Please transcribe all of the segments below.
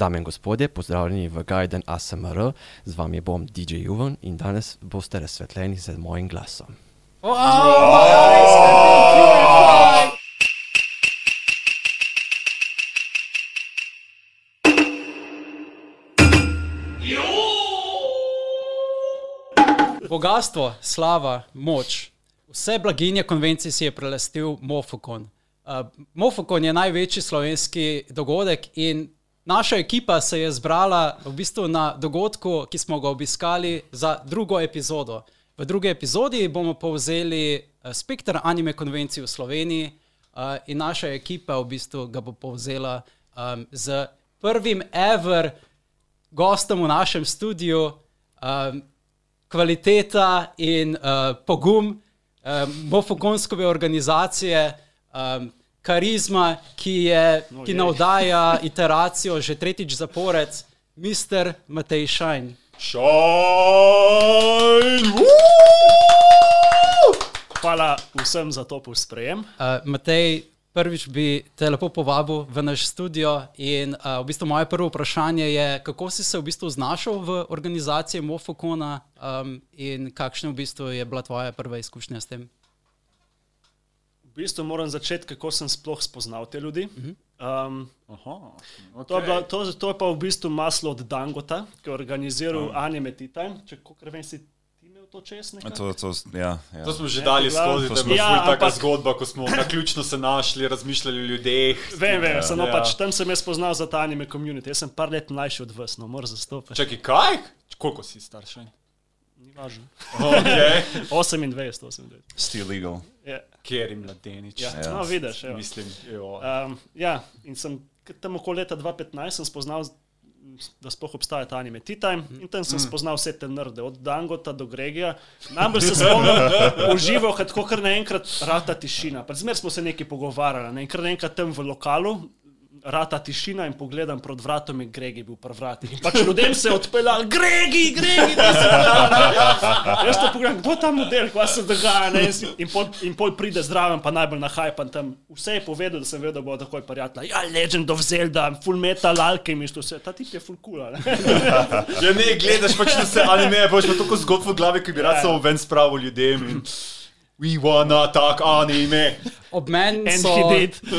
Dame in gospodje, pozdravljeni v Gaiden ASMR, z vami bom DJ Juven in danes boste razsvetljeni z mojim glasom. Bogatstvo, slava, moč. Vse blaginje konvencije si je prelastil Mofokon. Uh, Mofokon je največji slovenski dogodek in naša ekipa se je zbrala v bistvu na dogodku, ki smo ga obiskali za drugo epizodo. V drugi epizodi bomo povzeli uh, spektr anime konvencij v Sloveniji uh, in naša ekipa v bistvu ga bo povzela um, z prvim ever gostom v našem studiu. Um, kvaliteta in uh, pogum um, mofokonskove organizacije, um, karizma, ki, je, ki navdaja iteracijo že tretjič zapored, Mr. Matej Šajn. Shine! Hvala vsem za to posprejem. Uh, Matej, prvič bi te lepo povabil v naš studio. In uh, v bistvu moje prvo vprašanje je, kako si se v bistvu znašel v organizaciji Mofokona um, in kakšna v bistvu je bila tvoja prva izkušnja s tem? V bistvu moram začeti, kako sem sploh spoznal te ljudi. Um, Aha, to, je bila, to, to je pa v bistvu maslo od Dangota, ki je organiziral Anime Tea Time. Če kako vem, si ti imel to čez nekaj? To, to, ja, ja. To smo že Ne, dali skozi, to da je bila Ja, ja, taka ampak- zgodba, ko smo na ključno se našli, razmišljali o ljudeh. Vem, vem, samo Ja. pač tam sem jaz spoznal za ta anime community. Jaz sem par let mlajši od vas, no moram zastopati. Čakaj, kaj? Koliko si star še? Ni važno. Okay. 28, 28. Still legal. Ja, Kjer je mladenič? ja. Ja. no vidiš. evo. Mislim, jo. Um, ja, in sem tam okoli leta 2015 sem spoznal, da sploh obstaja ta anime Tea Time in tam sem spoznal vse te nerde, od Dangota do Gregija. Najbolj se spomnim, užival, kako kar naenkrat rata tišina. Zmer smo se nekaj pogovarjali, ne? in kar naenkrat tam v lokalu. Rata tišina in pogledam proti vratom, in Gregi bil pri vratih. In Pač ljudem se je odpeljal, Gregi, Gregi, ti si tam. Jaz to pogledam, kdo je ta model, kaj se dogaja. Ne? In In pol, in pol pride zraven, pa najbolj nahajpan tam. Vse je povedal, da sem vedel, da bo takoj prijatelj. Ja, Legend of Zelda, Full Metal Alchemist, vse. Ta tip je full cool. a ne? Ja, ne, gledaš pač vse anime, boš pa tako zgodb v glavi, ki bi rad Ja. samo ven spravil ljudem. In... We wanna talk anime. Ob meni so,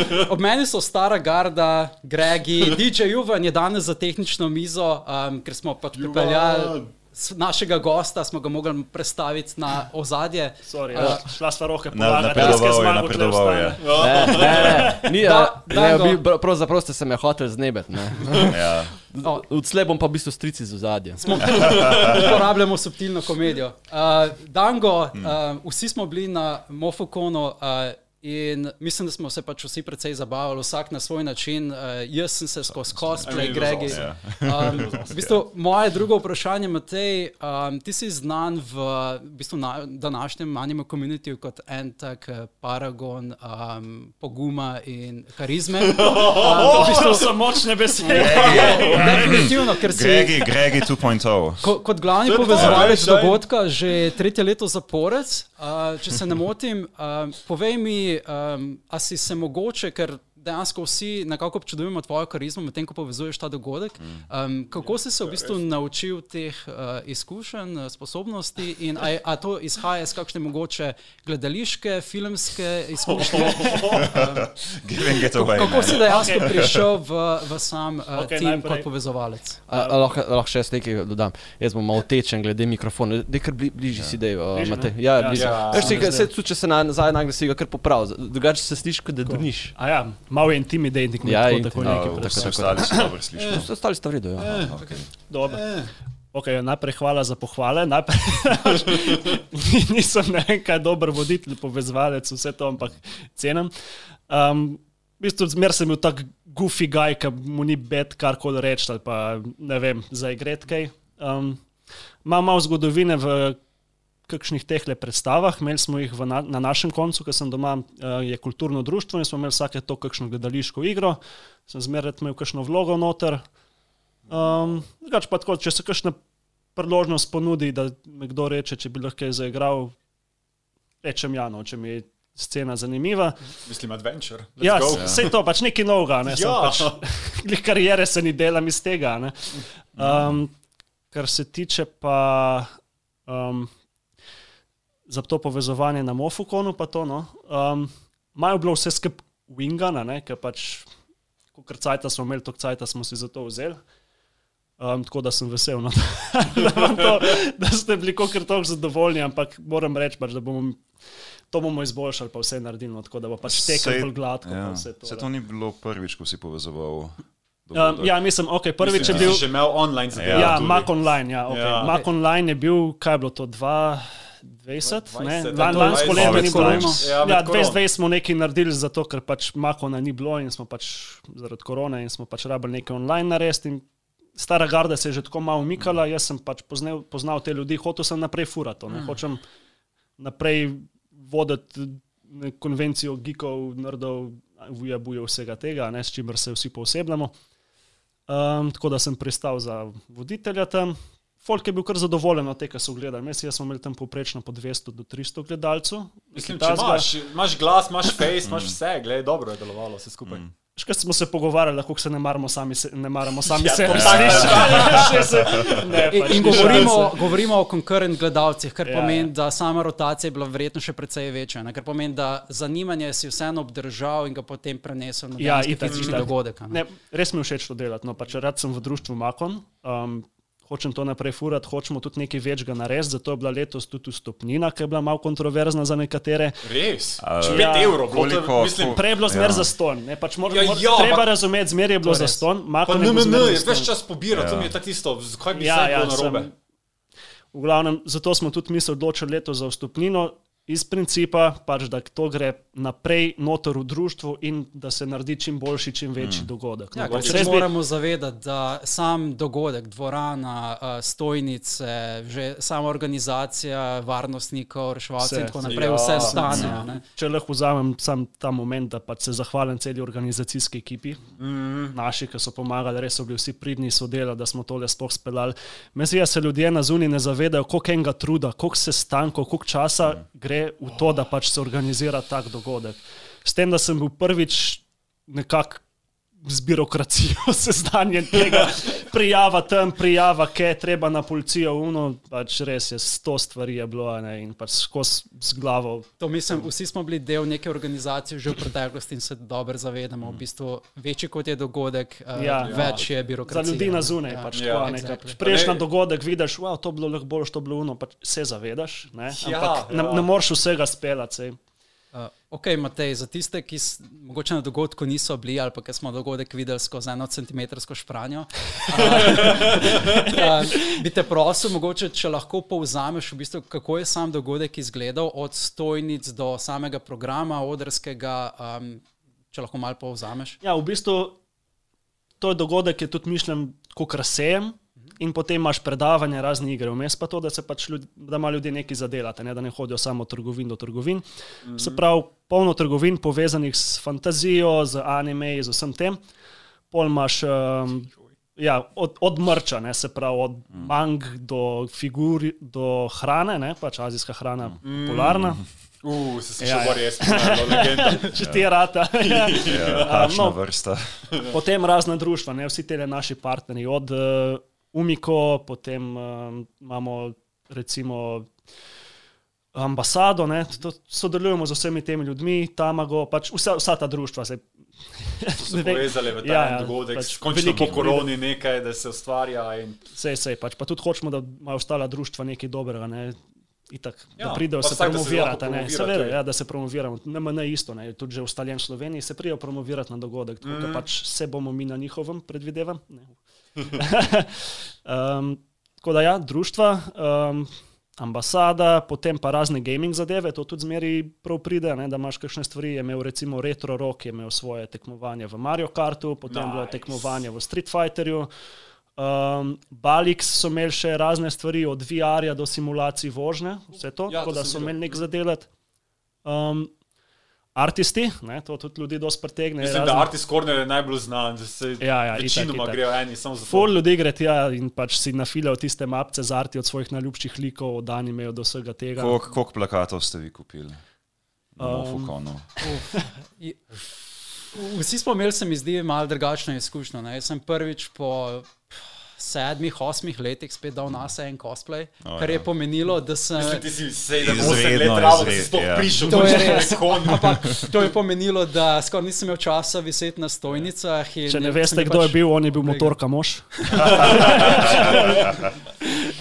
ob meni so stara garda, Gregi, DJ Juvan je danes za tehnično mizo, um, ker smo pač pripeljali s- našega gosta, smo ga mogli predstaviti na ozadje. Sorry, ja. šla sva roke po lagati, napredoval je, napredoval je. Ne, ne, ne, ni, Da, da, ne, Dango. bi, br- pravzaprav ste se me hotel znebeti. ne. Ja. O, Odslej bom pa v bistvu strici z ozadjem. uporabljamo subtilno komedijo. Uh, Dango, uh, vsi smo bili na Mofokonu. Uh, In mislim, da smo se pač vsi precej zabavali, vsak na svoj način. Uh, jaz sem se skozi cosplay, Gregi. awesome. Um, v bistvu, moje drugo vprašanje, Matej, um, ti si znan v, v bistvu na današnjem anime komunitiju kot en tak paragon um, poguma in karizme. Um, v bistvu, To so močne besede. definitivno, ker si Gregi, Gregi 2.0. Ko, kot glavni povezovalec dogodka že tretje leto zapored, uh, če se ne motim, uh, povej mi, um, a si se mogoče, ker dejansko vsi nekako občudujemo tvojo karizmo, medtem ko povezuješ ta dogodek. Um, kako si se v bistvu naučil teh uh, izkušenj, uh, sposobnosti in a, a to izhaja iz kakšne mogoče gledališke, filmske izkušnje? Away. Kako si dejansko prišel v, v sam uh, Okay, tim najprej- kot povezovalec? Lahko, lahko še jaz nekaj dodam. Jaz bom malo tečen glede mikrofona. Dej kar bli, bližje si, dej, uh, Bližje, Matej. ne? Ja, Ja, bližje. ja. Veš, si, Sem se, tudi če se na- nazaj nagle si ga kar popravi. Drugače se sliši, kot da drniš. A ja, malo je intimidating, Ja, ja, tako, tako nekaj. tako. Vsi ostali so dobro slišali. Vse ostali sta v redu. Ja. Okay. Dobro. Okay, najprej hvala za pohvale. Najprej, nisem ne vem, kaj dober voditelj, povezovalec, vse to, ampak cenim. Um, v bistvu zmer sem bil tak goofy guy, ki mu ni bed karkoli reči ali pa ne vem, za igret kaj. Um, Imam malo zgodovine v kakšnih teh predstavah, imeli smo jih na, na našem koncu, ker sem doma, uh, je kulturno društvo in smo imeli vsake to kakšno gledališko igro, sem zmeraj imel kakšno vlogo noter. Um, drugače pa tako, če se kakšna priložnost ponudi, da mi kdo reče, če bi lahko kaj zaigral, rečem ja, no, če mi scena zanimiva. Mislim, adventure. Let's Ja, go. vse to, pač nekaj novega, ne, Ja. ja. pač, karijere se ni delam iz tega. ne. Um, kar se tiče pa um, za to povezovanje na Mofukonu, pa to, no, um, imajo bilo vse skup wingana, ne, ker pač, ko krcajta smo imeli, to krcajta smo si za to vzeli. Um, tako da sem vesel, no, da, to, da ste bili kot tako zadovoljni, ampak moram reči, pač, da bomo to bomo izboljšali, pa vse naredili, no, tako da bo pač tekel bolj gladko. pa Ja, vse to, se to ni bilo prvič, ko si povezoval. Um, ja, mislim, okay, prvič je Mislim, bil. da si že imel online zadevo. Ja, tudi. Mac Online, ja, okay. Ja. ja. Mac Online je bil, kaj je bilo to, 2020, ne? 20, Lan, ja, lansko 20, leto ni bilo. Ja, Ja, med ja korono. 2020 smo nekaj naredili, zato ker pač Macona ni bilo in smo pač zaradi korone in smo pač rabili nekaj online narediti. in Stara garda se je že tako malo umikala, jaz sem pač poznal, poznal te ljudi, hotel sem naprej furati, ne? hočem naprej voditi ne, konvencijo geekov, nerdov, vuja, buja vsega tega, ne, s čimer se vsi posebljamo. Um, tako da sem pristal za voditelja tam. Folk je bil kar zadovoljen od tega, kar so gledali. Jaz, jaz smo imeli tam povprečno po 200 do 300 gledalcev. Mislim, če takega. imaš, imaš glas, imaš face, imaš vse, gledaj, dobro je delovalo vse skupaj. Škaj smo se pogovarjali, kako se ne maramo sami, se, ne maramo sami Ja, sebe. to Slišiš? Še se- ne, In, pač in govorimo, šanse. govorimo o konkurent gledalcih, kar Ja, ja, pomeni, ja. da sama rotacija je bila verjetno še precej večja. Ne? Kar pomeni, da zanimanje si vseeno obdržal in ga potem prenesel na Ja, fizični dogodek. a Ne? Ne, res mi je všeč to delati. No, pač rad sem v društvu Makon. Um, Hočem to naprej furati, hočemo tudi nekaj večjega narediti, zato je bila letos tudi vstopnina, ki je bila malo kontroverzna za nekatere. Res? A, 5 ja, evrov, to koliko- mislim, Prej je bilo zmer Ja. ja. za ston, ne, pač mor, Ja, mor, ja, treba razumeti, zmer je bilo To za ston, pa Makon je več čas pobira, to Ja. mi je tako isto, zakaj bi Ja, se ja, bilo narobe. sem- V glavnem, zato smo tudi mi se odločili letos za vstopnino. Iz principa, pač, da to gre naprej noter v društvu in da se naredi čim boljši, čim večji mm. dogodek. Ja, No, se bi- moramo zavedati, da sam dogodek, dvorana, eh, stojnice, že sama organizacija varnostnikov, reševalcev in tako naprej, Ja. vse stane. a ne. Če lahko vzamem sam ta moment, da pač se zahvalim celi organizacijski ekipi, mm. naši, ki so pomagali, res so bili vsi pridni sodelavci, da smo tole sploh speljali. Meni se ljudje na zunaj ne zavedajo, koliko enega truda, koliko sestankov, koliko časa mm. gre v to, da pač se organizira tak dogodek. S tem, da sem bil prvič nekako. Z birokracijo seznanjen tega, prijava tam, prijava, kaj je treba na policijo, uno, pač res je, sto stvari je bilo, a ne, in pač skozi z glavo To mislim, vsi smo bili del neke organizacije že v preteklosti in se dobro zavedamo. V bistvu, večji kot je dogodek, uh, Ja. ja. več je Za birokracije. ljudi na ne. zunaj. Ja. Pač, Ja, ja, exactly. Prejš na Ne- dogodek vidiš, wow, to je bilo lahko bolj, to je bilo uno, pač se zavedaš. Ne? Ja, Ampak ne, ja. ne moreš vsega speljati. sej. Uh, ok, Matej, za tiste, ki mogoče na dogodku niso bili ali pa ki smo dogodek videli skozi eno centimetrsko špranjo, uh, uh, bi te prosil, mogoče, če lahko povzameš, v bistvu, kako je sam dogodek izgledal, od stojnic do samega programa, odrskega, um, če lahko malo povzameš. Ja, v bistvu to je dogodek, ki je tudi mišljen kot razsejem. In potem imaš predavanje, razne igre, vmes pa to, da se pač ljudi, da ima ljudi nekaj zadelati, ne, da ne hodijo samo trgovin do trgovin. Mm -hmm. Se pravi, polno trgovin povezanih s fantazijo, z anime, z vsem tem. Pol imaš um, ja, od, od mrča, ne, se pravi, od mm. mang do figur, do hrane, ne, pač azijska hrana, mm. polarna. Uh, se Ja, še ja. bolj res, legenda. Če ti je rata. Ja, takšna no. vrsta. Potem razna društva, ne, vsi te naši partnerji, od uh, Umiko, potem um, imamo recimo ambasado, ne, to, sodelujemo z vsemi temi ljudmi, Tamago, pač vsa, vsa ta društva. Se, So povezali v ta Ja, ja, dogodek, pač končno po koroni nekaj, da se ustvarja. In... Sej, sej, pač, pa tudi hočemo, da imajo ostala društva nekaj dobrega. Ne? Itak, ja, da pridejo se se promovirati, promovira seveda, ja, da se promoviramo. Ne, ne isto, ne, tudi že ustaljen v Sloveniji se prijo promovirati na dogodek, tako mm. da pač se bomo mi na njihovem, predvidevam. Ne. um, tako da ja, društva, um, ambasada, potem pa razne gaming zadeve, to tudi zmeri prav pride, ne, da imaš kakšne stvari. Je imel recimo Retro Rock, je imel svoje tekmovanje v Mario Kartu, potem nice. bilo tekmovanje v Street Fighterju. Um, Balix so imeli še razne stvari, od VR-ja do simulacij vožnje, vse to, Ja, tako to da so imeli nek zadelat. Um, artisti, ne, to tudi ljudi dosti pretegne. Mislim, da Artist Corner je najbolj znan, da se Ja, ja, itak, večinoma itak. grejo eni samo za Ful ful. ljudi gre tja in pač si nafilajo tiste mapce z arti od svojih najljubših likov, od animejo do vsega tega. Koliko koliko plakatov ste vi kupili? I- Vsi smo imeli, se mi zdi, malo drugačno izkušnjo. Ne? Jaz sem prvič po sedmih, osmih letih spet dal na sebe en cosplay, O, kar je ja. pomenilo, da sem. Ti si sedem, osem let travo, da si sploh ja. prišel. To je res. Ampak to je pomenilo, da skoraj nisem imel časa viseti na stojnicah. in Če ne sem veste, kdo je pač- bil, on je bil motorka mož.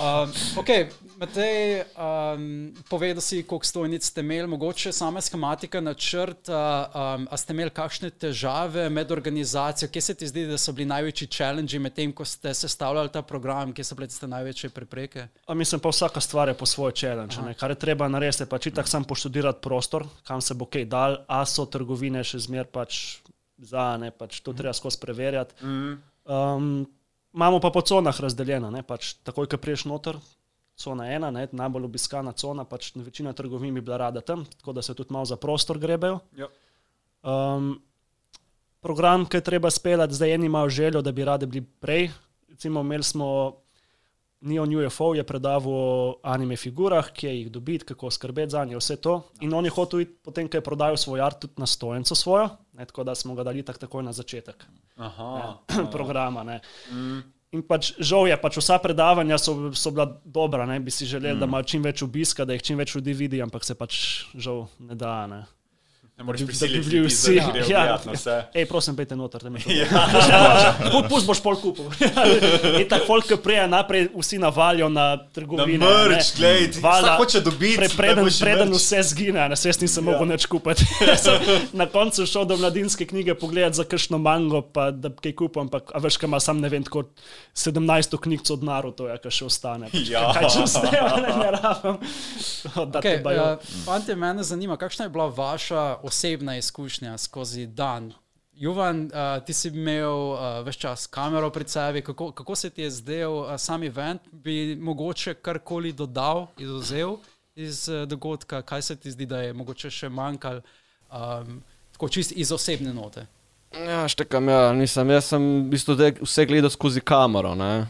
Um, okay, Matej, um, povedal si, koliko stojnic ste imeli, mogoče sama schematika načrta. Um, a ste imeli kakšne težave med organizacijo? Kje se ti zdi, da so bili največji challenge med tem, ko ste sestavljali ta program, kje so bile tiste največje prepreke? A mislim pa vsaka stvar je po svoje challenge. Ne? Kar je treba narediti, je pač itak sam poštudirati prostor, kam se bo kaj dal, a so trgovine še zmer pač za, ne, pač to treba skozi preverjati. Um, imamo pa po conah razdeljeno, ne, pač takoj, ko priješ noter. Cona ena, ne, najbolj obiskana cona, pač večina trgovin bi bila rada tam, tako da se tudi malo za prostor grebejo. Ja. Um, program, ki je treba speljati, zdaj eni imajo željo, da bi radi bili prej. Recimo, imeli smo Neon UFO, je predaval o anime figurah, kje jih dobiti, kako skrbeti za nje, vse to. In on je hotel iti, potem, ko je prodajal svoj art, tudi na stojenco svojo, ne, tako da smo ga dali tak takoj na začetek Aha. programa. Ne. In pač žal je, pač vsa predavanja so, so bila dobra, ne bi si želeli, mm. da ima čim več obiska, da jih čim več ljudi vidi, ampak se pač žal ne da. Ne. Ne moreš Da bi prisiliti ljudi, vsi. Ja. na vse. Ej, prosim, pejte noter, da me to Pust boš pol kupil. In tako folk, ki prije naprej vsi navalijo na Na trgovine. mrč, glej, ti vsak hoče dobiti. Pre, preden, preden vse zgine, ne, jaz nisem Ja. mogel nič kupiti. Na koncu šel do mladinske knjige pogledati za kakšno mango, pa da bi kaj kupil, ampak a veš, kaj ima sam ne vem, tako 17 knjig od Naruto, ja, kaj še ostane. Pač, Ja. Kaj če zdaj, ne, ne rabim. Okay, uh, Fantje, mene zanima, kakšna je bila vaša osebna izkušnja skozi dan? Juvan, uh, ti si imel uh, več čas kamero pred sebi, kako, kako se ti je zdel uh, sam event, bi mogoče karkoli dodal, izuzel iz uh, dogodka, kaj se ti zdi, da je mogoče še manjkalo, um, tako čist iz osebne note. Ja, štekam, ja, nisem. Jaz sem v bistvu vse gledal skozi kamero. Ne?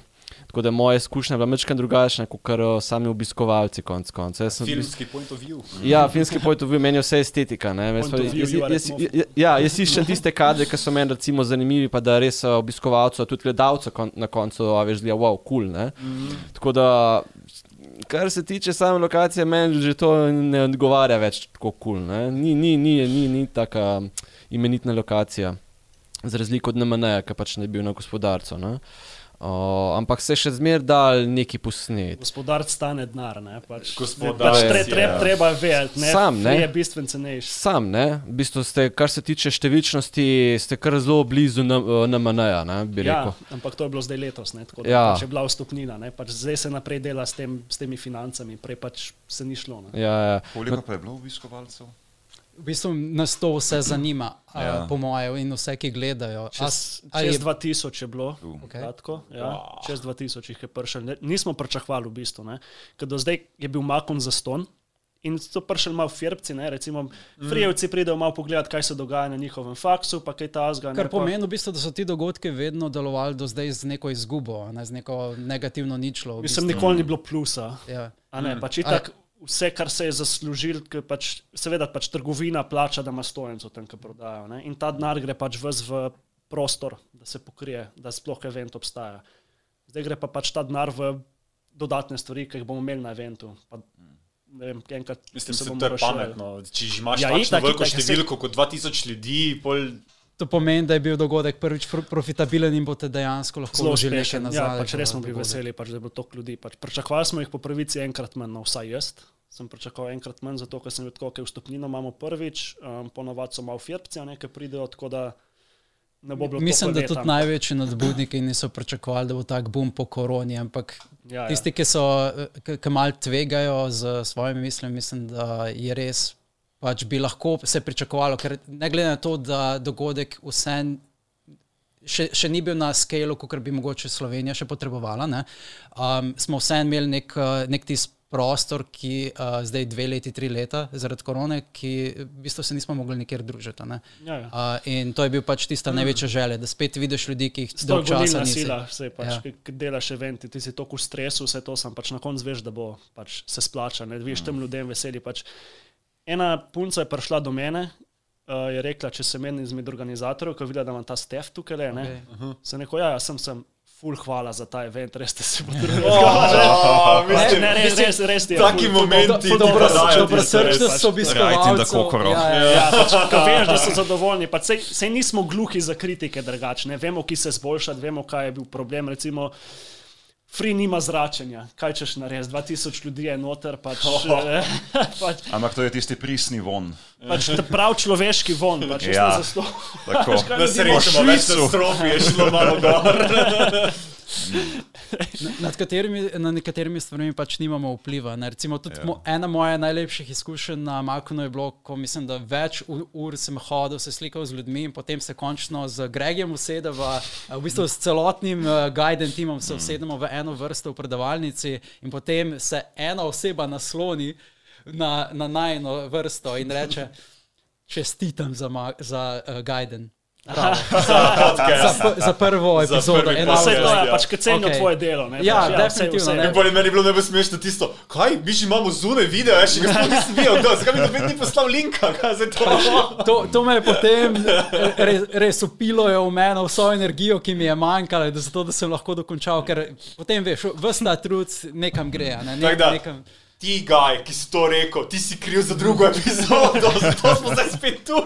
Tako da je moja izkušnja bila nekaj drugačna kot kar eh, sami obiskovalci. Konc konca. Filmski point of view. Ja, finski point of view meni je vse estetika. ne. Jaz, jaz, jaz, jaz, ja, jaz iščem tiste kadre, ki so meni recimo zanimivi, pa da res eh, obiskovalcu, tudi gledalcu kon, na koncu, a veš, da je wow, kul. Cool, Mhm. Tako da, kar se tiče same lokacije, meni že to ne odgovarja več tako kul. Cool, ni, ni, ni, ni, ni taka imenitna lokacija. Za razliko od NMN, ki pač ne bi bil na gospodarcu. Ne? O, ampak se še zmeraj da neki posnet. Gospodar stane denar, ne? Pač, Gospodar, pač tre, ja. tre, treba vedeti, ne? Sam, ne? Je bistveno cenejši. Sam, ne, v bistvu ste, kar se tiče številčnosti, ste kar zelo blizu NMN-ja, ne, bi Ja, rekel. ampak to je bilo zdaj letos, ne? tako da Ja. ja. pač je bila vstopnina. ne, Pač zdaj se naprej dela s, tem, s temi financami, prej pač se ni šlo. Ne? Ja, ja. Koliko pa je bilo obiskovalcev? V bistvu nas to vse zanima, ja. Uh, po mojem, in vse, ki gledajo. A Čez, a čez je- 2000 je bilo, Okej. kratko, ja, čez 2000 jih je prišel. Ne, nismo pričakovali v bistvu, ne, ker do zdaj je bil makon za ston. In so prišli malo firbci, ne, recimo, Mhm. frijevci pridejo malo pogledati, kaj se dogaja na njihovem faksu, pa kaj ta zga. Kar pomeni, v bistvu, da so ti dogodki vedno delovali do zdaj z neko izgubo, a ne z neko negativno ničlo. v Mislim, bistvu. nikoli ni bilo plusa. Ja. A ne, pač itak, vse, kar se je zaslužil, ker pač, seveda pač trgovina plača, da ima stojenco tam, ki prodajo. Ne? In ta denar gre pač v prostor, da se pokrije, da sploh event obstaja. Zdaj gre pa pač ta denar v dodatne stvari, ki jih bomo imeli na eventu. Pa, vem, enkrat Mislim, da to je razširili. pametno. Če imaš Ja, ja, tako veliko saj- številko kot 2000 ljudi, pol To pomeni, da je bil dogodek prvič pr profitabilen in boste dejansko lahko Zelo vložili nekaj uspešen. nazaj. Ja, pač res smo bili veseli, pač, da je bilo toliko ljudi. Pač, pričakovali smo jih po pravici enkrat manj, no vsaj jaz. Sem pričakoval enkrat manj, zato ker sem videl, je vstopnino imamo prvič, um, ponovadi so malo firpci, a nekaj pridejo, tako da ne bo bilo Mislim, da tudi največji nadbudniki niso pričakovali, da bo tak boom po koroni, ampak Ja, ja. tisti, ki so, ki malo tvegajo z svojimi mislimi, mislim, da je res, pač bi lahko se pričakovalo, ker ne glede na to, da dogodek vse še, še ni bil na skalu, kot bi mogoče Slovenija še potrebovala, ne, um, smo vse imeli nek, uh, nek tisti prostor, ki uh, zdaj dve leti, tri leta zaradi korone, ki v bistvu se nismo mogli nikjer družiti. Ne. Ja, ja. Uh, in to je bil pač tista največja želja, da spet vidiš ljudi, ki jih dolgo časa nisi. sila, vse pač, Ja. ki delaš eventi, ti si toliko v stresu, vse to sem pač na koncu veš, da bo pač se splača, ne vidiš tem ljudem veseli. Pač. Ena punca je prišla do mene, uh, je rekla, če sem en izmed organizatorjev, ko je videla, da imam ta stef tukaj, le, ne, okay. sem rekel, ja, ja, sem sem. Ful hvala za ta event, res ste se potrudili. Oh, Ne, mislim, ne, res, res, res je. Taki ful, momenti ful dobro- pa dajo dobro tisto, res, Srčnost pač. so the obiskovalcev. kokoro. Ja, ja, Ja, ja. pač, ko veš, da so zadovoljni. Pač, sej, sej nismo gluhi za kritike, drugačne. Vemo, ki se zboljšati, vemo, kaj je bil problem. Recimo, Free nima zračenja. Kaj češ narediti? 2000 ljudi je noter. Pač, eh, pač, Ampak to je tisti prisni von. pač prav človeški von. Pač, jaz Ja. ne zaslo- Tako. Pač, kaj Na ljudi srečo ima več strofi, je šlo malo gor. Nad katerimi, na nekaterimi stvarmi pač nimamo vpliva. Ne. Recimo, tudi Ja. ja. mo, ena moja najlepših izkušenj na Makonu je bilo, ko mislim, da več ur sem hodil, se slikal z ljudmi in potem se končno z Gregjem usedeva, eh, v bistvu s celotnim uh, guidem timom Mm. se usedemo v eno vrsto v predavalnici in potem se ena oseba nasloni na, na najno vrsto in reče, čestitam za, ma- za uh, guiden. Bravo. Za, p- za prvo Za epizodo, prvi ena podcast. Vse to je, Ja. pač, ker cenijo Okej. tvoje delo. Ne, Ja, pač, definitivno, vse, ne. vse. In potem meni je bilo najbolj smešno tisto, kaj, mi že imamo zunaj video, jaz še ga sploh nisem videl, kdo, zakaj mi noben ni poslal linka, kaj zdaj to? To, to me je potem res, res upilo je v mene vso energijo, ki mi je manjkala, da, zato, da sem lahko dokončal, ker potem veš, vse ta trud nekam gre. a Ne, ne, da. nekam, Ti, gaj, ki si to rekel, ti si kriv za drugo epizodo, zato smo zdaj spet tu.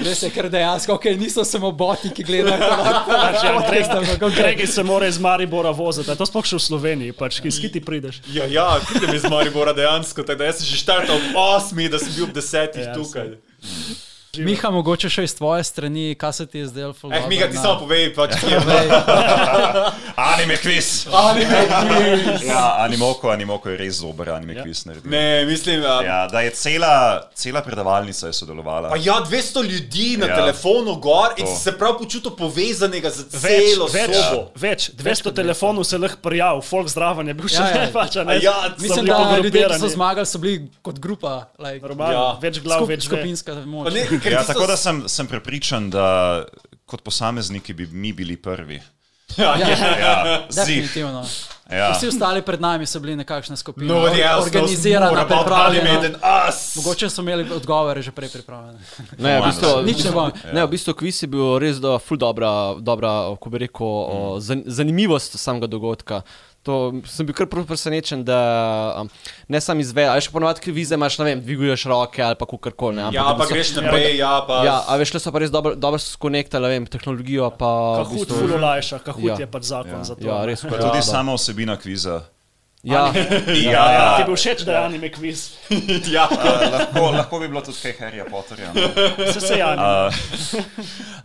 res je, ker dejansko, okay, niso samo boti, ki gledajo. Ja, Gregi, Gregi- Gregi se mora iz Maribora voziti, to sploh še v Sloveniji, pač, ki skiti prideš. Ja, ja, pridem iz Maribora dejansko, tako da jaz sem že štartal ob osmi, da sem bil ob desetih Ja, tukaj. Miha, mogoče še iz tvoje strani, kaj se ti je zdelo? Eh, Miga, ti na- samo povej, pač kje je. Anime quiz. Anime quiz. Ja, animoko, animoko je res dober anime Ja. quiz naredil. Ne, mislim, ja. Ja, da je cela, cela predavalnica je sodelovala. Pa ja, 200 ljudi na Ja. ja. telefonu gor in To. si se prav počutil povezanega z Več, celo več, sobo. več, 200 telefonov se lahko prijav, folk zdraven je bil še Ja, ja. pač, ne. ja, Mislim, da ljudje, ki so zmagali, so bili kot grupa. Like, Normalno, Ja. več glav, skup, več ve. skupinska ne, Ja, tisto tako da sem, sem prepričan, da kot posamezniki bi mi bili prvi. Ja, ja. Ja, zih. Definitivno. Ja. Vsi ostali pred nami so bili nekakšna skupina, Nobody else organizirana, knows more about pripravljena. anime than us. Mogoče so imeli odgovore že prej pripravljene. Ne, v bistvu, Nič ne bom. Ne, v bistvu kviz je bil res do, ful dobra, dobra, ko bi rekel, zan, zanimivost samega dogodka. To sem bil kar presenečen, da um, ne sam izvedel, ali še ponovadi kvize imaš, ne vem, dviguješ roke ali pa kukorkoli. ne, Ja, ampak pa v bistvu- greš naprej, ja, pa. Ja, a veš, le so pa res dobro, dobro skonektali, vem, tehnologijo pa. v Kahut bistvu- ful olajša, kahut Ja. je pač zakon za to. Ja, res. Pa tudi sama osebina kviza. Ja, Ja, Ja, ti je bil všeč, da je anime kviz. ja. Uh, lahko, lahko bi bilo tudi kaj Harryja Potterja. No. Se se jani. Uh,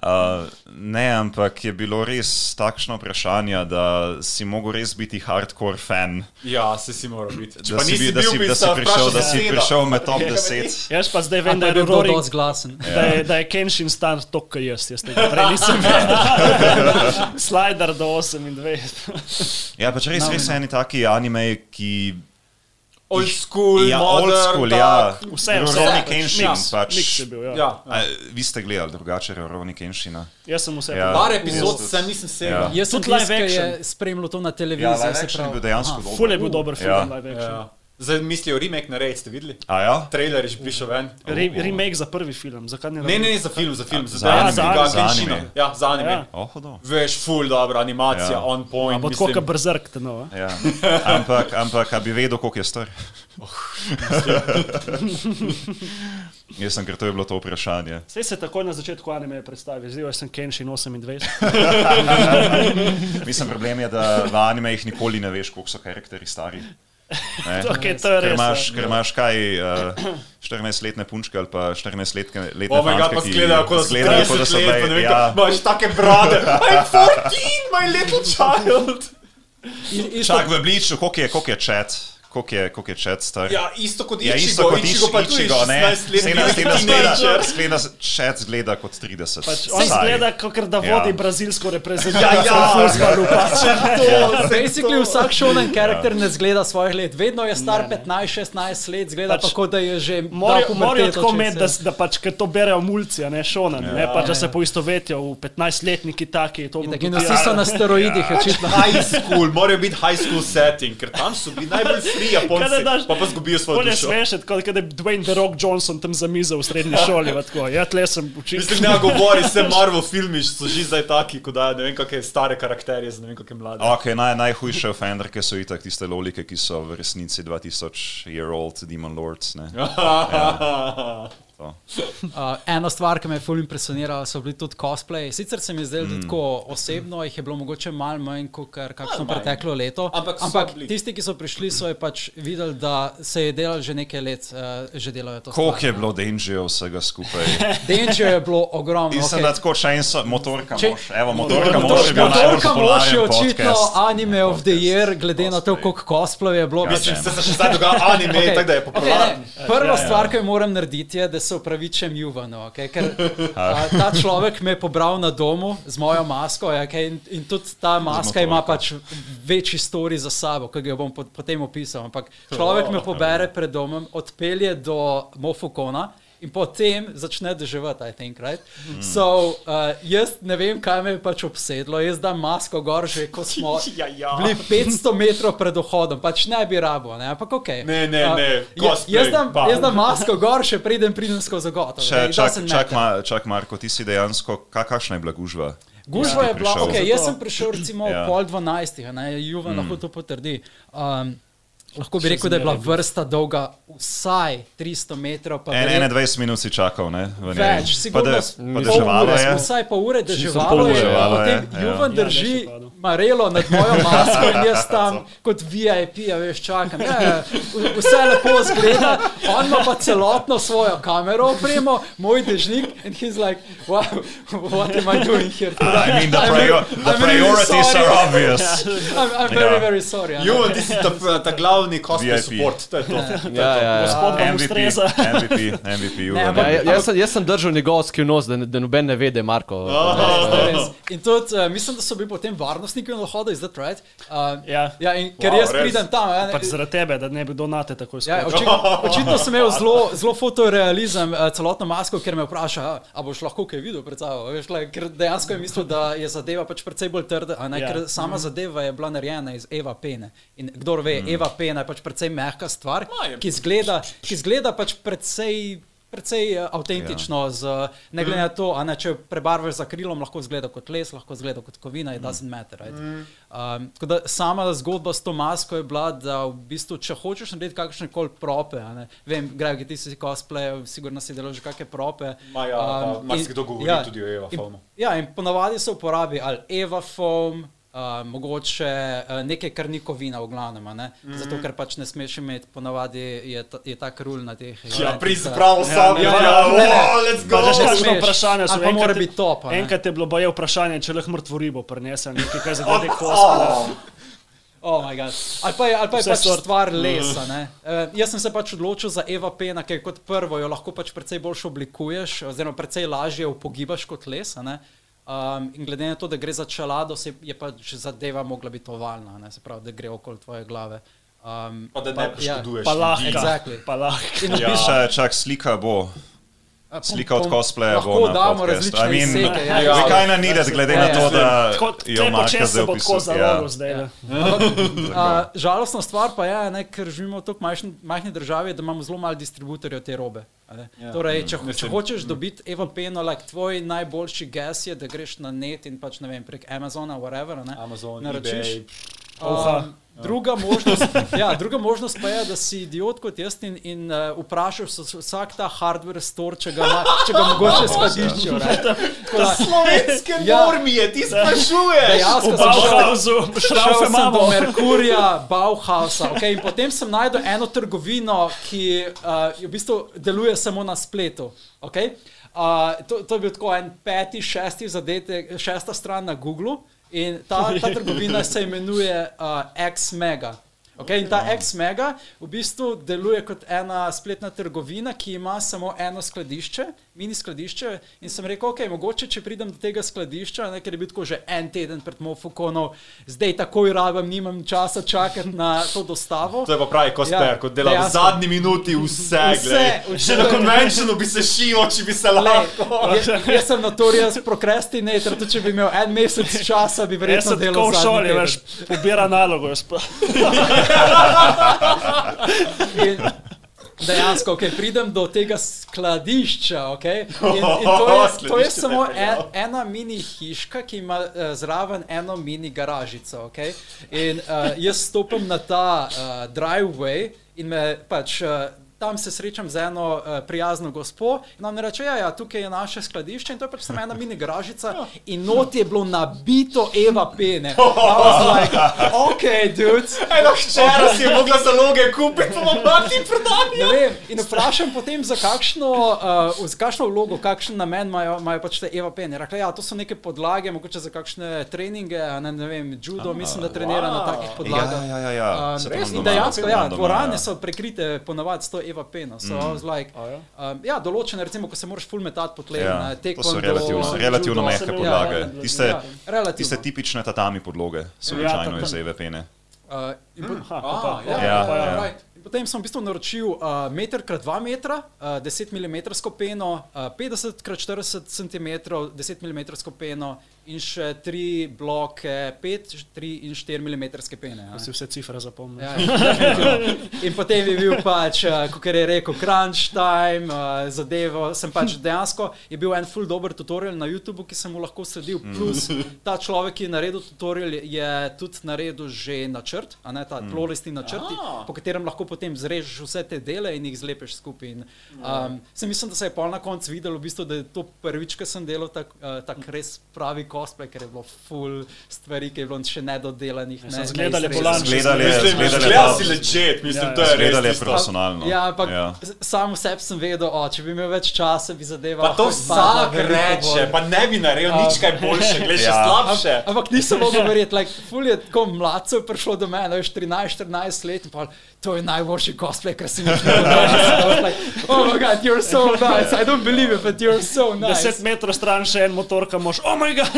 uh, ne, ampak je bilo res takšno vprašanje, da si mogel res biti hardcore fan. ja, se si moral biti. Če Da si, nisi bi, da bil, si, da si, prišel, da si prišel med top 10. Jaz pa zdaj vem, da je Rory, glasen. da je, da je Kenshin star toliko kot jaz. Jaz tega prej nisem vedel. Slider do 28. Ja, pač res, res eni taki anime, ki. Old school, Ja, modern, old school, tak. ja. Vse, vse. Rurouni pač Kenshin, miks, pač. miks je bil, ja. Ja, A, vi ste gledali drugače, Roroni Kenshina. Jaz sem vse Ja. Par epizod sem nisem Ja. segel. Jaz sem Tudi live je action. spremljal to na Ja, televiziji. live se action je bil dejansko Aha. dober. Ful je bil dober film, Ja. live action. Ja. Zdaj mislijo remake narediti, ste videli? A ja? Trailer je že prišel ven. Re, remake za prvi film, zakaj ne? Ne, ne, ne za film, za film, za, Za za, anime, za, anime. anime. Ja, za anime. Ja. Oh, hudo. Veš, full dobra animacija, Ja. on point. Bo tako kot brzrk, te no. a? Ja. Ampak, ampak, a bi vedel, koliko je star? Jaz sem, ker to je bilo to vprašanje. Vse se takoj na začetku anime predstavi, zdaj sem Kenshin 28. Mislim, problem je, da v animejih nikoli ne veš, koliko so karakteri stari. Okay, to je Ker res. imaš, ja. ker imaš kaj, uh, 14-letne punčke ali pa 14-letne letne Oh my god, fantke, pa ki zgledajo, kot da so izgledajo, kot da 30 so let, pa ne vem, ja. imaš take brade. I'm 14, my little child. Čak v bliču, koliko je, koliko je chat, koliko je, koliko je chat star. Ja, isto kot Ja, Ichigo, isto kot Ichigo je Ichigo, ne? 16 let, Skleda, skleda, teenager. skleda, skleda, chat zgleda kot 30. Pač on stari. zgleda, kot da Ja. vodi brazilsko reprezentanco. Ja, ja. fulska lupa. Basically vsak šonen karakter ne zgleda svojih let. Vedno je star 15-16 let, zgleda Pač pa kot da je že Morajo morajo tako imeti, da, da pač, ker to berejo mulci, a ne šonan, Ja. ne, pač, da se poistovetijo v 15-letniki taki. to in vsi so na steroidih, očitno. High school, morajo biti high school setting, ker tam so bili najbolj tri da daš- pa pa zgubijo svojo Bolje dušo. smešet, kot da je Dwayne The Rock Johnson tam za mizo v srednji šoli. Tako. Ja, tle sem učil. Mislim, ne govori, vse Marvel filmi so že zdaj taki, ko da ne vem, kakšne stare karakterje ne vem, kakšne mlade. Okay, naj, najhujše ofenderke so itak tiste lolike, ki so v resnici 2000 year old demon lords. Ne? To. Uh, ena stvar, ki me je fully impresionirala, so bili tudi cosplayi. Sicer se mi je zdelo, da tako osebno jih je bilo mogoče malo manj kot kakšno manj. preteklo leto. Ampak ampak tisti, ki so prišli, so je pač videli, da se je delalo že nekaj let, uh, že delajo to. Koliko je bilo Dangerja vsega skupaj? Danger je bilo ogromno. Mislim, okay. da tako še en so, motorka Če- mož. Evo, motorka Motorka mož je bil najbolj Motorka mož je očitno podcast. anime of the year, glede na to, Cosplay. koliko cosplay je bilo. Ja, Mislim, se še zdaj dogaja anime, okay. tako da je popularen. Okay, ne, prva Ja, ja. stvar, ki jo moram narediti, je, da se upravičujem Juvanu. Okay, ker a, ta človek me je pobral na domu z mojo masko ja, okay, in, in tudi ta maska ima pač večji story za sabo, ki ga bom pot, potem opisal. Ampak človek me pobere pred domom, odpelje do Mofukona. In potem začne deževati, I think, right? Mm. So, uh, jaz ne vem, kaj me je pač obsedlo. Jaz dam masko gor, že ko smo Ja, ja. bili 500 metrov pred vhodom, pač ne bi rabo, ne? ampak ok. Ne, ne, ne, ja, cosplay, jaz, dam, jaz dam masko gor, še preden pridem skozi gotovo. Še, čak, čak, ma, čak, Marko, ti si dejansko, ka, kakšna je bila gužva? Gužva Ja. je bila, okay, jaz sem prišel recimo Ja. ja. pol dvanajstih, Juven mm. lahko to potrdi. Um, lahko bi rekel, da je bila vrsta dolga vsaj 300 metrov. pa En, verjetno- 21 minut si čakal, ne? v njej. Več, pa, sigurno de, s- pa deževalo je. Vsaj pol ure deževalo je, Deževalo potem ja. Juven Ja, drži. Marelo nad mojo masko in jaz tam kot VIP, a veš, čakam. Ja, ja, v- vse lepo zgleda, on ima pa celotno svojo kamero opremo, moj dežnik in he's like, wow, what am I doing here? I mean, the, I'm prior, really- the I'm really priorities are obvious. I'm, I'm very, Ja. very sorry. a ne. Juven, ti si ta, ta glavni cosplay VIP. support. To je to. Ja, ja, ja. Gospod vam MVP, ustreza. MVP, MVP, Ne, Juven. ampak- Ja, ja, jaz, sem, jaz sem držal njegov skrivnost, da, ne- da noben ne ve, da je Marko. Res. In tudi, uh, mislim, da so bili potem varnostniki na vhodu, is that right? Uh, Ja. ja, in ker Wow, jaz res? pridem tam. Ja, Pač zaradi tebe, da ne bi donate tako Ja, skočil. očitno, očitno sem imel zelo, zelo fotorealizem, uh, celotno masko, ker me vpraša, a, boš lahko kaj videl pred sabo. Veš, like, ker dejansko je mislil, da je zadeva pač precej bolj trda, a ne, Ja. ja. ker sama zadeva je bila narejena iz Eva Pene. In kdor ve, mm. Eva Pena je pač precej mehka stvar, Ma, je. ki zgleda, ki zgleda pač precej. Precej uh, avtentično, ja. z, ne glede na to, ne, če prebarvaš za krilom, lahko zgleda kot les, lahko zgleda kot kovina, it doesn't matter. Right? Um, tako da sama zgodba s to masko je bila, da v bistvu, če hočeš narediti kakršne koli prope, ne, vem, Greg, ti si cosplay, sigurno si delal že kakšne prope. Ma ja, in- marsikdo govori tudi o Eva foamu. Ja, in ponavadi se uporabi ali Eva foam. Uh, mogoče uh, nekaj, kar ni kovina, v glavnem, a ne? Mhm. zato ker pač ne smeš imeti, ponavadi je ta, je ta krul na teh. Ja, eventih, priz da- prav sam, ja, ja, ja, ja, ne, oh, let's go. Pa že Ne kakšno smeš. vprašanje so Ali pa enkrat mora je- biti top, a ne? Enkrat je bilo boje vprašanje, če lahko mrtvo ribo prinesem, nekaj kaj za glede cosplaya. Oh moj bog. ali pa je, ali pa je Vse pač sort. stvar lesa. ne. Uh, jaz sem se pač odločil za Eva Pena, ker kot prvo jo lahko pač precej bolj oblikuješ, oziroma precej lažje upogibaš kot les. a ne. Um, in glede na to, da gre za čelado, se je pač zadeva mogla biti ovalna, ne? se pravi, da gre okoli tvoje glave. Um, Pa da ne poškoduješ Pa ljudi. lahko. Exactly. Pa lahko. Ja. Čak, čak, slika bo. Slika od cosplaya bo na damo različne I mean. Ja, ja. We ja. kind of need it, glede Ja, na ja. to, da jo tle Marka počes se zdaj opisuje. zalogil Ja. Uh, žalostna stvar pa je, ne, ker živimo v tako majhni, majhni državi, da imamo zelo malo distributorjev te robe. a ne. Ja. Torej, če, Mm. če hočeš dobiti Eva Peno, like, tvoj najboljši gas je, da greš na net in pač ne vem, prek Amazona, whatever, ne, Amazon, naročiš. eBay. Oha. Um, druga, možnost, ja, druga možnost pa je, da si idiot kot jaz in, in uh, vprašaš vs- vsak ta hardware store, če ga, ima, če ga mogoče skladiščijo. Slovenske Ja. normije, ti sprašuješ. Dejansko sem šel- Šel sem do. Merkurja, Bauhausa, okay, in potem sem najdel eno trgovino, ki uh, v bistvu deluje samo na spletu. Okay. Uh, to, to je bil tako en peti, šesti zadetek, šesta stran na Googlu in ta, ta trgovina se imenuje uh, X-Mega. Okay, in ta X-Mega v bistvu deluje kot ena spletna trgovina, ki ima samo eno skladišče mini skladišče in sem rekel, ok, mogoče če pridem do tega skladišča, ne, ker je bil tako že en teden pred Mofukonom, zdaj takoj rabim, nimam časa čakati na to dostavo. To je pa pravi kosper, Ja, kot dela v dejansko. zadnji minuti vse. Vse, vse. Že na konvencionu bi se šil, če bi se lahko. jaz, jaz sem notorious procrastinator, tudi če bi imel en mesec časa, bi Jaz verjetno sem delal tako v šoli, veš, pobira nalogo. In dejansko, okay, pridem do tega skladišča. Okay, in, in to, je, to je samo te je en, ena mini hiška, ki ima uh, zraven eno mini garažico. Okay? In uh, jaz stopim na ta uh, driveway in me pač. Uh, Tam se srečam z eno uh, prijazno gospo in ona reče: ja, ja, tukaj je naše skladišče in to je pač samo ena mini garažica in not je bilo nabito Eva pene. Like, ok, dude. Eno hčera si je mogla zaloge kupiti, pa bom mati prodali. Ne vem, in vprašam potem, za kakšno, uh, za kakšno vlogo, kakšen namen imajo, imajo pač te Eva Penny. Rekla, ja, to so neke podlage, mogoče za kakšne treninge, ne, ne vem, judo, mislim, da trenira na takih podlagah. Ja, ja, ja, ja. To res, dejansko, ja, doma, dvorane ja. so prekrite ponavadi s to Eva Peno. So, mm. like, ja? um, ja, določene, recimo, ko se moraš full metati po tleh, Ja, na to so taekwondo, relativno, judo. relativno mehke sem- podlage. ja, ja, Tiste, ja, relativno. tiste tipične tatami podloge so Ja, običajno tako. iz Eve pene. Uh, in po- Ha, Ah, pa- ja, Ja, ja, ja. right. In Potem sem v bistvu naročil uh, meter krat 2 metra, uh, 10 mm peno, uh, 50 krat 40 cm, 10 mm peno in še tri bloke 5, 3 in 4 mm pene. a ne. Si vse cifre zapomnil. Ja, ja, definitivno. in potem je bil pač, uh, kot je rekel, crunch time, uh, zadevo. Sem pač dejansko je bil en full dober tutorial na YouTubu, ki sem mu lahko sledil. Plus ta človek, ki je naredil tutorial, je tudi naredil že načrt, a ne ta tlolistni načrti, po katerem lahko potem zrežeš vse te dele in jih zlepiš skupaj. In, um, sem mislim, da se je pol na koncu videl, v bistvu, da je to prvič, ko sem delal tak, uh, tak res pravi cosplay, ker je bilo full stvari, ki je bilo še nedodelanih. sem zgledal je neizrezanih. bolan. Zgledali je, Mislim, zgledali zgleda je si legit, mislim, Ja, to je res. Zgledali je profesionalno. Ja, ampak Ja. ja. sam v sebi sem vedel, o, če bi imel več časa, bi zadeva. Pa to vsak reče, bolj. pa ne bi naredil nič kaj boljše, glej še Ja. slabše. Ampak nisem mogel verjeti, like, ful je tako mladcev prišlo do mene, veš, 13-14 let in pa to je najboljši cosplay, kar sem jih videl. Like, oh my god, you're so nice, I don't believe it, but you're so nice. Deset metrov stran še en motor, ki moš, oh moj bog,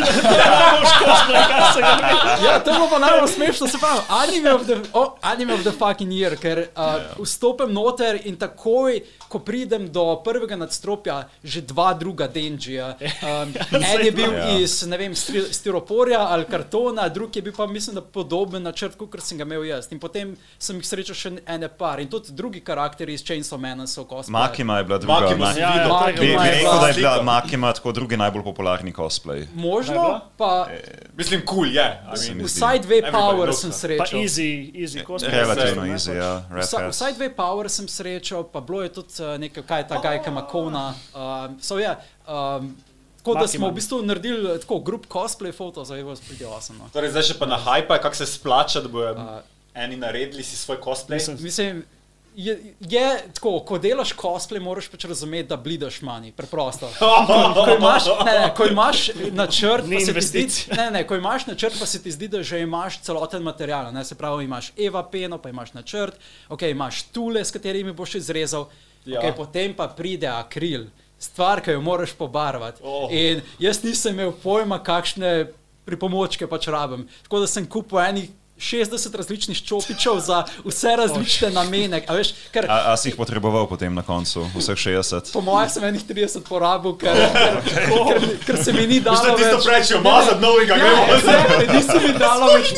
Ja, to je bilo pa najbolj smešno, se pravi, anime of the, oh, anime of the fucking year, ker uh, vstopim noter in takoj, ko pridem do prvega nadstropja, že dva druga Denžija. Um, en je bil Ja. iz, ne vem, stiroporja ali kartona, drug je bil pa, mislim, da podoben načrt, kot sem ga imel jaz. In potem sem jih srečal še ene par in tudi drugi karakteri iz Chainsaw Mana so cosplay. Makima je bila druga. Makima Ma- si Ja, ja, videl. to je Bi, bi Makima je rekel, bila da je bila slika. Makima tako drugi najbolj popularni cosplay. Možno, pa Mislim, kul cool, je. I mean, v Sideway Everybody Power sem that. Pa srečal. easy, easy cosplay. Relativno easy, pač. ja. Red Vsa-. Vsaj dve Power sem srečal, pa bilo je tudi uh, nekaj, kaj je ta gajka Makona. Um, so, yeah, um, tako da smo v bistvu naredili eh, tako grup cosplay foto, zdaj bo spet jasno. No. Torej, zdaj še pa na hype, kako se splača, da bojo eni naredili si svoj cosplay. Mislim, Mislim, je, je tako, ko delaš cosplay, moraš pač razumeti, da blidaš manj, preprosto. Ko, ko, imaš, ne, ne, ko imaš načrt, pa se zdi, ne, ne, ko imaš načrt, pa se ti zdi, da že imaš celoten material. Ne, se pravi, imaš Eva peno, pa imaš načrt, okay, imaš tule, s katerimi boš izrezal, ja. okay, potem pa pride akril, stvar, ki jo moraš pobarvati. Oh. In jaz nisem imel pojma, kakšne pripomočke pač rabim. Tako da sem kupil enih 60 različnih čopičev za vse različne namene. A veš, ker, A, a si jih potreboval potem na koncu, vseh 60? po mojem sem enih 30 porabil, ker, ker, ker, ker se mi ni dalo. Mislim, tisto prečijo, Ne, ne. mazati novega, Ja, gremo. exactly, Nisem mi dalo več.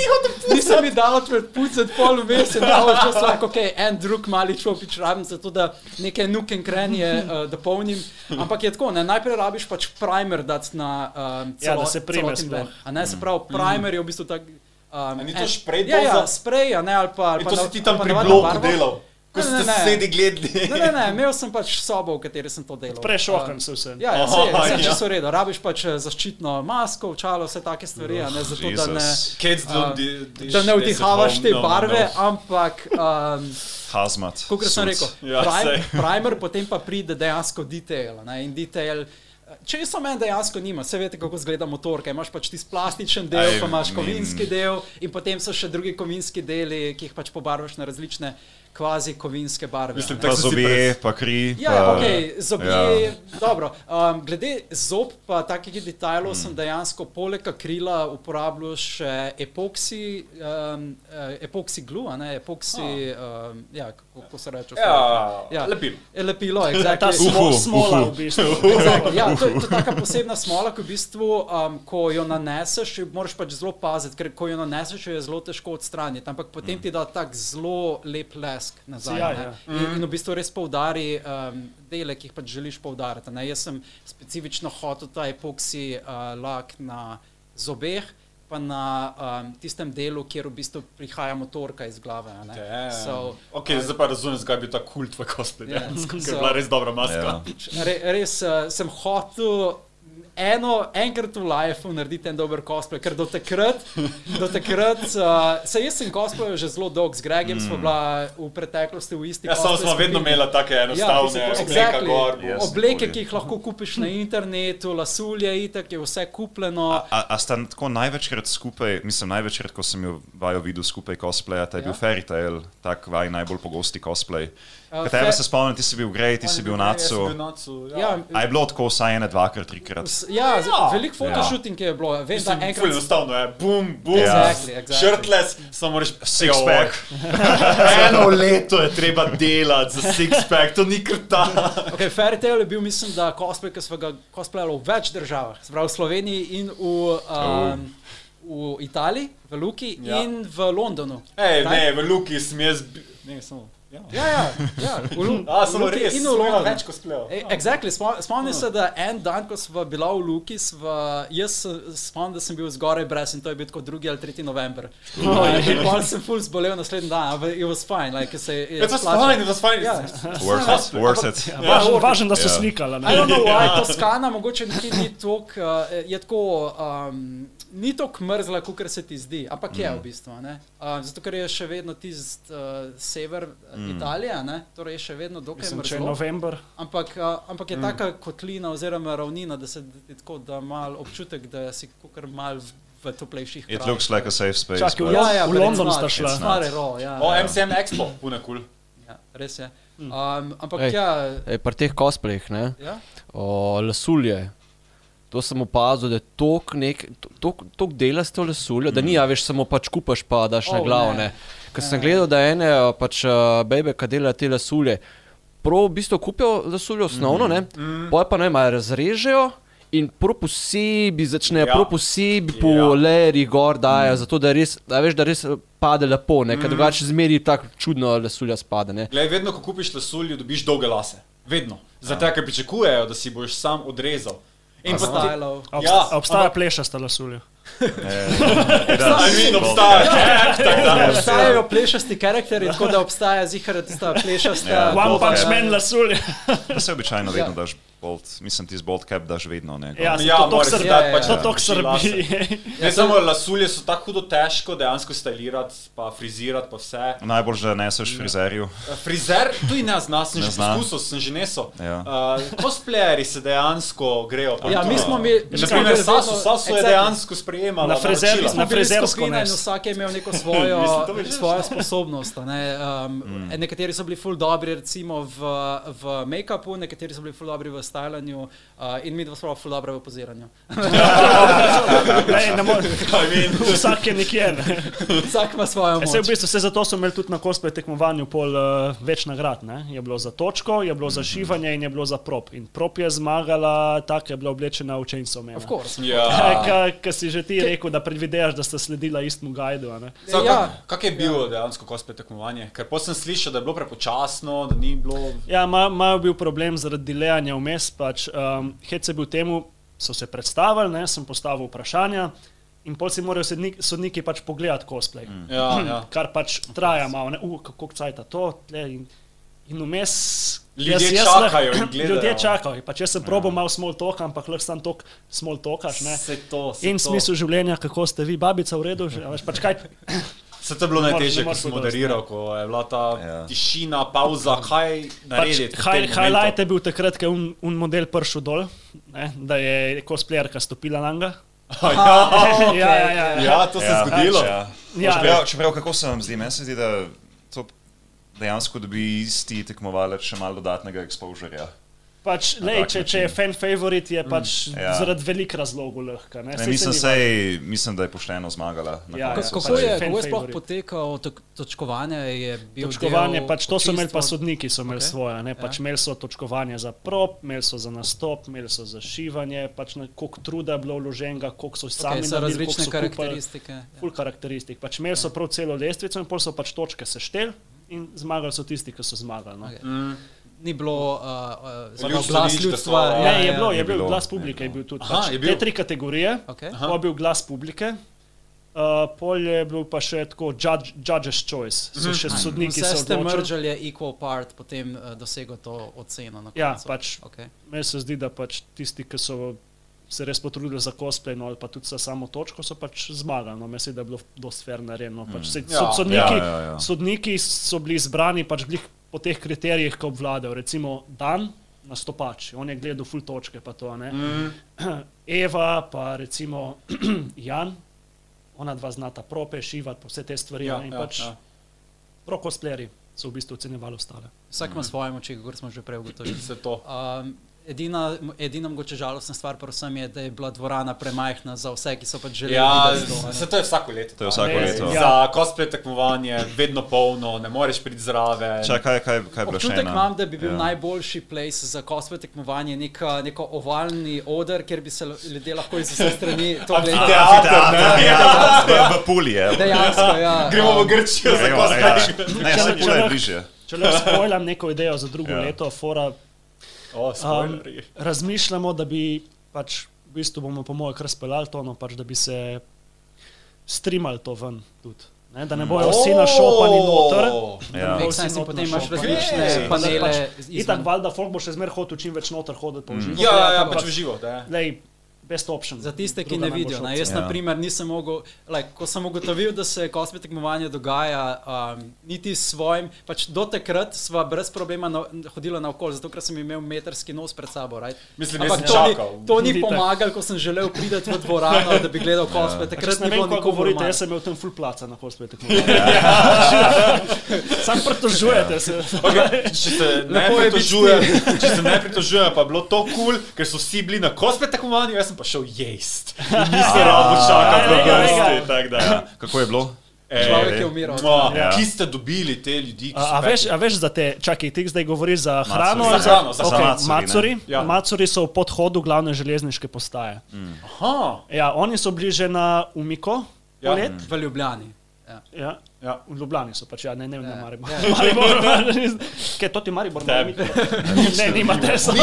Nisem mi dalo več pucati pol vmes, in dalo čas lahko, ok, en drug mali čopič rabim, zato da neke nuke in krenje uh, dopolnim. Ampak je tako, ne, najprej rabiš pač primer dati na um, Ja, celo, da se prime celoten sploh. blend. A ne, se pravi, primer je v bistvu tak. Um, ni to šprej Ja, ja, sprej, a ne, ali pa. ali pa to si ti tam pri bloku delal, ko Ne, ste ne, ne. sedi gledali. Ne, ne, ne, imel sem pač sobo, v kateri sem to delal. Prešokan Um, se. Ja, ja, Aha, vse, vse ja. čisto v redu. Rabiš pač eh, zaščitno masko, čalo, vse take stvari, a ne zato, da ne, uh, da ne vdihavaš te no, no, barve, no. ampak, um, Hazmat. kot sem rekel, Ja, primer, primer, potem pa pride dejansko detail. Ne, in detail Če so meni dejansko nima, vse veste, kako izgleda motorka. Imaš pač tisti plastičen del, Aj, pa imaš min- kovinski del, in potem so še drugi kovinski deli, ki jih pač pobarvaš na različne. Kvazi kovinske barve. Mislim, Pa so si zobje, pa kri. Ja, pa, ok, zobje, ja. ja. dobro. Um, glede zob, pa takih detajlov, mm. sem dejansko poleg akrila uporabljal še epoksi, um, uh, epoksi glue, a ne epoksi, oh. um, ja, kako, kako se reče? Ja, Ja. lepilo. Je lepilo, Ta exactly. smo, Uhu, smola uhu. v bistvu. Exactly. Ja, to, je- to je taka posebna smola, ki v bistvu, um, ko jo naneseš, moraš pač zelo paziti, ker ko jo naneseš, jo je zelo težko odstraniti. Ampak potem ti da tak zelo lep lesk nazaj. Sijaj, ja. In, in v bistvu res poudari um, dele, ki jih pač želiš poudariti. ne. Jaz sem specifično hotel ta epoksi uh, lak na zobeh. Pa na um, tistem delu, kjer v bistvu prihaja motorka iz glave. a ne. So, Ok, zdaj pa razumem, zakaj je bil ta kult v cosplay. Ja. dejansko, Ker So- je bila res dobra maska. Ja. Re, res uh, sem hotel eno, enkrat v lifeu narediti en dober cosplay, ker do takrat, do takrat uh, se jaz sem cosplayal že zelo dolgo, z Gregem mm. smo bila v preteklosti v isti Ja, samo cosplay smo vedno imeli take enostavne Ja, obleke exactly. gor. bo- Yes. Obleke, ki jih lahko kupiš na internetu, lasulje, itak je vse kupljeno. A, a, a sta tako največkrat skupaj, mislim, največkrat, ko sem jo vajo videl skupaj cosplaya, ta je Ja. bil Fairy Tail, tak vaj najbolj pogosti cosplay. Uh, Fa- se spomnim, ti si bil Grey, ti si bil Nacu. Ja. Ja, A je bilo tako vsaj ene, dvakrat, trikrat? ja, ja. veliko fotoshooting je bilo. Vem, da Mislim, ful enkrat. enostavno je, bum, bum, Ja. Exactly, exactly. shirtless, samo reč, Six pack. Eno leto je treba delati za six pack, to ni krta. Okay, Fairy Tail je bil, mislim, da cosplay, ki smo ga cosplayali v več državah, se pravi v Sloveniji in v, um, v Italiji, v Luki Ja. ja. in v Londonu. Ej, Right? ne, v Luki sem jaz, ne, samo, ja. Ja, ja, ja v, Lu A, samo Luki res, in v Londonu. več cosplayov. Ej, Exactly. Spom- Spomnim se, da en dan, ko smo bila v Luki, sva, jaz spomnim, da sem bil zgoraj brez in to je bil tako 2. ali 3. november. No, in pol sem full zbolel naslednji dan, ampak it was fine. Like, se je It was fine, it was fine. Ja. Worth it. Worth it. Važno, važno, da so Ja. slikala. I don't Ne? know why, Toskana mogoče nekje ni tako, uh, je tako, um, ni tako mrzla, kot se ti zdi, ampak je v bistvu. a ne. Uh, zato, ker je še vedno tisti uh, sever mm. Italije, ne, torej je še vedno dokaj Mislim, če je mrzlo. november. Ampak, uh, ampak je mm. taka kotlina oziroma ravnina, da se ti tako da mal občutek, da si kar mal v, toplejših It krajih. looks like a safe space. Čakaj, but- ja, ja, v London sta šla. at all, ja, O, ja. MCM Expo, pune kul. ja, res je. Um, ampak Ej. ja, Ej, pri teh cosplayih, ne, ja. o lasulje. To sem opazil, da je tok nek, tok, tok dela s to lasuljo, da ni, a veš, samo pač kupaš pa daš na Oh, glavo. ne. Ne. Ker sem gledal, da ene a, pač uh, bebe, ki delajo te lasulje, prav v bistvu kupijo lasuljo osnovno, ne, poj pa ne, malo razrežejo. In prav posebej začnejo, Ja. ja. prav posebej po Ja. ja. lerih gor dajo, mm. zato da res, da veš, da res eh, pade lepo, ne, ker drugače zmeri tako čudno lasulja spada, ne. Glej, vedno, ko kupiš lasuljo, dobiš dolge lase. Vedno. Zato, ker pričakujejo, da si boš sam odrezal. In ti. Stylov. Obsta, Ja, ja, obstaja plešasta lasulja. Ja, obstajajo plešasti karakteri, tako da obstaja zihar tista plešasta. Ja. One Punch. Man lasulja. To se običajno vedno Ja. daš bolt, mislim ti z bolt cap daš vedno. Ne, Ja, Ja, to moraš srbi. ja, pač To ja. drži lase. srbi. Ne samo lasulje so tako hudo težko dejansko stilirati, pa frizirati, pa vse. Najbolj, da neseš frizerju. Frizer, tudi ne zna, sem Ne že zna. poskusil, sem že nesel. Ja. Uh, cosplayeri se dejansko grejo. po Ja, to. mi smo mi, Naprimer, Sasu, Sasu je dejansko sprejemala. Na frizer- na frizersko nes. vsak je imel neko svojo, Mislim, to svojo sposobnost. a Ne? Um, mm. Nekateri so bili ful dobri recimo v, v make-upu, nekateri so bili ful dobri v stylanju uh, in mi dva smo ful dobri v poziranju. Ne, ne more. Vsak je nekje. Ne. Vsak ima svojo Vse v moč. bistvu, vse zato so imeli tudi na cosplay tekmovanju pol uh, več nagrad. Ne? Je bilo za točko, je bilo za šivanje in je bilo za prop. In prop je zmagala, tako je bila oblečena v Chainsaw Man. Of course. Ja. Kaj si že ti rekel, da predvidevaš, da sta sledila istemu gajdu. a ne? Kako Ja. kak je bilo dejansko cosplay tekmovanje? Ker potem sem slišal, da je bilo prepočasno, da ni bilo. Ja, imajo ma bil problem zaradi delejanja vmes. Pač, um, Hec je bil temu, so se predstavili, ne, sem postavil vprašanja. In pol si morajo sodniki, sodniki pač pogledati cosplay. Mm. Ja, ja. Kar pač traja malo, ne, uh, kako cajta to. Tle, in, in vmes. Ljudje lahko- čakajo in gledajo. Ljudje čakajo. Pa če sem probal malo small talk, ampak lahko sam tok small talkaš. Ne. Se to, se In to. smisel življenja, kako ste vi, babica, v redu, že, a veš, pač kaj. Se to je bilo najtežje, ko sem moderiral, ko je bila ta Ja. tišina, pauza, kaj Pač, narediti. tem high, momentu. highlight je bil takrat, ko je un, un model prišel dol, ne, da je cosplayerka stopila na njega. ja, ja, ja, ja. ja, to se je zgodilo. Ja. Ja. Čeprav, čeprav, kako se vam zdi? Meni se zdi, da to dejansko dobi isti tekmovalec še malo dodatnega exposurja. Pač, lej, če, če je fan favorit, je pač Ja. zaradi velikih razlogov lahko. Ne, Ne, mislim, se sej, mislim, da je pošteno zmagala. Ja, ja, Kako pač je, kako je sploh potekalo to, točkovanje? Je bil Točkovanje, pač to so imeli pa sodniki, so imeli Ok. okay. svoje. Ne? Pač Ja. Imeli so točkovanje za prop, imeli so za nastop, imeli so za šivanje, pač koliko truda je bilo vloženega, koliko so sami Okay, so naredili, različne karakteristike. Ja. Ful karakteristik. Pač imeli so prav celo lestvico in pol so pač točke sešteli in zmagali so tisti, ki so zmagali. No. Okay. Mm. Ni bilo uh, uh, Ljudstvo glas ljudstva. glasoval. Ne, ja, je ja. bilo, je Je bil bilo, glas publike, je bil tudi. Aha, Pač je bil. te tri kategorije, Okay. pa je bil glas publike. Uh, pol je bil pa še tako judge, judge's choice, so še sodniki Vse se ste odločili. mržali, je equal part, potem uh, dosegel to oceno. Na Ja, koncu. pač Okay. Meni se zdi, da pač tisti, ki so se res potrudili za cosplay, no, ali pa tudi za samo točko, so pač zmagali. No, zdi, da je bilo dosti fair narejeno. Pač, saj Ja. sod, sodniki, Ja, ja, ja. sodniki so bili izbrani pač glih po teh kriterijih, ki obvladajo. Recimo Dan, nastopač, on je gledal full točke, pa to ne. Mm. Eva, pa recimo Jan, ona dva znata prope, šivati, pa vse te stvari. Ja, in ja, pač ja. pro cosplayeri so v bistvu ocenjevali ostale. Vsak ima svoje moči, kot smo že prej ugotovili. Vse to. Um, edina, edina mogoče žalostna stvar pri vsem je, da je bila dvorana premajhna za vse, ki so pač želeli Ja, videti to. ne. se to je vsako leto. To je vsako Ne, leto. ja. Za cosplay tekmovanje, vedno polno, ne moreš priti zraven. Čakaj, kaj, kaj, kaj je bilo še Občutek imam, da bi bil Ja. ja. najboljši place za cosplay tekmovanje neka, neko ovalni oder, kjer bi se ljudje lahko iz vseh strani to gledali. Amfiteater, ne? Ja, v, v Puli je. Dejansko, ja. Gremo v Grčijo za Gremo, ja. cosplay. Ne, Če- se Pula je bližje. Če le spojlam neko idejo za drugo Ja. leto, fora O, Um, razmišljamo, da bi pač v bistvu bomo po mojem kar speljali to, no, pač, da bi se streamali to ven tudi. Ne, da ne bojo vsi našopani noter. Ja. Vsi potem imaš različne Okej. panele. Pač, itak, valjda, folk bo še zmeraj hotel čim več noter hoditi po živo. Ja, ja, ja, ampak, pač v živo. da je. Lej, best option. Za tiste, ki ne vidijo. Ne? Jaz, opcija. na primer, nisem mogel, like, ko sem ugotovil, da se kosme tekmovanje dogaja, um, niti s svojim, pač do takrat sva brez problema na, hodila naokoli, zato ker sem imel metrski nos pred sabo. Right? Mislim, Ampak to ni, to ni pomagalo, ko sem želel priti v dvorano, da bi gledal kosme. Pač Takrat ne ni vem, bilo kako govorite, jaz sem imel tam full placa na cosplay tekmovanju. Sam pritožujete se. Okay, če se ne Lepo je biti pritožujem, če se ne pritožujem, pa je bilo to kul, cool, ker so vsi bili na cosplay tekmovanju, jaz sem pa šel jest. In Nisem rado čakal v ja, ja, vrsti. ja. tako da. Ja. Kako je bilo? Ej, Človek je umiral. mua, Ja. Ki ste dobili te ljudi? A, a, veš, a veš za te, čakaj, ti zdaj govoriš za hrano? Za ali hrano, za okay, hrano. Macuri, Ja. Macuri so v podhodu glavne železniške postaje. Aha, Ja, oni so bili že na Umiko, Ja. ja. let. V Ljubljani. Ja. Ja. ja. V Ljubljani so pač, ja, ne, ne, ne, Ja. Maribor. Maribor, kaj, to ti Maribor Ja. ne, ne, nimate so.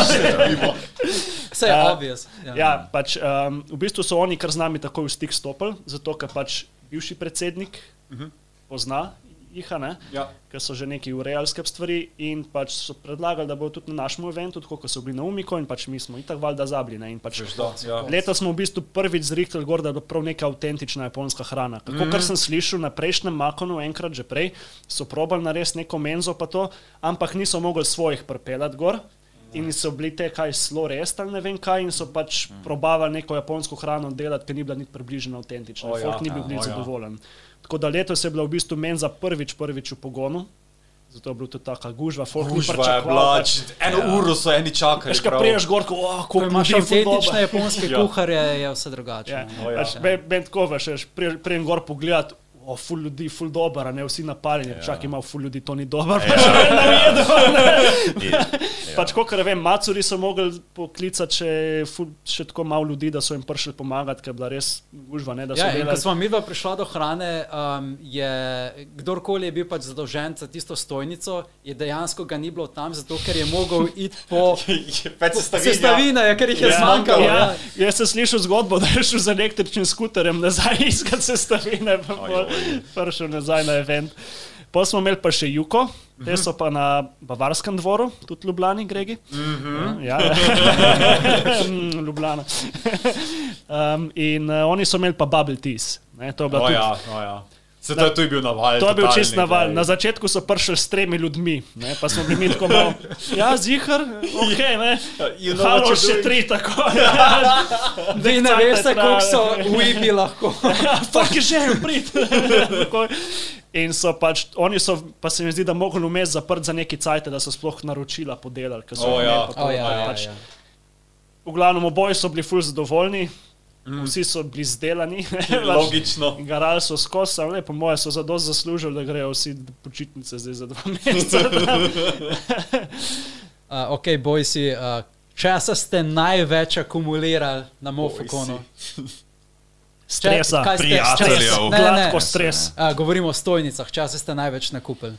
Vse je Ja. obvious. Ja. Ja, pač, um, v bistvu so oni kar z nami takoj v stik stopili, zato ker pač bivši predsednik pozna jih, a ne, Ja. ker so že neki urejalske stvari in pač so predlagali, da bodo tudi na našem eventu, tako kot so bili na Umiko in pač mi smo itak valjda zabili. Ne, in pač da, ja. Letos smo v bistvu prvič zrihtali gor, da je bila prav neka avtentična japonska hrana. Kako mm. kar sem slišal na prejšnjem makonu, enkrat že prej, so probali narediti neko menzo, pa to, ampak niso mogli svojih prpelati gor. In so bili te kaj slo res ali ne vem kaj, in so pač probavali neko japonsko hrano delati, ki ni bila niti približno avtentična. Oh, ja, Folk ni bil ja, bil o ja. zadovoljen. Tako da letos je bila v bistvu menza prvič, prvič v pogonu. Zato je bila tudi taka gužva, folk ni Gužva je pričakoval, bila, pač- č- eno uro so eni čakali. Veš, kaj priješ gor, ko oh, Ko imaš avtentične japonske Ja. kuharje, je vse drugače. Ja, ne. O ja. pač, ben, ben tako veš, prej gor pogledati, o, ful ljudi, ful dober, a ne vsi napaljeni, ja. čak ima ful ljudi, to ni dober. Ja. Pač, kot vem, Macuri so mogli poklicati še, ful, še tako malo ljudi, da so jim prišli pomagati, ker je bila res gužva, ne, da so Ja, in ko delali. smo mi dva prišla do hrane, um, je kdorkoli je bil pač zadolžen za tisto stojnico, je dejansko ga ni bilo tam, zato ker je mogel iti po sestavine, ja, ker jih je Ja, zmanjkalo. ja, Ja. jaz sem slišal zgodbo, da je šel z električnim skuterjem nazaj iskati sestavine, pa Oj, oj. Prišel nazaj na event. Potem smo imeli pa še Juko, te so pa na Bavarskem dvoru, tudi Ljubljani, Gregi. Ja, ja. Mm, Ljubljana. um, in uh, oni so imeli pa Bubble Teas. Ne, to je bila O tudi ja, o ja. Se to, to je bil naval. To je bil čist naval. Na začetku so prišli s tremi ljudmi, ne? pa smo bili mi tako malo, ja, zihar, ok, ne. You know Halo, še doing. tri tako. Vi ne veste, koliko so uibi lahko. Fak je že, prid. In so pač, oni so, pa se mi zdi, da mogli vmes zaprt za neki cajt, da so sploh naročila podelali. ker so O, imeli ja. pa to, Oh, ja, ja, pač, ja. V glavnem oboji so bili ful zadovoljni, vsi so bili zdelani. Logično. Garali so skozi, samo ne, po mojem, so zadost zaslužili, da grejo vsi počitnice zdaj za dva meseca. Uh, ok, bojsi, uh, česa ste največ akumulirali na Mofokonu? Stresa, Kaj ste- prijateljev. stres? Ne, ne, Gladko ne. stres. Uh, govorimo o stojnicah, česa ste največ nakupili?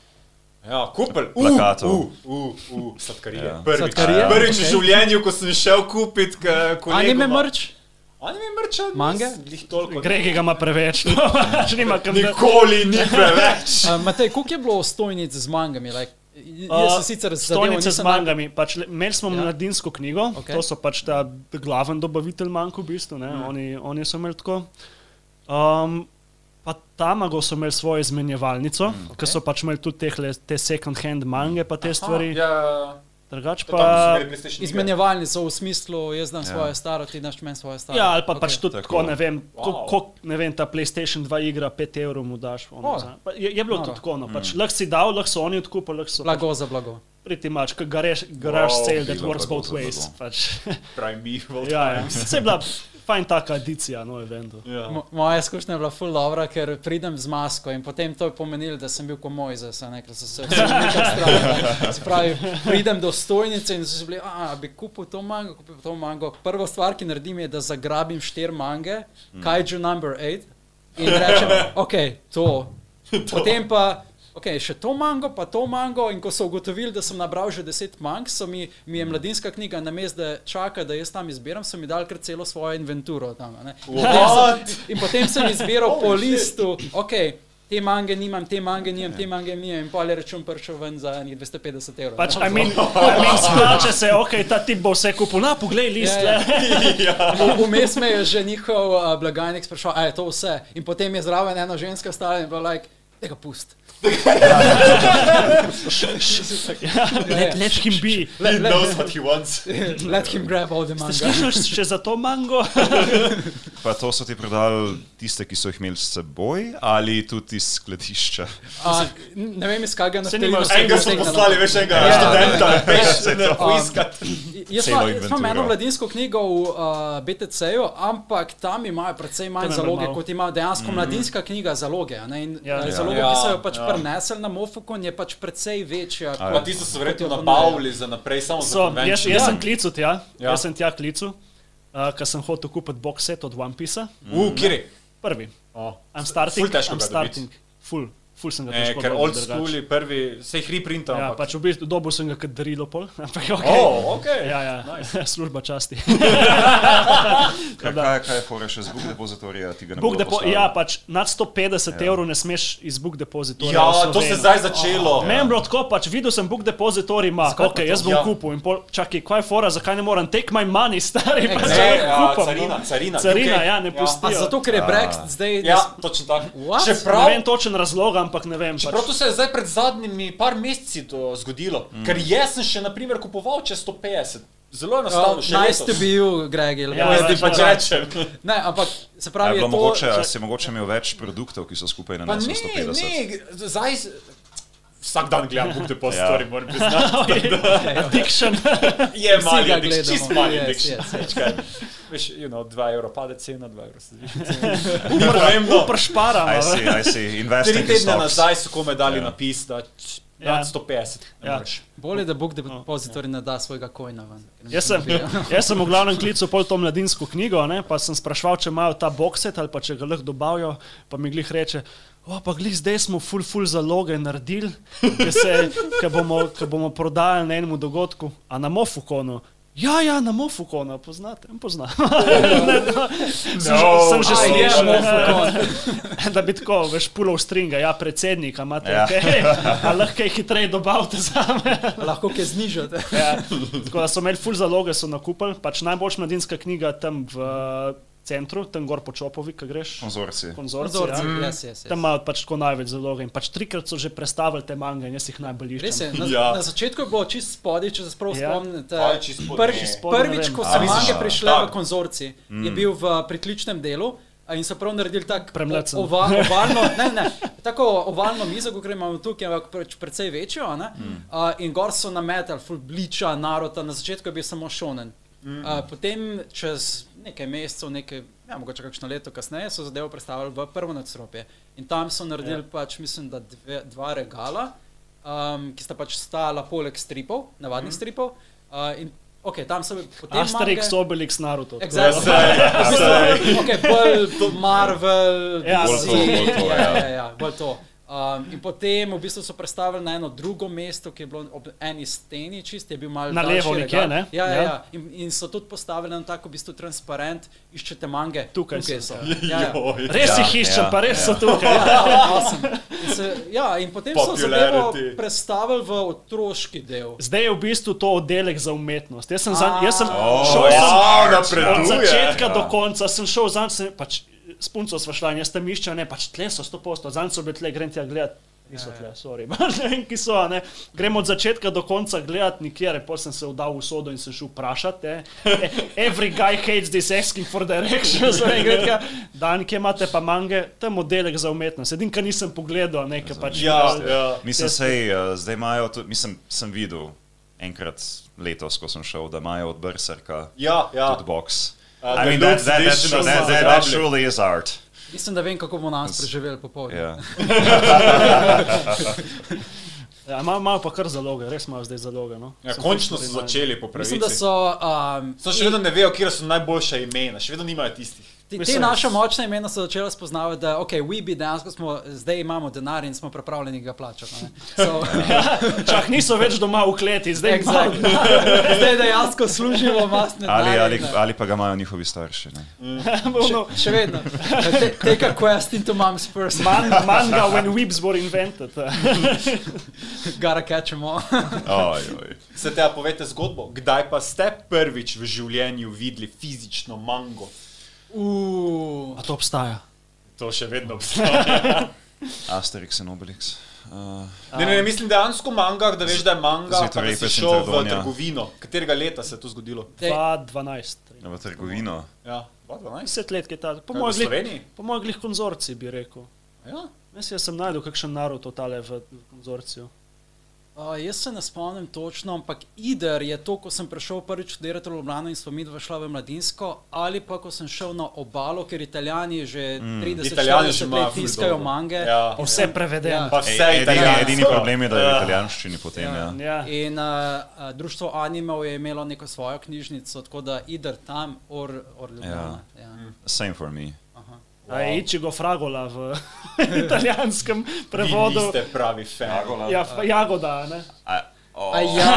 Ja, kupel. Plakatov. Uh, uh, uh, sladkarije. Ja. Prvič, Sladkarije? prvič v Ok. življenju, ko sem šel kupiti. Anime mrč? Anime mrča? Mange? Gregi ga ima preveč. No, pač nima kam Nikoli ni preveč. Uh, Matej, koliko je bilo stojnic z mangami? Like, jaz sem sicer zadevo Stolnice z nisem mangami. Pač, imeli smo Ja. ja. mladinsko knjigo, Ok. okay. to so pač ta glaven dobavitelj manjko, v bistvu, ne, mm. oni, oni so imeli tako. Um, pa Tamago so imeli svojo izmenjevalnico, mm, okay. ker so pač imeli tudi tehle, te second hand mange, pa te stvari. Ja. Drugač pa tam so v smislu, jaz dam Ja. svoje staro, ti daš meni svoje staro. Ja, ali pa Ok. okay. pač tudi Tako. ne vem, ko, Wow. ko, ne vem, ta PlayStation 2 igra 5 evrov mu daš. Ono, O. za- pa je, je bilo Noro. tudi tako, no, pač mm. lahko si dal, lahko so oni odkupili, lahko so pač Blago za blago. pretty much, kot garage, garage Wow, sale that works both ways. Pač. Primeval ja, ja. Se je bila fajn taka edicija, no, eventu. Ja. Mo- Moja izkušnja je bila full dobra, ker pridem z masko in potem to je pomenilo, da sem bil kot moj, za se nekaj, so se vsi nekaj strahali. Se pravi, pridem do stojnice in so si bili, a bi kupil to mango, kupil to mango. Prva stvar, ki naredim, je, da zagrabim štir mange, kaiju number 8 in rečem, ok, to. Potem pa, ok, še to mango, pa to mango. In ko so ugotovili, da sem nabral že deset mang, so mi, mi je mladinska knjiga, namesto da čaka, da jaz tam izbiram, so mi dali kar celo svojo inventuro. Tam, a ne. in, potem sem, in potem sem izbiral po listu, ok. Te mange nimam, te mange nimam, te mange nimam, in pol je račun prišel ven za enih 250 evrov. Pač. I mean, I mean, splače se, ok, ta tip bo vse kupil, na, poglej list. Ja, Ja, ja. Vmes me je že njihov uh, blagajnik sprašal, a je to vse. In potem je zraven ena ženska stala in bila like, tega pust. Let, let him be. Let, He let, knows what he wants. let him grab all the manga. Slišiš še za to mango? Pa to so ti prodali tiste, ki so jih imeli s seboj, ali tudi iz skladišča. A, ne vem, iz kakega Se naftalina nima- sem Enega stegnjen. poslali, veš, enega Ja. študenta, veš, ne Um, poiskat. Jaz imam- eno mladinsko knjigo v uh, BTC-ju, ampak tam imajo precej manj To zaloge, kot ima dejansko mladinska knjiga zaloge. a ne, In, Ja. uh, Ja. Zaloga, Ja, ki so jo pač ja. Prenesli na Mofokon, je pač precej večja. A Pa kot- tisto so kot verjetno nabavili za naprej, samo za So, jaz, convention. jaz Ja. sem klical tja, Ja. ja. jaz sem tja klical, uh, ker sem hotel kupiti box set od One Piece. U, kjer je? Prvi. O, I'm starting. Ful težko I'm starting. Full, full sem ga Ne, težko ker old school je prvi, se jih reprinta. Ja, ampak- pač v bistvu dobil sem ga kot darilo pol. Ampak ok. O, ok. Ja, ja, služba časti. Kaj, kaj, kaj je fora še z book depozitorija? Ti ga ne Book depo ja, pač nad 150 ja. evrov ne smeš iz book depozitorja. Ja, to se zdaj začelo. Meni je bilo tako, pač videl sem book depozitorij, ima, Zakaj pa ok, jaz bom Ja. ja. kupil. In pol, čakaj, kaj je fora, zakaj ne morem take my money, stari, pa se ja, kupam. carina, carina, Carina, ja, ne Ja. A pustijo. zato, ker je Brexit zdaj. Ja, točno tako. Čeprav, Ne vem točen razlog, ampak ne vem. čeprav Pač. to se je zdaj pred zadnjimi par meseci to zgodilo. Mm. Ker jaz sem še naprimer kupoval čez 150. Zelo enostavno, še Uh, nice to letos. be you, Greg. Ja, Ja, ja, ti pač ja. rečem. Ne, ampak se A pravi, je je bilo to, mogoče, a si mogoče imel več produktov, ki so skupaj Pa nanesli ne, 150? ne, zdaj vsak dan gledam Book Depository, Ja. moram priznati. Addiction. Je mali čist mali Yes, yes, yes. Kaj. Veš, you know, 2 evra pade cena, 2 evra se zviša cena. Ni pomembno. Pršparamo. I see, I see. Investing Tri in tedne stocks. nazaj so kome dali Ja. napis, da Ja. nad 150. ne Ja. moreš. bolje, da Bog depozitorij ne da svojega kojna ven. Jaz sem, jaz sem v glavnem klical pol to mladinsko knjigo, ne, pa sem sprašval, če imajo ta boxet ali pa če ga lahko dobavijo, pa mi glih reče. O, pa glih zdaj smo full, full zaloge naredili, ki bomo, ke bomo prodajali na enem dogodku, a na Mofukonu. Ja, ja, na Mofukonu, poznate, poznam. Ne, no, sem, že- No, sem že je slišal, Mofukon. da bi tako, veš, pulov stringa, ja, predsednik, imate Ja. kaj, a lahko kaj hitreje dobavite za me. Lahko kaj znižate. Ja, tako da so imeli full zaloge, so nakupili. Pač najboljša mladinska knjiga tam v centru, tam gor po Čopovi, ki greš. Konzorci. Konzorci. Vzorci, Ja. yes, yes, Tam yes. imajo pač tako največ zaloge in pač trikrat so že predstavili te mange in jaz jih najbolj iščem. na, Ja. na začetku je bilo čist spodaj, če se prav Ja. spomnite. Prvi, prvič, ko so mange prišle Tak. v konzorci, mm. je bil v pritličnem delu. a In so prav naredili tako Premlecen. ova, ovalno, ne, ne, tako ovalno mizo, kot imamo tukaj, ampak preč, precej večjo. a ne. Uh, in gor so nametali, full bliča, narota, na začetku je bil samo šonen. Uh, potem, čez nekaj mesecev, nekaj, ja, mogoče kakšno leto kasneje, so zadevo predstavili v prvo nadstropje. In tam so naredili, ja. pač, mislim, da dve, dva regala, um, ki sta pač stala poleg stripov, navadnih mm. stripov. Uh, in, okay, tam so potem Asterix, mange- Obelix, Naruto. Exactly. Ja, saj, okay, bolj Marvel, Ja, DC, bolj to, bolj to, ja, ja. ja, ja, bolj to. Um, in potem v bistvu so predstavili na eno drugo mesto, ki je bilo ob eni steni, čist je bil malo Na levo nekje, ne? Ja, ja, Ja. ja. In, in so tudi postavili na tako v bistvu transparent, iščete mange. Tukaj tukaj so. so. Ja, ja. Joj. Res Ja, jih iščem, ja, pa res ja. so tukaj. Ja, awesome. in, se, ja, in potem so zadevo Popularity. predstavili v otroški del. Zdaj je v bistvu to oddelek za umetnost. Jaz sem, za, jaz sem Oh, šel ja. sem, od začetka Ja. do konca, sem šel zanj, sem, pač, s punco sva šla in jaz tam iščem, ne, pač tle so 100%, zanj so bili tle, grem tja gledat. Niso tle, sorry, ne vem, ki so, a ne. Grem od začetka do konca gledat nikjer, potem sem se vdal v sodo in se šel vprašati. eh. E, Every guy hates this asking for directions. a ne, gre tja, Dan, kje imate pa mange, tam oddelek za umetnost. Edin, kar nisem pogledal, nekaj pač. Ja, ja. Mislim, sej, uh, zdaj imajo, tudi, mislim, sem videl enkrat letos, ko sem šel, da imajo od Berserka Ja, ja. tudi box. Uh, I mean, that, that, that, that, that, that, that surely is art. Mislim, da vem, kako bomo nas preživeli popoldne. Yeah. Ja, imajo imajo pa kar zaloge, res imajo zdaj zaloge. No. Ja, Sem končno so začeli po pravici. Mislim, da so. Um, So še vedno ne vejo, kje so najboljša imena, še vedno nimajo tistih. Te, te naša močna imena so začela spoznavati, da okay, we bi dejansko smo, zdaj imamo denar in smo pripravljeni ga plačati. So, naredili. Čak niso več doma v kleti, zdaj exactly. zdaj dejansko služimo mastne Ali, denarje, ali, ali pa ga imajo njihovi starši. Ne? Še, še vedno. Te- Take a quest into mom's purse. Man, manga when weebs were invented. Gotta catch them all. Oj, oj. Se te povete zgodbo, kdaj pa ste prvič v življenju videli fizično mango? Uh, A to obstaja. To še vedno obstaja. Asterix in Obelix. Uh, Ne, ne, ne, mislim dejansko manga, da veš, da je manga, pa da Zvitorepes si in šel v trgovino. Katerega leta se je to zgodilo? Dej. 2012. v trgovino. Ja, 2012. 10 let je ta. Po mojem glih- Sloveniji? po mojem glih konzorcij bi rekel. Ja. Jaz jaz sem najdel kakšen narod totale v konzorciju. Uh, jaz se ne spomnim točno, ampak ider je to, ko sem prišel prvič študirati v Ljubljano in smo mi dva šla v mladinsko, ali pa ko sem šel na obalo, ker italijani že 30 40 imajo let ful tiskajo mange. Ja. Vse prevedeno. Ja. Pa Ej, vse edini, italijansko. edini problem je, da je v Ja. italijanščini potem. Ja. Ja. In uh, uh, društvo Animal je imelo neko svojo knjižnico, tako da ider tam, or, or Ljubljana. Ja. Ja. Same for me. A je Ichigo Fragola v italijanskem Vi prevodu. niste pravi fan. Ja, jagoda, ne? A, oh, A ja.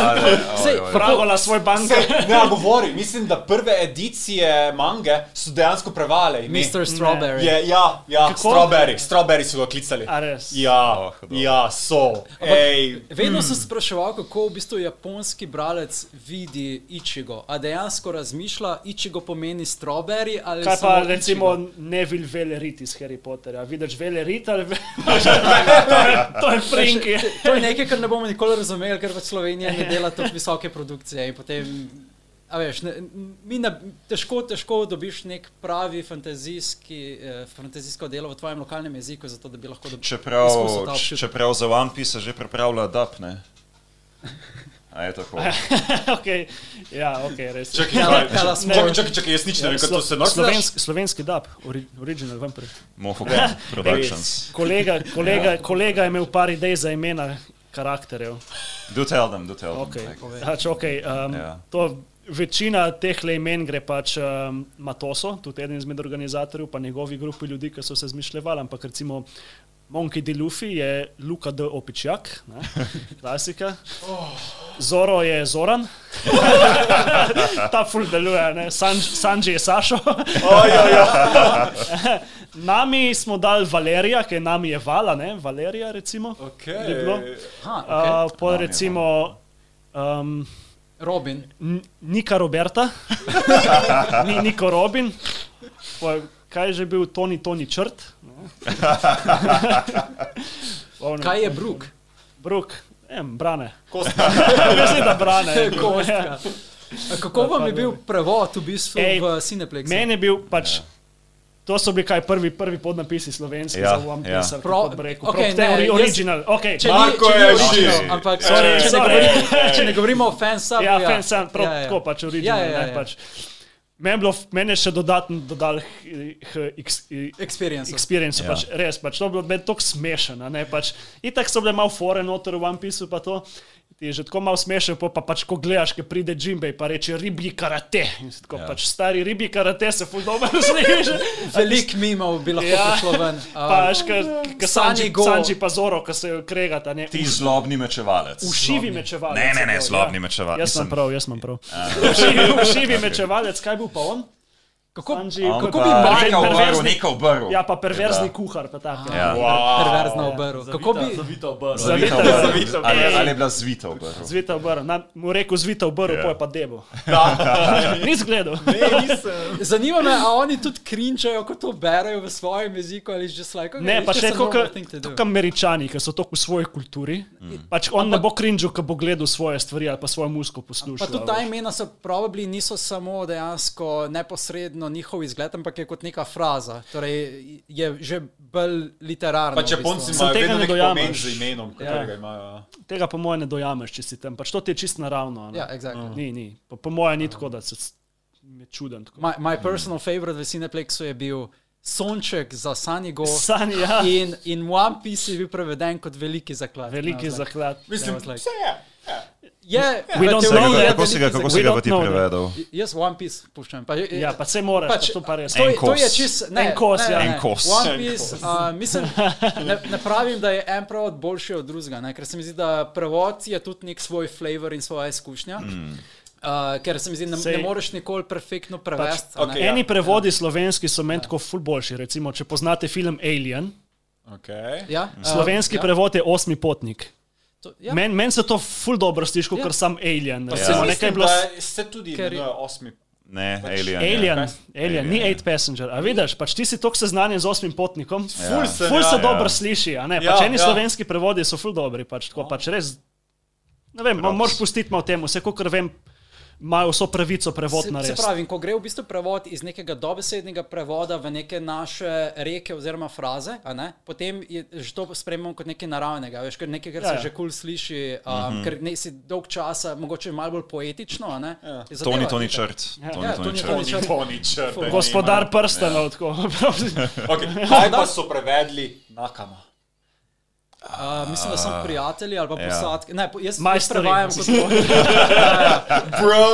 ale, oj, Sej, oj. Fragola svoj bank. Ne, ja, govori, mislim, da prve edicije mange so dejansko prevale. ime. Mr. Strawberry. Je, ja, ja, Kako? strawberry, strawberry so ga klicali. Ja, Oh, ja, so. Ej, Vedno sem spraševal, kako v bistvu japonski bralec vidi Ichigo. A dejansko razmišlja, Ichigo pomeni strawberry ali Kaj samo pa Ichigo? recimo Neville Velerit iz Harry Potterja? Vidiš Velerit ali to je, to je Frinki. To je nekaj, kar ne bomo nikoli razumeli, ker pač Slovenija ne dela tako visoke produkcije. in Potem, a veš, ne, mi ne, težko, težko dobiš nek pravi fantazijski, eh, fantazijsko delo v tvojem lokalnem jeziku, zato da bi lahko dobil Čeprav, čeprav za One Piece že pripravlja DAP, ne? A je tako? okay. Ja, ok, res. čakaj, Ja, kaj, tell us čakaj, čakaj, čakaj, jaz nič ne vem, to Slo- se norce slovenski, slovenski dub, ori, original, vem prej. Mofocon Productions. Kolega, kolega, kolega je imel par idej za imena karakterjev. Do tell them, do tell them. Okay. Like, Pač, okay, um, Ja. to, večina teh imen gre pač um, Matoso, tudi eden izmed organizatorjev, pa njegovi grupi ljudi, ki so se zmišljali, ampak recimo Monkey D. Luffy je Luka D. Opičjak, ne, klasika. Zoro je Zoran, ta full deluje, ne? Sanj, Sanji je Sašo. Nami smo dali Valerija, ki je nami je Vala, ne? Valerija recimo. Okay. Bi bilo? Aha, okay. Uh, pol Nami je recimo um, Robin. N- Nika Roberta, ni Niko Robin, pa kaj je že bil Toni Toni Črt. Ono, Kaj je Brook? Bruk, em, brane. Kostka. Mislim, da brane. Kostka. A Kako vam je bil prevod v bistvu Ej, v Cineplex? Meni je bil pač. To so bili kaj prvi, prvi podnapisi slovenski Ja, za One ja. Piece. Pro- Pro, rekel, okej, okay, ne, ne, ori, jaz- original. Okay. Če Marko ni, če je ni original, ampak Sorry, če, ne govorimo, če ne govorimo o fansubu, Ja, ja, fan sam, prav ja, ja. tako pač original. Ja, ja, ja, ne, ja. Pač. Meni je meni je še dodatno dodal x, Experience. experience, Ja. ja. pač, res, pač, to je bilo meni tako smešno. a ne, Pač, itak so bile malo fore noter v One Pieceu, pa to. Ti je že tako malo smešno, pa, pa pač ko gledaš, ki pride Jimbej, pa reče ribji karate. In si tako, ja. pač stari ribji karate se ful dobro sliši. Veliko mimov bi lahko Ja. prišlo ven. Um, veš, ka, ka Sanji Sanji, pa Zoro, ko se kregata. Ne, Ti zlobni mečevalec. Ušivi mečevalec. Ne, ne, ne, bil, zlobni mečevalec. Jaz sem prav, jaz sem prav. Ušivi, ušivi mečevalec, kaj bil pa on? Kako, Sanji, kako bi Marvel Neka obrv, perverzni- neka obrv. Ja, pa perverzni kuhar, pa tako. Ja. perverzno obrl? Kako bi, Zavita obrv. Zavita Zavita obrv. obrv. Ali, ali je bila zvita obrv? Zvita obrv, Na- mu rekel zvita obrv, Ja. yeah. pa je pa debo. Ni zgledal. zanima me, a oni tudi krinčajo, ko to berajo v svojem jeziku ali že like, okay, Ne, pa it's še to kot američani, ki so tako v svoji kulturi. Mm. Pač on ne bo krinžil, ko bo gledal svoje stvari ali pa svojo musko poslušal. Pa tudi ta imena so probably niso samo dejansko neposredno njihov izgled, ampak je kot neka fraza. Torej je že bolj literarno. Pa Japonci bistvu. Sem imajo tega vedno ne nek pomen dojameš. z imenom, Ja. katerega imajo. ja. Tega po mojem ne dojameš, če si tam. Pač to ti je čist naravno. ne. Ja, exactly. Ni, ni. Po, po mojem ni tako, da se mi je čuden. Tako. My, my personal favorite v Cineplexu je bil Sonček za Sanigo. Sanji, ja. In, in One Piece je bil preveden kot veliki zaklad. Veliki like- zaklad. Mislim, like- vse je. Je, We v don't teoriji know je that. Kako si ga, kako We si ga pa don't ti prevedel? zaklad. Jaz One Piece puščam. Pa, Ja, pa se moraš, Pač, pač, to pa res. To, to je čist, ne, En kos, ne, ja. En kos. One Piece, uh, mislim, ne, ne pravim, da je en prevod boljši od drugega, ne, ker se mi zdi, da prevod je tudi nek svoj flavor in svoja izkušnja. Mm. Uh, ker se mi zdi, da ne, Sej- ne moreš nikoli perfektno prevesti. Pač, a ne. okej, ja. Eni prevodi slovenski so meni tako ful boljši. Recimo, če poznate film Alien, Okay. Ja, uh, slovenski ja, prevod je Osmi potnik. To- Ja, Meni men se to ful dobro sliši, kot Ja. ja. sam Alien. Ja. se Nekaj bilo se tudi Ker- imenuje osmi. Ne, Pač Alien. ja. Alien, Alien, ni Eight Passenger. A vidiš, pač ti si tako seznanjen z osmim potnikom. Ful sem, Ful ja, se ja. dobro sliši, a ne? Ja, Pač eni ja. slovenski prevodi so ful dobri, pač tako pač res. Ne vem, moraš pustiti malo temu, vse kot vem, imajo vso pravico prevod Se, se narediti. pravi, ko gre v bistvu prevod iz nekega dobesednega prevoda v neke naše reke oziroma fraze, a ne, potem je že to spremljamo kot nekaj naravnega, veš, ker nekaj, kar Ja, se ja. že kul cool sliši, um, mm -hmm. ker ne, si dolg časa, mogoče malo bolj poetično, a ne. Ja. zadeva Toni, Toni črt. Ja. Toni, Ja, Toni Toni, črt. Toni črt. Gospodar prstanov, tako. Okay. Kaj pa so prevedli nakama? Uh, mislim, da so prijatelji ali pa Ja. posadke. Ne, po- jaz, Majstri. prevajam kot Bro!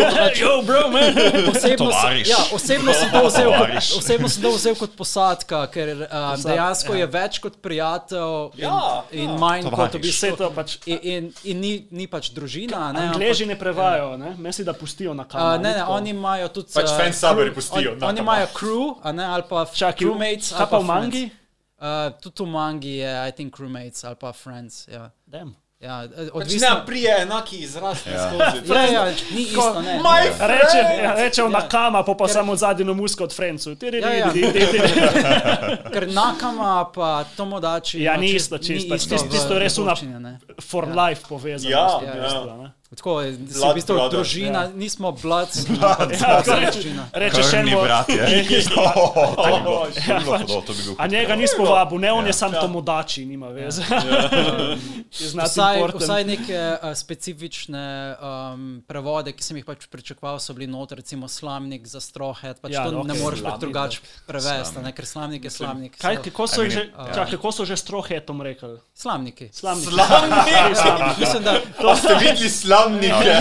Yo, bro, man. osebno, sem, ja, osebno sem to vzel kot, osebno sem to vzel kot posadka, ker um, dejansko je več kot prijatelj in, Ja, in ja. manj kot v Tovariš. bistvu. To pač. In, in, in ni, ni pač družina. Ne, Angleži ne prevajajo, ne? Mesi, da pustijo na ampak, kameru. uh, ne, ne, oni imajo tudi. Pač uh, fansuberi crew- pustijo on- Oni imajo crew, ne, ali pa crewmates. kaj ali pa v friends. Uh, tudi v mangi je, I think, crewmates ali pa friends. Ja. Damn. Ja, eh, Pač odvisno. ne, prije enaki izraz skozi. Ja, ja, ni isto, ne. My Reče, ja, reče Ja. na kama, pa pa samo zadnjo musko od Frencu. Ja, ja. Ker nakama pa tomodači. Ja, ni isto, čist, ni pač isto tisto- tisto je res una-. For life povezano. Ja, tem, ja. V ne. Tako je, si v Blood bistvu družina, ja. nismo blood, Ja, pač tako reče. družina. Reče še eno. to bi bil A njega nis povabil, ne, on Ja. je sam tomodači, nima veze. Je znati Vsaj, vsaj neke uh, specifične um, prevode, ki sem jih pač pričakoval, so bili noter, recimo slamnik za strohet. Pač Ja, ja, to no, ne okej, moreš pač drugače prevesti, ne, ker slamnik je slamnik. Kaj, kako so, I mean, že, ja. čak, kako so že s trohetom rekli? Slamniki. Slamnik. Slamnik! Mislim, da To ste videli slamnike.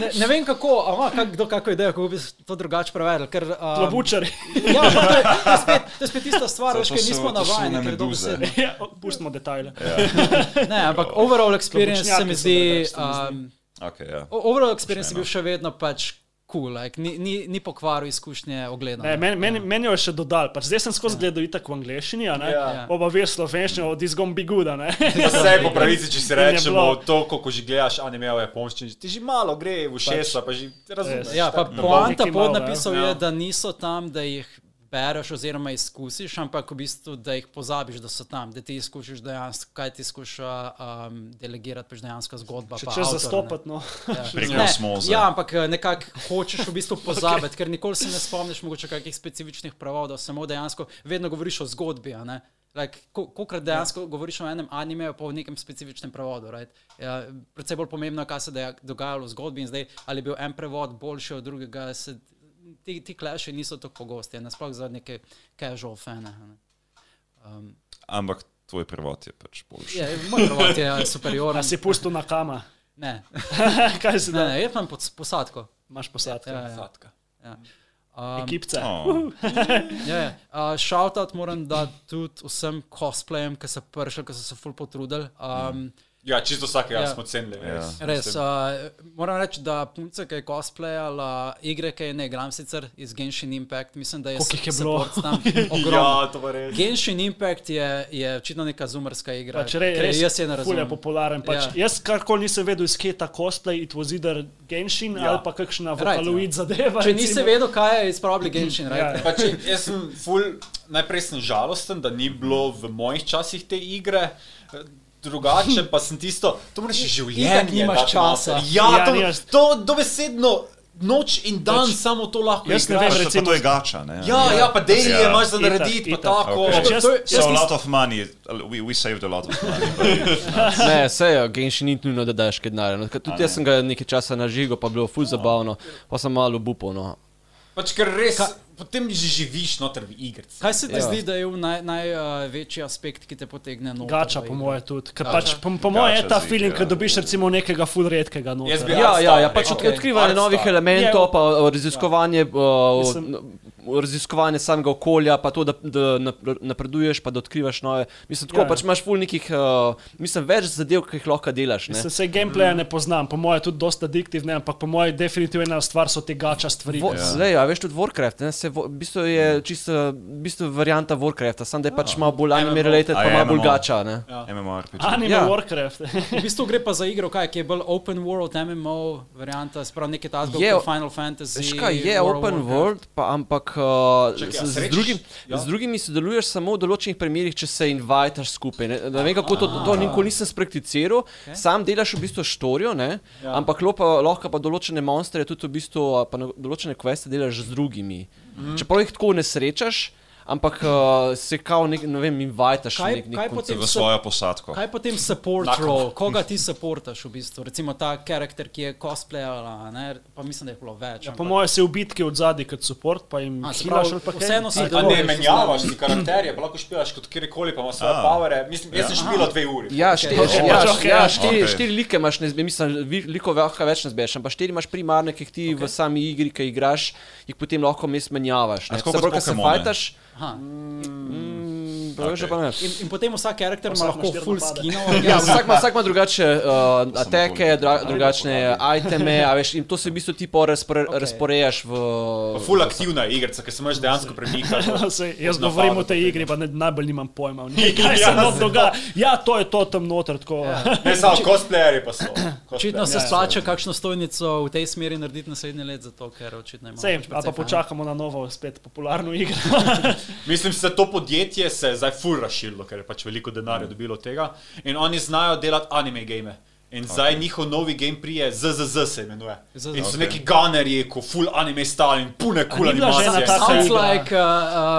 ne, ne vem kako, a ima kak, kdo kako idejo, kako bi to drugače prevedel. Ker, um, Klobučari. Ja, to, je, to, je spet, to je spet ista stvar, To- veš, ker nismo navajeni, ker meduze. dobesedno. Ja, pustimo detajle. Ne, ampak overall experience se se mi zdi. Um, Okay, ja. overall experience je bil še vedno pač cool, like, ni, ni, ni pokvaril izkušnje ogleda. Ne, meni, meni, meni jo je še dodal, pač zdaj sem skozi gledal itak v angleščini, a ne, Ja. oba veš slovenščino, od izgom biguda, ne. Vse po pravici, če si rečemo, to, ko že gledaš anime v japonščini, ti že malo gre v šesa, pa že razumeš. Ja, pa poanta Mickey pod Mouse, napisal ja. je, da niso tam, da jih bereš oziroma izkusiš, ampak v bistvu, da jih pozabiš, da so tam, da ti izkušiš dejansko, kaj ti skuša um, delegirati, pač dejansko zgodba. Če pa češ zastopati, no. Preko Ne, osmoze. Ja, ampak eh, nekako hočeš v bistvu pozabiti, okay. ker nikoli se ne spomniš mogoče kakih specifičnih prevodov, samo dejansko vedno govoriš o zgodbi. a ne. Like, ko- Kolikrat dejansko govoriš o enem animeju, pa v nekem specifičnem prevodu. Right? Ja, predvsej bolj pomembno je, kaj se je dogajalo v zgodbi in zdaj, ali je bil en prevod boljši od drugega. Se, ti ti kleši niso tako pogosti, nasploh za neke casual fane. a ne. Um, Ampak tvoj prevod je pač boljši. je, moj prevod je superioren. A si pustil na kama. Ne, Kaj si ne, da? ne, jaz imam pod posadko. Imaš posadke. Ja, ja. Zadka. Ja. Um, Ekipce. Oh, Ja, uh, Shoutout moram dati tudi vsem cosplajem, ki so prišli, ki so se ful potrudili. Um, Ja, čisto vsakega Ja. smo cenili. res. res, uh, moram reči, da punca, ki je cosplayala igre, ki je ne igram sicer iz Genshin Impact, mislim, da je Koliko jih je bilo? support tam ogromno. Ja, to pa res. Genshin Impact je, je očitno neka zumerska igra. Pač re, res, jaz je ne razumem. je popularen. Pač, Ja. Jaz karkoli nisem vedel iz kje ta cosplay, it was either Genshin Ja. ali pa kakšna Right, Vocaloid zadeva. Če nisi vedel, kaj je izpravljal Genshin, Ja. right? Pač, jaz sem ful, najprej sem žalosten, da ni bilo v mojih časih te igre. Drugače pa sem tisto, to moraš življenje. Nimaš časa. noter. Ja, Ja, to, nimaš- to dobesedno noč in dan Pač, samo to lahko jaz ne igraš. vem, pa recimo- to je gača, ne? Ja, ja, pa daily Ja. je imaš za narediti, pa tako. Okay. Jaz So a nis- lot of money, we, we saved a lot of money. But, Ne, se je, Genši ni nujno, da daš kaj denarja. No, Tudi jaz sem ga nekaj časa nažigal, pa bilo fuz zabavno, pa sem malo bupal. No. Pač ker res, potem že živiš noter v igrci. Kaj se ti Ja. zdi, da je največji naj, uh, večji aspekt, ki te potegne noter? Gača, po igro? moje tudi. Ker pač, po, po moje je Gača ta z feeling, igre, ko dobiš recimo nekega full redkega noter. Ja, ja, ja, pač okay. odkrivanje Art novih elementov, pa uh, raziskovanje, uh, Mislim- n- raziskovanje samega okolja, pa to, da, da nap- napreduješ, pa da odkrivaš nove. Mislim, tako Ja, ja, ja. pač imaš ful nekih, uh, mislim, več zadev, ki jih lahko delaš. Ne? Se, se gameplaya ne poznam, po moje je tudi dosta addiktivne, ampak po moje definitivno ena stvar so te gača stvari. Vo, Ja. Zdaj, a veš tudi Warcraft, ne? se v bistvu je čisto v bistvu varianta Warcrafta, samo da je pač malo bolj anime related, pa malo bolj MMO? gača. Ne? MMORPG. Anime Ja. Warcraft. V bistvu gre pa za igro, kaj, ki je bolj open world, MMO, varianta, sprav nekaj tasga kot Final Fantasy. Veš kaj, je World open world, pa ampak uh, Čakaj, z, a z, drugim, Ja. z drugimi sodeluješ samo v določenih primerjih, če se invitaš skupaj. Ne, ne vem, kako to, to nikoli nisem sprakticiral. Okay. Sam delaš v bistvu štorijo, ne, ja. ampak lopa, lahko pa določene monstre, tudi v bistvu, določene kveste delaš z drugimi. Mm. Čeprav jih tako ne srečaš, ampak uh, se kao, nek, ne vem, invitaš Kaj- nek, nek kaj potem V svojo posadko. Kaj potem support Nako. role? Koga ti supportaš v bistvu? Recimo ta karakter, ki je cosplayala, ne? pa mislim, da je bilo več. Ja, po ampak- moje se v bitki od zadaj kot support, pa jim hilaš ali pa kaj. vseeno si Ali- A dobro, ne menjavaš ti karakterje, pa lahko špilaš kot kjerkoli, pa imaš svoje A. powere. Mislim, jaz sem špila dve uri. Ja, štiri, Ok. okay. ja, okay. ja, štiri, okay. štiri like imaš, ne, mislim, likov lahko več ne zbeš, ampak štiri imaš primarne, ki jih ti okay. v sami igri, ki igraš, jih potem lahko mes menjavaš. Ne. tako kot se fajtaš, Aha. mm, okay. ne. In, in potem vsak karakter ima lahko full skinov. Ja, vsak ima, vsak ima drugače uh, ateke, toliko. dra, drugačne iteme, a veš, in to se v bistvu ti Ok. okay. razporejaš v... Pa Ful aktivna igrica, ker se moraš dejansko premikati. Sej, jaz govorim o tej igri, pa ne, najbolj nimam pojma. njej, Kaj se nam dogaja? Ja, to je to tam noter. Tako. Ne samo cosplayerji pa so. Očitno se Ja, ja. splača kakšno stojnico v tej smeri narediti naslednje let, zato ker očitno imamo. Sej, pa počakamo na novo, spet popularno igro. Mislim, da to podjetje se je zdaj ful razširilo, ker je pač veliko denarja dobilo od tega. In oni znajo delati anime game. In zdaj njihov novi game prije ZZZ se imenuje. ZZZ. In so Ok. neki gunnerji, ko full anime style in pune kul ena animacije. taka Sounds like uh,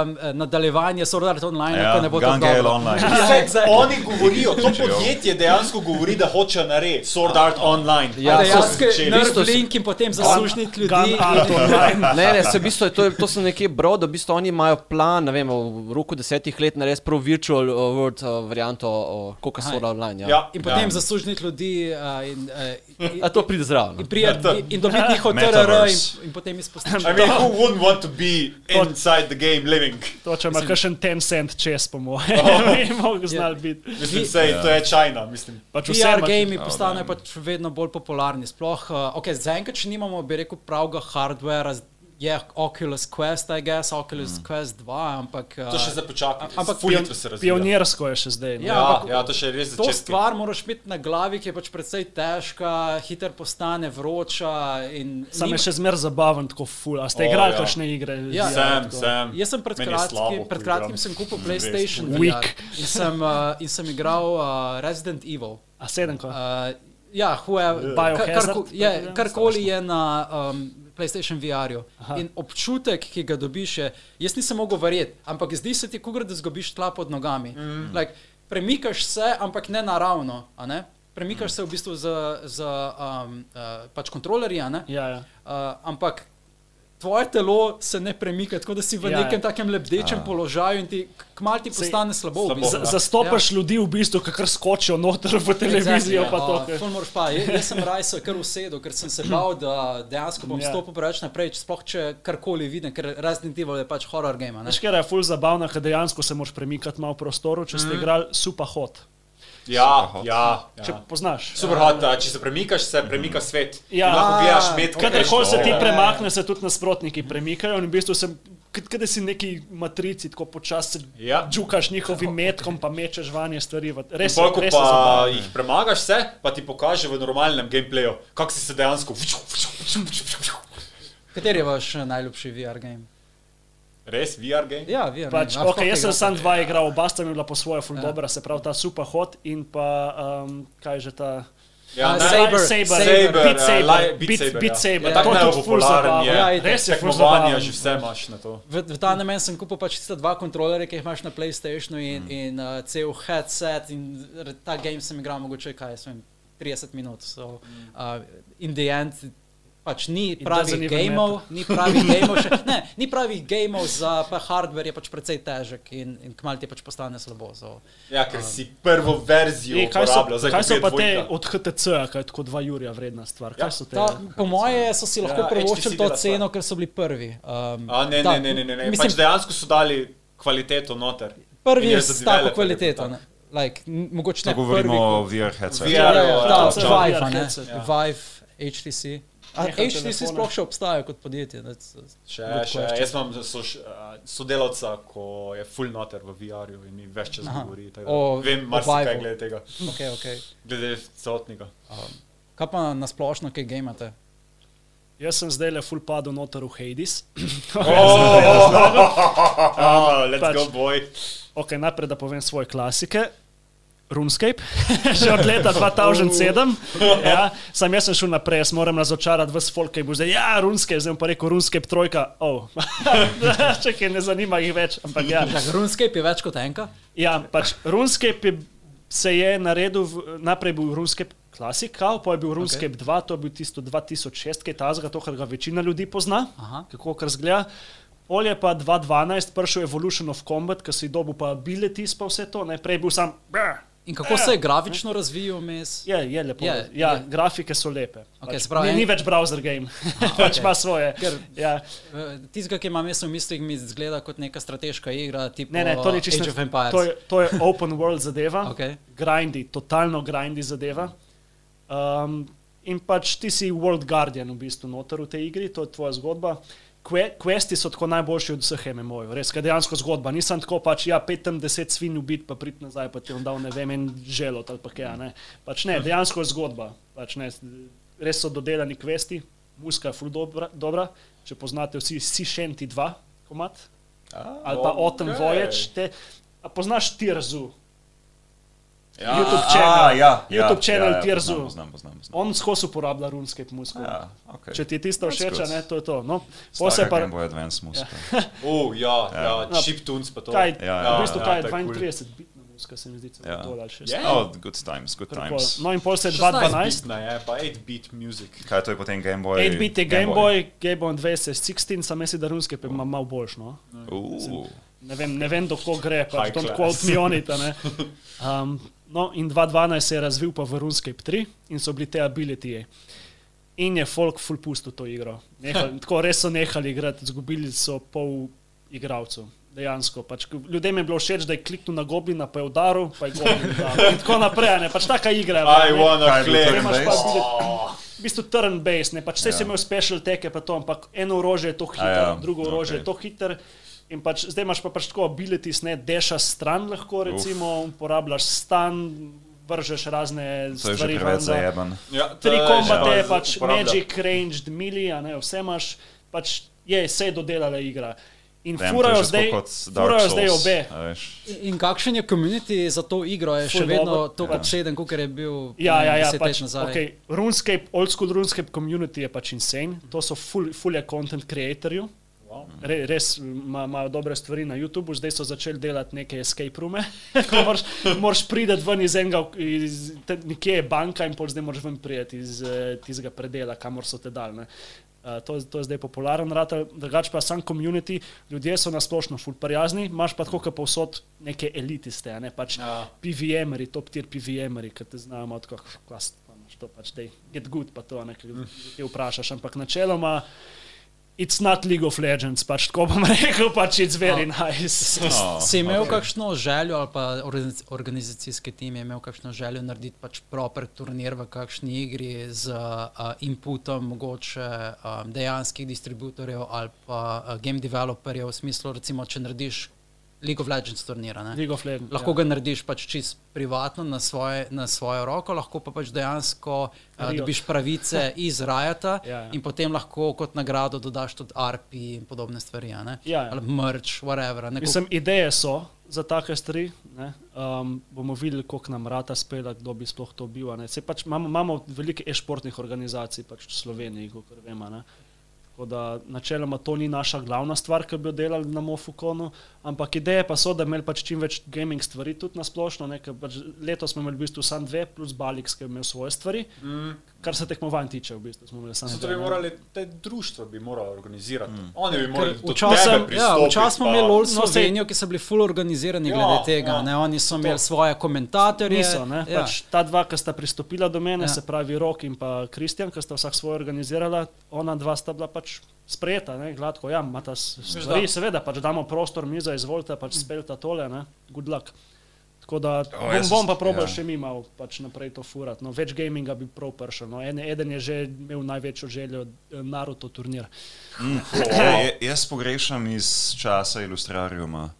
um, nadaljevanje Sword Art Online, Ja, ko ne bo tako dobro. Online. Ja, exactly. oni govorijo, to podjetje dejansko govori, da hoče narediti Sword Art Online. Ja, so Dejansko nerf link in potem zasušniti ljudi. Gun Art Online. Ne, ne, se v bistvu, je to, to sem nekje bral, da v bistvu oni imajo plan, ne vem, v roku desetih let narediti prav virtual uh, world uh, varianto, uh, koliko so Aj. online. Ja. Ja, In potem ja. zasušniti ljudi uh, in, uh, in, A to pride zraven. in, prijet, in, in dobiti njihov TRR in, in potem izpustiti. I mean, who wouldn't want to be inside the game living? To, če ima kakšen ten cent čez, po mojem, bi mogel znal biti. Mislim, sej, to je China, mislim. Pač VR gaming Oh, postanejo damn. pač vedno bolj popularni. Sploh, uh, okay, zaenkrat še nimamo, bi rekel, pravega hardwarea. Je Oculus Quest, I guess, Oculus mm. Quest 2, ampak. To še zdaj počakaj. ampak pion- hitro se razvija. Pionirsko je še zdaj. no. Ja, Ja, ampak- ja, to še je res To začetek. stvar moraš imeti na glavi, ki je pač precej težka, hiter postane vroča. in Sam nima- je še zmer zabaven, tako ful. A ste O, igrali ja. kakšne igre? Ja. Sem, tako. sem. Jaz sem pred slabo, pred kratkim sem kupil PlayStation Weak. in sem, uh, in sem igral uh, Resident Evil. A sedem, ko? Uh, ja, huje, Biohazard, kar, je, tako karkoli je na um, PlayStation VR-ju. In občutek, ki ga dobiš, je, jaz nisem mogel verjeti, ampak zdi se ti, kot da zgubiš tla pod nogami. Mm. Like, premikaš se, ampak ne naravno. Ne? Premikaš se v bistvu z, z um, uh, pač kontrolerji? Ja, ja. Uh, ampak tvoje telo se ne premika, tako da si v Ja, ja, nekem ja. takem lebdečem A. položaju in ti kmal ti postane slabo. slabo. Z- Zastopaš ljudi v bistvu, ki kar skočijo noter v televizijo. pa to, ke- Ful moraš pa. Jaz, jaz sem raj se kar usedel, ker sem se bal, da dejansko bom Ja. stopil preveč naprej, če sploh če karkoli vidim, ker Resident Evil je pač horror game. a. Veš, ker je ful zabavna, ker dejansko se moraš premikati malo v prostoru, če ste igrali super hot. Ja, ja. Če ja. poznaš. Super hot, a če se premikaš, se premika svet. Ja. In lahko bijaš med, Kadarkoli se ti Ja. premakne, se tudi nasprotniki premikajo in v bistvu se, kada si neki matrici, tako počasi Ja. džukaš njihovim metkom, pa mečeš vanje stvari. v- Res, Res, ko res je pa zabavno. jih premagaš, se, pa ti pokaže v normalnem gameplayu, kako si se dejansko. Kateri je vaš eh, najljubši VR game? Res, VR game? Ja, VR. Pač, game. A, okay, jaz sem igrate? sam dva igral, oba sta mi bila po svoje full Ja. dobra, se pravi ta super hot in pa um, kaj že ta. Ja, ne, Saber, Saber, Saber, Beat eh, Saber, Li- Beat Beat- Saber, Beat ja. Saber, Ja, tako tako tudi ful najpopularen zabavno. je. Ja, itak. Res je ful Tekmovanja zabavno. že vse imaš na to. V, v ta namen sem kupil pač tiste dva kontrolerja, ki jih imaš na PlayStationu in, mm. in uh, cel headset. In r- ta game sem igral mogoče kaj, jaz vem, 30 minut. So, uh, in the end, pač ni pravih gameov, ni pravih gameov, še, ne, ni pravih gameov za pa hardware je pač precej težek in, in kmal ti pač postane slabo. So. Ja, ker si prvo verzijo Ej, kaj so, kaj so pa te od HTC-a, kaj je tako 2 jurja vredna stvar? Kaj Ja, so te? Ta, po moje so si lahko Ja, privoščili HTC to ceno, stvar. ker so bili prvi. Um, A, ne, ta- ne, ne, ne, ne, ne. Mislim, Pač dejansko so dali kvaliteto noter. prvi je s tako kvaliteto. ne. Like, mogoče ne govorimo prvi, o VR headsetu. VR, Ja, ja, ja, ta ja, Vive, ja, a ne? headset, ja. Vive, HTC. A Neham HTC sploh še obstaja kot podjetje. that's- that's Še, še, jaz imam soš, uh, sodelavca, ko je full noter v VR-ju in mi več čas Aha. govori. O- Vem marsikaj glede tega, Okay, okay. glede celotnega. Kaj pa na splošno, kaj gamate? Jaz sem zdaj le full padel noter v Hades. Oh, let's pač- go, boy. Ok, najprej da povem svoje klasike. RuneScape, že od leta 2007. Ja, sam jaz sem šel naprej, jaz moram razočarati vse folk, ki bo zdaj, ja, RuneScape, zdaj pa rekel RuneScape trojka. Oh. Čakaj, ne zanima jih več, ampak ja. Tak, RuneScape je več kot enka. Ja, pač RuneScape je, se je naredil, v, najprej bil RuneScape Classic, kao, pa je bil RuneScape okay. 2, to je bil tisto 2006, ki je tazga, to, kar ga večina ljudi pozna, Aha. kako kar zgleda. Pol je pa 2012 prišel Evolution of Combat, ki si dobil pa biletis pa vse to, najprej bil sam. brr. In kako se je grafično razvijal vmes? Je, je lepo. Je, ja, je. grafike so lepe. Okej, pač, pravi, ni, ni več browser game, pač ima svoje. Ker- ja. Eh, Tistega, ki imam jaz v mislih, mi zgleda kot neka strateška igra, tipo Ne, ne, to ni čisto. To je, to je open world zadeva. Okej. Grindy, totalno grindy zadeva. Um, in pač ti si World Guardian v bistvu noter v tej igri, to je tvoja zgodba. Que, questi so tako najboljši od vseh MMO-jev, res, ker dejansko zgodba. Nisem tako pač, ja, 5-10 svin ubit, pa prid nazaj, pa ti on dal ne vem, en želot ali pa kaj. Ne. Pač ne, dejansko je zgodba. Pač ne, res so dodelani questi, muska je ful dobra, dobra. če poznate vsi Sishenti 2, komat, ali pa Autumn Voyage. Te, a poznaš Tirzu? Ja. YouTube A, channel, ja, YouTube ja, channel ja, ja, Tirzu. Poznam, poznam, poznam, poznam. On skozi uporablja RuneScape musko. Ja, okay. Če ti je tisto všeč, ne, to je to. No, pol se Stara pa, Game Boy Advance muska. Uh, ja, ja, Ja. ja chiptunes pa to. kaj, Ja, v ja, bistvu ja, kaj je to je cool. 32 bitna muska, se mi zdi, Ja. ja. bolj ali še. Je? Oh, good times, good times. No in pol se je 16 2012. bitna je, pa 8-bit music. Kaj to je potem Game Boy? 8-bit je Game Boy, Game Boy 2 je 16, sam mislim, da RuneScape ima malo boljš. No. Uh, ne vem, ne vem do koga gre, High don't quote me on it. a ne. Um, no, in 2012 se je razvil pa v RuneScape 3 in so bili te ability. In je folk full pustil to igro. Nehali, tako res so nehali igrati, izgubili so pol igralcev. Dejansko. Pač, ljudem je bilo všeč, da je kliknil na goblina, pa je udaril, pa je goblin udaril. In tako naprej. a Ne? Pač taka igra I ne. wanna play. ability- v bistvu turn-based, ne pač vse ja. si imel special teke, pa to, ampak eno orožje je to hitro, ja, ja, drugo orožje okay. je to hitro. In pač zdaj imaš pa pač tako abilities, ne dešaš stran, lahko recimo uporabljaš stan, vržeš razne To stvari. Ja, to Tri je kombate, pač uporablja. magic, ranged, mili, a ne, vse imaš, pač je, se je dodelala igra. In to je furajo zdaj, furajo zdaj obe. a veš. In kakšen je community za to igro? Je še Ful vedno dobro. tako obseden, kot je bil Ja, vem, ja, ja, pač, nazaj. okay, RuneScape, old school RuneScape community je pač insane, to so full, full je content creatorju. Re, res ima- imajo dobre stvari na YouTubu, zdaj so začeli delati neke escape ko moraš, moraš priti ven iz enega, iz, te, nekje je banka in pol zdaj moraš ven priti iz eh, tistega predela, kamor so te dal. Uh, to, to je zdaj popularen drugače pa sam community, ljudje so nasplošno ful prijazni, imaš pa tako, kot povsod neke elitiste, ne pač Ja. PVM-eri, top tier PVM-eri, ki te znajo malo tako, klas, pa imaš to pač, dej, get good, pa to, ne, ki te vprašaš, ampak načeloma, it's not League of Legends, pač tako bom rekel, pač it's very nice. Oh, Si imel okay. kakšno željo, ali pa organiz- organizacijski tim je imel kakšno željo narediti pač proper turnir v kakšni igri z uh, inputom mogoče um, dejanskih distributorjev ali pa uh, game developerjev, v smislu, recimo, če narediš League of Legends turnira. Of Legends. Lahko ja. ga narediš pač čist privatno na, svoje, na svojo roko, lahko pa pač dejansko uh, dobiš pravice iz Rajata Ja, ja. in potem lahko kot nagrado dodaš tudi RP in podobne stvari. Ja, ja. Ali merch, whatever. ne, Mislim, ideje so za take stvari. ne. Um, bomo videli, koliko nam rata spela, kdo bi sploh to bil. Pač imamo, imamo veliko e-športnih organizacij pač v Sloveniji, kot vemo. Tako da načeloma to ni naša glavna stvar, ki bi jo delali na Mofukonu, ampak ideje pa so, da imeli pač čim več gaming stvari tudi na splošno. Pač letos smo imeli v bistvu samo dve, plus Balix, ki je imel svoje stvari. Mm. Kar se tekmovanj tiče, v bistvu smo imeli samo Zato dve. bi morali te društva bi morali organizirati. Mm. Oni bi morali Včasih tebe ja, včasih smo pa- imeli LOL No, Slovenijo, ki so bili full organizirani Ja, glede tega. ja. Ne? Oni so To. imeli svoje komentatorje. Niso, ne? ja. Pač ta dva, ki sta pristopila do mene, Ja. se pravi Rok in pa Kristjan, ki sta vsak svoje organizirala, ona dva sta bila pač sprejeta, ne? gladko, ja, imata stvari, seveda, pač damo prostor, miza, izvolite, pač speljta tole, ne, good luck. Tako da O, bom, bom pa probal ja. ja. še mi malo pač naprej to furati. No, več gaminga bi prav pršel. No. En, eden je že imel največjo željo, eh, Naruto turnir. Ja, ja, jaz pogrešam iz časa ilustrariuma,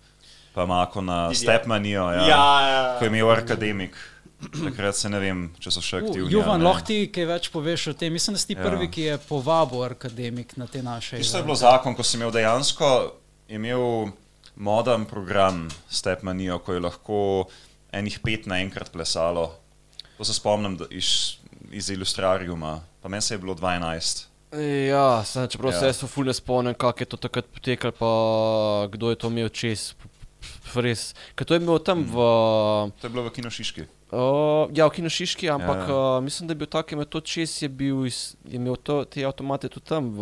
pa Mako na Didier. Stepmanijo, ja, Ja, ja. ko je imel akademik. Takrat se ne vem, če so še Uh, aktivni. Juvan, ali ne. lahko ti kaj več poveš o tem? Mislim, da si ti Ja. prvi, ki je povabil akademik na te naše. Tisto je bilo zakon, ko sem imel dejansko imel moden program Stepmanijo, ko je lahko enih pet naenkrat plesalo. To se spomnim da iz, iz ilustrariuma, pa meni se je bilo 12. Ja, sem, čeprav Ja. se jaz ful ne spomnim, kako je to takrat potekalo, pa kdo je to imel čez. Res. Ker to je imel tam v, To je bilo v Kinošiški. uh, ja, v Kinošiški, ampak Ja. uh, mislim, da je bil tak, ki je imel to čez, je, bil je imel to, te avtomate tudi tam v,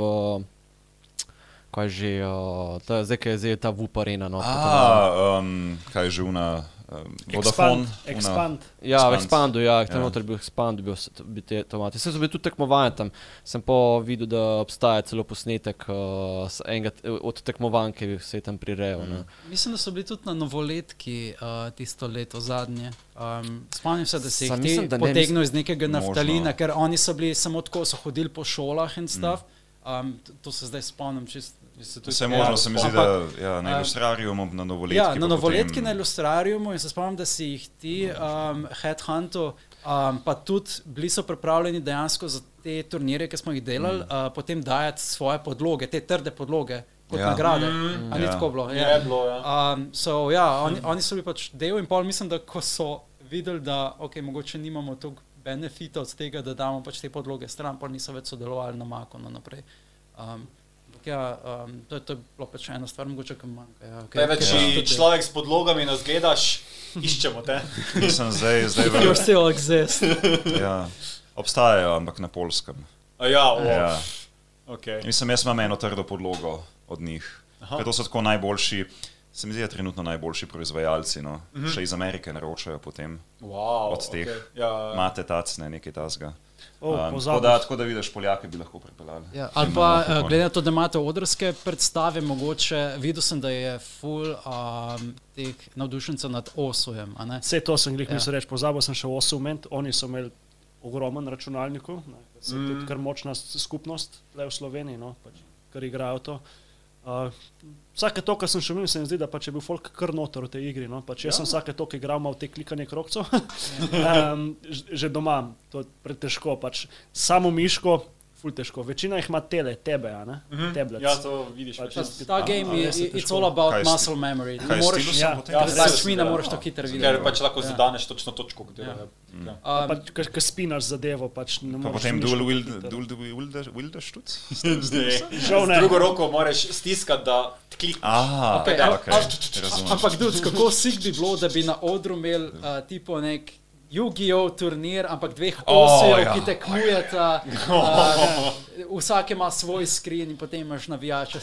kaj že, uh, ta, zdaj, ki je zdaj ta VUP arena. No, A, um, kaj je že una, um, Vodafone? Expand. Expand. Ja, Expand. v Expandu, ja, tam Ja. noter je bil Expand, bil bi te avtomate. Vse so bili tudi tekmovanja tam. Sem pa videl, da obstaja celo posnetek uh, enega od tekmovanj, ki se je tam prirejal. Mm. Mislim, da so bili tudi na novoletki uh, tisto leto zadnje. Um, spomnim se, da si jih ne, potegnil iz nekega Možno. naftalina, ker oni so bili samo tako, so hodili po šolah in stav. Um, to, to se zdaj spomnim čist. Se Vse ja, možno se mi zdi, da ja, na a- ilustrariumu, na novoletki. Ja, na novoletki potem- na ilustrariumu in se spomnim, da si jih ti, um, Headhuntu, um, pa tudi bili so pripravljeni dejansko za te turnire, ki smo jih delali, mm. uh, potem dajati svoje podloge, te trde podloge. Kot Ja. ja. nagrade. Mm, Ali Ja. tako bilo? Je bilo, ja. Um, so, ja, oni, oni so bili pač del in pol, mislim, da ko so videli, da okay, mogoče nimamo toliko benefita od tega, da damo pač te podloge stran, pa niso več sodelovali na Makonu naprej. Um, ja, um, to, je, to je bilo pač ena stvar, mogoče kam manjka. Ja, Kaj več, če človek s podlogami nas gledaš, iščemo te. Mislim, zdaj, zdaj You v, still exist. ja, obstajajo, ampak na polskem. A Ja, o, Ja. okay. Mislim, jaz imam eno trdo podlogo od njih. To so tako najboljši se mi zdi, da trenutno najboljši proizvajalci. No. Mhm. Še iz Amerike naročajo potem. Wow, Od teh. okej. Ja, Mate tacne, nekaj tasga. O, Um, tako, da, tako da vidiš, Poljake bi lahko pripeljali. Ja, ali pa, uh, glede na to, da imate odrske predstave, mogoče videl sem, da je full um, teh navdušencev nad Osujem. a ne? Vse to sem jih Ja. mislil reči, pozabil sem še osument, oni so imeli ogromen računalnikov, ne, Mm. tudi kar močna skupnost le v Sloveniji, no, pač, ker igrajo to. Uh, vsake to, kar sem še imel, se mi zdi, da pač je bil folk kar noter v tej igri. No? Pač jaz ja. sem vsake to, ki igral malo te klikanje krokcev, um, že doma, to je pretežko, pač samo miško, ful težko. Večina jih ima tele, tebe, a ne? Mhm. Tablets. Ja, to vidiš. Več. jaz- Ta game je je it's all about Kaj muscle memory. Kaj Ne moreš, ja, ja, pač mi ne dela? moreš to hitro Ker videti. pač lahko Ja. zadaneš točno točko, kot je. Ja. Ja. Um, Pač, Ker spinaš zadevo, pač ne Pa moreš. potem dual wield, hitro. dual wield, wilderštuc? Žal ne. drugo roko moraš stiskati, da klikneš. Aha, Okej, okay, a- okay, a- razumem. Ampak, dude, kako sik bi bilo, da bi na odru imel uh, tipo nek Yu-Gi-Oh! turnir, ampak dveh O, osejev, ja. ki tekmujeta. Uh, vsak ima svoj screen in potem imaš navijače.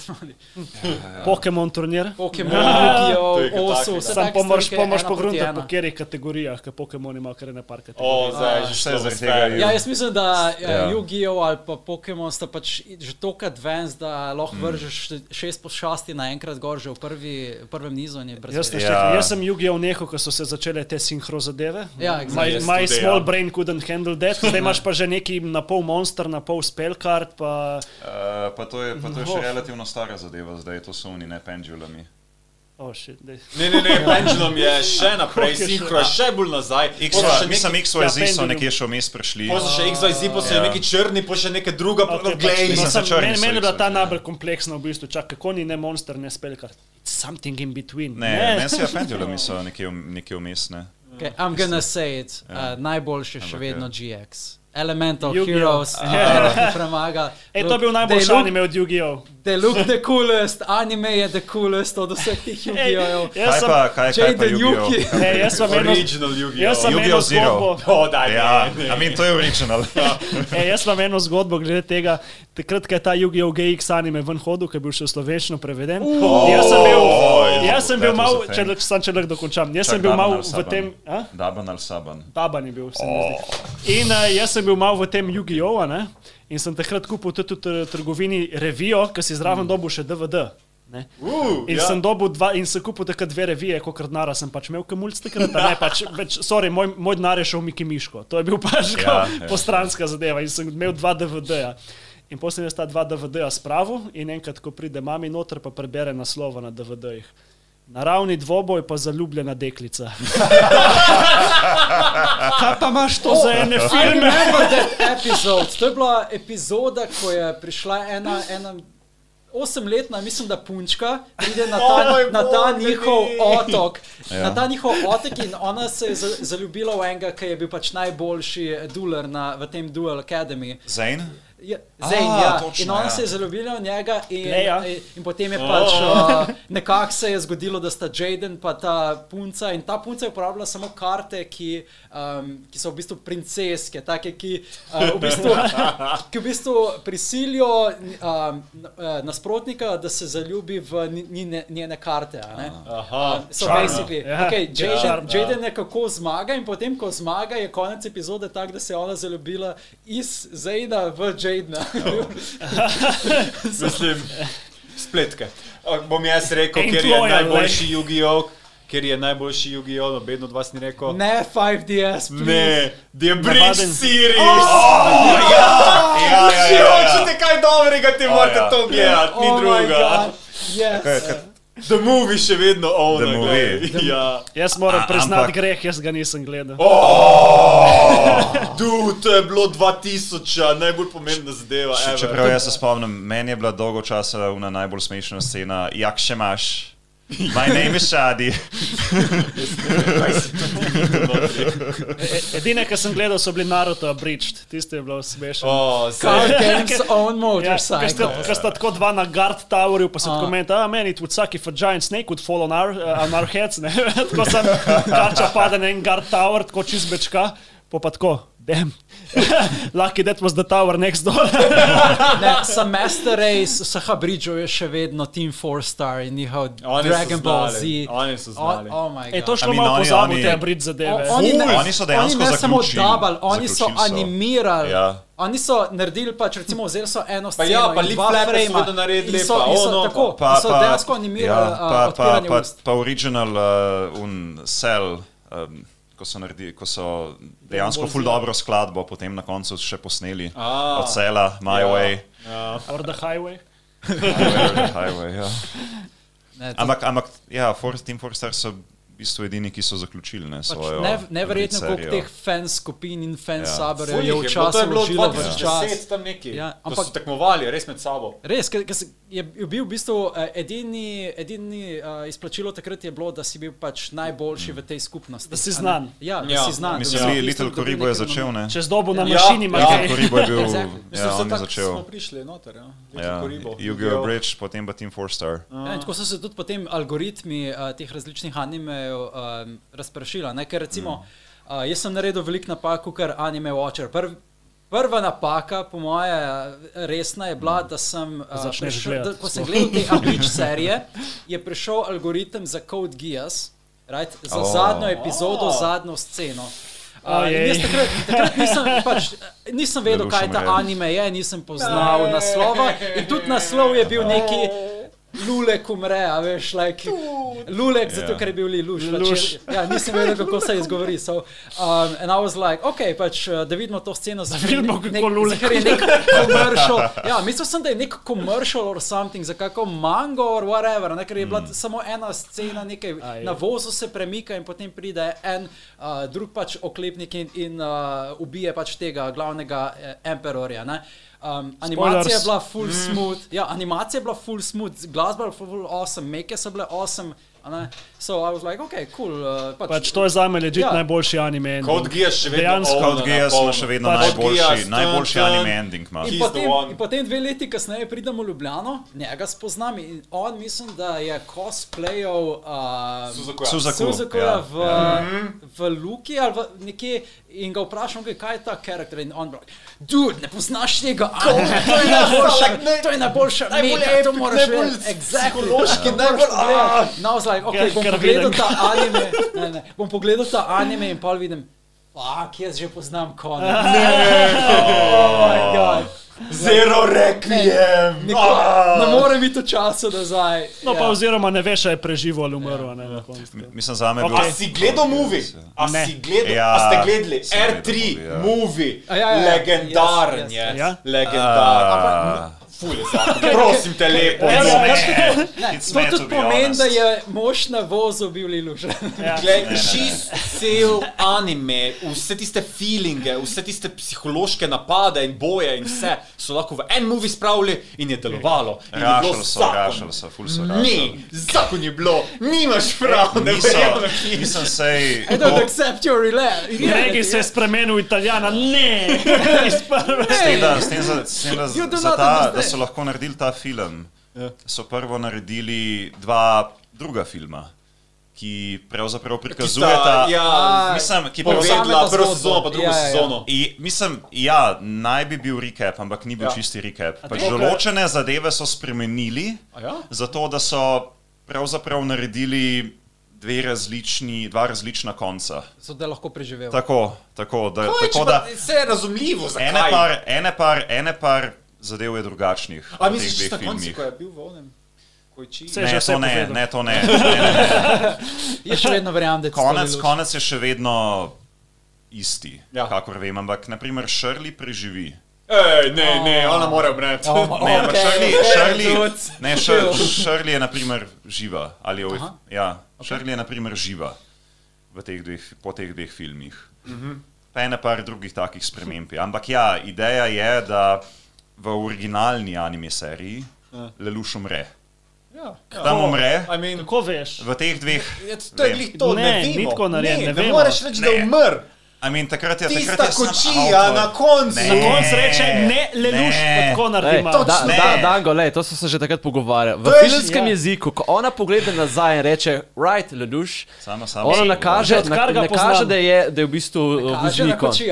Pokémon turnir. Pokémon, To je Yu-Gi-Oh! kaj Osu, takega. vse Sam take pomož, pomož pogrunta po katerih kategorijah, ker Pokémon ima kar ne par O, kategorij. zdaj Vse že šlo v zaradi tega Ja, jaz mislim, da Ja. ja. Yu-Gi-Oh! ali pa Pokémon sta pač že toliko advanced, da lahko vržeš šest pošasti naenkrat gor že v, prvi, v prvem nizu. Jaz, ja. Ja. jaz sem Yu-Gi-Oh! nehal, ko so se začele te sinhro zadeve. Ja, exactly. My tudi, small ja. brain couldn't handle that. Zdaj imaš pa že neki na pol monster, na pol spellcard, pa Uh, pa to je, pa to je Oh. še relativno stara zadeva, zdaj to so oni, ne pendulumi. oh, shit. Ne, ne, ne, Pendulum je še naprej, Koliko je še? sinhro je še bolj nazaj. X, mislim, neki- XYZ Ja, so pendulum. nekje še vmes prišli. so še XYZ, pa so Ja. neki črni, pa še neka druga, pa Okay, no, glej. mislim, Mislim, se črni meni, meni je bila ta ja. najbolj kompleksna v bistvu. Čak, kako ni ne monster, ne spellcard. It's something in between. Ne, ne, ne se je pendulumi so nekje, v- nekje vmes. Ne. Okay, I'm gonna say it. Uh, najboljši še vedno ja. GX. Elemental! Heroes, uh, premaga. E, to je bil Look, najboljši look- anime od Yu-Gi-Oh! They look the coolest, anime je the coolest od vseh teh Yu-Gi-Oh! Jaz Kaj sem, pa, kaj, kaj pa Yu-Gi-Oh? Ej, jaz sem eno, Original Yu-Gi-Oh! jaz sem Yu-Gi-Oh! Zero. zgodbo. O, daj, Ja, ne, ne. I mean, to je original. Ej, jaz imam eno zgodbo glede tega. Takrat, ko je ta Yu-Gi-Oh! GX anime ven hodil, ki je bil še v slovenščino preveden. jaz sem bil, Oj, jaz sem bil mal, če, sam če lahko dokončam, jaz Čak, sem bil Daban mal v tem. A? Daban ali saban. Taban je bil, se mi zdi. In uh, jaz sem bil mal v tem Yu-Gi-Oh! In sem takrat kupil tudi v tr- trgovini revijo, ki si zraven dobil še DVD. Ne? Uh, In ja. sem dobil dva, in sem kupil takrat dve revije, kot denara sem pač imel, kamulc takrat. Ne, pač, več, sorry, moj, moj denar je šel v Miki Miško. To je bil pač ja, ja. postranska zadeva in sem imel dva DVD-ja. In potem sem jaz ta dva DVD-ja spravil in enkrat, ko pride mami noter, pa prebere naslova na DVD-jih. Naravni dvoboj pa zaljubljena deklica. Kaj pa imaš to za ene filme? episode. To je bila epizoda, ko je prišla ena, ena osemletna, mislim, da punčka, pride na ta, Oj, na ta Bog, njihov ne. otok. Ja. Na ta njihov otok in ona se je za- zaljubila v enega, ki je bil pač najboljši dueler na, v tem Duel Academy. Zane? Ja, Zdaj, A, ja. točno, in ona ja. se je zaljubila v njega, in, Leia. in, in potem je pač uh, nekako se je zgodilo, da sta Jaden in ta punca. In ta punca je uporabljala samo karte, ki, um, ki so v bistvu princeske, take, ki, uh, v bistvu, ki v bistvu prisilijo um, uh, nasprotnika, da se zaljubi v ni- njene, njene karte. a ne. Aha, Um, so Čarno. basically, Ja, okay, Jaden, čarno. Jaden nekako zmaga in potem, ko zmaga, je konec epizode tak, da se je ona zaljubila iz Zayda v Jadena. Mislim, spletke. Bom jaz rekel, ker je najboljši Yu-Gi-Oh! Ker je najboljši Yu-Gi-Oh! Noben od vas ni rekel. ne 5DS, please. Ne, The Bridge Series! Ja, ja, Če ja, ja. hočete kaj dobrega, ti morate ja. to gledati, ni Oh my druga. God, Yes. Kaj- The Movie še vedno ono. The Movie. glej. Ja. Jaz moram priznati ampak- greh, jaz ga nisem gledal. Du, to je bilo 2000, najbolj pomembna zadeva. Še-. Čeprav jaz se spomnim, meni je bila dolgo časa una najbolj smešna scena, jak še imaš. My name is Shadi. Edine, kar sem gledal, so bili Naruto Abridged, tiste je bilo smešno. O, Card zdaj- games own Ja, motorcycle. ker sta tako dva na guard towerju, pa se A. tako meni, ah, man, it would suck if a giant snake would fall on our, uh, on our heads. Ne? tako sem kača pade na en guard tower, tako čez bečka, pa pa tako, Damn. Lucky that was the tower next door. Ne, Semester Race, Saha Bridgeov je še vedno Team 4 Star in njihov Oni Dragon Ball Z. oni so znali. Oh, oh my E, God. to šlo I mean, malo pozabo, oni- te brit zadeve. O- Oni, ne, Oni so dejansko oni ne samo dabal, oni so animirali. Ja. Oni so naredili, pač, recimo, vzeli so eno Pa sceno. ja, pa so frama vedno naredili, so, pa so ono, tako, Pa, in so pa, dejansko animirali ja, pa, pa, odpiranje pa, ust. pa original uh, un cell, um, ko so, naredi, ko so dejansko ful dobro skladbo potem na koncu še posneli. A. Od cela, My Ja. Way, Ja. Or the highway. Wherever the Highway. Ja. Ne, to- Ampak, ampak ja, For, Team Forster so v bistvu edini, ki so zaključili ne, Pač svojo. nev, neverjetno, koliko teh fan skupin in fan Ja. saberjev Ful je jih v bilo, vložilo v 2010 čas. tam neki. Ja, ampak- so tekmovali res med sabo. Res, ker, ker se- je bil v bistvu eh, edini, edini uh, izplačilo takrat je bilo, da si bil pač najboljši v tej skupnosti. Da si a ne? znan. Ja, da Ja. si znan. Mislim, da bistvu Little Koribo je neke začel, ne? Čez dobo na Ja, mašini, ja. Little Koribo je bil, Exactly. Mislim, ja, so on je začel. smo prišli noter. Ja. Little Ja, Koribo. Yu-Gi-Oh! Bridge, potem pa Team Four Star. Ja, in tako so se tudi potem algoritmi uh, teh različnih animejev um, razpršili. ne, Ker recimo, mm. uh, jaz sem naredil veliko napak, kot anime watcher. Prv, prva napaka, po moje, resna je bila, da sem, uh, prišel, da, ko sem gledal te Ablič serije, je prišel algoritem za Code Geass, right, za Oh. oh. zadnjo epizodo, Oh. oh. zadnjo sceno. Uh, jaz takrat, takrat nisem, pač, nisem vedel, kaj ta anime je, nisem poznal naslova. In tudi naslov je bil neki Lulek umre, a veš, like, Lulek, zato Ja. ker je bil Liluš. Lelouch. Pač, ja, nisem vedel, kako se izgovori. So, um, and I was like, ok, pač, uh, da vidimo to sceno. Da vidimo, kako Lulek Ker je nek commercial. Ja, mislil sem, da je nek commercial or something, za kako mango or whatever, ne, ker je bila mm. samo ena scena, nekaj Aj. na vozu se premika in potem pride en uh, drug pač oklepnik in, in uh, ubije pač tega glavnega eh, emperorja. ne. Um, animacija je bila full smooth, ja, animacija je bila full smooth, glasba je bila full awesome, meke so bile awesome. So I was like, ok, cool. Uh, pač, Pač to je za me ležit Ja. najboljši anime. ending. Code Geass še vedno Dejansko. Geass polno. ima še vedno Pač najboljši, Geass, najboljši tan. anime ending. ima. In He's the potem, one. in potem dve leti kasneje pridemo v Ljubljano, njega spoznam in on mislim, da je cosplayal uh, Suzakuja. Suzaku, Suzakuja ja, v, v Luki ali v nekje in ga vprašam, okay, kaj je ta karakter in on pravi, dude, ne poznaš tega, anime, to je najboljša, to je najboljša, mega, to moraš vedeti, exactly. psihološki, najbolj- pogledati. No, I was like, ok, Ker- bom pogledal ta anime, ne, ne, bom pogledal ta anime in pa vidim, fuck, jaz že poznam konec. Oh my god. Zero Requiem! Nikoli, Ah! ne morem biti v času nazaj. No, pa ja. oziroma ne veš, ali je preživel ali umrl. ne, na koncu. Mislim, za me je Ok. bil. A si gledal movie? A Ne. si gledal? Ja, a ste gledali? sem R3 gledal movie, ja. movie. A ja, ja, ja. Legendaren Yes, yes, je. Ja? Legendaren. Ah. Ampak, Ful je zakon. Prosim te lepo. Ja, ja, Ne, It's to tudi pomeni, da je mož na vozu bil Liluš. Ja. Glej, čist cel anime, vse tiste feelinge, vse tiste psihološke napade in boje in vse so lahko v en movie spravili in je delovalo. In je bilo Rašali so, rašali so, ful so rašali. Ni, zakon je bilo, nimaš prav, ne verjamem. nisem sej. I don't accept your reality. Regi se je spremenil v italijana, ne! Iz prve. S tem, da, s tem, za, s tem, da, za ta, da so lahko naredili ta film, so prvo naredili dva druga filma, ki pravzaprav prikazujeta. ja, mislim, ki povedala ta prvo sezono, pa drugo Ja, ja, ja. sezono. I, mislim, ja, naj bi bil recap, ampak ni bil Ja. ja. čisti recap. Pač tako? določene zadeve so spremenili, A ja? zato da so pravzaprav naredili dve različni, dva različna konca. So da lahko preživel. Tako, tako da, Kaj, tako da pa Vse je razumljivo, zakaj. ene par, ene par, ene par zadev je drugačnih. A misliš, da je bil v onem? Se je Ne, to ne, povedal. ne, to ne. ne, ne. Jaz še vedno verjamem, da je to Konec, konec je še vedno isti, Ja. ja. kakor vem, ampak naprimer Shirley preživi. Ej, ne, ne, ona mora umreti. Oh, Ne, ampak okej, Shirley, okej, Shirley, dude. ne, Shir- Shirley je naprimer živa. Ali je, Aha. ja, Shirley je naprimer živa v teh dveh, po teh dveh filmih. Pa ene par drugih takih sprememb. je. Ampak ja, ideja je, da v originalni anime seriji Lelouch umre. Ja, Tam umre. I mean, Kako veš? V teh dveh. je, to je glih to, ne, Ne, ne ni vemo. tako narejen, ne ne vemo. moreš reči, da je Ne. I mean, takrat je Tista takrat kočija na koncu. Ne. Na koncu reče ne, leluš, Ne. tako naredi Ej, malo. da, da, Dango, lej, to so se že takrat pogovarjali. V To je filmskem ja. jeziku, ko ona pogleda nazaj in reče, right, leduš, Sama, sama. ona nakaže, na, ga ne poznam. kaže, da je, da je v bistvu to. Že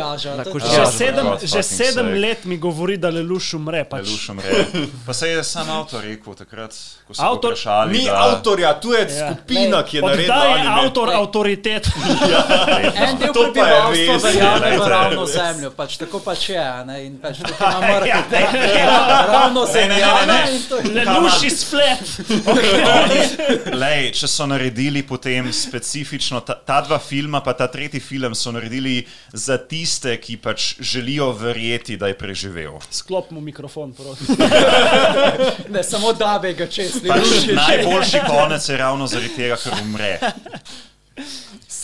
Ja, sedem, že sedem let mi govori, da leluš umre. Pač. Leluš umre. Pa se je sam avtor rekel takrat, ko so Avtor- vprašali. Ni da, avtorja, tu je Ja. skupina, ki je naredila. Oddaj je avtor avtoritet. En del To pa je prebivalstva res, verjame v ravno zemljo, pač tako pač je. a Ne? In pač tukaj ima marketing. Ravno Ne, ne, ne, ne, zemlja. ne. in to je- Leluš iz flet. Lej, če so naredili potem specifično ta, ta dva filma, pa ta tretji film so naredili za tiste, ki pač želijo verjeti, da je preživel. Sklop mu mikrofon, prosim. Ne, samo da bi ga čez Pač najboljši konec je ravno zaradi tega, ker umre.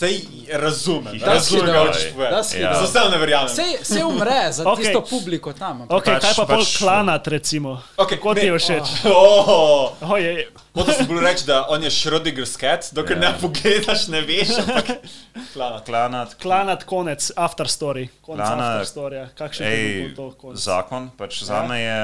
Sej razumem. Da, Razumem, kaj hočeš Da povedati. Ja. Za vse ne verjamem. Vse, vse umre za Ok. okay. tisto publiko tam. ampak- Ok, Pač- kaj pa pol pač- klanat, recimo? Okej, Kako ti je všeč? Oh. Oje, Hotel sem bil reči, da on je Schrödinger's cat, dokler Ja. ne pogledaš, ne veš. Ampak... Klanat. Klanat, klanat konec, after story. Konec Klanat- after story. Kakšen je to konec? zakon, pač za me je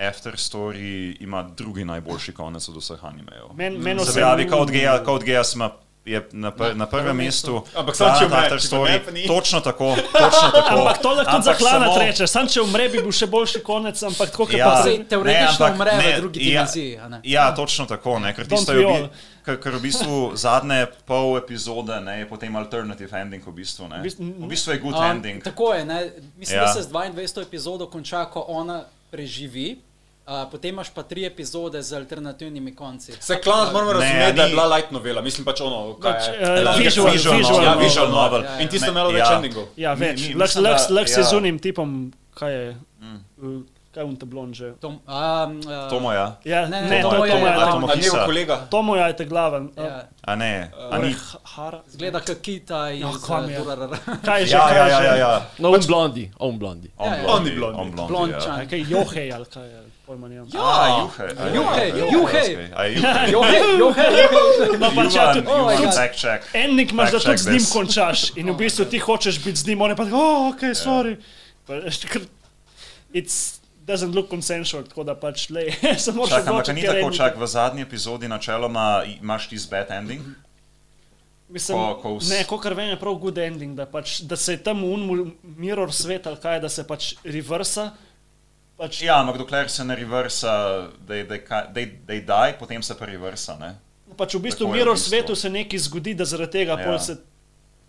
After Story ima drugi najboljši konec od vseh animejev. Men, men Se pravi, kot Geja, kot Geja smo. Je na, pr, na prvem mestu, Ampak samo če umre, če Story, ne, ni. točno tako, točno tako. Ampak to lahko tudi za klanat samo- reče, sam če umre, bi bil še boljši konec, ampak tako kot Ja. pa Sej teoretično ampak umre v ne, drugi ja, dimenziji, a ne? Ja, točno tako, ne, ker tisto je we v, all? bi- ker, ker v bistvu zadnje pol epizode ne, je potem alternative ending v bistvu. Ne. V bistvu- V je good Um, ending. Tako je, ne? mislim, ja. Ja. da se z 22. epizodo konča, ko ona preživi. Uh, potem imaš pa tri epizode z alternativnimi konci. Se klanat moramo razumeti, da je bila light novela, mislim pač ono, kaj Pač, je. eh, Like visual- visual, visual ja, novel. visual novel. Ja, ja. In tisto Me- imelo več ja. endingov. Ja, več. Lahko mislim, da- lahko si ja. z unim tipom, kaj je, uh, kaj je un tablon že. Tom, um, uh, To moja. Ja, Ne, ne, ne, to to je- je to je- moja. Tomo A njegov Kisa. kolega? To moja je te glaven. ja, A ne, a ni. Hara. zgleda kot kita iz Ja, kam je? uh, Durarara. Kaj je že? Ja, ja, je ja, že? ja, ja. No, on blondi, on blondi. On Ja, ja. blondi, On je blondi. on blondi, Blond ja. čan. A Kaj Johej ali kaj je? Pojma nimam. A, juhe. Juhe, ja, juhe. okay. A, juhe. Johe, johe, johe. No, pač ja, Juhan, tudi, Oh my Juhan, God. fact check. Ending imaš, da Fact tudi check z njim this. končaš in v bistvu ti hočeš biti z njim, on je pa tako, oh, ok, sorry. Pa, veš, ker It doesn't look consensual, tako da pač le, se moraš Čakaj, ampak odločiti, ni ker tako, je- čak v zadnji epizodi načeloma imaš ti bad ending. Mislim, ko- ko vs- ne, kot vem, je prav good ending, da, pač, da se je tam un mirror svet ali kaj, da se pač reversa. Pač, Ja, ampak dokler se ne reversa, da je daj, potem se pa reversa. Ne? pač v bistvu v je v mirror bistvu. svetu se nekaj zgodi, da zaradi tega Ja. se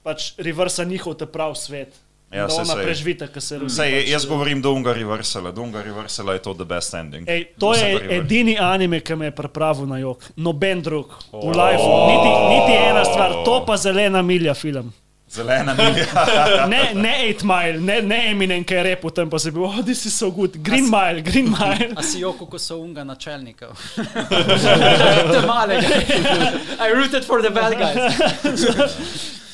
pač reversa njihov te prav svet. Ja, saj, ona saj. preživita, ker se. Sej, pač, jaz govorim Dunga reversala, Dunga reversala je to the best ending. Ej, to se je edini anime, ki me je pripravil na jog. Noben drug v lifeu. Niti, niti ena stvar, to pa zelena milja film. Zelena milja. Ne, ne 8 mile, ne, ne Eminem, ki je repel tam, pa se je bil, oh, this is so good. Green mile, green mile. A si joko, ko so unga načelnika. Te malega. I rooted for the bad guys.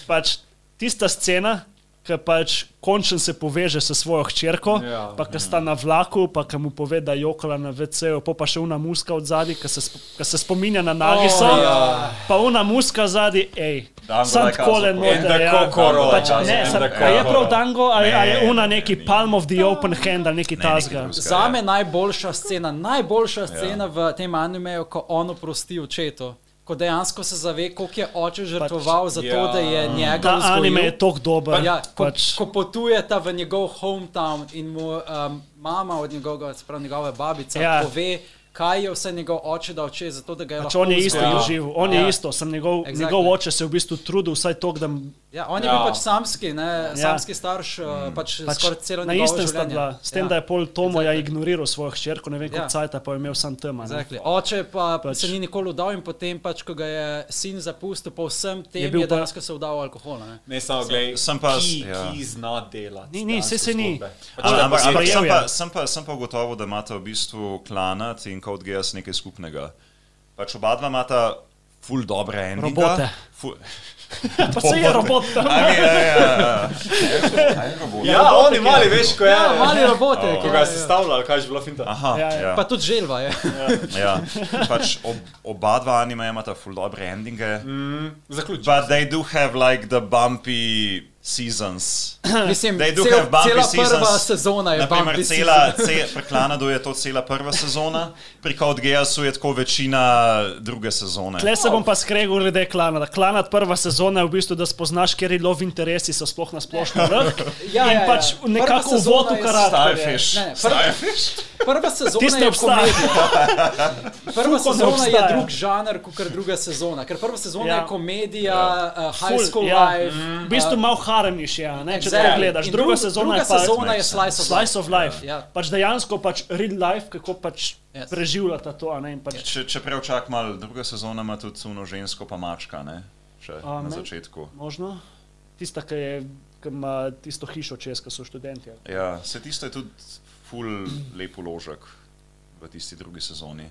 pač tista scena, ki pač končno se poveže s svojo hčerko, Ja. pa ki sta na vlaku, pa ki mu pove, da je jokala na VC-ju, pa, pa še una muska od zadaj, ki se, ki se spominja na Nagisa, O, oh, ja. pa una muska zadaj, hej. Sam tako le the ja. Kokoro. Pač, ne, sam, a je prav Dango ali, ali je Ne, una ne, neki ni. palm of the open hand ali neki Ne, tasga. drugega. Za me najboljša scena, najboljša scena v tem animeju, ko on oprosti očetu. Ko dejansko se zave, koliko je oče žrtvoval za to, ja. da je njega Ta vzgojil. anime je tok dober. Ja, ko, pač, ko potujeta v njegov hometown in mu um, mama od njegovega, se pravi njegove babice, ja. pove, kaj je vse njegov oče dal čez, zato da ga je pač lahko on je isto vzgojil. doživel, on Ja. je isto, sem njegov, Exactly. njegov oče se je v bistvu trudil vsaj to, da Ja, on je Ja. bil pač samski, ne, Ja. samski starš, mm. pač, pač skoraj celo na njegovo istem sta življenje. bila, s tem, da je pol Tomo ja Exactly. ignoriral svojo hčerko, ne vem, Ja. cajta pa je imel sam tema. ne. Exactly. Oče pa Pač- se ni nikoli udal in potem, pač, ko ga je sin zapustil, po vsem tem Je je, bil je pa- dejansko se vdal alkohol. Ne? Ne samo gledaj, Sem pa- ki, ja. ki zna delati. Ni, ni, saj se ni. Ampak- sem, pa, sem, pa, sem pa ugotovil, da imata v bistvu Klanat in Code Geass nekaj skupnega. Pač oba dva imata ful dobre endinge. Robote. Ful... Pa se je robot tam. A ne, ja, ja, ja. Robot? Ja, oni mali, veš, ko je. Ja, mali robote. Oh. Ko ga je sestavljal, kaj je bilo finta. Aha, Ja, ja. ja. Pa tudi želva je. ja. Pač ob, oba dva anime imata ful dobre endinge. Zaključil. But they do have like the bumpy seasons. Mislim, They do cel, have bumpy cela seasons. prva sezona je Naprimer, bumpy cela, season. ce, pri Klanadu je to cela prva sezona, pri Code Geassu je tako večina druge sezone. Tle se bom pa skregal glede klana. Klanat prva sezona je v bistvu, da spoznaš, ker je lov interesi so sploh na splošno vrh. Ja, in ja, ja. pač Prva nekako uvod v karakter. Starfish. Ne, ne, prva- Starfish? Prva sezona Tiste je obstaja. komedija. Prva Fuko sezona je drug žanr kot druga sezona. Ker prva sezona Ja. je komedija, uh, high school ja. life. V bistvu malo haremiš, ja, ne, če Exactly. to gledaš. In Druga druga- sezona druga je pa sezona je slice of slice of life. Ja. Pač dejansko pač real life, kako pač Yes. preživljata to. a Ne, in pač, Če, če prej čak mal, druga sezona ima tudi suno žensko pa mačka, ne? Še A, na ne. začetku. Možno. Tista, ki je. Ki ima tisto hišo čez, ki so študenti. Ja, se tisto je tudi ful lep uložek v tisti drugi sezoni.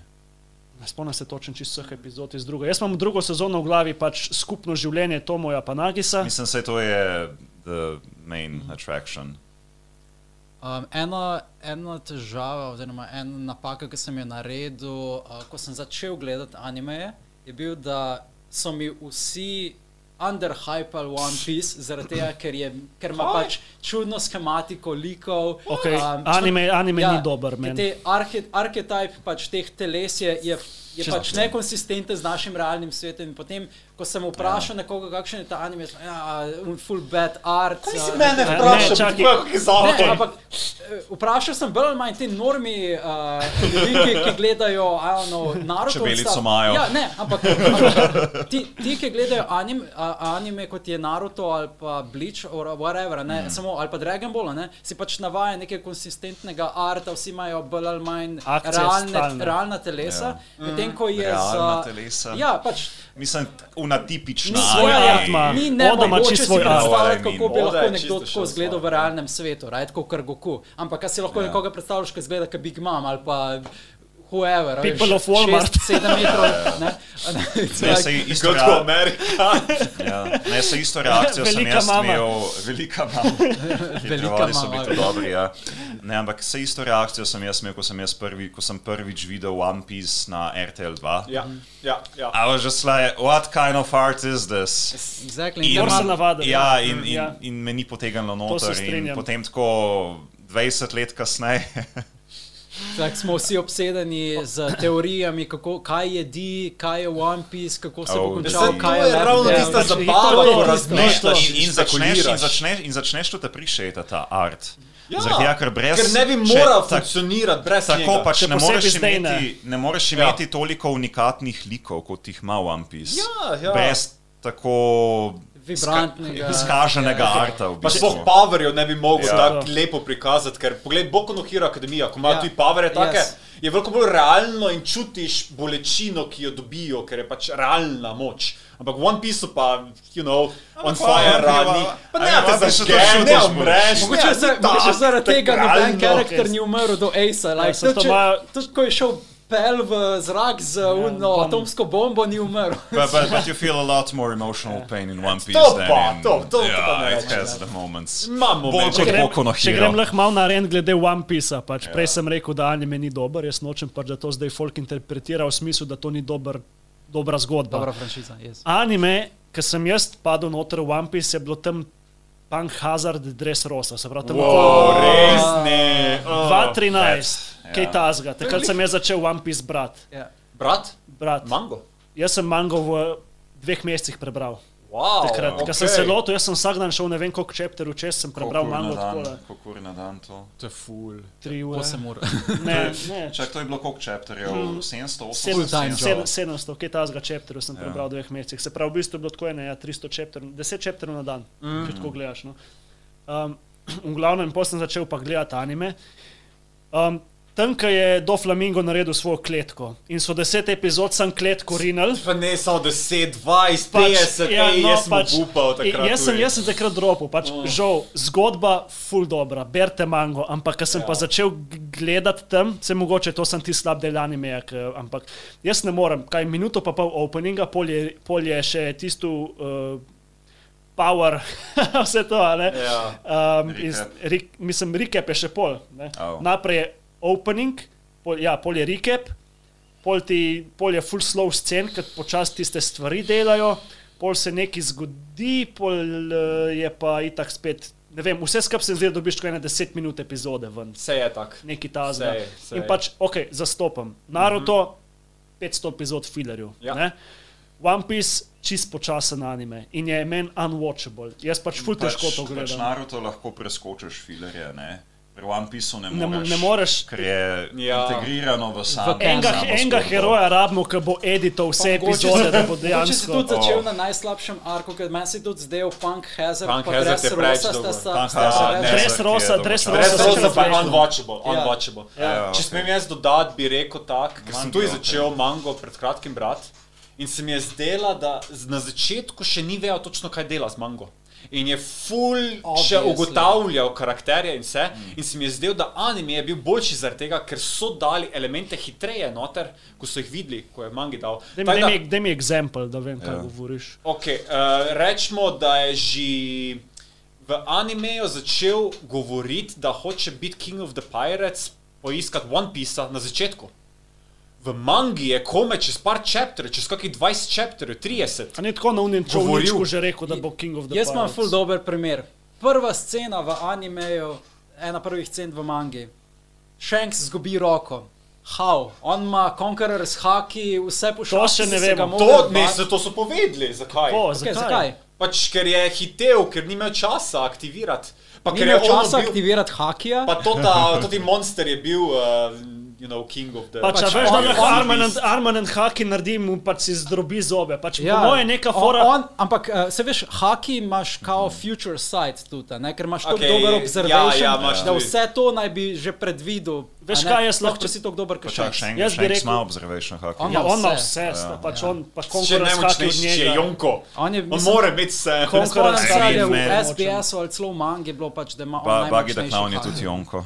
Ne spomnim se točno čist vseh epizod iz druge. Jaz imam drugo sezono v glavi, pač skupno življenje Tomoja pa Nagisa. Mislim, da to je the main attraction. Um, ena, ena težava, oziroma ena napaka, ki sem jo naredil, uh, ko sem začel gledati anime, je bil, da so mi vsi underhypali One Piece, zaradi tega, ker, je, ker ima pač čudno schematiko likov. Okay. um, anime anime ja, ni dober, meni. Te arhe, arhetip pač teh teles je, je, je Čisto. pač nekonsistenten z našim realnim svetom. In potem, ko sem vprašal ja. nekoga, kakšen je ta anime, je ja, full bad art. Kaj si mene Ne, vprašal, čakaj. kako je Ne, zavod? ampak eh, vprašal sem bolj ali manj te normi, uh, ljudi, ki, ki gledajo know, Naruto. Čebelico imajo. Ja, ne, ampak, ampak ti, ti, ki gledajo anim, a, anime kot je Naruto ali pa Bleach or whatever, ne, mm. samo, ali pa Dragon Ball, ne, si pač navaja nekaj konsistentnega arta, vsi imajo bolj ali manj Akcije realne, stalne. realna telesa. Ja. Medtem ko je za. telesa. Ja, pač Mislim, unatipična. Ni svoj svoja. Ni Oda ima nemogoče čisto si predstavljati, kako bi lahko nekdo tako izgledal v realnem svetu, right? kot kar Goku. Ampak kaj si lahko Ja. nekoga predstavljaš, ki izgleda kot Big Mom ali pa whoever. a veš, People of Walmart. Sedem metrov. ne. Se isto, Go to rea America. ja, ne, se isto reakcijo sem Velika jaz mama. imel, velika mama. Velika so mama. bili to dobri, ja. Ne, ampak se isto reakcijo sem jaz imel, ko sem, jaz prvi, ko sem prvič videl One Piece na RTL 2. Ja, ja, ja. I was just like, what kind of art is this? Exactly. In- In ima- navaditi. Ja, in, in, Ja. in me ni potegnilo noter. In potem tako 20 let kasneje. Tak smo vsi obsedeni z teorijami, kako, kaj jedi, kaj je One Piece, kako se bo Oh, končal, Saj to kaj je Left ravno tista zabava, ko razmišljaš In, in, začneš, in, začneš, in začneš to te prišeta, ta art. Ja, Zaradi tega, ker brez. ker ne bi moral tak- funkcionirati brez Tako njega. pač ne moreš, zdaj imeti, ne. ne moreš Ja. imeti toliko unikatnih likov, kot jih ima One Piece. Ja, ja. Brez tako Vibrantnega. izkaženega Ja. arta. V Pa bistvu. sploh Powerjev ne bi mogel Ja. ja. tako lepo prikazati, ker poglej, Boku no Hero Akademija, ko ima Ja. ja. tudi Powerje take, Yes. je veliko bolj realno in čutiš bolečino, ki jo dobijo, ker je pač realna moč. Ampak v One Piece pa, you know, on hva, fire ja, rani. ja, Pa ja, ne, ja, te to zažge, šutiš, ne umreš. Mogoče ne, za- ni mogoče zaradi to je tega noben karakter ni umrl do Ace. Like, saj to tudi, če- imajo- tudi ko je šel pel v zrak z uno bom. atomsko bombo, ni umrl. But, but, but you feel a lot more emotional pain in One Piece To than pa, in to- to- to yeah, pa ne it has ja. the moments. Več. kot Če grem, no če grem lahko malo na ren glede One Piece, pač prej sem rekel, da anime ni dober, jaz nočem pač, da to zdaj folk interpretira v smislu, da to ni dober, dobra zgodba. Dobra franšiza, yes. Anime, ki sem jaz padel noter v One Piece, je bilo tam Punk Hazard Dress Rosa, se pravi tam Wow, res ne. Oh. 2013, Ja. kaj tazga. Takrat sem jaz začel One Piece brati. Ja. Brat, Brat. mango. Jaz sem mango v dveh mesecih prebral. Wow, Takrat, okay. okay. sem se lotil, jaz sem vsak dan šel ne vem koliko čepterjev čez, sem prebral mango na dan, tako koliko ur na dan to. To je ful. tri ure. 8 ur. Ne, ne, Čak, to je bilo koliko chapterjev? 700, 800? Full-time 700, job. 700, kaj tazga čepterjev sem Ja. prebral v dveh mesecih. Se pravi, v bistvu je bilo tako ene, ja, 300 čepterjev, 10 čepterjev na dan, mm. če tako gledaš. No. Um, v glavnem, potem sem začel pa gledati anime. Um, Tam, ko je do Flamingo naredil svojo kletko in so deset epizod sam kletko rinali. Pa ne samo 10, 20, 50, ja, ej, jaz sem pač, upal takrat. Jaz sem, jaz sem takrat dropil, pač, Oh. oh. žal, zgodba full dobra, berte mango, ampak ko sem ja. pa začel gledati tam, se mogoče to sem ti slab del anime, ampak jaz ne morem, kaj minuto pa pol openinga, pol je, pol je še tisto uh, power, vse to, ne. Ja. Um, Recap. ri, mislim, recap je še pol. ne. Au. Naprej je opening, pol, ja, pol je recap, pol, ti, pol je full slow scen, ker počasi tiste stvari delajo, pol se nekaj zgodi, pol uh, je pa itak spet. Ne vem, vse skupaj se zdi, da dobiš tako ene 10 minut epizode ven. Vse je tako. Neki ta zdaj. In pač, ok, zastopam. Naruto, 500 epizod fillerjev. Ja. ne. One Piece, čist počasen anime in je meni unwatchable. Jaz pač ful težko to Pač gledam. Naruto lahko preskočiš filerje, ne? Pri One Pieceu ne Ne mo- moreš. ne moreš. Ker je Ja. integrirano v samo. Enega, enega zgodbo. heroja rabimo, ki bo edital vse Pa epizode, si- da bo mogoče si dejansko. tudi začel Oh. na najslabšem arku, ker meni se tudi zdaj v Punk Hazard, Punk pa Hazard je preveč Dressrosa sta sta sta Hazard, preveč- ne. Dres ki je Rosa, dolgočasen. Dres Brez Rosa. pa je Ja. unwatchable. Ja. unwatchable. Ja. Če smem jaz dodati, bi rekel tako, ker sem tudi začel mango pred kratkim brati in se mi je zdela, da z- na začetku še ni vedel točno, kaj dela z mango. In je full še Obviously. ugotavljal karakterje in vse. In se mi je zdel, da anime je bil boljši zaradi tega, ker so dali elemente hitreje noter, ko so jih videli, ko je mangi dal. Daj mi- da- mi, daj mi eksempel, da vem, kaj Ja. govoriš. Okay, uh, rečemo, da je že v animeju začel govoriti, da hoče biti King of the Pirates, poiskati One Piece na začetku. V mangi je kome čez par chapterjev, čez kakih 20 chapterjev, 30. A ni tako na unim Govoril. čovničku že rekel, da bo King of the Jaz imam full dober primer. Prva scena v animeju, ena prvih scen v mangi. Shanks zgubi roko. How? On ima Conqueror's haki, vse pošilja. še ne vemo. To, ne, se to so povedali, zakaj? O, Okay, zakaj? zakaj? Pač ker je hitel, ker ni imel časa aktivirati. Pa Ni ker imel je časa bil- aktivirati hakija. Pa to ta, to ti monster je bil, uh, you know, king of the... Pač, Pač pač veš, da on- lahko on- Arman and Haki naredi, mu pač si zdrobi zobe. Pač Ja, po moje neka fora. On, on, ampak uh, se veš, haki imaš kao future sight tudi, a ne? ker imaš tako okay, dober ja, observation, ja, imaš da vse to naj bi že predvidel. Veš kaj, jaz lahko- če si tako dober, kot še enkrat, Jaz bi rekel- ima observation hack. On Ja, on ima vse. vse, sta, pač on, pač Haki od najmočnejši je. Jonko. On je, On mislim, mora imeti vse. Se, ali je v. SBS-u ali celo v mangi bilo pač, da ima on Ba, Bagi da Clown je tudi Jonko.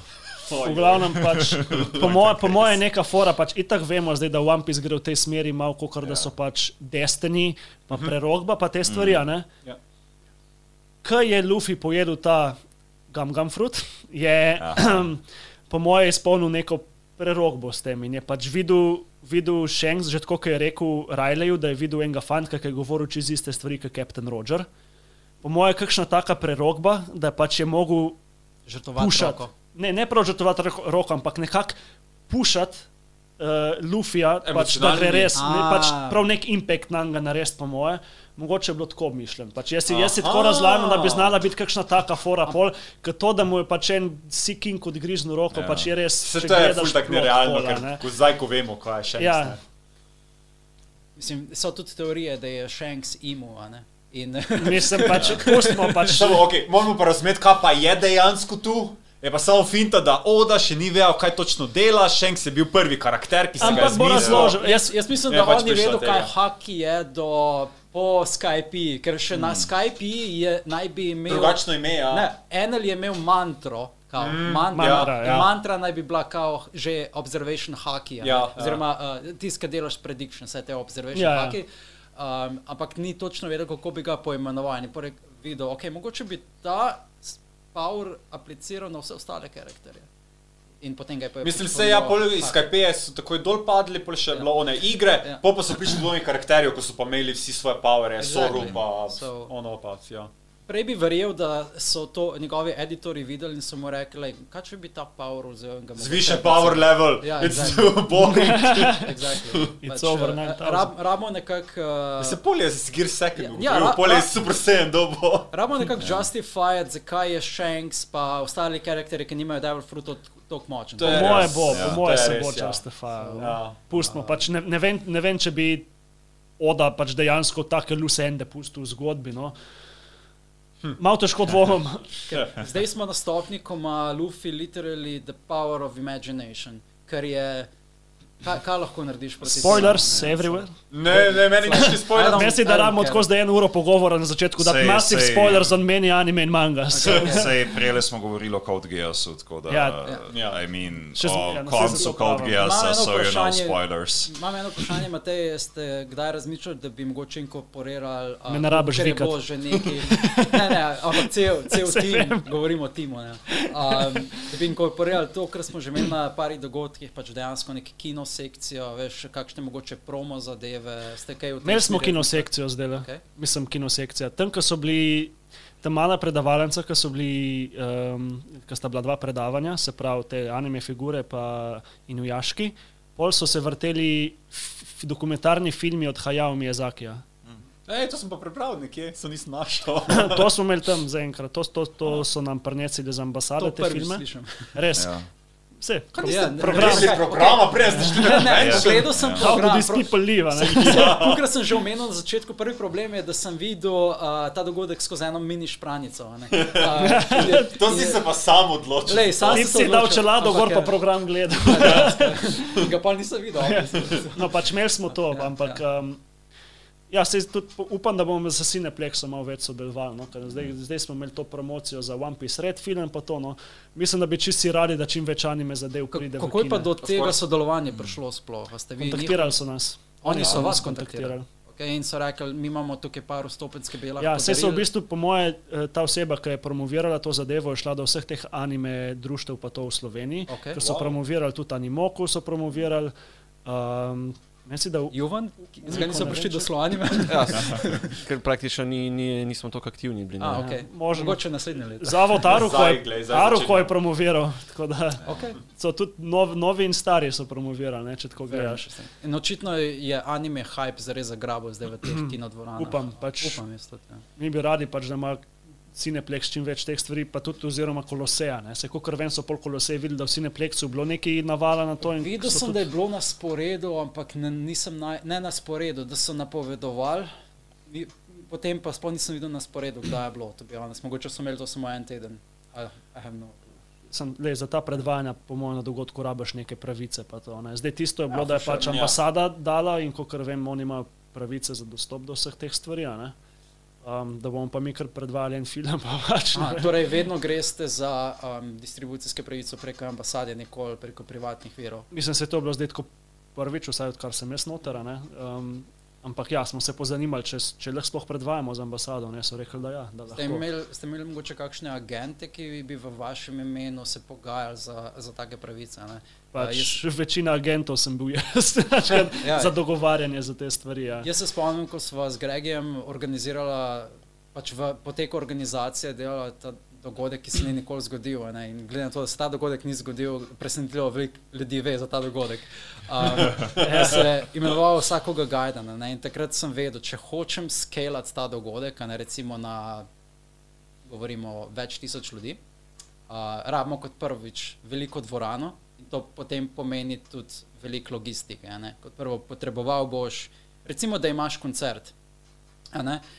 V glavnem pač, po moje, po moje je neka fora, pač itak vemo zdaj, da One Piece gre v tej smeri malo, kot da so pač Destiny, pa prerogba, pa te stvari, ne? Ja. Kaj je Luffy pojedel ta gum gum fruit, je po moje izpolnil neko prerogbo s tem in je pač videl, videl Shanks, že tako kot je rekel Rileyju, da je videl enega fanta, ki je govoril čez iste stvari kot Captain Roger. Po moje je kakšna taka prerogba, da pač je mogel Žrtovati pušati. roko. Ne, ne prav žrtvovati roko- ampak nekako pušati uh, Lufija, pač, da gre res, ne, pač prav nek impact na njega narediti, po moje. Mogoče je bilo tako mišljeno. Pač jaz, si, jaz si tako razlagam, da bi znala biti kakšna taka fora pol, kot to, da mu je pač en sikin kot grižno roko, Ja. pač je res. Če to je tako nerealno, pola, ker ne. ko zdaj, ko vemo, kaj je še. Ja. Mislim, so tudi teorije, da je Shanks imu, a ne? In, Mislim pač, pustimo pač. Samo, okay, moramo pa razumeti, kaj pa je dejansko tu. Je pa samo finta, da Oda še ni vedel, kaj točno dela, Shanks je bil prvi karakter, ki se ga je Ampak bo razložil. jaz, jaz mislim, Je da pač on ni vedel, tega. kaj haki je do po Skype, ker še na Skype je, naj bi imel. Drugačno ime, ja. Ne, Enel je imel mantro. Kao, mm, mantra, mantra, ja. ja. mantra naj bi bila kao že observation haki. a ne. Ja, Oziroma, uh, tisti, ki delaš prediction, vse te observation Ja, ja, ja. haki. Um, ampak ni točno vedel, kako bi ga poimenoval. Je videl, ok, mogoče bi ta power apliciral na vse ostale karakterje. In potem ga je poimenoval. Mislim, se ja, pol iz Skype so takoj dol padli, pol še Ja. bilo one igre, Ja. pol pa so prišli do novih karakterjev, ko so pa imeli vsi svoje powere, Exactly. Soru pa So- ono pa, ja. Prej bi verjel, da so to njegovi editori videli in so mu rekli, kaj če bi ta power vzel in ga mogoče Zviše apliciral." power level, Ja, it's exactly. too boring. Exactly. It's over eh, 9000. rab, Ramo nekako. Uh, Se pol je z Gear Second, Ja, ja, ra- pol je ra- Super Saiyan dobo. Ramo nekako justify, zakaj je Shanks pa ostali karakteri, ki nimajo Devil Fruit tako močen. To Po je moje res, bo, ja, po to moje je se res, bo ja. justifyal. Ja. Pustimo, pač ne, ne, vem, ne vem, če bi Oda pač dejansko take lusende pustil v zgodbi. No. Hm. Malo težko dvomim. Zdaj smo na stopni, ko ima Luffy literally the power of imagination, kar je. Kaj, kaj lahko narediš proti temu, Spoilers ne? everywhere. Ne, ne, meni nič ni spoiler. Mislim, da rabimo tako zdaj eno uro pogovora na začetku, da sej- spoilers on meni anime in manga. Sej prej smo govorili o Code Geassu, tako da, Ja. Ja. I mean, Še o ja, koncu Code. Geassa so, you know, spoilers. Imam eno vprašanje, Matej, ste kdaj razmišljali, da bi mogoče inkorporirali? Me ne rabiš vikati. bilo že neki. Ne, ne, ampak cel, cel tim, vem. govorimo o timu. Ne. Um, da bi inkorporirali to, kar smo že imeli na parih dogodkih, pač dejansko nek kino sekcijo, veš, kakšne mogoče promo zadeve, ste kaj v tem Imeli smo smeri? kinosekcijo zdaj, le. Okej. mislim, kinosekcija. Tam, ko so bili. Ta mala predavalnica, ki so bili, um, ki sta bila dva predavanja, se pravi te anime figure pa in ujaški, pol so se vrteli dokumentarni filmi od Hayao Miyazakija. Ej, to sem pa prebral nekje, se nisem našel. To smo imeli tam zaenkrat, to, to, to so nam prinesli z ambasade, To te filme. slišim. Res, Ja. Vse. Ja, ne- program. ne- programa, prej ste šli Ne, ne, Ja. pogledal sem How do program. these people live? a ne? Kot sem že omenil na začetku, prvi problem je, da sem videl uh, ta dogodek skozi eno mini špranico. Uh, je- To si je- se pa sam odločil. Lej, sam se si dal čelado ampak gor, pa je- program gledal. Ga pa nisem videl. No, pač imeli smo to, Ja, ampak. Um, Ja, sej tudi upam, da bomo z Cineplexom malo več sodelovali. No? ker Zdaj, zdaj smo imeli to promocijo za One Piece Red film, pa to. No? Mislim, da bi čisti radi, da čim več anime zadev pride. v Kako je pa do tega sodelovanja prišlo sploh? A ste vi Kontaktirali so nas. Oni so Ja, vas nas kontaktirali. Okay, in so rekli, mi imamo tukaj par stopenske bela. Ja, vse so v bistvu, po moje, eh, ta oseba, ki je promovirala to zadevo, je šla do vseh teh anime društev, pa to v Sloveniji, Okej. ker so Wow. promovirali tudi Animoku, so promovirali. Um, Mislim, da v- Juvan, zdaj niso prišli do Slovenije. Ja, ker praktično ni, ni, nismo tako aktivni bili. A, okay. možno. Mogoče naslednje leto. Zavod Zdaj, je, začenjamo. je promoviral. tako da Okay. So tudi nov, novi in stari so promovirali, ne, če tako gledaš. In očitno je anime hype zares zagrabil zdaj v teh kinodvoranah. Upam, pač. Upam, jaz tudi. Ja. Mi bi radi, pač, da ima Cineplex čim več teh stvari, pa tudi oziroma Koloseja. ne. Se kot vem, so pol Kolosej videli, da v Cineplexu bilo nekaj navala na to. in Videl sem, tudi- da je bilo na sporedu, ampak ne, nisem naj, ne na sporedu, da so napovedovali. Potem pa sploh nisem videl na sporedu, kdaj je bilo. to bi honest. Mogoče so imeli to samo en teden. I, I have no. sem, lej, za ta predvajanja, po mojem, na dogodku rabaš neke pravice. pa To, ne. Zdaj tisto je bilo, Ja, ja, da je for pač sure. ambasada dala in kot vem, oni imajo pravice za dostop do vseh teh stvari. a ne. Um, da bomo pa mi kar predvajali en film. Pa pač, A, torej, vedno greste za um, distribucijske pravice preko ambasade, nikoli preko privatnih virov. Mislim, se je to bilo zdaj tako prvič, vsaj odkar sem jaz noter. Um, ampak ja, smo se pozanimali, če, če lahko sploh predvajamo z ambasado. Ne, so rekli, da ja. Da Ste lahko. imeli, ste imeli mogoče kakšne agente, ki bi v vašem imenu se pogajali za, za take pravice? Ne? Pač, Uh, jaz, Večina agentov sem bil jaz Ja. za dogovarjanje za te stvari. Ja. jaz se spomnim, ko smo z Gregjem organizirali, pač v poteku organizacije delali ta dogodek, ki se ni nikoli zgodil. Ne? In glede na to, da se ta dogodek ni zgodil, presenetljivo veliko ljudi ve za ta dogodek. Um, jaz se imenoval vsakoga Gajdana ne? in takrat sem vedel, če hočem skalati ta dogodek, ne recimo na, govorimo več tisoč ljudi, uh, rabimo kot prvič veliko dvorano in to potem pomeni tudi veliko logistike. ne. Kot prvo, potreboval boš, recimo, da imaš koncert.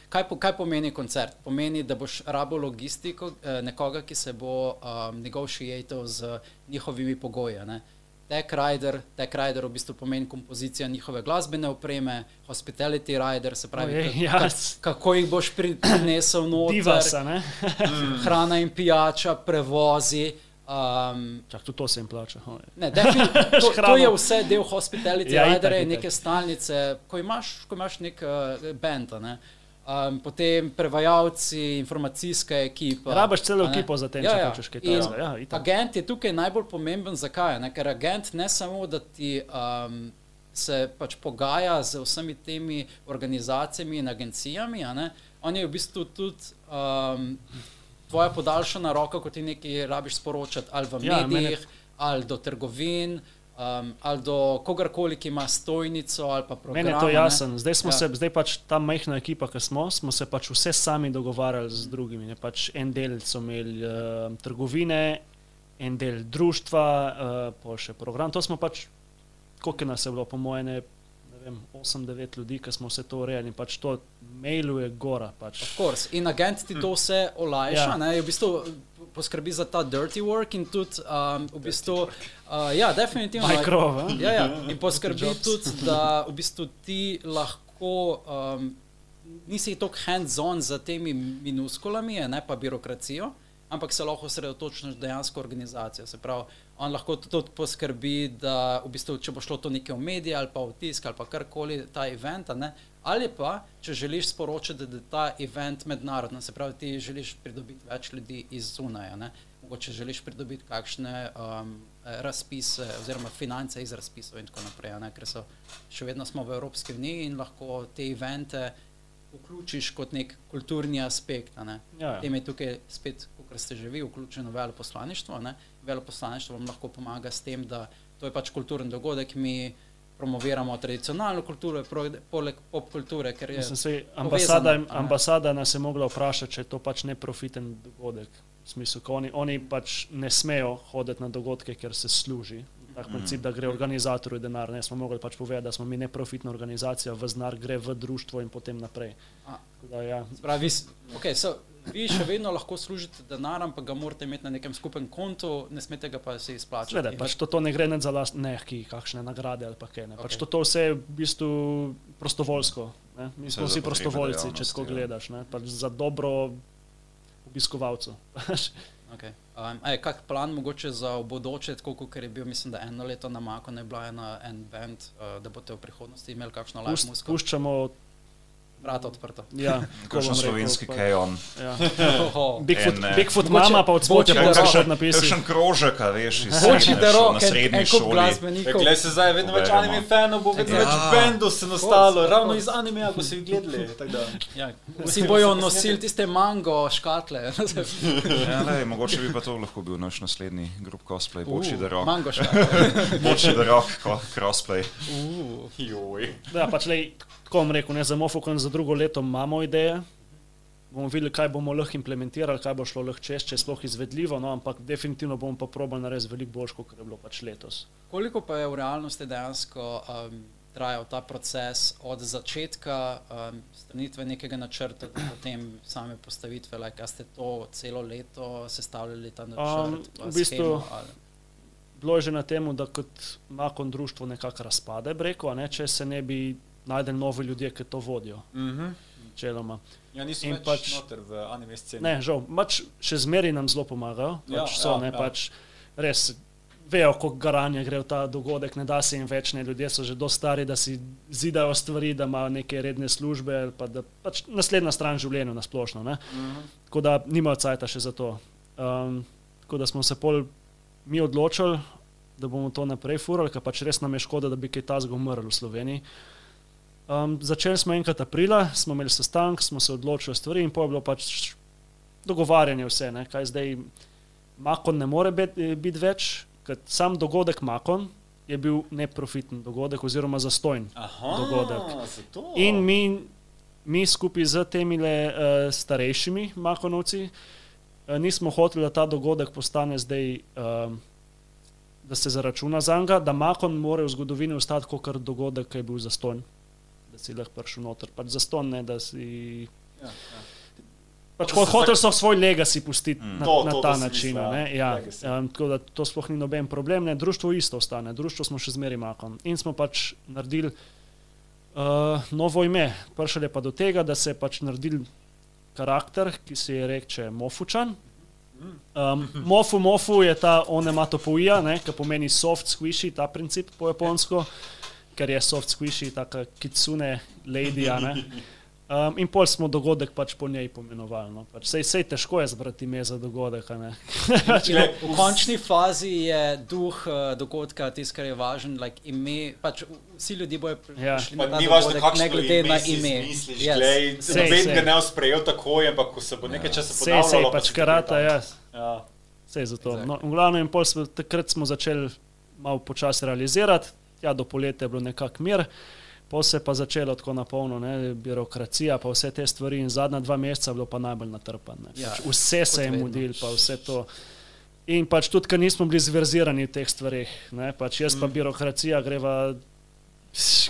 Kaj, po, kaj pomeni koncert? Pomeni, da boš rabo logistiko eh, nekoga, ki se bo um, negotiatal z njihovimi pogoji. ne. Tech rider, tech rider v bistvu pomeni kompozicija njihove glasbene opreme, hospitality rider, se pravi, Ojej, ka- ja. ka- kako jih boš pri- prinesel noter, Divasa, hrana in pijača, prevozi. Um, Čak, tudi to se jim plača. Ne, to, to je vse del hospitality Ja, ja, itak, itak. neke stalnice, ko imaš, ko imaš nek uh, band. a Ne? Um, potem prevajalci, informacijska ekipa. Rabaš celo ekipo za tem, Ja, če ja. hočeš kaj In takega. Ja, itak. agent je tukaj najbolj pomemben, zakaj? Ne? Ker agent ne samo, da ti um, se pač pogaja z vsemi temi organizacijami in agencijami, on je v bistvu tudi um, tvoja podaljšana roka, ko ti nekaj rabiš sporočati ali v Ja, mene- medijih, ali do trgovin. Um, ali do kogarkoli, ki ima stojnico ali pa program. Meni je to jasno. Zdaj, Ja. se, zdaj pač ta majhna ekipa, ki smo, smo se pač vse sami dogovarjali z drugimi. Ne? Pač en del so imeli uh, trgovine, en del društva, uh, pa še program. To smo pač, koliko nas je bilo, po mojem, vem, 8-9 ljudi, ki smo vse to urejali. Pač to mailu je gora. Pač. Of course. In agent ti to vse olajša, Ja. v bistvu poskrbi za ta dirty work in tudi, um, v bistvu, uh, ja, definitivno. Micro, a? Ja, ja. In poskrbi tudi, da v bistvu ti lahko um, nisi tako hands-on za temi minuskulami, ne pa birokracijo, ampak se lahko osredotočiš dejansko organizacijo. Se pravi, on lahko tudi poskrbi, da v bistvu, če bo šlo to nekaj v medije ali pa v tisk ali pa karkoli ta event, ne, Ali pa, če želiš sporočiti, da je ta event mednaroden, se pravi, ti želiš pridobiti več ljudi iz zunaja, ne? mogoče želiš pridobiti kakšne um, razpise oziroma finance iz razpisov in tako naprej, ne? ker so še vedno smo v Evropski uniji in lahko te evente vključiš kot nek kulturni aspekt. ne. Ja, ja. Tem je tukaj spet, kot ste že vi, vključeno veleposlaništvo. Ne? Veleposlaništvo vam lahko pomaga s tem, da to je pač kulturen dogodek, mi promoviramo tradicionalno kulturo, poleg pop kulture, ker je Mislim, sej, ambasada, povezano, ambasada nas je mogla vprašati, če je to pač neprofiten dogodek. V smislu, ko oni, oni pač ne smejo hoditi na dogodke, ker se služi. Tak princip, da gre organizatorju denar. Ne smo mogli pač povedati, da smo mi neprofitna organizacija, v znar gre v društvo in potem naprej. Da, ja. Pravi, okay, so, vi še vedno lahko služite denar, ampak ga morate imeti na nekem skupnem kontu, ne smete ga pa si izplačati. Sveda, pač to, to ne gre za last, ne, ki kakšne nagrade ali pa kaj. Ne. Pač Okej. to, to vse je v bistvu prostovoljsko. Ne. Mi smo vsi prostovoljci, če tako gledaš. Ne. Pač za dobro obiskovalcev. Okay. Um, je kak plan mogoče za bodoče, tako kot je bil, mislim, da eno leto na Mako ne bila ena en band, uh, da boste v prihodnosti imeli kakšno Pust, muziko? puščamo Vrata odprta. Ja, tako Kakšen rekel, slovenski kajon. Ja. Bigfoot, En, eh, Bigfoot mama pa od spodaj da- še napisi. Kakšen krožek, a veš, iz srednje da šo- rok, na srednji šoli. Glej, se zdaj vedno več anime fanov, bo vedno več Ja. bendov se nastalo, ravno iz anime, ko si jih gledali. da. Ja, vsi bojo nosili tiste mango škatle. Ja, lej, mogoče bi pa to lahko bil naš naslednji grup cosplay, boči da rok. Mango škatle. Boči da rok. Uh. Joj. Ja, pač lej, tako bom rekel, ne za Mofokon za drugo leto imamo ideje. Bomo videli, kaj bomo lahko implementirali, kaj bo šlo lahko čez, če je sploh izvedljivo, no, ampak definitivno bomo pa probali narediti veliko boljš, kot je bilo pač letos. Koliko pa je v realnosti dejansko um, trajal ta proces od začetka um, stranitve nekega načrta do potem same postavitve? Like, a ste to celo leto sestavljali ta načrt? Um, v bistvu- shemo, ali- Bilo je že na tem, da kot makon društvo nekako razpade, breko, ne, če se ne bi najdel novi ljudje, ki to vodijo. Mhm. Čeloma. Ja, niso In pač- noter v anime sceni. Ne, žal, pač še zmeraj nam zelo pomagajo. Ja, Pač so, ja, ne, ja. pač res vejo, koliko garanja gre v ta dogodek, ne da se jim več, ne, ljudje so že dosti stari, da si zidajo stvari, da imajo neke redne službe, pa da pač naslednja stran življenja nasplošno. Ne. Mhm. Tako da nimajo cajta še za to. Um, tako da smo se pol mi odločili, da bomo to naprej furali, ker pač res nam je škoda, da bi kaj tazga umrl v Sloveniji. Um, začeli smo enkrat aprila, smo imeli sestanek, smo se odločili stvari in pa je bilo pač dogovarjanje vse, ne, kaj zdaj Makon ne more biti bit več, ker sam dogodek Makon je bil neprofiten dogodek oziroma zastojn. Aha, dogodek. Zato. In mi, mi skupaj z temi uh, starejšimi Makonovci uh, nismo hoteli, da ta dogodek postane zdaj, uh, da se zaračuna za njega, da Makon mora v zgodovini ostati kot dogodek, ki je bil zastonj. Da si lahko prišel noter. Pač zastonj, ne da si. Ja, ja. Pač se hotel so svoj legacy pustiti Mm. na, To- na to, ta način. misliš, ne, ja, um, tako da to sploh ni noben problem. Ne. Društvo isto ostane, društvo smo še zmeraj makon. In smo pač naredili uh, novo ime. Prišel je pa do tega, da se je pač naredil karakter, ki se je reče Mofučan. Um, mofu, mofu je ta onematopoija, ne, ki pomeni soft squishy, ta princip po japonsko, ker je soft squishy, taka kitsune lady. a ne. Um, in pol smo dogodek pač po njej pomenovali. No. Pač sej, sej težko je zbrati ime za dogodek. a ne. Glej, v končni fazi je duh uh, dogodka tisto, kar je važno. Like ime, pač vsi ljudje bojo Ja. prišli Pa na dogodek, kakšno ne glede na si ime. Misliš, Yes. glej, Sej, noben sej. ga ne sprejel takoj, ampak ko se bo nekaj časa Sej, ponavljalo. sej, pa pač karata, takoj ja. Ja. Sej zato. Exactly. No, v glavnem, pol smo, takrat smo začeli malo počasi realizirati, ja, do poletja je bilo nekako mir. Pa se je pa začelo tako na polno, ne, birokracija, pa vse te stvari, in zadnja dva meseca je bilo pa najbolj natrpane. Ja, Pač vse se je vedno. mudil, pa vse to. In pač tudi, ker nismo bili zverzirani v teh stvarih, ne, pač jaz pa Mm. birokracija greva,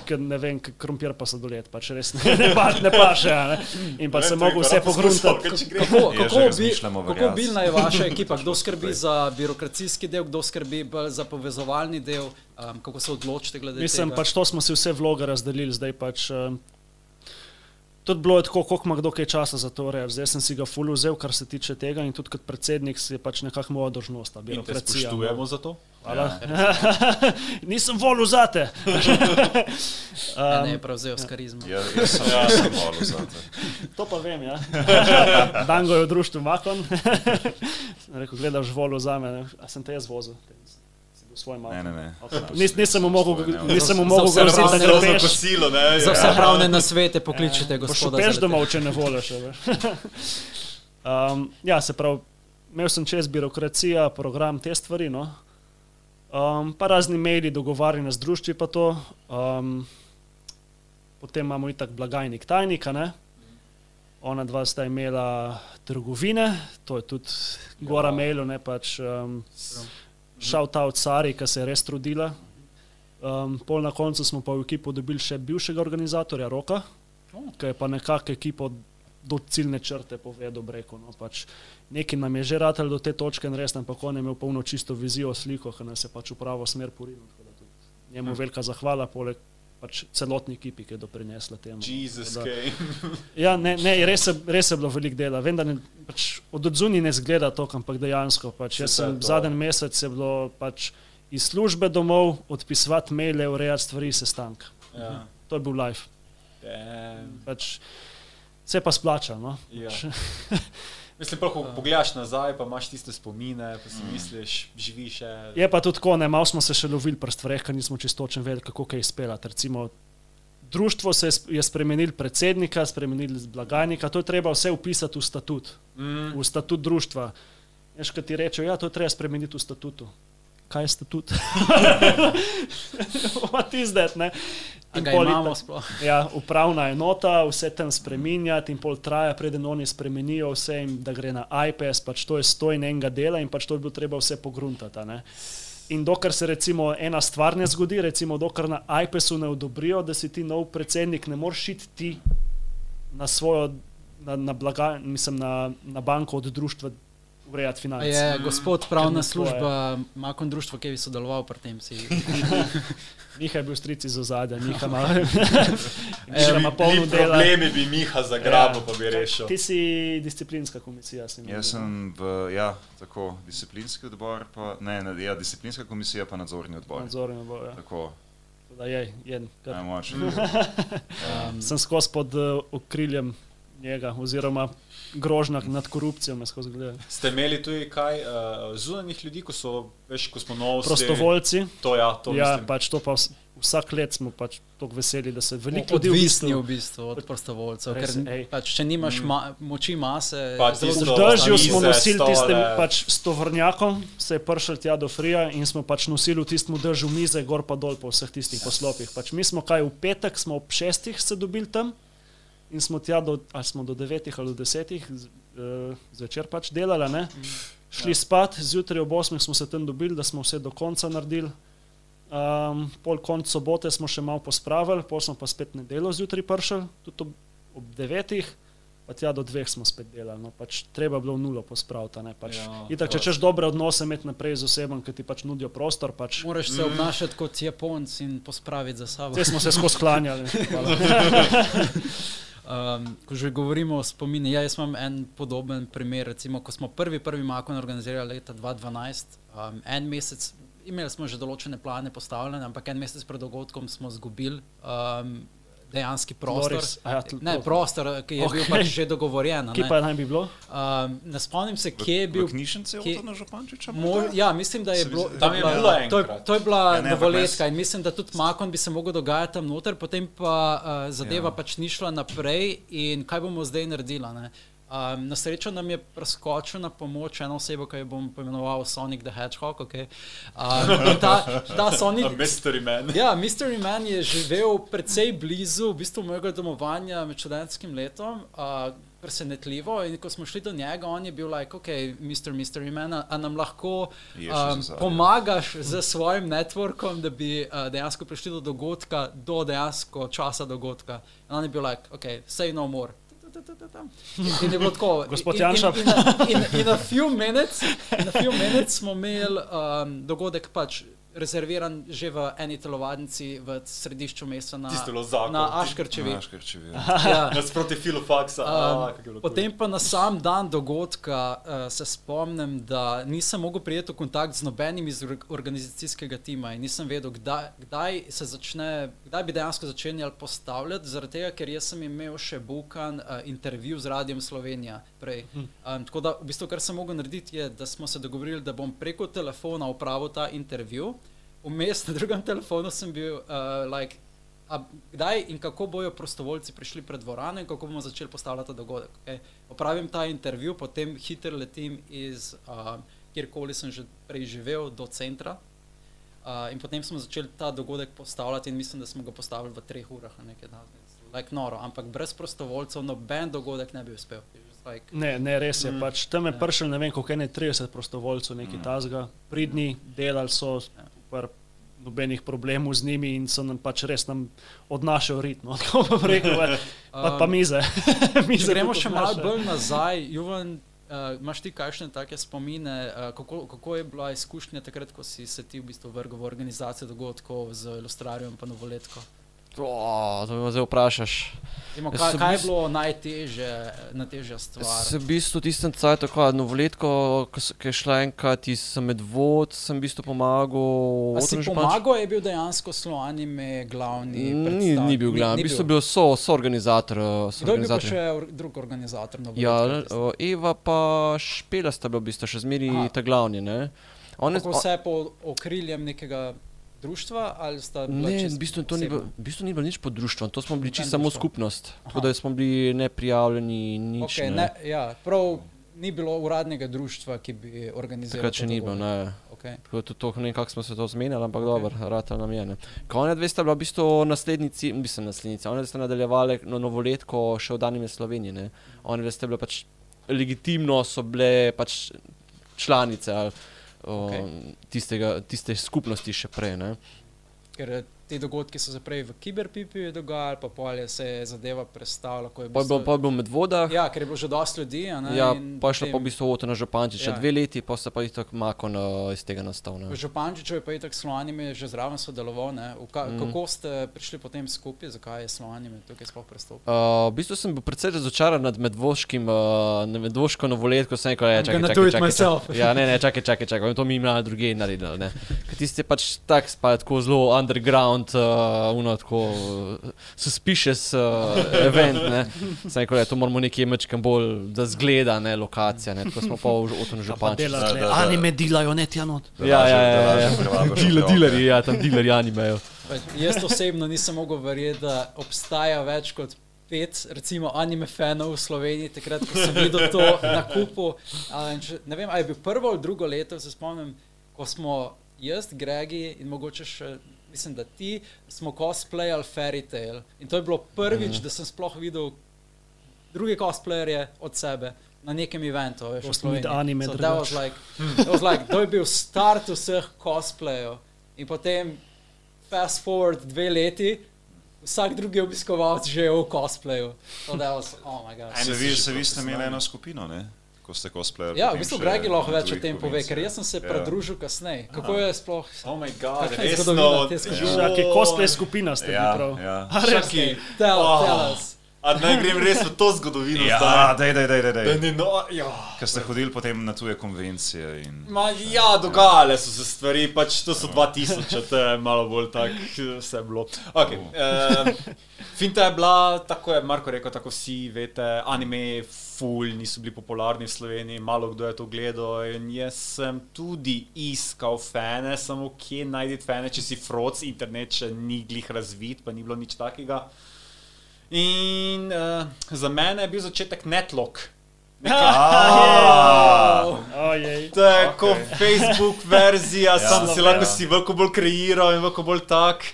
ker ne vem, krompir pa sladoled, pač res ne, ne, pa, ne paše. a Ne. In pa je mogel vse pogruntati. če. Kako, kako, bi, kako bilna je vaša ekipa, kdo skrbi za birokracijski del, kdo skrbi za povezovalni del, um, kako se odločite glede Mislim, tega? pač to smo si vse vloge razdelili, zdaj pač. Um, tudi bilo je tako, koliko ima kdo kaj časa za to reči. Zdaj sem si ga full vzel, kar se tiče tega in tudi kot predsednik si je pač nekako moja dožnost, te birokracija. no. spoštujemo za to. Hvala. Nisem volil za te. Ja, Um, ne, je prevzel s karizmo. Ja, jaz sem, jaz sem volil za te. To pa vem, ja. Dango je v društvu Makon. Sem rekel, gledaš volo za me, a sem te jaz vozil. Si bil svoj Ne, ne, ne. Nis, nisem mu mogel, ne, nisem mogel groziti, da pravne greš. kosilo, ne? Za vse pravne nasvete pokličite Boš gospoda. peš domov, če ne voliš. um, ja, se pravi, imel sem čez birokracija, program, te stvari. No? Um, pa razni maili, dogovarjanja z društvi, pa to. Um, potem imamo itak blagajnik tajnika, ne? ona dva sta imela trgovine, to je tudi gora Ja. mailu, ne pač um, shout out Sari, ki se je res trudila. Um, pol na koncu smo pa v ekipo dobili še bivšega organizatorja Roka, ki je pa nekako ekipo do ciljne črte povedal, breko. No, pač nekaj nam je že ratelj do te točke in res, ampak on je imel polno čisto vizijo, sliko, ki nas je pač v pravo smer porinil. tudi Njemu velika zahvala, poleg pač celotni ekipi, ki je doprinesla temu. Jezus, kaj. Ja, ne, ne res, je, res je bilo veliko dela. Vem, da ne, pač od odzuni ne zgleda to, ampak dejansko. Pač, jaz sem zadnji mesec je bilo pač iz službe domov, odpisovati maile, urejati stvari, sestank. Ja. To je bil live. Damn. Pač, se pa splačalo. No? Ja. Pač, Mislim, pa ko pogledaš nazaj, pa imaš tiste spomine, pa si misliš, živiš še. je pa tudi tako, ne, malo smo se še lovili pri stvareh, ker nismo čisto točno vedeli, kako kaj izpeljati. Recimo, društvo se je sp- je spremenil predsednika, spremenil blagajnika, to je treba vse upisati v statut. Mm. v statut društva. Veš, kaj ti rečejo, ja, to je treba spremeniti v statutu. Kaj je statut? What is that, ne? In pol imamo sploh. Ja, upravna enota, vse tam spremenjati in pol traja, preden oni spremenijo vse in da gre na iPS, pač to je stoj enega dela in pač to bi bilo treba vse pogruntati. a ne. In dokler se recimo ena stvar ne zgodi, recimo dokler na iPS-u ne odobrijo, da si ti nov predsednik, ne moreš iti ti na svojo, na, na, blaga, mislim, na, na banko od društva urejati finance. je gospod pravna tvoje. služba, Makon društvo, ki bi sodeloval pri tem. Si. Miha je bil stric iz ozadja, Miha ima, Miha ima polno dela. Problemi bi Miha zagrabil, pa bi rešil. Ti si disciplinska komisija. Si imel, Jaz ne? sem v, ja, tako, disciplinski odbor, pa, ne, ne, ja, disciplinska komisija, pa nadzorni odbor. Nadzorni odbor. Ja. Tako, Da je, je, kar, najmočnejši. Um, sem skozi pod uh, okriljem njega, oziroma grožnja nad korupcijo me skozi gleda. Ste imeli tudi kaj uh, zunanjih ljudi, ko so, veš, ko smo novi? Prostovoljci, To ja, to ja, mislim. pač to pa vs- vsak let smo pač tako veseli, da se veliko ljudi v Odvisni v bistvu, bistvu od prostovoljcev, ker Res, ej. pač, če nimaš ma, moči mase, Pa je zelo tisto- V ostati. smo nosili tistim pač, stovrnjakom, se je prišel tja do Frija in smo pač nosili v tistem dežju mize, gor pa dol po vseh tistih poslopih. Pač mi smo kaj v petek, smo ob šestih se dobili tam in smo tja do, ali smo do devetih ali do desetih eh, zvečer pač delali, ne? šli ja. spat, zjutraj ob osmih smo se tam dobili, da smo vse do konca naredili. Um, pol konc sobote smo še malo pospravili, pol smo pa spet nedelo zjutraj prišli, tudi ob, ob devetih, pa tja do dveh smo spet delali. No, pač treba je bilo nulo pospraviti. ne, Pač, Ja, itak, če to- češ dobre odnose imeti naprej z osebom, ki ti pač nudijo prostor, pač, Moraš se obnašati kot Japonc in pospraviti za sabo. Zdaj smo se skozi klanjali. Um, ko že govorimo o spomini, ja, jaz imam en podoben primer. Recimo, ko smo prvi, prvi Makon organizirali leta 2012, um, en mesec, imeli smo že določene plane postavljene, ampak en mesec pred dogodkom smo izgubili um, dejanski prostor. Loris, a ja, Ne, to- prostor, ki je okay. bil pač že dogovorjen. Kje ne. pa naj bi bilo? Um, ne spomnim se, kje je bil. V knjižnici kje- od Župančiča? Ja, mislim, da je bilo. Tam je to bila to, je, to je bila Ja, ne, novoletka in mislim, da tudi Makon bi se mogel dogajati tam noter, potem pa uh, zadeva. Ja. pač ni šla naprej in kaj bomo zdaj naredili. Um, na srečo nam je preskočil na pomoč ena oseba, ki jo bom poimenoval Sonic the Hedgehog. Okay. Um, in ta, ta Sonic, A Mystery Man. Ja, Mystery Man je živel precej blizu v bistvu mojega domovanja med študentskim letom. Uh, Presenetljivo, in ko smo šli do njega, on je bil like, ok, Mr. Mystery Man, a, a nam lahko um, pomagaš z svojim networkom, da bi uh, dejansko prišli do dogodka, do dejansko časa dogodka. In on je bil like, ok, say no more. In je bilo tako. Gospod in- Janša. In, in, in, in a few minutes, in a few minutes smo imeli um, dogodek pač rezerviran že v eni telovadnici v središču mesta na, na Aškrčevi. Znaš, ker če vidiš. Ja. Nasproti filofaksa. Um, potem pa na sam dan dogodka uh, se spomnim, da nisem mogel prijeti v kontakt z nobenim iz or- organizacijskega tima in nisem vedel, kdaj, kdaj se začne, kdaj bi dejansko začenjali postavljati, zaradi tega, ker jaz sem imel še bukan uh, intervju z Radijem Slovenija prej. Um, tako da v bistvu, kar sem mogel narediti, je, da smo se dogovorili, da bom preko telefona upravil ta intervju. Vmes na drugem telefonu sem bil uh, like, A kdaj in kako bojo prostovoljci prišli pred dvorano in kako bomo začeli postavljati ta dogodek. Okay? Opravim ta intervju, potem hitro letim iz uh, kjerkoli sem že prej živel do centra. Uh, in potem smo začeli ta dogodek postavljati, in mislim, da smo ga postavili v treh urah, nekaj takega. Like noro, ampak brez prostovoljcev noben dogodek ne bi uspel. Like, Ne, ne, res je. Mm. Pač, tam je prišel ne vem, koliko je ne 30 prostovoljcev, nekaj mm. tazga, pridni, delali so, super, nobenih problemov z njimi in so nam pač res nam odnašal ritmo. Tako bom rekel, pa, pa, pa mize. mize Če gremo še malo bolj nazaj, Juven, uh, imaš ti kakšne take spomine, uh, kako, kako je bila izkušnja takrat, ko si se ti v bistvu vrgel v organizacijo dogodkov z ilustrarijem in novoletko? O, to me zdaj vprašaš. Jaz kaj, sem kaj je bilo najtežje, najtežja stvar? Se v bistvu tistem cajtu, ko je novoletko, ko je šla enkrat iz medvod, sem v bistvu pomagal. Si Županč- pomagal, je bil dejansko Sloanime glavni? Ni, ni bil glavni, v bistvu bil so, so organizator. uh, Kdo je bil še drug organizator? Ja, o, Eva pa Špela sta bila v bistvu še zmeri ta glavni. Ne? On je- vse pod okriljem nekega društva? ali sta bila Ne, v bistvu, to ni bilo, v bistvu ni bilo nič pod društvom, to smo bili čisto samo društvo. skupnost. Tako Aha. da smo bili neprijavljeni, nič. Okay, ne. ne, ja, prav ni bilo uradnega društva, ki bi organiziralo. Takrat še ni bilo. Ne. Okay. Tako da to, ne vem, kako smo se to zmenili, ampak Ok. okay. dobro, rata nam je. ne. Konec dve sta bila v bistvu naslednici, mislim naslednici, one sta nadaljevale no, novoletko še v danjem Sloveniji. Ne. One dve sta bile pač legitimno, so bile pač članice ali, o, Ok. tistega, tiste skupnosti še prej. Ne. Ker ti dogodki so se prej v Kiberpipi dogajali, pa polje se je zadeva predstavila. je Pa je bilo, pa je bilo med vodah. Ja, ker je bilo že dosti ljudi. a Ne, Ja, pa je šlo pa v bistvu Oto na Župančiča, Ja. ja. dve leti, pa se pa je tako makon uh, iz tega nastal. ne. V Župančiču je pa itak Slovanim že zraven sodeloval. Ka, mm. Kako ste prišli potem skupaj, zakaj je Slovanim tukaj sploh prestopil? Uh, v bistvu sem bil precej razočaran nad medvoškim, uh, medvoško novoletko, sem rekel, I'm čakaj, čakaj, čakaj, myself. čakaj. Ja, ne, ne, čakaj, čakaj, čakaj, to mi ima druge naredili. tisti je pač tak, pa tako zelo underground, uh, uno tako uh, suspicious uh, event, ne. Sem rekel, da to moramo nekje mečkam bolj, da zgleda, ne, lokacija, ne. Tako smo pa v Oton Pa Župančič. delajo, Da, tle, da, da. anime delajo, ne tja not. Ja, ja, ja, ja. otroke. dilerji, ja, tam dilerji animejo. Pa Jaz osebno nisem mogel verjeti, da obstaja več kot pet, recimo, anime fanov v Sloveniji, takrat, ko sem videl to na kupu. Če- Ne vem, ali je bil prvo ali drugo leto, se spomnim, ko smo jaz, Gregi in mogoče še. Mislim, da ti smo cosplayali Fairy Tail. In to je bilo prvič, mm. da sem sploh videl druge cosplayerje od sebe na nekem eventu. Veš, v To Sloveniji. anime So that was like, that was like, to je bil start vseh cosplayov. In potem fast forward dve leti, vsak drugi obiskovalec že je v cosplayu. So that was, oh my god. Eni Se so vi, ste imeli eno skupino, ne? Ko ste cosplayali. Ja, v bistvu Gregi lahko več o tem pove, ker jaz sem se Ja. pridružil kasneje. Kako je sploh? Oh my god, Kakšna je zgodovina te? Čakaj, Ja, cosplay skupina ste bili Ja, prav. ja. A res? Čakaj. Tell, Oh. tell us. A naj grem res v to zgodovino Ja, daj, daj, daj, daj. Da daj. ni no, ja. Ker ste hodili potem na tuje konvencije in Ma, ja, dogajale so se stvari, pač to so 2000, to je malo bolj tako, vse je bilo. Okay, uh, Finta je bila, tako je Marko rekel, tako vsi veste, anime, ful, niso bili popularni v Sloveniji, malo kdo je to gledal in jaz sem tudi iskal fane, samo kje najti fane, če si froc, internet še ni glih razvit, pa ni bilo nič takega. In uh, za mene je bil začetek Netlock. Ojej. To je okay. kot Facebook verzija, ja, sam si lahko si veliko bolj kreiral in veliko bolj tak.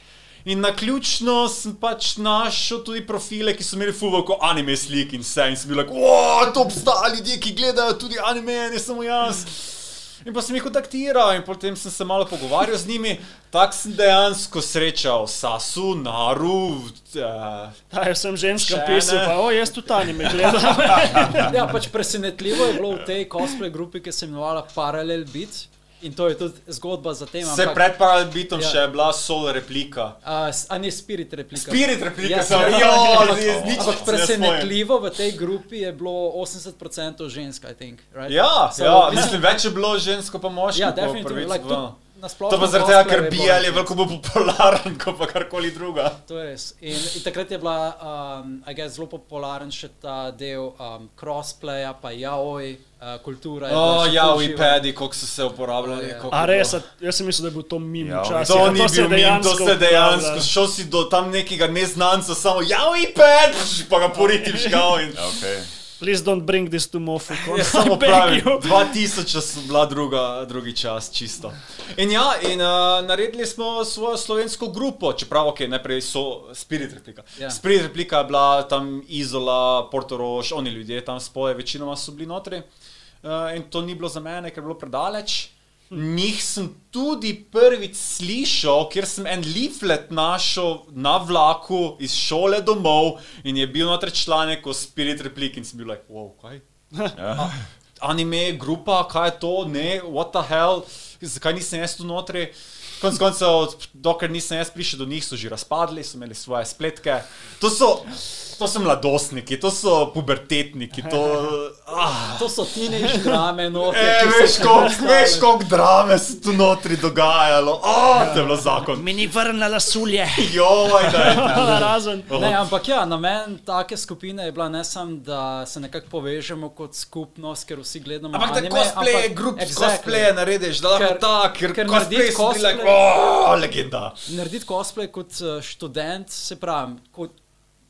In na ključno sem pač našel tudi profile, ki so imeli fulvoko anime slik in vse. In sem bil like, wow, to obstaja ljudje, ki gledajo tudi anime, ne samo jaz. In pa sem jih kontaktiral in potem sem se malo pogovarjal z njimi. Tako sem dejansko srečal Sasu, Naru, uh, Ta je sem ženska pisal, ne. pa o, jaz tudi anime gledam. Ja, pač presenetljivo je bilo v tej cosplay grupi, ki se je imenovala Parallel Beat. In to je tudi zgodba za tem. Se ampak- pred Paralbitom Ja. še je bila solo replika. A, a ne spirit replika. Spirit replika, Ja, sem jo, Ampak- z- z nič Ampak ne presenetljivo v tej grupi je bilo 80% žensk, I think. Right? Ja, So, ja, mislim- več je bilo žensko pa moški. Ja, definitivno. Like, tudi nasplošno To pa zaradi tega, ker BL je veliko bolj popularen kot pa karkoli druga. To je res. In, in takrat je bila, um, guess, zelo popularen še ta del um, crossplaya, pa jaoj, uh, kultura. O, še ja, v iPadi, koliko so se uporabljali. Ja. koliko A je res, a- jaz sem mislil, da je bil to mimo Ja, včasih. To a ni se bil mim, to se dejansko, šel si do tam nekega neznanca, samo ja, iPad, pa ga poriti žgal in Okay. Please don't bring this to Mofukon. Ja, samo Beg pravi, you. 2000 so bila druga, drugi čas, čisto. In ja, in uh, naredili smo svojo slovensko grupo, čeprav, ok, najprej so Spirit replika. Ja. Spirit replika je bila tam Izola, Portorož, oni ljudje tam spoje, večinoma so bili notri. Uh, in to ni bilo za mene, ker je bilo predaleč. Njih sem tudi prvič slišal, ker sem en leaflet našel na vlaku iz šole domov in je bil noter članek o Spirit Replik in sem bil like, wow, kaj? A- Anime, grupa, kaj je to, ne, what the hell, zakaj nisem jaz tu notri? Konec koncev, dokler nisem jaz prišel do njih, so že razpadli, so imeli svoje spletke. To so, to so mladostniki, to so pubertetniki, to. Ah. To so tinež drame, no. E, veš, koliko, drame se tu notri dogajalo. Oh, to je bilo zakon. Mi ni vrnila sulje. Joj, da je. Razen. Ne, ampak ja, namen take skupine je bila ne samo, da se nekako povežemo kot skupnost, ker vsi gledamo Ampak da anime, cosplay, ampak- grup Exactly. cosplay narediš, da lahko tak, ker, ker cosplay so bili like, cosplay- oh, legenda. Narediti cosplay kot uh, študent, se pravi, ko,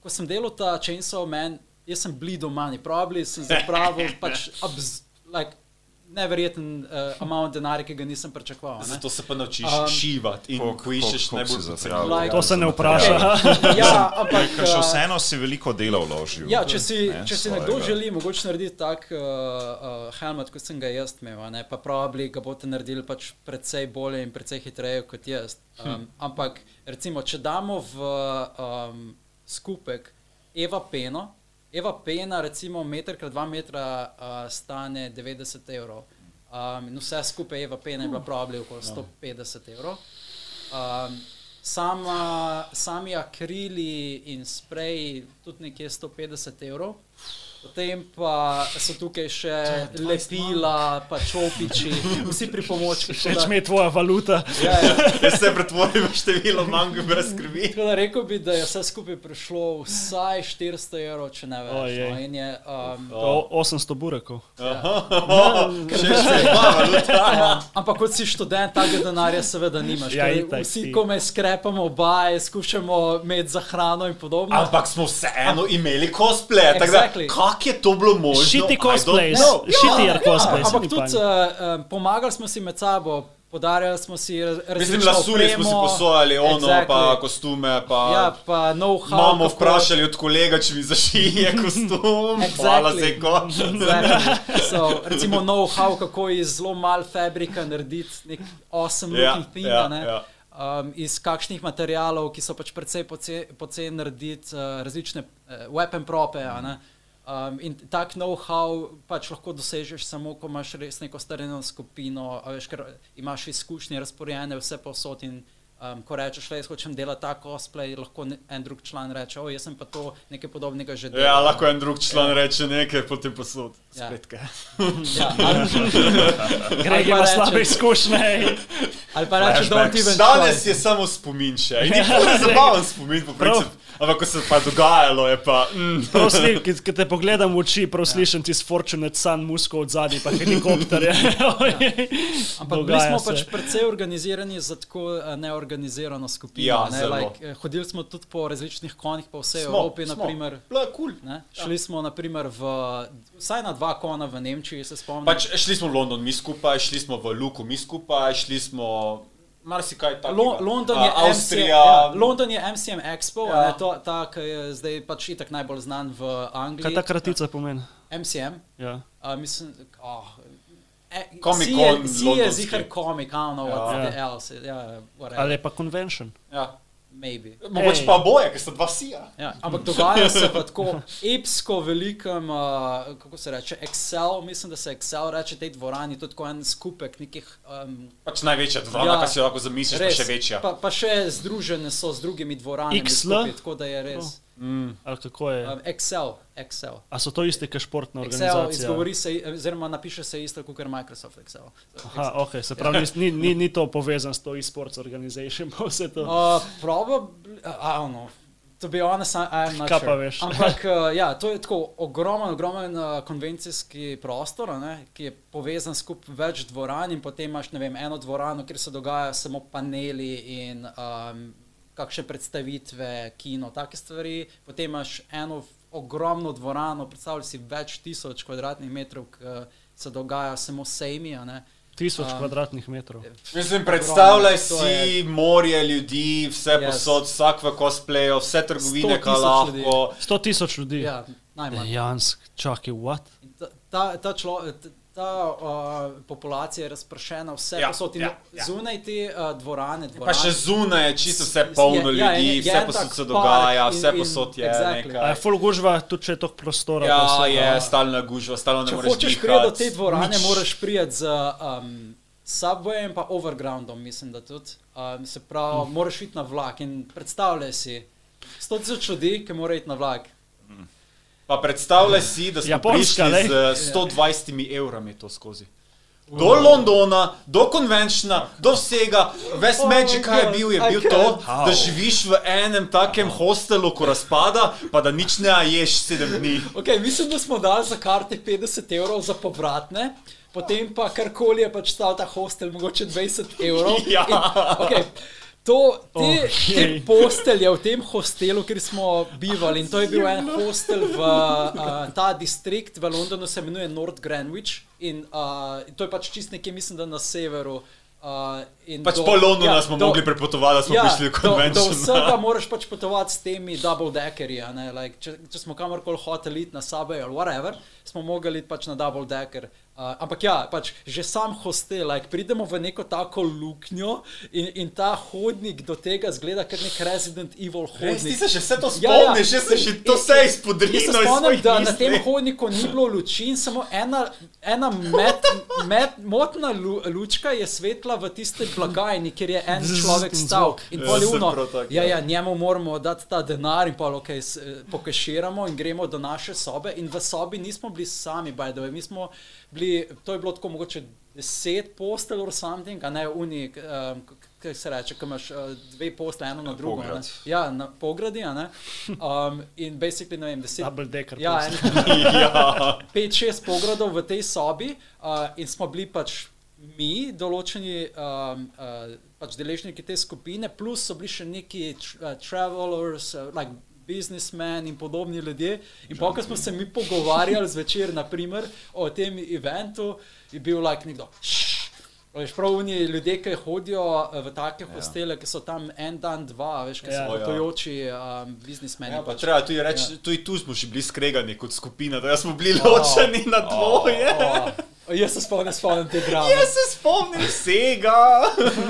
ko sem delal ta Chainsaw Man, jaz sem blido manj, probably sem zapravil pač abz, like, neverjeten uh, amount denarja, ki ga nisem pričakoval. ne. Zato se pa naučiš Um, šivati in ko iščeš najbolj zapravil? Like- To se ne vpraša. Ja, ampak. Ker še uh, vseeno si veliko dela vložil. Ja, če si, ne, če si nekdo želi mogoče narediti tak uh, uh, helmet, kot sem ga jaz imel, a ne, pa probably ga boste naredili pač precej bolje in precej hitreje kot jaz. Um, ampak recimo, če damo v um, skupek Eva Peno, Eva Pena, recimo meter krat dva metra uh, stane 90 evrov. Um, in vse skupaj Eva Pena je bila probably okoli 150 evrov. Um, sama, sami akrili in spreji tudi nekje 150 evrov. Potem pa so tukaj še lepila, pa čopiči, vsi pripomočki. tako Všeč da- mi je tvoja valuta. Ja, ja. Jaz se pretvorim v število mango brez skrbi. Tako da rekel bi, da je vse skupaj prišlo vsaj 400 evrov, če ne več. Ojej. No, in je, um, O, 800 burekov. Še še dva valuta. Ampak kot si študent, tega denarja seveda nimaš. Ja, ker itak vsi si. komaj skrepamo, obaje, skušamo imeti za hrano in podobno. Ampak smo vseeno imeli cosplay. Exactly. Exactly. Kako je to bilo možno? Shitty I don't cosplays. know. Shittier cosplays. Ampak tudi uh, pomagali smo si med sabo, podarjali smo si raz- različne Mislim, lasuli smo si posojali ono, Exactly. pa kostume, pa Ja, pa know-how. Mamo kako- vprašali od kolega, če mi zašije kostum. Hvala Exactly. se, ko. Exactly. So, recimo know-how, kako iz zelo malo fabrika narediti nek awesome Ja, looking thing. ja, a ne. ja. Um, iz kakšnih materijalov, ki so pač precej poce- poceni narediti uh, različne uh, weapon prope. a ne. Um, in tak know-how pač lahko dosežeš samo, ko imaš res neko starejno skupino, veš, ker imaš izkušnje razporejene vse povsod. In, um, ko rečeš, da jaz hočem delati ta cosplay, lahko ne, en drug član reče, o, jaz sem pa to nekaj podobnega že delal. Ja, lahko en drug član reče nekaj, potem posod. Ja. Spletke. Ja, ali, Greg ima slabe izkušnje. ali pa reče, don't even Danes try. je samo spomin še. In ni to zabaven spomin, po principu. Ampak ko se je pa dogajalo, je pa. Mm. Prav sli- ki- Ki te pogledam v oči, prav slišim ti Fortunate Sun, musko od zadaj, pa helikopterje. Ampak bili Dogaja smo pač se. precej organizirani za tako eh, neorganizirano skupino. Ja, ne, like, eh, hodili smo tudi po različnih konjih po vsej Smo, Evropi. smo. Naprimer, Bilo je kul. ne. Šli smo naprimer v, vsaj na dva kona v Nemčiji, se spomnim. Pač šli smo v London, mi skupaj, šli smo v Luku, mi skupaj, šli smo. Marsikaj takega. Lo, London, je MCM, Avstrija. ja, London je MCM Expo, Ja. ja. to, ta, ki je zdaj pač itak najbolj znan v Angliji. Kaj ta kratica pomeni? MCM. Ja. Uh, mislim, oh, Comic C Con je- C je zihar komik, I don't know what Ja. the else. Ja, whatever. Ali je pa convention? Ja. maybe. Mogoče pa boje, ker sta dva sija. Ja, ampak dogaja se v tako epsko velikem, uh, kako se reče, Excel, mislim, da se Excel reče tej dvorani, to je tako en skupek nekih. Um, Pač največja dvorana, Ja. kar si lahko zamisliš, pa še večja. Pa, pa še združene so z drugimi dvoranami, XL? skupaj, tako da je res. Ali kako je? Um, Excel, Excel. A so to iste, kot športna Excel organizacija? izgovori se, oziroma napiše se isto kot Microsoft Excel. Aha, ok, se pravi, ni, ni, ni to povezano s to e-sports organization, pa vse to. Uh, probably, I don't know. To be honest, I- I'm not Kaj sure. pa veš? Ampak uh, ja, to je tako ogromen, ogromen uh, konvencijski prostor, ne, ki je povezan skupaj več dvoran in potem imaš ne vem, eno dvorano, kjer se dogajajo samo paneli in um, kakšne predstavitve, kino, take stvari. Potem imaš eno ogromno dvorano, predstavljaj si več tisoč kvadratnih metrov, ki se dogajajo samo sejmi. a ne. Tisoč Um, kvadratnih metrov. Mislim, predstavljaj To si je- morje ljudi, vse Yes. posod, vsak v cosplayu, vse trgovine, 100 kar lahko. Sto tisoč ljudi. Ja, najmanj. Jansk, čakaj, what? In Ta, ta, ta, člo, t- ta uh, populacija je razpršena vse Ja, ja, posod in ja, ja, ja. ja. zunaj te uh, dvorane. Pa dvorane še zunaj je čisto vse Je- polno ja, ljudi, je vse posod se dogaja, in- vse posod je exactly. Nekaj. full gužva, tudi če je toliko prostora. pa Ja, vse, je no. stalna gužva, stalno ne Če moreš hočeš dihati, priti do te dvorane, nič. moraš priti z um, subwayem in overgroundom, mislim, da tudi. Um, se pravi, mm. moraš iti na vlak in predstavljaj si 100 tisoč ljudi, ki morajo iti na vlak. Pa predstavljaj si, da smo Japonska, prišli lej. z 120 evrami to skozi. Do Londona, do konvenčna, do vsega, ves Oh Magic, kaj je bil, je bil to, da živiš v enem takem hostelu, ko razpada, pa da nič ne ješ sedem dni. Okay, mislim, da smo dali za karte 50 evrov za povratne. Potem pa karkoli je pač stal ta hostel, mogoče 20 evrov. Ja. In, okay, to, te, okay. te postelje v tem hostelu, kjer smo bivali, in to je bil en hostel v uh, ta distrikt v Londonu, se imenuje North Greenwich. In uh, to je pač čist nekje, mislim, da na severu. Uh, Pač po Londonu smo mogli prepotovati, da smo ja, prišli v do, do konvenčen. vsega moraš pač potovati s temi double deckerji. a ne, Like, če, če smo kamorkoli hoteli iti na Subway ali whatever, smo mogli iti pač na double decker. Uh, ampak ja, pač že sam hostel, like, pridemo v neko tako luknjo in, in ta hodnik do tega zgleda kot nek Resident Evil Res, ti hodnik. se še vse to Ja, ja. spomniš, jaz se še to In- vse in- izpodrinil spomnim, da na tem misli. hodniku ni bilo luči in samo ena, ena met, met, motna lu, lučka je svetla v tiste blagajni, kjer je en človek stal. In Ja, pol uno, tako, ja, ja. ja, njemu moramo dati ta denar in pa okay, s- eh, pokaširamo in gremo do naše sobe. In v sobi nismo bili sami, by the way. Mi smo bili, to je bilo tako mogoče deset postelj or something, a ne uni, um, kaj se reče, ko imaš uh, dve postelje, eno na drugo. a ne. Pograd. Ja, na pogradi, a ne. Um, in basically, ne vem, deset. Double decker. Ja, en, Ja. 5-6 pogradov v tej sobi uh, in smo bili pač mi, določeni um, uh, pač deležniki te skupine, plus so bili še neki tr uh, travelers, uh, like businessmen in podobni ljudje. In pa, ko smo se mi pogovarjali zvečer, naprimer, o tem eventu, je bil like nekdo. Veš, prav oni ljudje, ki hodijo eh, v take hostele, ki so tam en dan, dva, veš, ki Ja. so Ja. potujoči um, biznismeni. Ja, pa pač. treba tudi reči, tudi tu smo še bili skregani kot skupina, da smo bili ločeni na dvoje. O, jaz se spomnim, spomnim te drame. Jaz se spomnim vsega.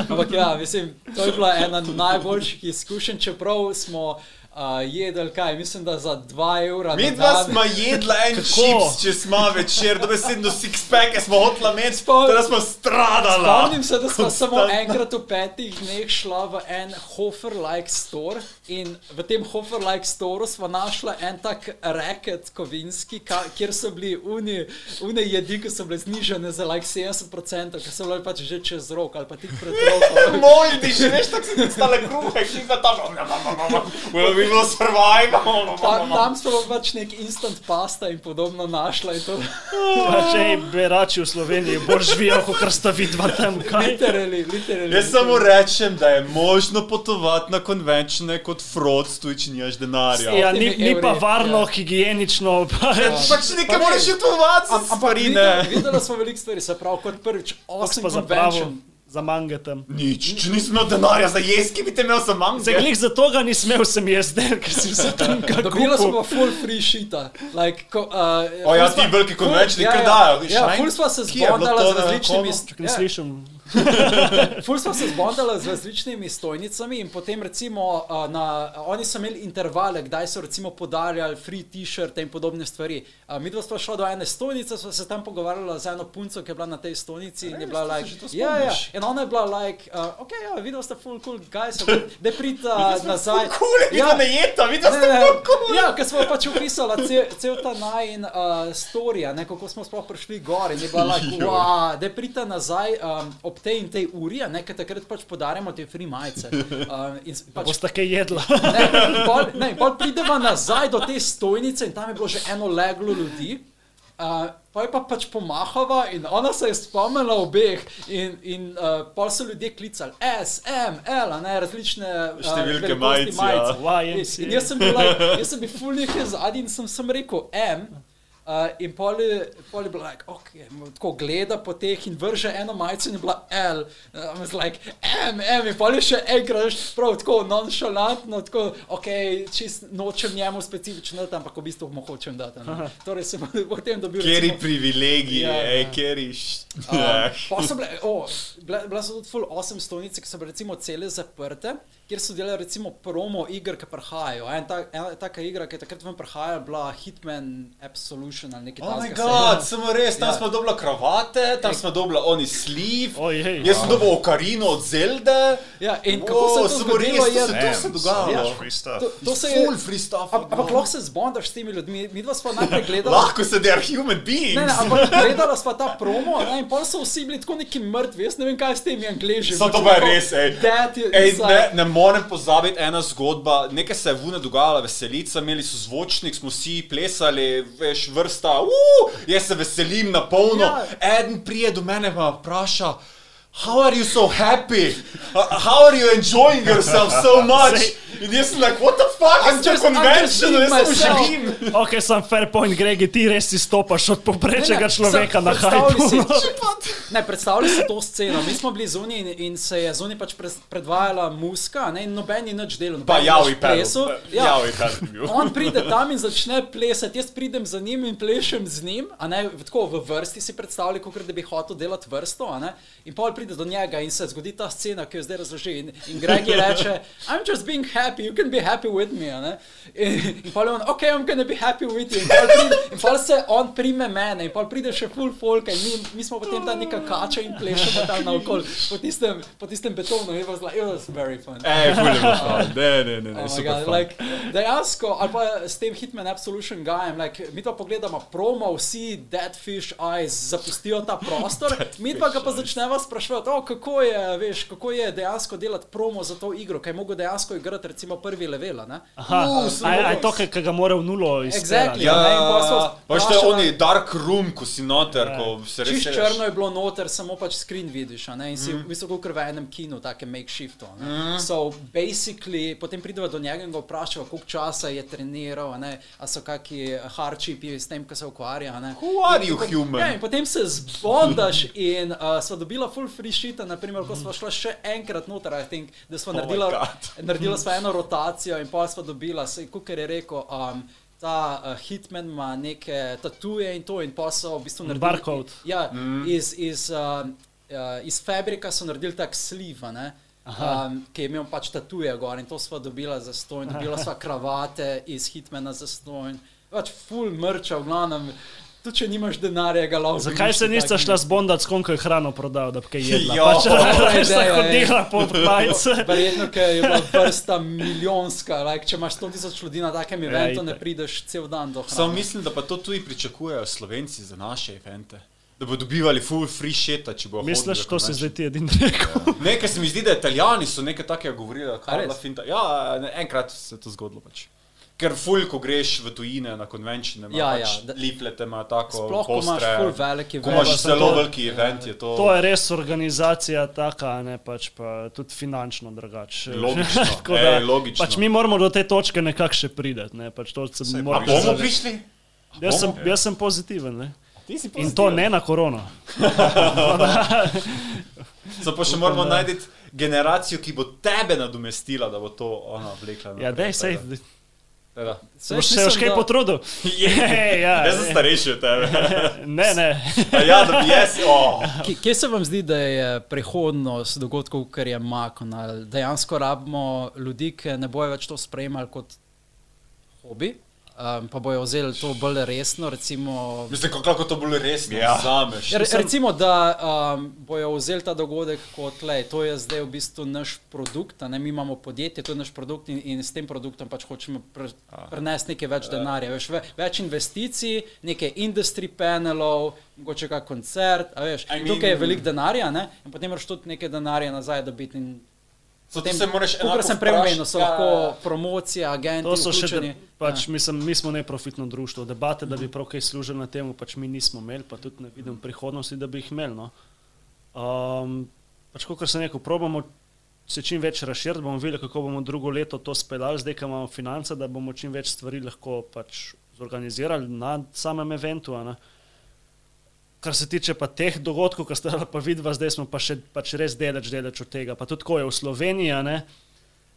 Ampak ja, mislim, to je bila ena najboljših izkušenj, čeprav smo uh, jedli kaj, mislim, da za 2 evra. Mi dva smo jedla en čips, če smo večer, dobesedno six pack, smo hotla imeti, Spom- da smo stradala. Spomnim se, da smo samo enkrat v petih dneh šla v en Hofer-like store in v tem Hofer-like storu smo našla en tak reket kovinski, ka, kjer so bili uni, uni jedi, ki so bile znižene za like 70%, ker so bile pač že čez rok ali pa tik pred rokom. Moj, ti že veš, tako si stale kruhe, ki ga tam. Will we will survive? Ta, tam smo pač nek instant pasta in podobno našla in to. Pa če berači v Sloveniji bolj živijo, kot sta vidva tam. Kaj? Literally, literally. Jaz samo rečem, da je možno potovati na konvenčne kot frod, tuj, če nimaš denarja. Ja, ni, ni pa evri, varno, ja. higienično. Pa, Pač nekaj Pa moraš ne. jutovati, Am- Ampak ne. videla smo veliko stvari, se pravi, kot prvič, osem pa za pravo, convention. za manga tam. Nič, če nisem imel denarja za jeski, bi te imel za manj. Zaglih za to ga ni smel, sem jaz del, ker si vse tam kar Dobila smo pa full free shita. Like, ko, uh, O ja, ti veliki konvenčni ja, kar ja, dajo, Ja, ne? ful sva se to z različnimi? Čakaj, ne ja. slišim. Ful smo se zbondali z različnimi stojnicami in potem recimo uh, na, oni so imeli intervale, kdaj so recimo podarjali free t-shirte in podobne stvari. Uh, mi dva smo šli do ene stojnice, smo se tam pogovarjali z eno punco, ki je bila na tej stojnici in je bila like, ja, ja, in ona je bila like, uh, ok, ja, videl ste full cool guys, da pridite nazaj. Kul, je Ja. to ne jeta, vidiš, Ne, da ne, je to kul. Ja, ker smo pač opisali cel, cel ta najn uh, storija, ne, kako smo sploh prišli gor in je bila like, wow, da pridite nazaj um, ob tej in tej uri, a ne, ker takrat pač podarjamo te free majice. Um, in s- pač, Boste kaj jedla? ne, pol, ne, pol pridemo nazaj do te stojnice in tam je bilo že eno leglo ljudi. Uh, pa je pa pač pomahava in ona se je spomnila obeh in, in uh, pol so ljudje klicali S, M, L, a ne različne uh, Številke velikosti majic, ja. In, jaz sem bil, like, jaz sem bil fulnih zadnji in sem, sem rekel M. Uh, in pol je, pol je bila like, okay, tako gleda po teh in vrže eno majico in je bila L. Uh, I was like, M, M, in pol je še enkrat prav tako nonšalantno, tako, ok, čist nočem njemu specifično dati, ampak v bistvu mu hočem dati. ne. Torej sem potem dobil. Keri privilegije, Ja, ja. ej, keri. š- Um, Ja. so bile, oh, bile, bile so tudi full awesome stolnice, ki so bile recimo cele zaprte, kjer so delali recimo promo iger, ki prihajajo. En ta, ena taka igra, ki je takrat ven prihajala, bila Hitman Absolution ali nekaj Oh my takega. god, samo res, tam Ja. smo dobili kravate, tam smo dobili oni sleeve. Ojej. Jaz sem dobil okarino od Zelde. Ja, in Wow, kako se je to zgodilo, res, to je, se- Damn, se dogajalo. Ja. free stuff. to, to se je, Full free stuff. Am- ampak lahko se zbondaš s temi ljudmi, mi dva smo najprej gledali. Lahko se, they are human beings. Ne, ne, ampak gledala sva ta promo ne, in pol so vsi bili tako neki mrtvi, jaz ne vem kaj s temi angliži. Samo to pa je res, ej. Ej, ne, ne morem pozabiti ena zgodba. Nekaj se je vune dogajalo, veselica, imeli so zvočnik, smo vsi plesali, veš, vrsta, uh, jaz se veselim na polno. Ja. Eden prije do mene pa vpraša. How are you so happy? Uh, how are you enjoying yourself so much? In jaz sem like, what the fuck, I'm just conventional, jaz sem myself. živim. Ok, sem fair point, Gregi, ti res izstopaš od povprečnega Ne, ne, človeka na si- Ne, predstavljaj si to sceno. Mi smo bili zunaj in, in se je zunaj pač predvajala muska, ne, in noben ni nič delal. Pa javi pedal. Ja, Javi. On pride tam in začne plesati, jaz pridem za njim in plešem z njim, a ne tako v vrsti si predstavljaj, kot da bi hotel delati vrsto. a ne. In pol pride do njega in se zgodi ta scena, ki jo zdaj razloži. In, in Gregi reče: I'm just being happy, you can be happy with me. ne. In, in pol je on, ok, I'm gonna be happy with you. In pol, pride, in pol se on prime mene in pol pride še full folk in mi, mi smo potem ta neka kača in plešemo tam naokol po tistem, po tistem betonu. It was, like, it was very fun. Ej, fun. Ne, ne, ne, ne, Oh God, like, dejansko, ali pa s tem Hitman Absolution Gujem, like, mi to pogledamo, promo, vsi Dead Fish Eyes zapustijo ta prostor, mi pa ga pa začneva spraševati, oh, kako je, veš, kako je dejansko delati promo za to igro, kaj je mogo dejansko igrati recimo prvi level, a ne? Aha, Uh, sem a je- a je mogel- to, ki ki ga mora v nulo izterati? Exactly. Ja, so pač to je vprašala- oni dark room, ko si noter, Ja. ko se Čiš seliš. črno je bilo noter, samo pač screen vidiš, a ne? in si mm. v bistvu kot v enem kinu, take makeshiftu. Mm. So basically, potem prideva do njega in ga vprašava, koliko časa je treniral, a, ne? a so kaki hardchipi s tem, ko se ukvarja. a ne. Who are In you, potem- human? Ja, in potem se zbondaš in uh, sva dobila full shit, naprimer, ko sva šla še enkrat noter, I think, da sva Oh naredila, naredila sva eno rotacijo in pa sva dobila, kot je rekel. Um, Ta uh, Hitman ima neke tatuje in to, in pa so v bistvu naredili. Barcode. Ja, mm. iz, iz, uh, uh, iz fabrika so naredili tak sliv, ne, um, ki je imel pač tatuje gor in to sva dobila za stojn, dobila sva kravate iz Hitmana za stojn, pač full mrča, v glavnem. Tudi če nimaš denarja, ga lahko. Zakaj se niste šla zbondati, s kom je hrano prodal, da bi kaj jedla? Jo. Pač, res sta ideja, hodila po majice. Verjetno, ker je bila vrsta milijonska. Like, če imaš 100 tisoč ljudi na takem eventu, ne prideš cel dan do hrane. Samo mislim, da pa to tudi pričakujejo Slovenci za naše evente. Da bodo dobivali full free shit, če bo Misliš, to se zdaj ti edin rekel? Nekaj se mi zdi, da italijani so nekaj takega govorili, A kar je res? finta. Ja, enkrat se je to zgodilo pač. Ker ful, ko greš v tujine na konvenčine, ima Ja, pač ja, da- leaflete, ima tako Sploh, ko imaš full velik Ko imaš event. zelo to- veliki event, je to, To je res organizacija taka, ne pač pa tudi finančno drugače. logično. Da, Ej, logično. pač mi moramo do te točke nekako še priti. Ne? Pač to se Saj A moramo bomo prišli? Jaz sem, jaz sem pozitiven. Ne? Ti si In to ne na korono. So pa še moramo najti generacijo, ki bo tebe nadomestila, da bo to ona vlekla. Ja, dej, sej, Teda. Se boš se boš kaj potrudil? Je, ja, Jaz sem starejši od tebe. Ne, ne. Ja, da bi jaz. Oh. Kje, se vam zdi, da je prihodnost dogodkov, ker je makon? Dejansko rabimo ljudi, ki ne bojo več to sprejemali kot hobi, um, pa bojo vzeli to bolj resno. Recimo, Mislim, kako to bolj resno Ja. vzameš. Ja, re, recimo, da um, bojo vzeli ta dogodek kot le, to je zdaj v bistvu naš produkt, a ne mi imamo podjetje, to je naš produkt in, in s tem produktom pač hočemo pre, prenesti nekaj več denarja. Veš, ve, več investicij, nekaj industry panelov, mogoče kak koncert. a Veš, I in tukaj je mean- veliko denarja ne? in potem moraš tudi nekaj denarja nazaj dobiti. in Zato se moraš Kot enako sem prej omenil, so lahko Ja, ja. promocija, agenti, To so še, vključeni. de, pač, Ja. mislim, mi smo neprofitno društvo. Debate, da bi prav kaj služili na tem, pač mi nismo imeli, pa tudi ne vidim prihodnosti, da bi jih imeli. No. Um, pač, kot sem rekel, probamo se čim več razširiti, bomo videli, kako bomo drugo leto to speljali, zdaj, ko imamo finance, da bomo čim več stvari lahko pač zorganizirali na samem eventu. a ne. Kar se tiče pa teh dogodkov, ki ste pa videli, zdaj smo pa še pač res deleč, deleč od tega. Pa tudi ko je v Sloveniji, a ne,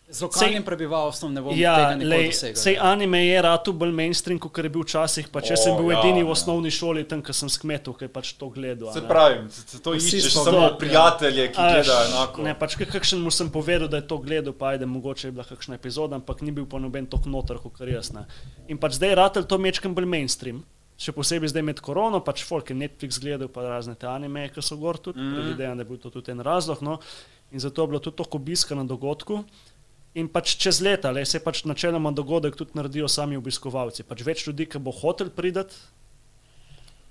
Z lokalnim prebivalstvom ne bom Ja, tega nikoli lej, dosegel. sej anime je ratu bolj mainstream, kot je bil včasih. Pa če O, sem bil ja, edini v ja. osnovni šoli, tam, ko sem skmetal, ki je pač to gledal. a Se ne. pravi, se- to Vsi iščeš smo samo to, ja. prijatelje, ki A veš, gledajo enako. Ne, pač kak- kakšen mu sem povedal, da je to gledal, pa ajde, mogoče je bila kakšna epizoda, ampak ni bil pa noben tok noter, kot jaz. Ne. In pač zdaj je ratelj to mečkem bolj mainstream. Še posebej zdaj med korono, pač folk je Netflix gledal, pa razne te anime, ki so gor tudi, mm. predvidevam, da je bil to tudi en razlog. No. In zato je bilo tudi toliko obiska na dogodku. In pač čez leta, le, se pač načeloma dogodek tudi naredijo sami obiskovalci. Pač več ljudi, ki bo hotel priti,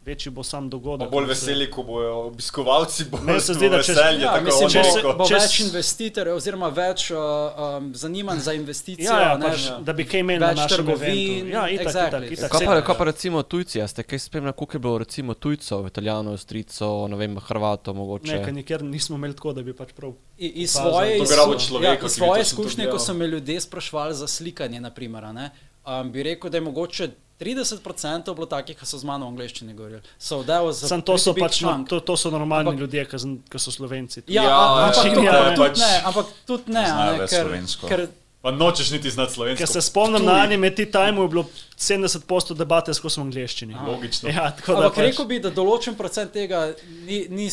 večji bo sam dogodek. bolj No, se- veseli, ko bojo obiskovalci, bolj Meni se zdi, da če- veselje, Ja, tako mislim, če se- bo, bo če več investitorjev, oziroma več uh, um, zanimanj za investicije. Ja, ja, ne, pač, ja. da bi kaj imeli na Več našem trgovin. Ja, itak, exactly. itak, itak, Kaj pa, kaj pa recimo tujci? Ste kaj spremljali, koliko je bilo recimo tujcev, italijanov, stricev, ne vem, hrvatov mogoče? Nekaj nikjer nismo imeli tako, da bi pač prav. I- Iz svoje, iz, rabo ja, človeka, iz svoje izkušnje, ko so me ljudje sprašvali za slikanje, naprimer, a ne, um, bi rekel, da je mogoče 30% bilo takih, ki so z mano v angleščini govorili. So, a Sam to so pač no, to, to so normalni Ampak- ljudje, ki so slovenci. Ja, Ja, ja, ampak, večini to, je ampak, pač- tudi ne, ampak tudi ne, a ne le ker, slovensko. ker Pa nočeš niti znati slovensko. Ker se spomnim na anime Tea Time, je bilo 70% debate skozi v angleščini. Logično. Ja, tako da Ampak pač, rekel bi, da določen procent tega ni, ni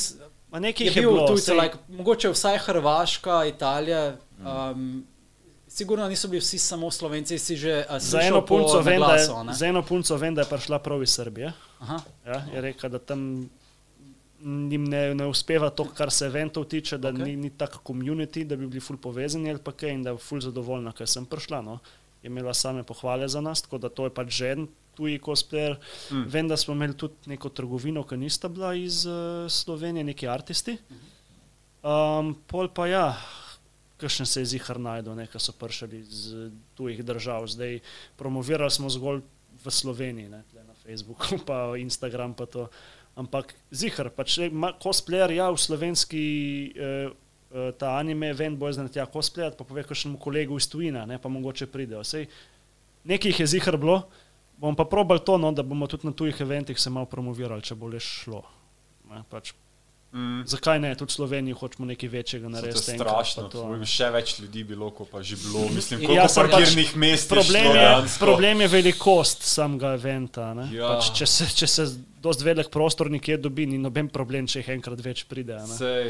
ma nekaj je je bil bilo. tujcev, sej- like, mogoče vsaj Hrvaška, Italija. Um, sigurno niso bili vsi samo Slovenci, si že uh, Za eno, punco vem, da je, ne? za eno punco vem, da je prišla prav iz Srbije. Aha. Ja, je rekla, da tam jim ne, ne uspeva to, kar se eventov tiče, da Ok. okay. ni, ni tako community, da bi bili ful povezani ali pa kaj in da je ful zadovoljna, ker sem prišla. No. Je imela same pohvale za nas, tako da to je pač že en tuji cosplayer. Mm. Vem, da smo imeli tudi neko trgovino, ki nista bila iz uh, Slovenije, neki artisti. Um, pol pa ja, kakšen se je zihar najdel, nekaj so prišli iz tujih držav. Zdaj promovirali smo zgolj v Sloveniji, ne, na Facebooku, pa Instagram, pa to. Ampak zihar, pač cosplayer, ja, v slovenski eh, eh, ta anime, vem, bo zdaj tja cosplayat, pa pove kakšnemu kolegu iz tujina, ne, pa mogoče pridejo. Sej, nekaj jih je zihar bilo, bom pa probal to, no, da bomo tudi na tujih eventih se malo promovirali, če bo le šlo. Ne, pač, Mm. zakaj ne, tudi v Sloveniji hočemo nekaj večjega To je narediti. enkrat, pa strašno, to, to bi še več ljudi bilo, kot pa že bilo. Mislim, Ja, koliko pač- parkirnih mest Problem je, šlo je, problem je velikost samega eventa. ne. Ja. Pač, če, se, če se dosti velik prostor nekje dobi, ni noben problem, če jih enkrat več pride. a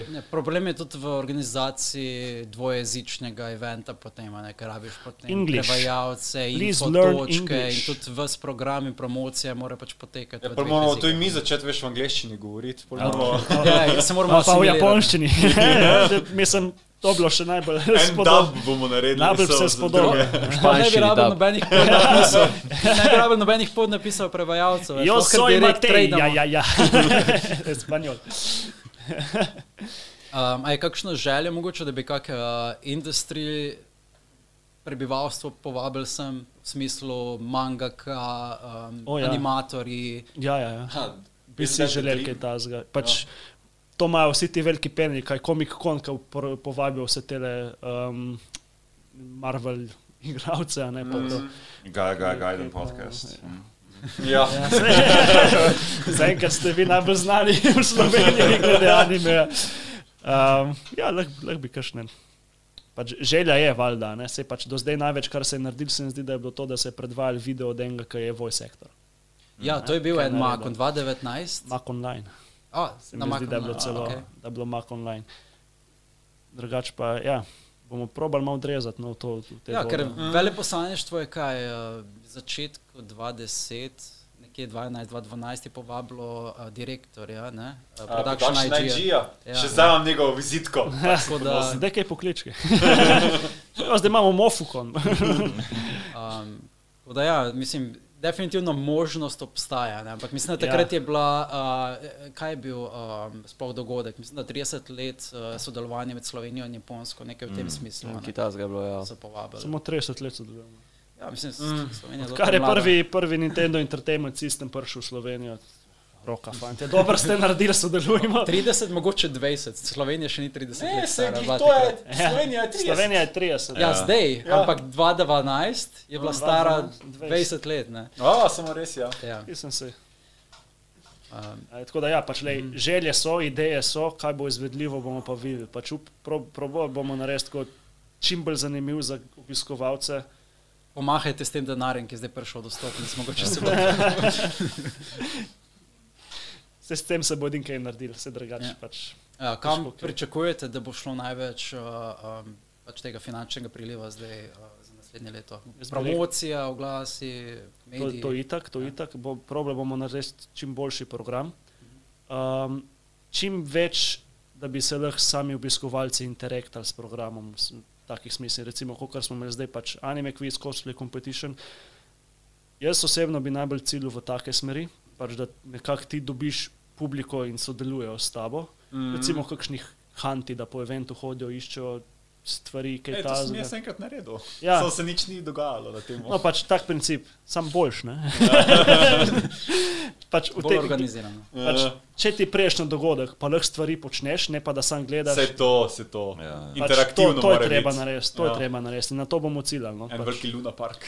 ne. Problem je tudi v organizaciji dvojezičnega eventa, potem, a ne, ker rabiš potem prevajalce in točke in English. tudi ves program in promocija mora pač potekati. Ja, moramo to in mi začeti več v angleščini govoriti. pol moramo- Ja, ja, se moramo Pa, pa v asimilirati. japonščini. Mislim, to bilo še najbolj spodobno. dub bomo naredili. Najbolj so se. Pa ne bi rabil nobenih podnapisov, ne bi rabil nobenih podnapisov prevajalcev. lahko soy direkt Matej, ja, ja, ja. Espanjol. Um, a je kakšno željo mogoče, da bi kak uh, industri prebivalstvo povabili sem, v smislu mangaka, um, oh, ja. ja. animatorji. Ja, ja, ja. Ha, Bi si želeli kaj dream? tasga. Pač, To imajo vsi ti veliki peni, kaj komik kon, ki povabijo vse te um, Marvel igralce, a ne pa to. Guy, guy, Gaiden podcast. Mm. Ja. Zaenkrat ste vi najbolj znani v Sloveniji, glede anime. Um, ja, lahko lah bi kašnen. pač želja je, valjda, ne, se pač do zdaj največ, kar se je naredilo, se mi zdi, da je bilo to, da se je predvajal video od enega, ki je voice actor. Ja, to je bil Kaj en naredil? Makon 2019. Mac online. A, Se mi zdi, da je bilo celo, okej. da je bilo Mac online. Drugač pa, ja, bomo probali malo odrezati no, to. Ja, ker vode. veleposlaništvo je kaj, uh, začetku 2010, nekje 2011-2012 je povabilo uh, direktorja, ne, uh, production Production IG. IG-ja. Ja. Še zdaj imam njegovo vizitko. Da, Zdaj kaj pokličke. Ja, zdaj imamo mofukon. um, da ja, mislim, definitivno možnost obstaja, ne, ampak mislim, da takrat Ja. je bila, uh, kaj je bil um, sploh dogodek, mislim, da 30 let uh, sodelovanja med Slovenijo in Japonsko, nekaj v tem smislu. ne, Kitajska je bilo, ja. Samo 30 let sodelujemo. Ja, mislim, mm. Kar je prvi, prvi Nintendo Entertainment System prišel v Slovenijo. Roka, fanti. Dobro ste naredili, sodelujemo. 30, mogoče 20, Slovenija še ni 30 Ne, let. se stara, dva, to je. Slovenija je 30. Slovenija je 30. Ja, Ja. zdaj, Ja. ampak 2012 je bila No, stara 20, 20 let. Ne? A, samo res, ja. Ja. Nisem se. Um, E, Tako da, ja, pač, lej, želje so, ideje so, kaj bo izvedljivo, bomo pa videli. Pač pro, probo bomo narediti čim bolj zanimiv za obiskovalce. pomahajte s tem denarjem, ki je zdaj prišel do stopnic, mogoče se bo. Se s tem se bo edin kaj naredil, vse drugače. Ja. Pač. Ja, kam Težko, pričakujete, da bo šlo največ uh, um, pač tega finančnega priliva zdaj uh, za naslednje leto? Promocija, oglasi, To, mediji. to itak, to Ja. itak. Bo, problem bomo narediti čim boljši program. Um, čim več, da bi se lahko sami obiskovalci interaktali s programom, s- takih smislih, recimo, kot smo imeli zdaj, pač anime quiz, cosplay competition. Jaz osebno bi najbolj ciljil v take smeri, pač da nekako ti dobiš publiko in sodelujejo s tabo. Mm -hmm. Recimo, kakšnih hanti, da po eventu hodijo, iščejo stvari, kaj E, ta sem jaz enkrat naredil. Ja. Samo se nič ni dogajalo na tem. No, pač tak princip, sam boljš. ne. pač v bolj tem- organizirano. Pač, če ti prejš na dogodek, pa lahko stvari počneš, ne pa da sam gledaš. Vse to, vse to. Ja. pač Interaktivno to, to je treba narediti, to Ja. je treba narediti. Na to bomo ciljali. No, En pač. veliki Luna Park.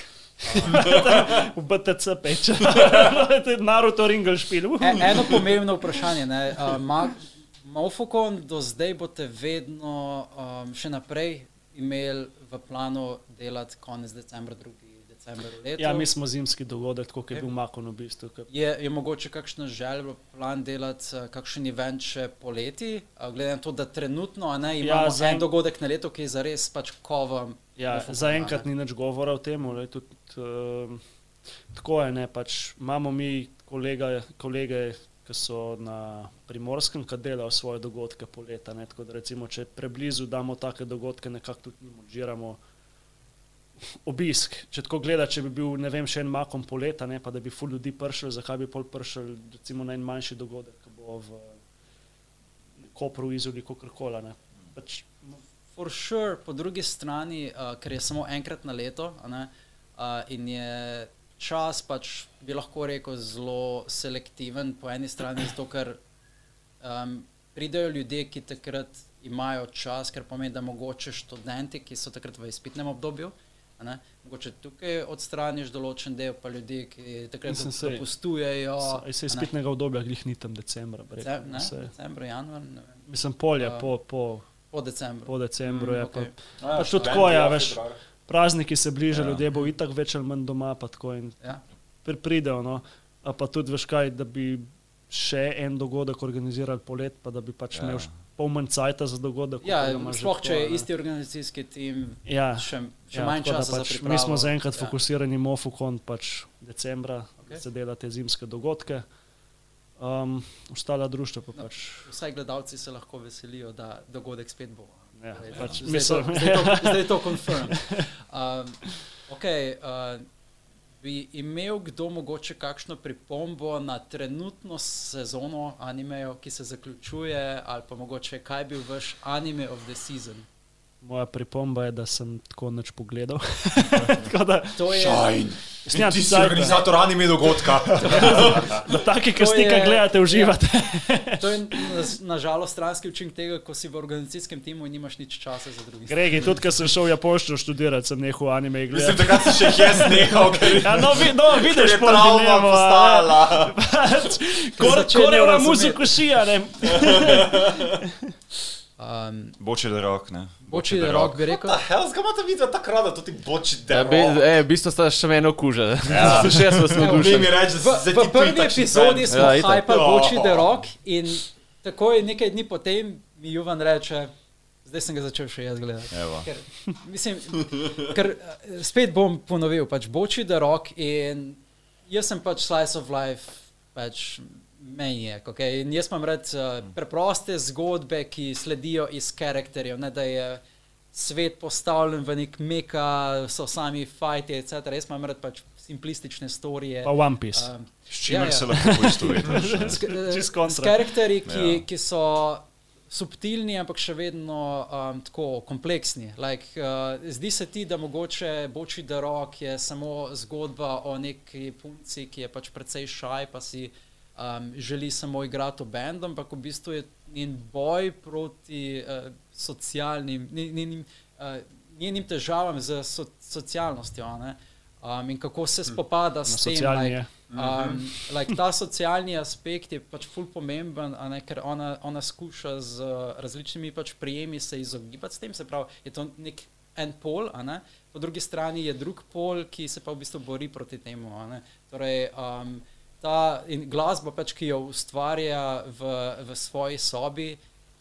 V BTC peč. To je Naruto Ringel špil. E, eno pomembno vprašanje. ne, Uh, Ma, Mofokon, do zdaj boste vedno um, še naprej imeli v planu delati konec decembra, 2. decembra letos. Ja, mi smo zimski dogodek, tako je bil Makon v bistvu. Je, je mogoče kakšna želja, plan delati uh, kakšen event še poleti, glede na to, da trenutno ne, Ja, imamo ja, za en- dogodek na leto, ki je zares pač kovam. Ja, zaenkrat ni nič govora o tem. Tudi, uh, tako je, ne, pač imamo mi kolega, kolege, ki so na primorskem, ki delajo svoje dogodke poleta. Ne, tako da recimo, če preblizu damo take dogodke, nekako tudi njim odžiramo obisk. Če tako gleda, če bi bil ne vem, še en makom poleta, ne, pa da bi ful ljudi prišel, zakaj bi pol prišel recimo na en manjši dogodek, ki bo v Kopru, Izoli, kakorkoli. ne. Pač, For sure, po drugi strani, uh, ker je samo enkrat na leto ne, uh, in je čas, pač bi lahko rekel, zelo selektiven, po eni strani zato, ker um, pridejo ljudje, ki takrat imajo čas, ker pomeni, da mogoče študenti, ki so takrat v izpitnem obdobju. a Ne, mogoče tukaj odstraniš določen del, pa ljudi, ki takrat Mislim, sej- dopustujejo. Se, se izpitnega obdobja glih ni tam decembra. rekel, Ne, se- decembr, januar, ne Mislim, polje A. po, po, po decembru. po decembru. Mm, je okej. pa, Ja, Pač tudi tako, ja, veš. februar. Prazniki se bližajo, Ja. ljudje bo itak več ali manj doma, pa tako in Ja. pri, pridejo. No. A pa tudi veš kaj, da bi še en dogodek organizirali polet, pa da bi pač Ja. imel pol manj cajta za dogodek. Ja, sploh če je ne. isti organizacijski tim, Ja. še, še Ja, manj časa pač. Mi smo zaenkrat ja. fokusirani mofukon, pač decembra, okay. se dela te zimske dogodke. Um, ostala društva pa No. pač. Vsaj gledalci se lahko veselijo, da dogodek spet bo. Ja, Zdaj, pač zdaj, mislim- to, zdaj, to, zdaj to confirm. Um, okay, uh, bi imel kdo mogoče kakšno pripombo na trenutno sezono animejev, ki se zaključuje, ali pa mogoče kaj bi bil vaš anime of the season? Moja pripomba je, da sem tako neč pogledal. tako da, To je. Snjam Ti si organizator anime dogodka. da taki, ki stika je- gledate, uživate. to je nažalost stranski učinek tega, ko si v organizacijskem timu in nimaš nič časa za druge. Gregi, tudi ko sem šel v Japonščino študirati, sem nehal anime Mislim, gledati. takrat si še jaz nehal, ker Ja, no, vi, no, vidiš, je pol travma dilemo, a ne. postala. Pač, na razumeti. muziko šija, ne. Um, Boči da rok, ne. Boči da rok bi rekel. Hell, zga imate videti takrat, da to ti boči Ja, da. be, e, v bistvu sta še meni okuže. Ja. še jaz sem Evo, Mi reči, V, da se v prvi epizodi smo Ja, ja, hajpali Ja. Boči the Rock in takoj nekaj dni potem mi Juvan reče, zdaj sem ga začel še jaz gledati. Evo. Ker, mislim, ker eh, spet bom ponovil, pač Boči the Rock in jaz sem pač slice of life, pač menjek. Okay? In jaz imam rad uh, preproste zgodbe, ki sledijo iz karakterjev, ne da je svet postavljen v nek meka, so sami fajti, etc. Jaz imam rad pač simplistične storije. Pa One Piece. Um, S čimer Ja, ja. se lahko poistovetiš. s, eh, s kontra. karakterji, ki, Ja. ki so subtilni, ampak še vedno um, tako kompleksni. Like, uh, zdi se ti, da mogoče Boči Rock je samo zgodba o neki punci, ki je pač precej šaj, pa si um, želi samo igrati v bendu, ampak v bistvu je njen boj proti uh, socialnim, njen- njenim, uh, njenim težavam z so, socialnostjo. a ne. Um, in kako se spopada s tem, like. Um, like, ta socialni aspekt je pač ful pomemben, a ne, ker ona, ona skuša z uh, različnimi pač prijemi se izogibati s tem, se pravi, je to nek en pol, a ne, po drugi strani je drug pol, ki se pa v bistvu bori proti temu. a ne. Torej, um, ta in glasba, pač, ki jo ustvarja v, v svoji sobi,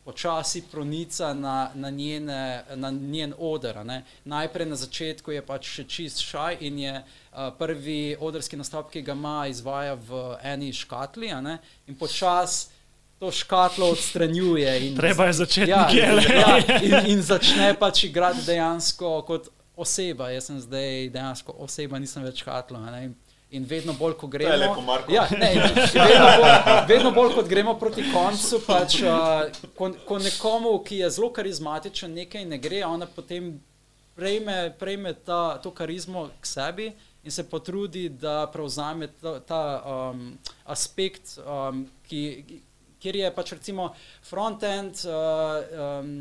počasi pronica na, na, njene, na njen oder. ne. Najprej na začetku je pač še čist šaj in je uh, prvi odrski nastop, ki ga ima, izvaja v eni škatli in počasi to škatlo odstranjuje. In, Treba je začeti ja, nekje, ja, in, in začne pač igrati dejansko kot oseba. Jaz sem zdaj dejansko oseba, nisem več škatlo. ne. In- In vedno bolj, ko gremo, lepo, Marko. ja, ne, vedno, bolj, vedno bolj, kot gremo proti koncu, pač, uh, ko, ko nekomu, ki je zelo karizmatičen, nekaj ne gre, ona potem prejme, prejme ta, to karizmo k sebi in se potrudi, da prevzame ta, ta um, aspekt, um, ki, kjer je pač recimo front-end. Uh, um,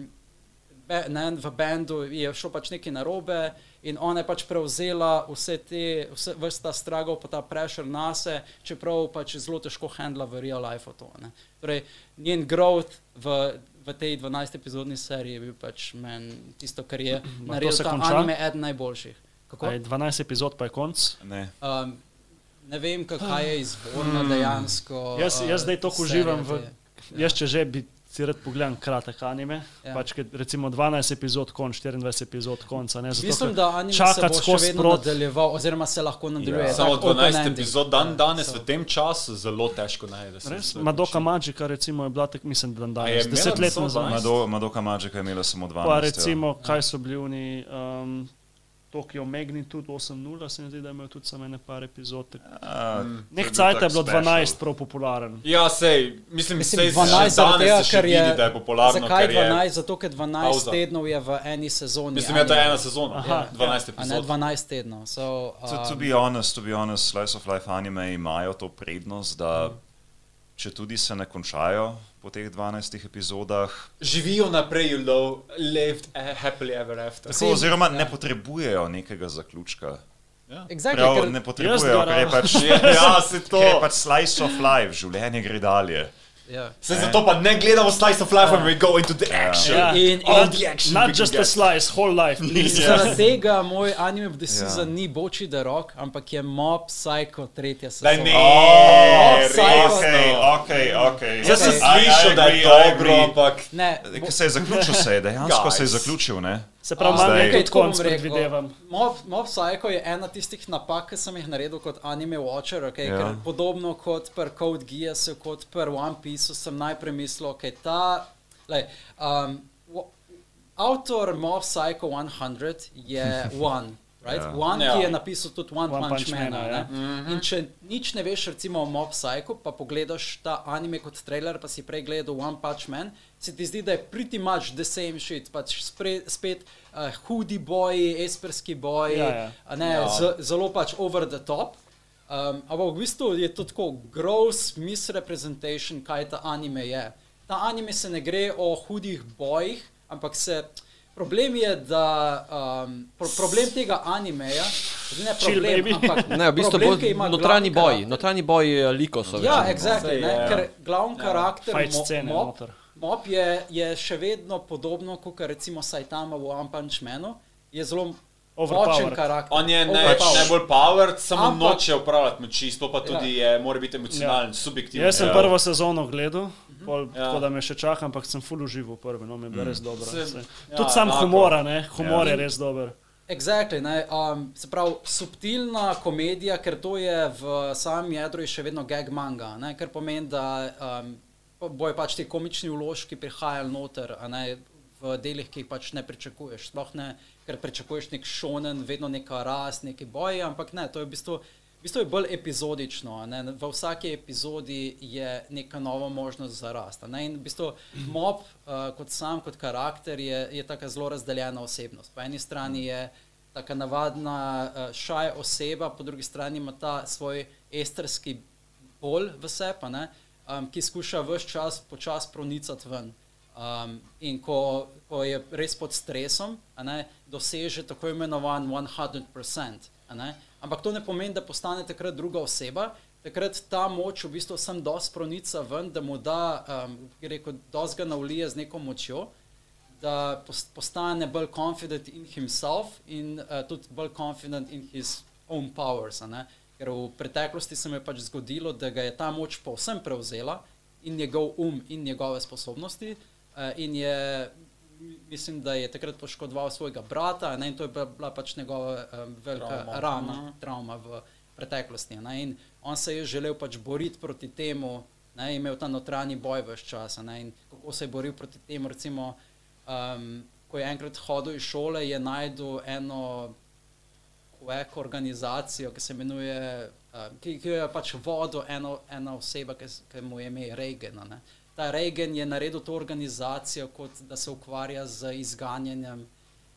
ne, v bendu je šlo pač nekaj narobe in ona je pač prevzela vse te, vse, vrsta stragov, pa ta pressure nase, čeprav pač zelo težko handla v real life to. Ne. Torej, njen growth v, v tej 12-epizodni seriji je bil pač meni tisto, kar je to naredil se ta konča? anime eden najboljših. Kako? Je 12 epizod, pa je konc. Ne. Um, ne vem, kaj je izvorno dejansko. Jaz- jaz zdaj uh, uživam v- Jaz, če že bi si rad pogledal kratek anime, Ja. ja. pač ker recimo 12 epizod konc, 24 epizod konca. Ne, zato, Mislim, da anime se bo še vedno sprot. nadaljeval, oziroma se lahko nadaljuje. Ja. Samo tak open 12 ending. epizod dan Ja, danes so. v tem času zelo težko najdeš. Res, Madoka Magica recimo je bila tak, mislim, dan je danes, imela deset let samo nazaj. 12? Mado, Madoka Magica je imela samo 12. Pa ja. recimo, kaj so bili oni, um, Tokio Magnitude 8.0, se mi zdi, da imajo tudi samo ene par epizod. tak- A, Nek cajt je bilo special. 12 prav popularen. Ja, sej, mislim, Mislim, sej 12 že zaradi danes tega, ker je, vidi, da je popularno. zakaj ker je- 12? Zato, ker 12 Pauza. tednov je v eni sezoni. Mislim, da je to ena sezona, Aha, 12 A ne epizod. 12 tednov. So, To, to um, be honest, to be honest, slice of life anime imajo to prednost, da če tudi se ne končajo po teh 12 epizodah, Živijo naprej, know, lived happily ever after. tako, oziroma ne potrebujejo nekega zaključka. exactly, Prav, ker, ne potrebujejo, ker je pač, Ja, se to. pač slice of life, življenje gre dalje. Ja. Se zato pa ne gledamo slice of life when we go into the action. Ja. In- All in- the action. Not just a slice, whole life, please. Zaradi tega moj anime of the season Ja. ni Boči the Rock, ampak je Mob Psycho tretja sezona. ne, Oh, res. Psycho. Ok, ok, ok. Jaz sem Okay. slišal, da je dobro, ampak Ne, Ko se je zaključil, se je dejansko se je Guys. zaključil, ne? Se pravi, malo nekaj tako bom konc rekel. predvidevam. Mob, Mob Psycho je ena tistih napak, ki sem jih naredil kot anime watcher. Okay? Ja. Ja. Podobno kot pri Code Geassu, kot pri One Pieceu, sem najprej mislil, da okay, ta. Lej, um, avtor Mob Psycho 100 je One. Right? Ja. One, Ja. ki je napisal tudi One, One Punch, Punch Man. Ja. Mm -hmm. Če nič ne veš, recimo o Mob Psycho, pa pogledaš ta anime kot trailer, pa si prej gledal One Punch Man, se ti zdi, da je pretty much the same shit. Pač spre, spet uh, hudi boji, esperski boji, Ja, ja. a ne, Ja. z, zelo pač over the top. Um, ampak v bistvu je to tako gross misrepresentation, kaj ta anime je. Ta anime se ne gre o hudih bojih, ampak se. Problem je, da um, pro, problem tega animeja, ne Chill, problem, baby. ampak Ne, v bistvu problem, bo ki ima notranji boj, karakter. notranji boj likov so. Ja, exactly, Sej, ne, ja. ker glavni karakter Fight mo, scene mob, noter. Mob je, je še vedno podobno kot recimo Saitama v One Punch Manu. Je zelo Overpowered. močen karakter. On je naj, najbolj powered, samo Ampak- noče upravljati moči, sploh pa tudi ja. je, mora biti emocionalen, ja. subjektiven. Jaz sem Ja. prvo sezono gledal, pol, Ja. tako da me še čaka, ampak sem full užival prvi, no mi je bilo res dobro. Se- Se- ja, Tudi sam enako. humora, ne? humor Ja. je res dober. Exactly, ne, um, se pravi, subtilna komedija, ker to je v samem jedru je še vedno gag manga, ne, kar pomeni, da um, bojo pač ti komični vložki prihajali noter, a ne v delih, ki jih pač ne pričakuješ. Sploh ne, ker pričakuješ nek šonen, vedno neka rast, neki boji, ampak ne, to je v bistvu. V bistvu je bolj epizodično. Ne? V vsaki epizodi je neka nova možnost za rast. Ne? In v bistvu mob, uh, kot sam, kot karakter, je, je tako zelo razdeljena osebnost. Po eni strani je tako navadna uh, šaj oseba, po drugi strani ima ta svoj estrski bolj v sebi, um, ki skuša vse čas počasi pronicati ven. Um, in ko, ko je res pod stresom, ne, doseže tako imenovan 100%. a ne. Ampak to ne pomeni, da postane takrat druga oseba. Takrat ta moč v bistvu sem dosti pronica ven, da mu da, um, rekel, dosti ga navlije z neko močjo, da pos- postane bolj confident in himself in uh, tudi bolj confident in his own powers. Ker v preteklosti se mi je pač zgodilo, da ga je ta moč povsem prevzela in njegov um in njegove sposobnosti. Uh, in je, mislim, da je takrat poškodoval svojega brata, ne, in to je bila, pač njegova um, velika trauma. rana, travma v preteklosti. Ne, in on se je želel pač boriti proti temu, ne, imel ta notranji boj vse čas. a Ne, in kako se je boril proti temu, recimo, um, ko je enkrat hodil iz šole, je najdel eno quack organizacijo, ki se imenuje, uh, ki, ki jo je pač vodil eno, ena oseba, ki, ki mu je ime Reagan. ne. Ta Reagan je naredil to organizacijo, kot da se ukvarja z izganjanjem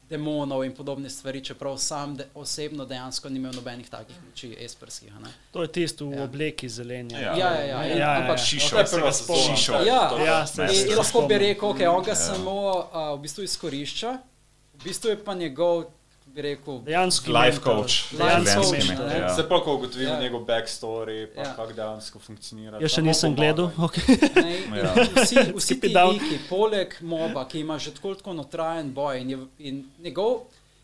demonov in podobne stvari, čeprav sam de, osebno dejansko ni imel nobenih takih moči esperskih. a ne. To je tisto v Ja. obleki zelenja. Ja. Ja, ja, ja. in- Ja, ja, ampak- ja. Šišo. To je prva sezona. Šišo. Ja, Ja, se- in, in lahko bi rekel, okay, on ga samo uh, v bistvu izkorišča, v bistvu je pa njegov, bi rekel, Dejansko Life coach. Life coach, mentor, ja. Se pa, ko ugotovim Ja. ja. njegov backstory, pa Ja. ja. kako dejansko funkcionira. Jaz še nisem gledal. Okay. Ne, Ja. vsi, vsi ti liki, poleg moba, ki ima že tako tako notrajen boj in, je, in njegov,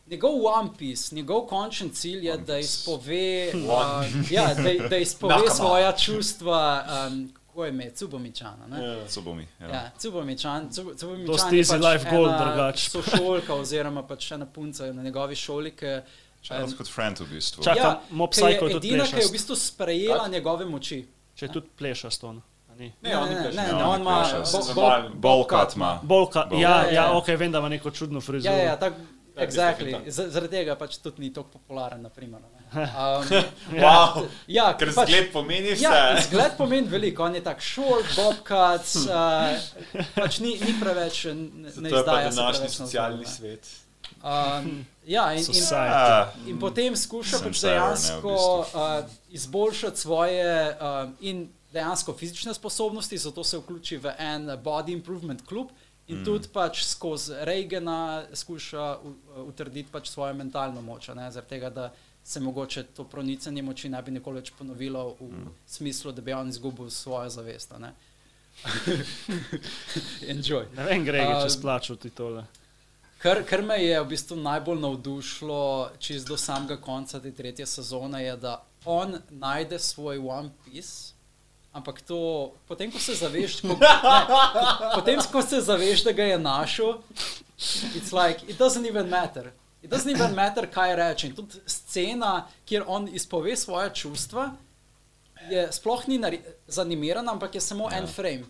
njegov One Piece, njegov končen cilj je, da izpove, uh, ja, da, da izpove svoja čustva, um, kako je ime, Cubomičana. ne. Ja. Co bo mi? Ja. Ja, Cubomičan, Cubo- Cubomičan Dosti je easy pač life goal drugače. Sošolka oziroma pač ena punca na njegovi šoli, ki Charles kot friend v bistvu. Čak- ja, Mob ki je Psycho tudi edina, ki je v bistvu sprejela njegove moči. Če tudi pleša s to. no. A ni? Ne, ne, pleše. ne, Ja, ne, on ima Bolkat ima. Bolka, Bolka. ja, Ja, ja, ja. ja, ok, vem, da ima neko čudno frizuro. Ja, ja, tak, Ja, exactly. Zaradi tega pač tudi ni tako popularen. Naprimer, ne. Um, Wow. ja, Ker pač- zgled pomeni vse. Ja, zgled pomeni veliko, on je tak short, bobcat, uh, pač ni, ni preveč, ne, ne To je pa današnji socialni navzgor, ne. svet. Um, ja, in, in, Society. Ah, in potem skuša pač ne, dejansko uh, izboljšati svoje um, in dejansko fizične sposobnosti, zato se vključi v en body improvement klub. In mm. tudi pač skozi Reagana skuša utrditi pač svojo mentalno moč, a ne, zaradi tega, da se mogoče to pronicanje moči ne bi nikoli več ponovilo v mm. smislu, da bi on izgubil svojo zavest. a ne. Enjoy. Ne vem, Gregi, če Um, splačal ti tole. Kar, kar me je v bistvu najbolj navdušilo, čez do samega konca te tretje sezone, je, da on najde svoj One Piece. Ampak to, potem ko se zaveš, ko, ne, potem, ko se zaveš, da ga je našel, it's like, it doesn't even matter. It doesn't even matter, kaj reče. In tudi scena, kjer on izpove svoje čustva, je sploh ni zanimirana, ampak je samo ja. en frame.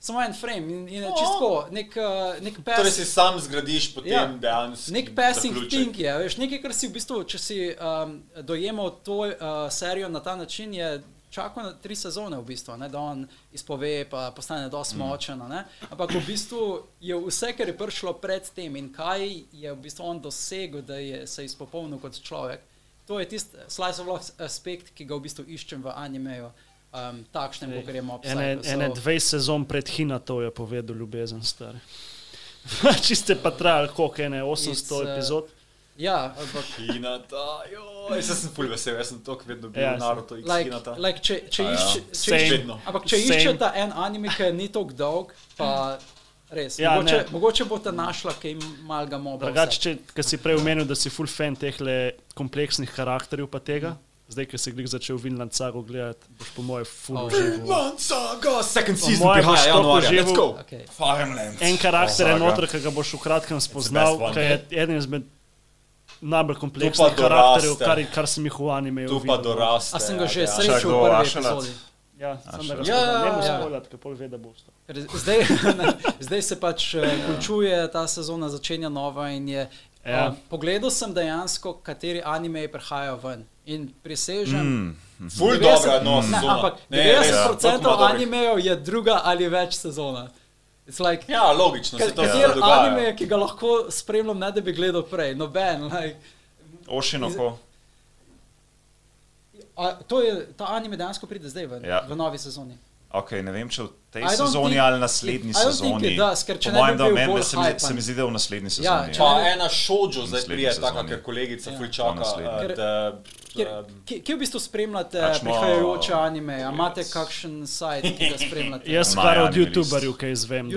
Samo en frame in, in je čisto nek, uh, nek pes. Torej si sam zgradiš potem Ja. dejansko. Nek passing zaključek. thing je, veš, nekaj, kar si v bistvu, če si um, dojemal to uh, serijo na ta način, je čakal na tri sezone, v bistvu, ne, da on izpove, pa postane dosti močen. a ne. Ampak v bistvu je vse, kar je prišlo pred tem in kaj je v bistvu on dosegel, da je se izpopolnil kot človek. To je tisti slice of life aspekt, ki ga v bistvu iščem v animeju, um, takšnem, kot je Mob Ene, Psycho. ene So- dve sezon pred Hinatov je povedal ljubezen star. Čiste pa trajali, koliko ene 800 It's, uh, epizod. Ja, ampak Hinata, joj, jaz sem ful vesel, jaz sem tok vedno bil Ja, ja, Naruto X like, Hinata. like, če, če, ja. išče, če, Vedno. ampak če iščete en anime, ki ni tako dolg, pa Res. Ja, mogoče, ne. mogoče boste našla kaj malega moba. Drugače, če ker si prej omenil, da si full fan teh kompleksnih karakterjev, pa tega, zdaj, ki si glih začel Vinland Sago gledati, boš po mojem full Oh. užival. Vinland Saga, second Po season mojem prihaja boš toliko januarja, let's užival. go. Okay. Farmland. En karakter je Saga. noter, ki ga boš v kratkem spoznal, ki je eden izmed najbolj kompleksnih karakterjev, kar, kar sem jih v animeju Tu pa doraste. A sem ga že ja. srečal v prvi epizodi. Ja, sem da ga Ja. Ne ja, moreš ja. spoilati, ker pol ve, da bo vstal. Ker Zdaj, zdaj se pač eh, končuje ta sezona, začenja nova in je. Ja. Uh, pogledal sem dejansko, kateri anime prihajajo ven. In prisežem, Mm. Ful 90 dobra no, ne, sezona. ampak Ne, res, 90% toliko ima dobrih. animejev je druga ali več sezona. It's Like, Ja, logično, se to Kater se dogaja. anime, ki ga lahko spremljam, ne da bi gledal prej, noben. Like, Ošinoko. a, to je, ta anime dejansko pride zdaj ven, Ja. v novi sezoni. Ok, ne vem, če v tej sezoni think- ali naslednji I don't think sezoni. it does, ker Po mojem, da meni se, mi- se mi zdi, da v naslednji Ja, sezoni. če Pa ne- ena šođo zdaj prije, taka, ker kolegica Ja. ful Pa čaka. naslednji. eh, eh, kje, v bistvu spremljate Pač mo- prihajajoče anime? A imate kakšen sajt, ki ga spremljate? Jaz My kar od youtuberjev, kaj izvem.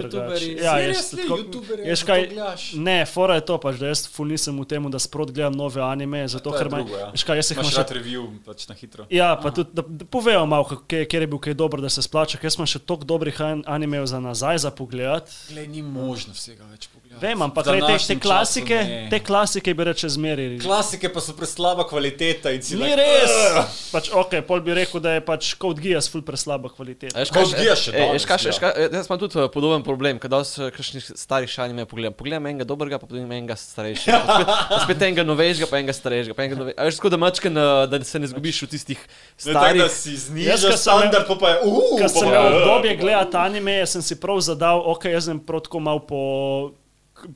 Ja, jaz tako- jaz zato kaj- gledaš? Ne, fora je to pač, da jaz ful nisem v tem, da sprot gledam nove anime, zato To je ker me, drugo, ja. veš kaj, jaz jih imam še review, pač na hitro. Ja, pa tudi, da, povejo malo, kjer je bil kaj dobro, da se splača, ker jaz imam še toliko dobrih an- animejev za nazaj za pogled. Ni možno vsega več pogledati. Vem, ampak te, te klasike, času ne. te klasike bi reče zmeri. Klasike pa so preslaba kvaliteta in si Ni like, res! "Ugh." Pač, ok, pol bi rekel, da je pač Code Geass ful preslaba kvaliteta. A veš, Kot kaj- Geass še gleda. veš, kaj- Jaz imam tudi eh, podoben problem, kadar se kakšnih starih šanime pogledam. Pogledam enega dobrega, pa potem enega starejšega. Pa spet, pa spet enega novejšega, pa enega starejšega. Pa enega nove... A veš, tako da mačken, da se ne zgubiš v tistih Ne, tako da starih. si znižaš ko standard, pa pa je, uh, Ker pa sem imel je, obdobje uh, gledati anime, sem si prav zadal, ok, jaz sem prav tako mal po.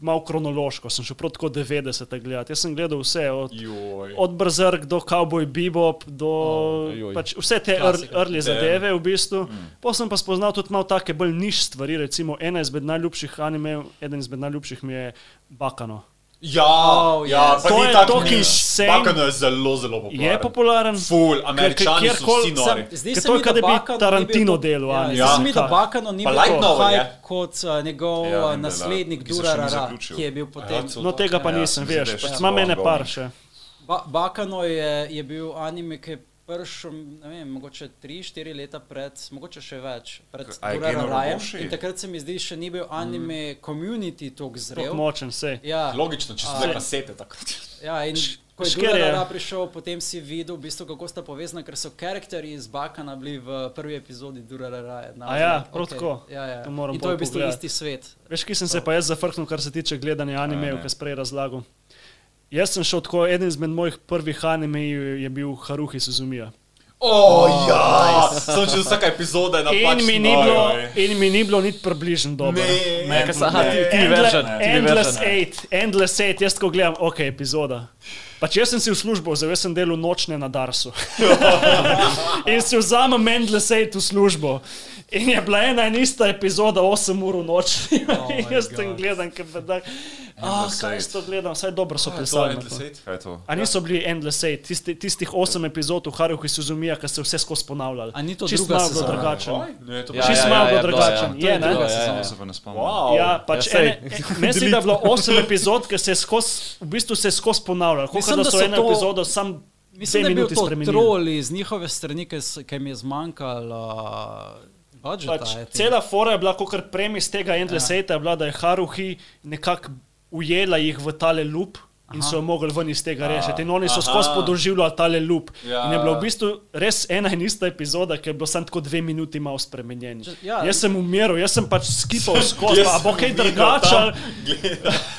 Mal kronološko, sem šel prav tako 90 gledati. Jaz sem gledal vse, od, Joj. od Brzrk do Cowboy Bebop, do Oh, pač vse te early Damn. zadeve v bistvu. Mm. Potem sem pa spoznal tudi malo take bolj niš stvari, recimo ena izmed najljubših animejev, eden izmed najljubših mi je Bakano. Ja, Oh, ja, yes. To je tako nič. insane. Bakano je zelo, zelo popularen. Je popularen? Ful, američani so vsi nori. Zdi se mi, kot da bi Tarantino delal, Ja, ne? zdi se mi, da? Bakano ni bil light tako hype kot uh, njegov Ja, ja, je naslednik ki se Durarara, ki je bil potem. Ja, No, tega pa Ja, nisem, se zdi, veš, da je še pač celo imam ene ongoing. par še. Ba Bakano je, je bil anime, ki je prišel, ne vem, mogoče 3-4 leta pred, mogoče še več, pred Roboshi? In takrat se mi zdi, še ni bil anime community tako Tako zrel. močen se. Ja, Logično, če so zdaj kasete tako. Ja, in ko je šker je. Durarara prišel, potem si videl, v bistvu, kako sta povezana, ker so karakterji iz Bakana bili v prvi epizodi Durarara. A ja, prav tako. Ja, ja. To to je v bistvu pogledati. isti svet. Veš, ki sem se pa jaz zafrknil, kar se tiče gledanja animejev, ne. ki sem prej razlagal. Jaz sem šel tako, eden izmed mojih prvih animejev je bil Haruhi Suzumija. O, ja, sem čez vsaka epizoda napačna. In mi ni bilo, in mi ni bilo niti približno dobro. Ne, Ne, sem- aha, ti- ti version, ti Endless version. 8, Endless 8, jaz ko gledam, ok, epizoda. Pač jaz sem si v službo, zdaj sem delal nočne na Darsu. in si vzamem Endless 8 v službo. In je bila ena in ista epizoda 8 ur v noč. Oh jaz sem God. gledal, kaj. Ah, Endless kaj Eight. s to gledam, saj dobro so To je pisali. Endless Eight. Kaj je to? A niso bili Endless 8, tisti, tistih 8 epizod v Haruhi Suzumija, ki se vse skozi ponavljali. A ni to Čisto malo bilo drugačen. Ne, Ja, pa Čisto ja, malo ja, bilo je bilo, drugačen. ja. Je, ne? ja, ja, ja. ja. Se pa ne spomnim. Wow. Ja, pač Ja, ene, meni se zdi, da je bilo 8 epizod, ki se je skozi, v bistvu se je skozi ponavljalo. Kot Mislim, da so eno epizodo sam Mislim, da je bil to trol iz njihove strani, ki jim je zmanjkalo uh, budžeta. Pač, think. cela fora je bila, kot premis tega Endless Ja. Eighta, je bila, da je Haruhi nekako ujela jih v tale lup. In so jo mogli ven iz tega rešiti. In oni so skozi podoživljali tale lup. Ja. In je bila v bistvu res ena in ista epizoda, ki je bila samo tako dve minuti malo spremenjena. Ja. Jaz sem umiral, jaz sem pač skipal skozi, pa a bo kaj drugače.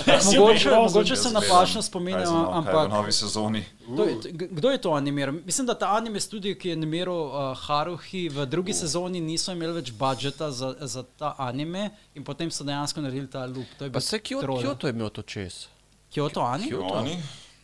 Mogoče, mogoče se napačno spominjam, v ampak novi sezoni. kdo je, kdo je to animiral? Mislim, da ta anime studio, ki je animiral uh, Haruhi, v drugi sezoni niso imeli več budžeta za, za ta anime in potem so dejansko naredili ta loop. To je Pa se troll. Kyoto je imel to čez. Kyoto anime?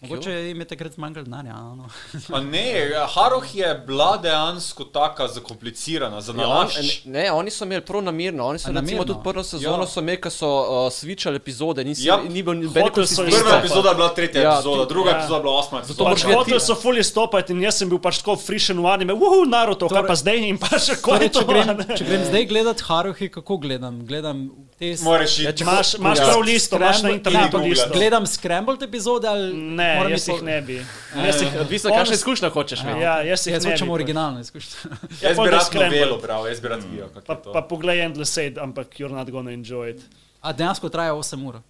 Mogoče jim je takrat zmanjkalo denarja. No. Ne, Haroh je bila dejansko tako zakomplicirana, za Ja, on, nalašč. ne, oni so imeli prav namirno. Oni so namerno? tudi prvo sezono Ja. so imeli, ko so uh, switchali epizode, nisi, Ja. ni bil noben konsistenca. Prva epizoda je bila tretja Ja, epizoda, ti- druga ja. epizoda je bila osma Zato epizoda. moraš Pač hoteli so fully stopiti in jaz sem bil pač tako frišen v anime, uhu, Naruto, kaj Torej- pa zdaj in pa še kaj Torej, to. če, grem, ne? če grem zdaj gledati Haruhi, kako gledam? Gledam te Moraš Ja, iti. Imaš, imaš Ja. prav listo, imaš na internetu listo. Gledam scrambled epizode ali Ne, moram jaz jih po- ne bi. Jaz jih, Odvisno, kakšne izkušnje hočeš imeti. Ja, jaz jih Jaz ne hočem originalno izkušnjo. Jaz pol bi rad novelo bral, jaz bi rad videl, kako Pa, pa poglej Endless Aid, ampak you're not gonna enjoy it. A dejansko traja 8 ur.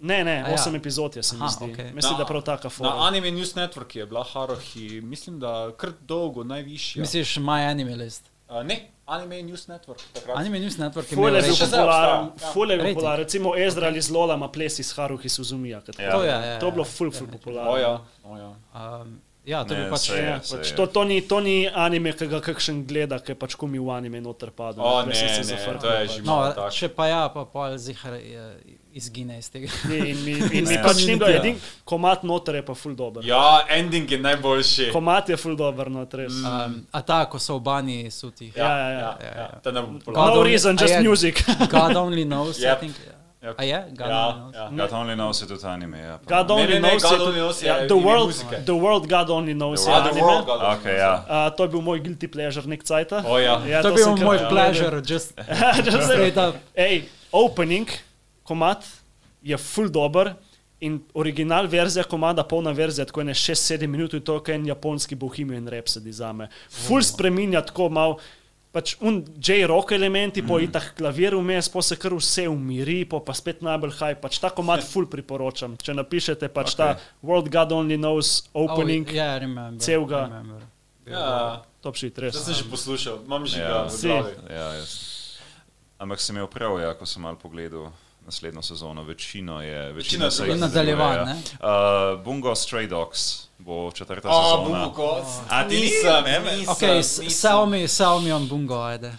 Ne, ne, A ja. osem epizod je se mi zdi. okej. Mislim, Na- da prav taka Na forma. Anime News Network je bila Harohi, mislim, da kar dolgo, najvišja. Misliš, My Anime List? Uh, ne, Anime News Network. takrat. Anime News Network je je bil zdaj popularen, obstaja, ja. ful je bil popularen. Recimo Ezra ali Zlola ima ples iz Haruhi Suzumija. kot Ja. To je, ja, To je bilo ja. ful, ful O popularno. ja, o ja. Um, ja, to Ne, pač. saj je. Ja, pač je. to, to, ni, to ni anime, ki ga kakšen gleda, ki pač ko mi v anime noter pada. O, ne, se ne, zafrknil, to je pač. že- No, malo tak. če pa ja, pa pol zihar eh, izgine iz tega. Ni, In mi, in mi Ja. pač ni bilo Ja. edin, komat noter je pa ful dober. Ja, ending je najboljši. Komat je ful dober noter, res. Um, a ta, ko so v bani suti. Ja, ja, ja. ja, Ja, ja. ja. Je najbolj God. No only- reason, just je- music. God only knows, Yep. I think. Yep. A je? God Ja, only knows. ja. God only knows je tudi anime. Ja. God only ne, ne, knows God je only knows je ja, the, world, the World God only knows je Ah, The anime. World God Okay, ja. Uh, to je bil moj guilty pleasure nek cajt. O ja. To je bil moj pleasure, just straight up. Ej, opening, komat je full dober. In original verzija komada, polna verzija, tako je 6-7 minut, in to je en japonski bohemian rhapsody za me. Full spreminja tako mal, pač un J-rock elementi, po Mhm. itah klavir vmes, po se kar vse umiri, po pa spet najbolj high, pač ta komad full priporočam. Če napišete pač okay. ta World God Only Knows opening, Oh, yeah, I remember. celega. remember. Ja, top shit, res. to sem že poslušal, imam že Ja. ga v Si. glavi. Ja, jaz. Ampak sem imel prav, ja, ko sem mal pogledal naslednjo sezono. Večino je. Večina se je ne? Ja. Uh, Bungo Stray Dogs bo četrta A, sezona. Bungo, A, ti nisem, ni? Ne, nisem, Ok, nisem. sell me, sell me on bungo, ajde.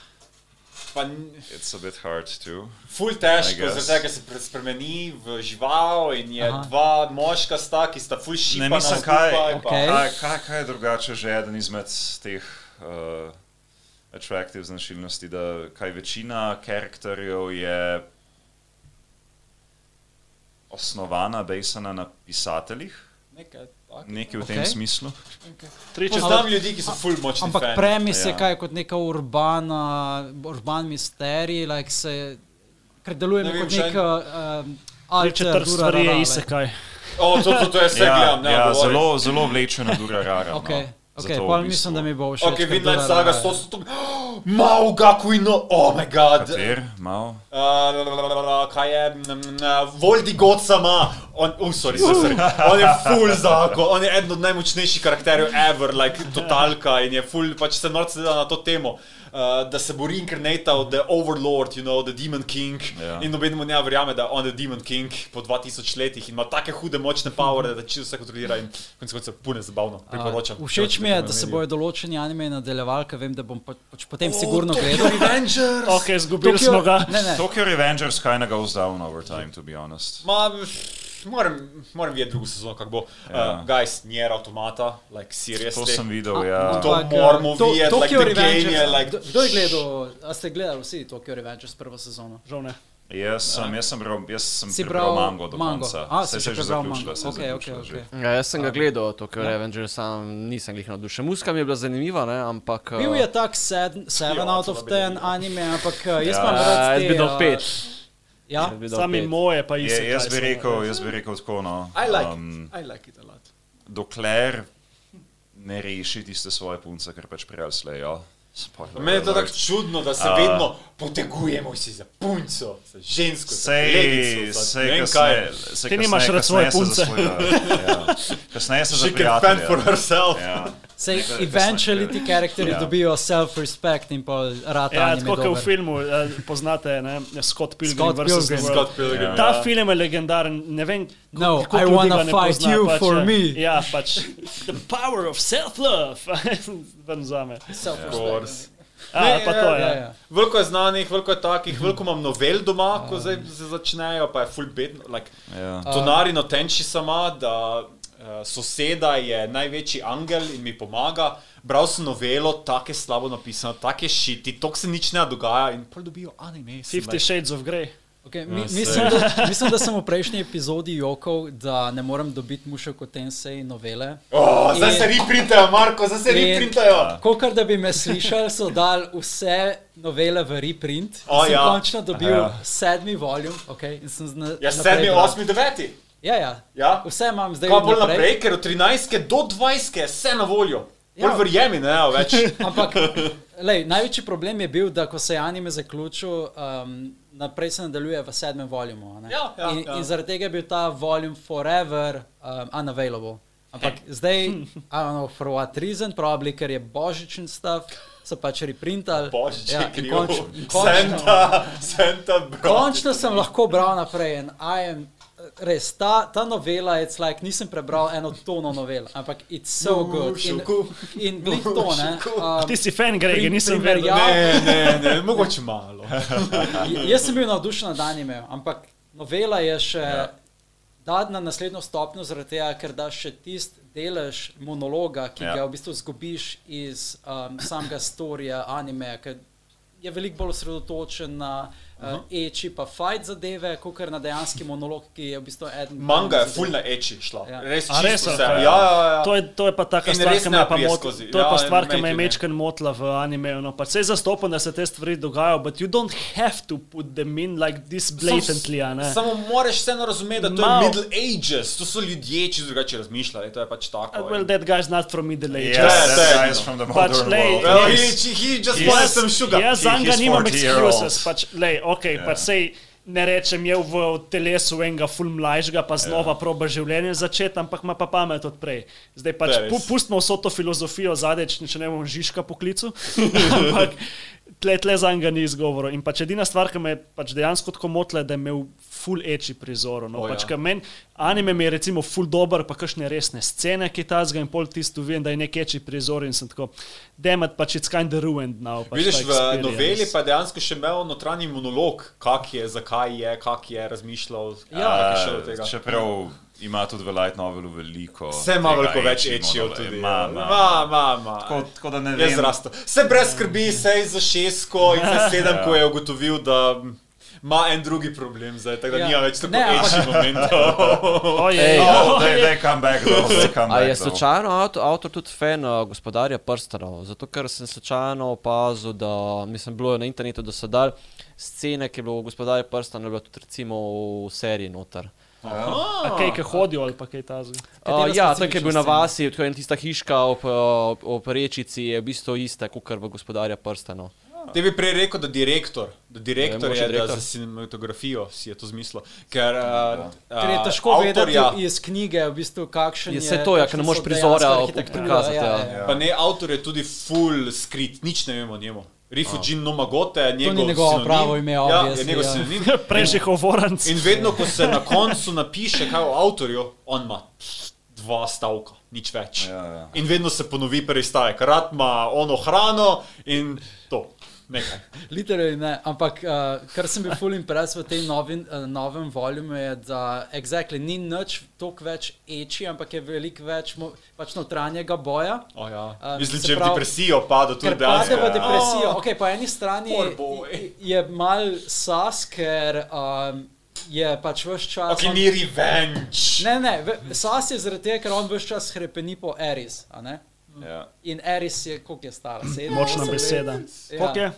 Pa It's a bit hard too. Ful težko, zaradi tega ker se pre- spremeni v žival in je Aha. dva moška sta, ki sta ful Ne, šipana mislim, skupaj. kaj, pa- Okej. kaj, kaj, kaj je drugače že eden izmed teh uh, atraktiv značilnosti, da kaj večina karakterjev je osnovana, basana na pisateljih, Nekaj takega. nekaj v tem Okej. smislu. Tri četrt- Poznam ljudi, ki so ful močni Ampak fani. premis je Ja. kaj kot neka urbana, urban misterij, like se, ker deluje Ne kot vem, nek um, alter četrt stvari je isekaj. O, to, to, to je vse Ja, gledam, ne, ja, zelo, zelo vlečena dura rara. Ok, no. Ok, Zato v pa bistvu- mislim, da mi bo všeč. Ok, Vinland Saga, Rara je. to so tu. Mau, kako ino, oh my god. Kater, malo. Uh, kaj je, mm, uh, Voldi God sama, on, uh, sorry, sorry, sorry. on je full zakon, on je eden od najmočnejših karakterjev ever, like totalka in je full, pač se norce dela na to temo. Uh, da se bo reinkarnatal, the overlord, you know, the demon king. Ja. In noben mu ne verjame, da je on the demon king po 2000 letih in ima take hude močne powere, da čisto vse kontrolira in konec koncev pune zabavno. Priporočam. A, Všeč mi je, da se bojo določeni anime nadaljevali, ker vem, da bom pa, pač potem sigurno gledal. Avengers! Ok, izgubili Tokyo- smo ga. Ne, ne. Tokyo Revengers kind of goes down over time, to be honest. Ma, moram, moram videti drugo sezono, kako bo. Ja. Uh, guys, Nier Automata, like seriously. To sem videl, A- ja. To ampak, moramo eh, to- videti, like, Tokyo the game Revengers- je, like- Kdo- Kdo je gledal, a ste gledali vsi Tokyo Revengers prvo sezono? Žal ne. Jaz sem, jaz sem, bral, jaz sem Si bral mango do mango? konca. A, se je že zaključila, mango. se Okej, zaključila okej, že. okej. Ja, jaz sem ga gledal, to je Revenger, sam nisem jih navdušen. Muska mi je bila zanimiva, ne, ampak. eh, Bil je tak 7 out of 10 anime, ampak eh, jaz Ja, imam Uh, rad jaz bi dal eh, pet. Ja, Sami pet. moje pa Je, isekaj. jaz bi rekel, jaz bi rekel tako, no. I like um, it. I like it a lot. dokler ne reši tiste svoje punce, ker pač prej ali slej, ja. Meni je to tako čudno, da se A. vedno potegujemo si za punco, za žensko, za Sej, za ne sej vem kasneje. kaj. sej Ti nimaš rad svoje kasneje se punce. za svojega- ja. Kasneje se za She can fend for herself. Ja. Sej, eventually ti karakteri Ja. dobijo self-respect in pa rata Ja, tako kot v filmu, eh, poznate, ne, Scott Pilgrim Scott vs. Pilgrim. The World. Scott Pilgrim. Ja. Ta film je legendaren, ne vem, No, koliko I ljudi wanna ga ne fight pozna, you pač, for eh, me. Ja, pač the power of self-love, ven zame. Self-respect. A, pa to Ja, je. ja. Veliko je znanih, veliko je takih, veliko imam novel doma, ko zdaj se začnejo, pa je full bedno. Like, Ja. Tonari no tenči sama, da soseda je največji angel in mi pomaga. Bral sem novelo, tako je slabo napisano, tako je šiti, to se nič ne dogaja in pol dobijo anime. Fifty Shades of Grey. Okay, mi, Ja, mislim, da, mislim, da sem v prejšnji epizodi jokal, da ne morem dobiti muša kot tensej novele. Oh, zdaj In- se reprintajo, Marko, zdaj se In- reprintajo. Kolikor da bi me slišali, so dali vse novele v reprint. O, sem ja. končno dobil Ja. ja. sedmi volum. Okay, in sem zna, Ja, sedmi, osmi, deveti. Ja, ja. Ja. Vse imam zdaj Kaj bolj naprej. naprej, ker od 13 do 20 je vse na voljo. Ja. Bolj verjemi, ne več. Ampak lej, največji problem je bil, da ko se je anime zaključil, um, naprej se nadaljuje v sedmem ne. Ja, ja, in, ja. in zaradi tega je bil ta volum forever um, unavailable. Ampak zdaj, I don't know for what reason, probably ker je božičen stav, so pač reprintali. Božič je Ja, kriv. konč- končno- Santa, Santa, bro. Končno sem lahko bral naprej in I am. Res, ta, ta novela, it's like, nisem prebral eno tono novel, ampak it's so good. In, in glih to, ne. Um, Ti si fan Grega, nisem vedel. Ne, ne, ne, mogoče malo. Jaz sem bil navdušen nad animejem, ampak novela je še ja. dati na naslednjo stopnjo, zaradi tega, ker da še tisti delež monologa, ki Ja. ja. ga v bistvu zgubiš iz um, samega storija anime, ker je veliko bolj osredotočen na uh, eči pa fight zadeve, kot na dejanski monolog, ki je v bistvu eden. Manga je full na eči šla. Ja. Res, A res, vse. Ja, ja, ja. To je, to je pa taka In stvar, ki me je pa skozi. To je Ja, pa in stvar, ki me je mečken motila v animeju. No, pa se zastopam, da se te stvari dogajajo, but you don't have to put them in like this blatantly, ne? Samo moraš vseeno razumeti, da to Mal- je Middle Ages, to so ljudje, če drugače razmišljali, to je pač tako. Uh, Well, that guy's not from Middle Ages. Yes, Yeah, that yeah. guy is from the Pač, modern lej, world. Well, Yes. he, he just Yes. wanted some sugar. Jaz za He- njega he's nimam 40 year old. excuses, pač, lej, ok, yeah. pač sej ne rečem, je v telesu enega ful mlajšega, pa znova yeah. proba življenje začeti, ampak ima pa pamet odprej. Zdaj pač pu, pustimo vso to filozofijo zadaj, če ne bom Žižka poklical, ampak tle, tle za njega ni izgovorov. In pač edina stvar, ki me je pač dejansko tako motila, je, da je imel ful eči prizor. No, O, pač, ja. ja. men, anime mi je recimo ful dober, pa kakšne resne scene, ki tazga in pol tisto vem, da je nek eči prizor in sem tako, demet pač it's kind of ruined now. Pač Vidiš, ta v noveli pa je dejansko še imel notranji monolog, kak je, zakaj je, kak je razmišljal. Ja. kak je šel do tega. Čeprav ima tudi v light novelu veliko. Vse ima veliko več ečijo tudi. Ima, ja. ima. Ma, ma, ma. Tako, tako da ne Je vem. zrastel. Vse brez skrbi, sej za šestko in za sedem, ko je ugotovil, da ima en drugi problem zdaj, tako da Ja. nima več tako eči momentov. Ojej, ojej. they, they come back, though. They come A back, je though. slučajno avtor, avtor tudi fan uh, gospodarja prstanov? Zato, ker sem slučajno opazil, da mislim, bilo je na internetu, da so dal scene, ki je bilo v gospodarju prstanov, bilo tudi recimo v seriji noter. A kaj, ki hodijo ali pa kaj tazga. Uh, Katera ja, tam, ki je bil na vasi, tako ena tista hiška ob, uh, ob rečici, je v bistvu ista, kot v gospodarja prstanov. Te bi prej rekel, da direktor, da direktor Ja, je, mogoče da direktor. za cinematografijo si je to zmislil. Ker, uh, Ker je težko vedeti iz knjige, v bistvu, kakšen Je je. saj to, ja, ker ne moreš prizora ob- prikazati, Ja, ja. ja, ja. Pa ne, avtor je tudi full skrit, nič ne vemo o njemu. Rifujin no Magote, njegov njegovo sinonim. pravo ime, ja, je njegov ja. sinonim. Preži hovoranc. In vedno, ko se na koncu napiše kaj o avtorju, on ima dva stavka, nič več. Ja, ja. In vedno se ponovi prvi stavek, rad ima ono hrano in to. Nekaj. Literally ne, ampak uh, kar sem bil full impressed v tem novin, uh, novem volumu je, da exactly, ni nič toliko več eči, ampak je veliko več mo, pač notranjega boja. Oh, ja. Um, Mislim, če je v depresijo padel tudi Ker pade dejansko. v depresijo. Oh. Okay, po eni strani je, je mal sas, ker um, je pač vse čas. Ok, on- ni revenge. Ne, ne, sas je zaradi tega, ker on vse čas hrepeni po Eris. Ja. In Eris je, koliko je stara? Sedem, Močna beseda. Ja. Koliko je?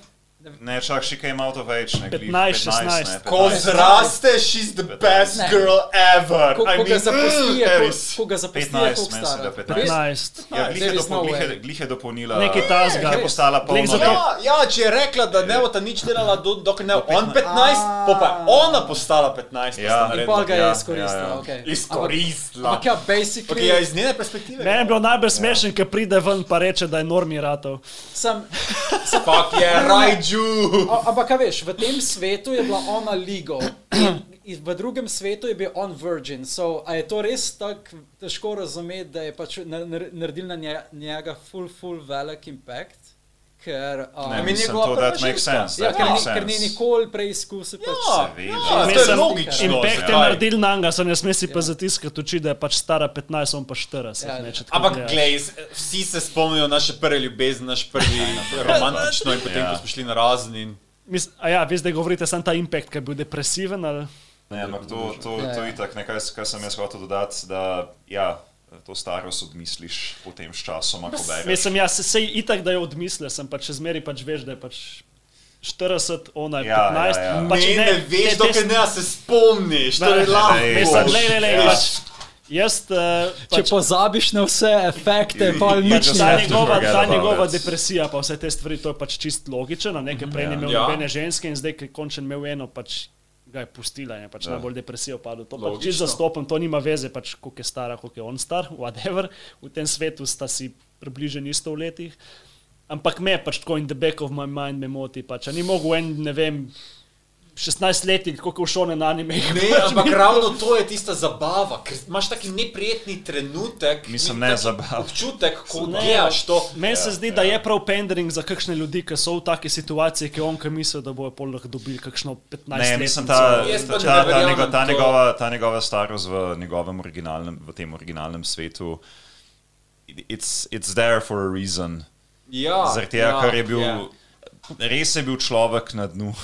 Ne, čak, she came out of age. Ne, glih 15, 15, 16. ne, Ko 15. zraste, she's the best Ne. girl ever. Ko, I ko ga mean, zapusti, je, Eris. ko, ko ga zapusti, je 15, koliko meni se stara? da 15. Res? 15. Ja, glih je, dopo, no glih, je, glih je dopolnila. Nekaj tasga. Je postala polna. Ja, ja, če je rekla, da ne bo ta nič delala, do- dokler ne bo on 15, pa pa je ona postala 15. Ja. In pol ga je Ja, izkoristila. ja, ja. Okay. Izkoristila. Ampak ja, basically, Okay, ja, iz njene perspektive. Meni je bilo najbolj smešen, ker pride ven pa reče, da je normi ratov. sem, Fuck je, Raiju. A- Ampak, kaj veš, v tem svetu je bila ona legal, v drugem svetu je bil on virgin. So, je to res tako težko razumeti, da je pač nar- nar- naredil na nje- njega full, full velik impact? Ker, um, Ne, mi mislim, to that makes sense. ja, ker, ni, makes ker ni nikoli preizkusil. pač, Ja, ja, to je logično. Impact je naredil na njega, ne sme si pa zatiskati oči, da je pač stara 15, on pa 40. Ja, ne, ja. če tako Ampak, glej, vsi se spomnijo naše prve ljubezni, naš prvi romantično in potem, Ja. ko smo šli na razen. In... Mis, a ja, vi zdaj govorite samo ta impact, ki je bil depresiven. Ali? Ne, ampak to, to, Ja, to ja. je itak, nekaj, kar sem jaz hotel dodati, da ja, to starost odmisliš potem s časom, ko bereš. Mislim, ja, se, se itak, da je odmislil, sem pač še zmeri pač veš, da je pač 40, ona je Ja, 15. ja, ja. Pač ne, ne veš, te- dokler ne se spomniš, to Ne, je ne, lahko. ne, Mislim, pač- le, le, le, ja. pač, jaz, uh, Če pač, pozabiš na vse efekte, pa You nič just ne. njegova, forget ta njegova depresija, pa vse te stvari, to je pač čist logično. Nekaj prej ni imel Ja. nobene ženske in zdaj, ki je končen imel eno, pač ga je pustila in je pač Ja. najbolj depresijo padel. To pač Logično. čist zastopam, to nima veze, pač koliko je stara, koliko je on star, whatever. V tem svetu sta si približeni isto v letih. Ampak me pač tako in the back of my mind me moti, pač, ni mogel en, ne vem, 16 letnik, koliko je šone na anime. Ne, ampak ravno to je tista zabava, ker imaš taki neprijetni trenutek, Mislim, ne zabava. Občutek, ko Ne, gledaš to. Meni se zdi, da je prav pendering za kakšne ljudi, ki so v taki situaciji, ki on, ki misli, da bojo pol lahko dobili kakšno 15 let. Ne, mislim, ta, ta, ta, ta, njego, ta, to. njegova, ta njegova starost v njegovem originalnem, v tem originalnem svetu, it's, it's there for a reason. Ja, Zaradi tega, ja, ker je bil, ja. res je bil človek na dnu.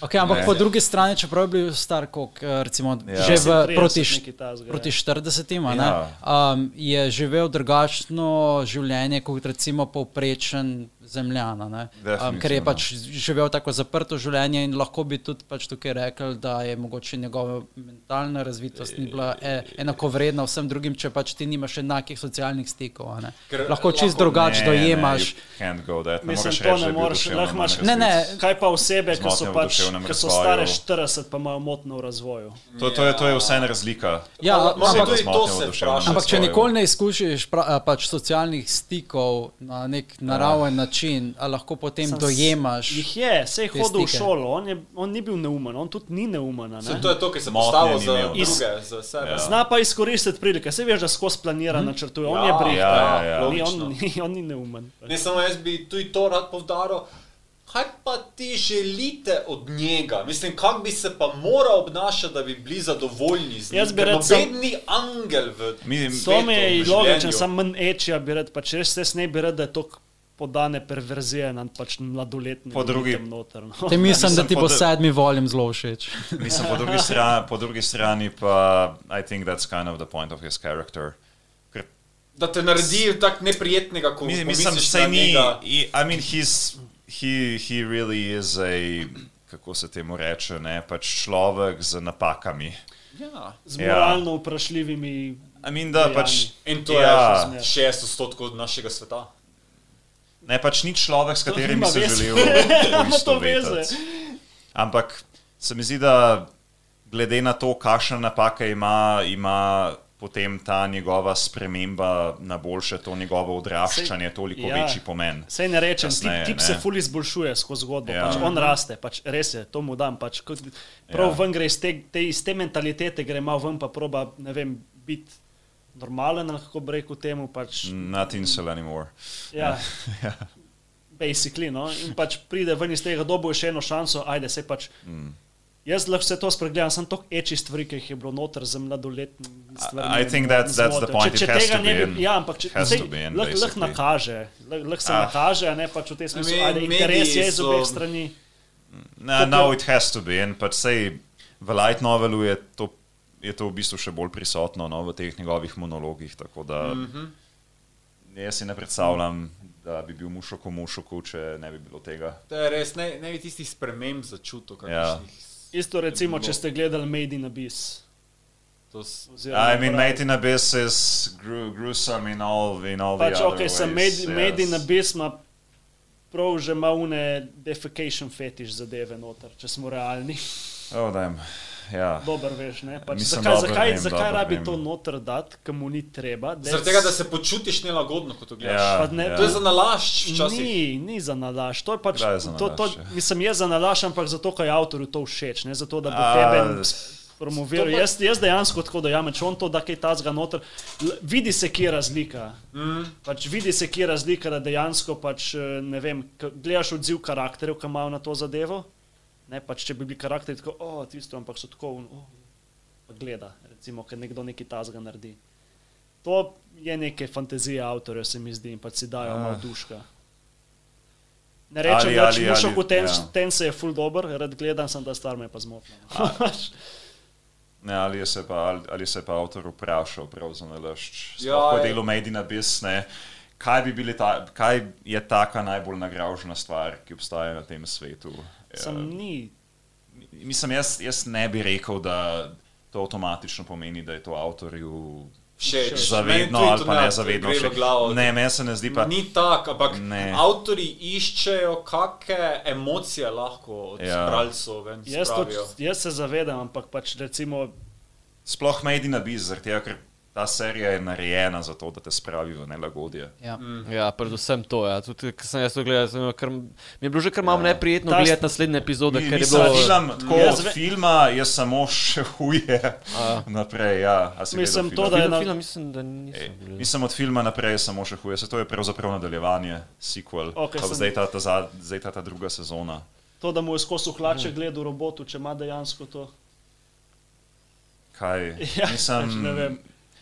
Okay, ampak Ne. po drugi strani, čeprav je bil star, koliko, eh, recimo, Ja. že v, 30, proti, takega, proti ja. 40, Ja. ja. um, je živel drugačno življenje kot recimo povprečen zemljan. a ne. Um, ker je pač živel tako zaprto življenje in lahko bi tudi pač tukaj rekel, da je mogoče njegova mentalna razvitost ni bila e, enakovredna vsem drugim, če pač ti nimaš enakih socialnih stikov. a ne. Ker Lahko čist drugače dojemaš. Ne, you can't go that. Ne Mislim, to reči, ne moreš, lahko imaš- Ne, ne. Kaj pa osebe, ki so, pač, ki so stare 40, pa imajo motno v razvoju? To, to, je, to je vseeno razlika. Ja, Ampak ampak, če nikoli ne izkušiš pra, pač socialnih stikov na nek naraven način, a lahko potem Sam dojemaš. Jih je, se je hodil v šolo, on, je, on ni bil neumen, on tudi ni neumen. a Se, ne. to je to, ki se postavlja za druge, za sebe. Ja. Zna pa izkoristiti prilike, se veš, da skozi planira, načrtuje, on Ja, je brih. ja, ja, ja. Ni, on, ni, on ni neumen. Ne samo jaz bi tudi to rad povdaril. Kaj pa ti želite od njega? Mislim, kako bi se pa moral obnašati, da bi bili zadovoljni z njim? Jaz bi Ker rad sam- noben ni angel v Mi- To mi je logično, sam manj ečija bi rad, pač res jaz ne bi rad, da je to podane perverzije na pač mladoletni. Po drugi- Noter, no. Te mislim, da ti bo pod- sedmi volim zelo všeč. Mislim, po drugi, strani, po drugi strani pa, I think that's kind of the point of his character. Ker Da te naredi tako neprijetnega, ko mi- mislim, saj na ni. I, I mean, he's, he, he really is a, kako se temu reče, ne, pač človek z napakami. Ja. Z Ja. moralno vprašljivimi. I mean, da pač, In to ja, je 6 odstotkov našega sveta. Ne, pač ni človek, s katerim bi se želel poistovetiti. Ampak se mi zdi, da glede na to, kakšne napake ima, ima potem ta njegova sprememba na boljše, to njegovo odraščanje toliko ja. večji pomen. Sej ne rečem, Kasneje, tip, tip se ful izboljšuje skozi zgodbo. Ja. Pač on raste, pač res je, to mu dam. Pač, prav ja. ven gre iz te, te, iz te mentalitete, gre malo ven, pa proba, ne vem, biti normalen, ali kako bi rekel temu. Pač, Not incel anymore. ja, ja. basically, no? In pač pride ven iz tega, dobo še eno šanso, ajde se pač. Mm. Jaz lahko vse to spregledam, sem toliko eči stvari, ki jih je bilo noter za mladoletni stvari. I think that's- that's the point, Če, če it has tega to ne be bi, in. ja, ampak če in, lahko lahko basically. nakaže, lahko lahko se Ah. nakaže, ne pač v tem smislu, mean, ajde, interes je z mediji obeh strani. No, no, it has to be. In pač sej v light novelu je to, je to v bistvu še bolj prisotno no, v teh njegovih monologih. Tako da mm -hmm. jaz si ne predstavljam, da bi bil mušoko mušoko, če ne bi bilo tega. To je res, ne, ne bi tistih sprememb začutil. Ja. Isto recimo, če ste gledali Made in Abyss. S- oziroma I mean, Made in Abyss is gru, gruesome in all, in all Pač, the other ok, sem ways. Made, made in yes. Abyss ima prav že maune defecation fetiš zadeve noter, če smo realni. Oh, damn. Ja. Dober veš, ne? Pač Mislim, zakaj dobro zakaj, vem, zakaj dobro rabi vem. to noter dati, komu ni treba? That's- Zaradi tega, da se počutiš nelagodno, ko to gledaš. Ja, Pa ne, ja. To je za nalašč včasih. Ni, ni za nalaž. To je pač, Kdaj je za to, to, nalašč, ja? mislim, je za nalaž, ampak zato, ker je avtorju to všeč, ne zato, da bo A, tebe promoviral. Pa- Jaz, jaz dejansko tako dojamem, če on to da kaj tazga noter, vidi se, kje je razlika. Mm. Pač vidi se, kje je razlika, da dejansko pač, eh, ne vem, gledaš odziv karakterjev, ki imajo na to zadevo. Ne, pač, če bi bili karakteri tako, o, tisto, ampak so tako, oh, pa gleda, recimo, ker nekdo nekaj tazga naredi. To je neke fantazije avtorjev, se mi zdi, in pač si dajo Ah. malo duška. Ne rečem, da če ali- kot ten, ja. ten se je full dober, rad gledam, sem ta star me pa zmotila. Ne, ali, se pa, ali, ali se je pa avtor vprašal, prav za nalašč, Ja, sploh po je. delu Made in Abyss, ne, kaj, bi bili ta, kaj je taka najbolj nagražena stvar, ki obstaja na tem svetu? Sem Ja, ni. mislim, jaz, jaz ne bi rekel, da to avtomatično pomeni, da je to avtorju Všeč. zavedno ali pa ne ne zavedno. všeč. glavo. Ne, meni se ne zdi pa. Ni tako, ampak Ne. avtori iščejo, kakšne emocije lahko od Ja. bralcev ven Jaz, to, spravijo. jaz se zavedam, ampak pač recimo, Sploh Made in Abyss, zaradi tega, ker ta serija je narejena za to, da te spravi v nelagodje. Ja. Mm. Ja, predvsem to. Ja. Tudi, ko sem jaz to gledal, sem kar, mi je bilo že kar malo Ja. neprijetno Ta- gledati naslednje epizode, Mi- ker je bilo. film, tako Jaz od filma je samo še huje A. naprej. Ja. Mislim, to, da je Film, na- film, mislim, da nisem. Ej. Mislim, od filma naprej je samo še huje. Se to je pravzaprav nadaljevanje, sequel. Pa sem- zdaj, ta, ta, za- zdaj ta, ta druga sezona. to, da mu je skozi hlače gledal robotu, če ima dejansko to. Kaj? Ja, Mislim, ne vem.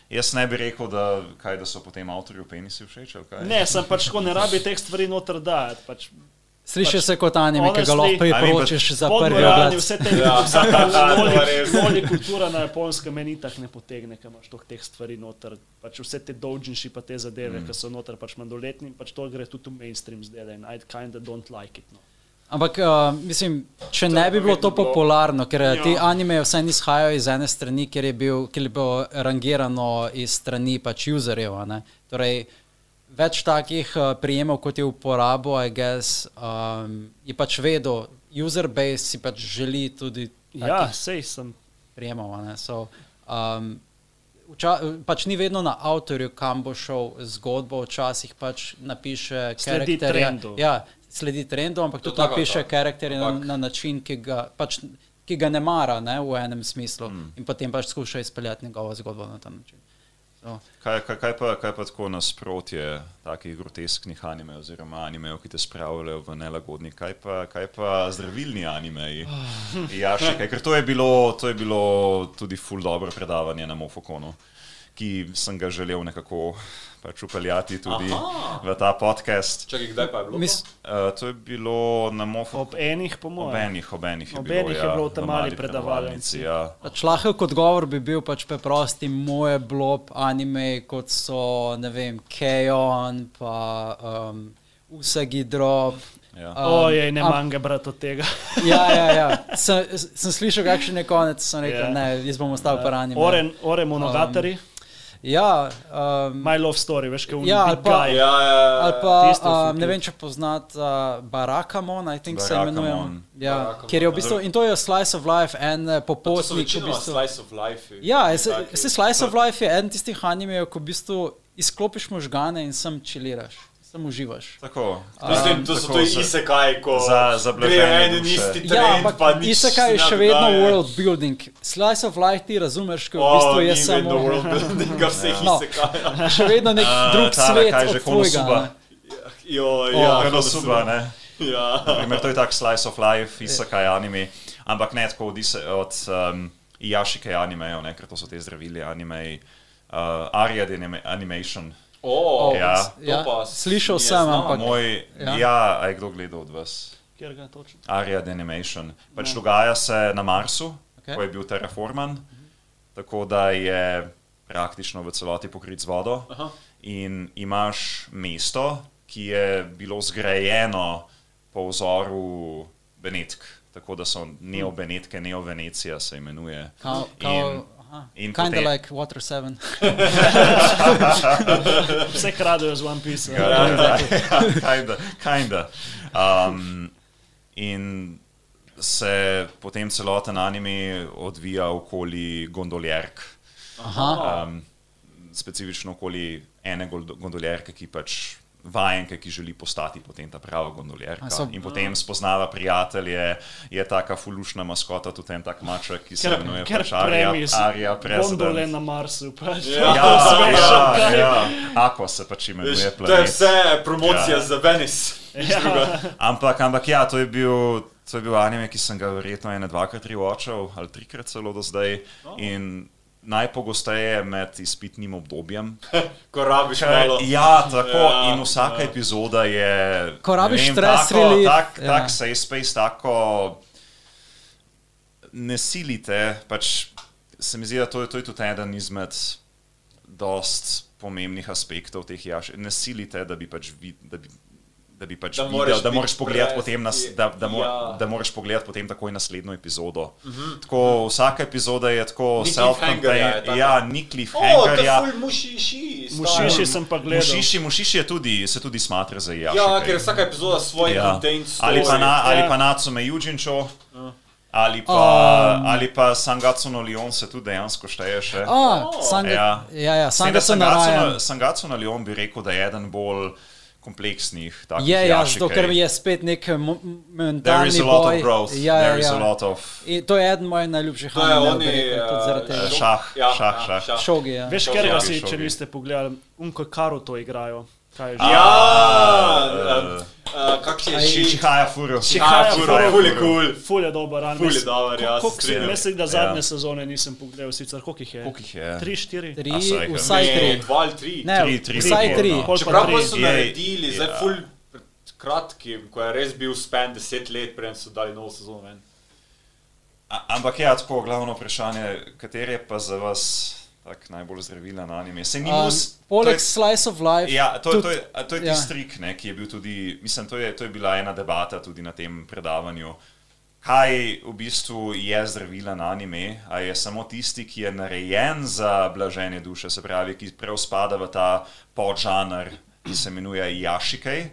Jaz ne bi rekel, da, kaj, da so potem avtorju penisi všeč. Ne, sem pač tako, ne rabi teh stvari noter dajati. Pač, Sliši se kot anime, ki ga lahko priporočiš za prvi ogled. vse te Ja. loli kultura na japonskem meni tak ne potegne, ker imaš toh teh stvari noter. Pač vse te doujinši pa te zadeve, mm. ki so noter pač mladoletni, pač to gre tudi v mainstream zdaj in I kinda don't like it. No. Ampak, uh, mislim, če ne bi bilo to popularno, ker ja. ti anime vsaj izhajajo iz ene strani, ker je, bil, ker je bilo rangirano iz strani pač userjev. Torej, več takih uh, prijemov, kot je uporabo, I guess, um, je pač vedel, user base si pač želi tudi Ja, sej sem. prijemov. So, um, Vča, pač ni vedno na avtorju, kam bo šel zgodbo, včasih pač napiše Sledi karakterje. trendu. Ja, sledi trendu, ampak To tudi tako, napiše tako. karakterje na, na način, ki ga, pač, ki ga ne mara ne, v enem smislu mm. in potem pač skuša izpeljati njegovo zgodbo na ta način. So, Kaj, kaj, kaj, pa, kaj pa tako nasprotje takih grotesknih animejev, oziroma animejev, ki te spravljajo v nelagodni, kaj pa, kaj pa zdravilni animeji? Ja, še kaj, ker to je bilo, to je bilo tudi full dobro predavanje na Mofokonu, ki sem ga želel nekako pač upeljati tudi Aha. v ta podcast. Čakaj, kdaj pa je bilo? mis, to? Uh, to je bilo na Mofokonu. Ob enih, po Ob mojem. enih, ob enih je Ob bilo, enih je ja, bilo v v mali mali predavalnici. Ja. pač lahek odgovor bi bil pač preprosti moje blob anime, kot so, ne vem, Keon, pa um, Usagi Drop. Ja. Um, Ojej, ne am- manjka brat od tega. Ja, ja, ja. Sem, sem slišal, kakšen je konec, sem rekel, Ja. yeah. ne, jaz bom ostal pa ranjen. Ore, ore monogatari, Ja, um, my love story, veš, kaj Ja, ali pa- Ja, ja, ja. ali pa tisto je ful um, ne vem, če poznate uh, Barakamon, I think se Barakamon. imenuje. Ja, Barakamon. ker je v bistvu, in to je Slice of Life, en eh, popotnik. v bistvu, slice of life. ja, se, se Slice of Life je eden tistih animejev, ko v bistvu izklopiš možgane in sem čiliraš, sem uživaš. Tako. Mislim, to so to za- isekaj, ko za- za gre blaženje en in isti Ja, trend, ampak pa nič Isekaj je še vedno dogaja. world building. Slice of Life ti razumeš, ko v O, bistvu je samo world buildinga vseh No. isekaja. še vedno nek A, drug tale, svet kaj že, od tvojega. Konosuba. ne. Jo, O, ja, Konosuba, ne? Ja. Primer, to je tak slice of life, isekaj anime, ampak ne tako od, od um, Jašike animejev, ne, ker to so te zdravili animeji. Uh, Ariad anima- Animation. O, Ja. to Ja, pa slišal sem, znano. ampak- Moj, Ja. ja, ja a je kdo gledal od vas? Kjer ga točno? Ariad Animation. Pač dogaja se na Marsu, Okej. ko je bil terraforman, tako da je praktično v celoti pokrit z vodo. Aha. In imaš mesto, ki je bilo zgrajeno po vzoru Benetk, tako da so neobenetke, neovenecija se imenuje. Kao, kao, in Kinda potem- like Water 7. Vse kradejo z One Piece. Ja, kinda, kinda. Um, in se potem celoten anime odvija okoli gondoljerk. Aha. Um, specifično okoli ene gondoljerke, ki pač vajenke, ki želi postati potem ta prava gondoljerka. So- In potem spoznava prijatelje, je taka fulušna maskota, tudi en tak maček, ki se imenuje pač Arija, premis, Arija gondole President. na Marsu. Pač. Ja. Ja, Smešen, ja, kaj. ja. Aqua se pač imenuje To je planet. vse promocija Ja. za Venice. Ja. Ampak, ampak ja, to je bil. To je bil anime, ki sem ga verjetno ene dvakrat rewatchal ali trikrat celo do zdaj. In najpogosteje med izpitnim obdobjem. Ko rabiš malo. Ja, tako. Ja, in vsaka ja. epizoda je. Ko rabiš vem, stres tako, relief, Tak, ja. tak safe space, tako. Ne silite, pač se mi zdi, da to je, to je tudi eden izmed dost pomembnih aspektov teh jaš. Ne silite, da bi pač vid, da bi, da bi pač Da videl, moraš da moraš pogledati pres- potem, nas, da, da, mo, ja. da moraš pogledati potem takoj naslednjo epizodo. Uh -huh. Tako vsaka epizoda je tako self-contained. Ja, ni cliffhangerja. ful mušiši. Mušiši sem pa gledal. Mušiši, mušiši je tudi, se tudi smatra za jaši. Ja, ker je vsaka epizoda svoj Ja. contained story. Ali pa, na, ali Ja. pa Natsume Yujinčo, ali pa, Um. ali pa Sangatsu no Leon se tudi dejansko šteje še. A, Sanga, Ja. ja, ja, S tem, da Sanga so Sangatsu narajan. no- Sangatsu no Leon bi rekel, da je eden bolj kompleksnih. takih Je, ja, zato ker je spet nek mentalni is a lot boj. of growth. Ja, ja, There is a ja. lot of In to je eden mojih najljubših To je animejev, oni, bi rekel, tudi zaradi eh, tega. šok- Šah, ja, šah, ja, šah. Šogi, ja. Veš, ker ga si, če niste pogledali, unko karo to igrajo. Kaj je že? Ja, eh, uh, kak je še? Chihaja Furu. Chihaja Ful Furu. ful je kul. Ful je dober, an. Ful je dober, ja, mislim, da zadnje Ja. sezone nisem pogledal, sicer koliko jih je? Koliko jih je? Tri, štiri? Tri, vsaj tri. Dva ali tri. Ne, Tri, tri, vsaj tri, tri. no. Pa Čeprav tri. pa so Je- naredili, zdaj ja. ful kratki, ko je res bil span deset let, preden so dali novo sezono ven. Ampak ja, tako glavno vprašanje, kateri je pa za vas tak najbolj zdravilen anime? Se ni Um, mus. poleg Slice of Life. Ja, to, tudi- to je, a to je ja. tisti trik, ne, ki je bil tudi, mislim, to je, to je bila ena debata tudi na tem predavanju. Kaj v bistvu je zdravilen anime? A je samo tisti, ki je narejen za blaženje duše, se pravi, ki prav spada v ta podžanr, ki se imenuje Jašikej,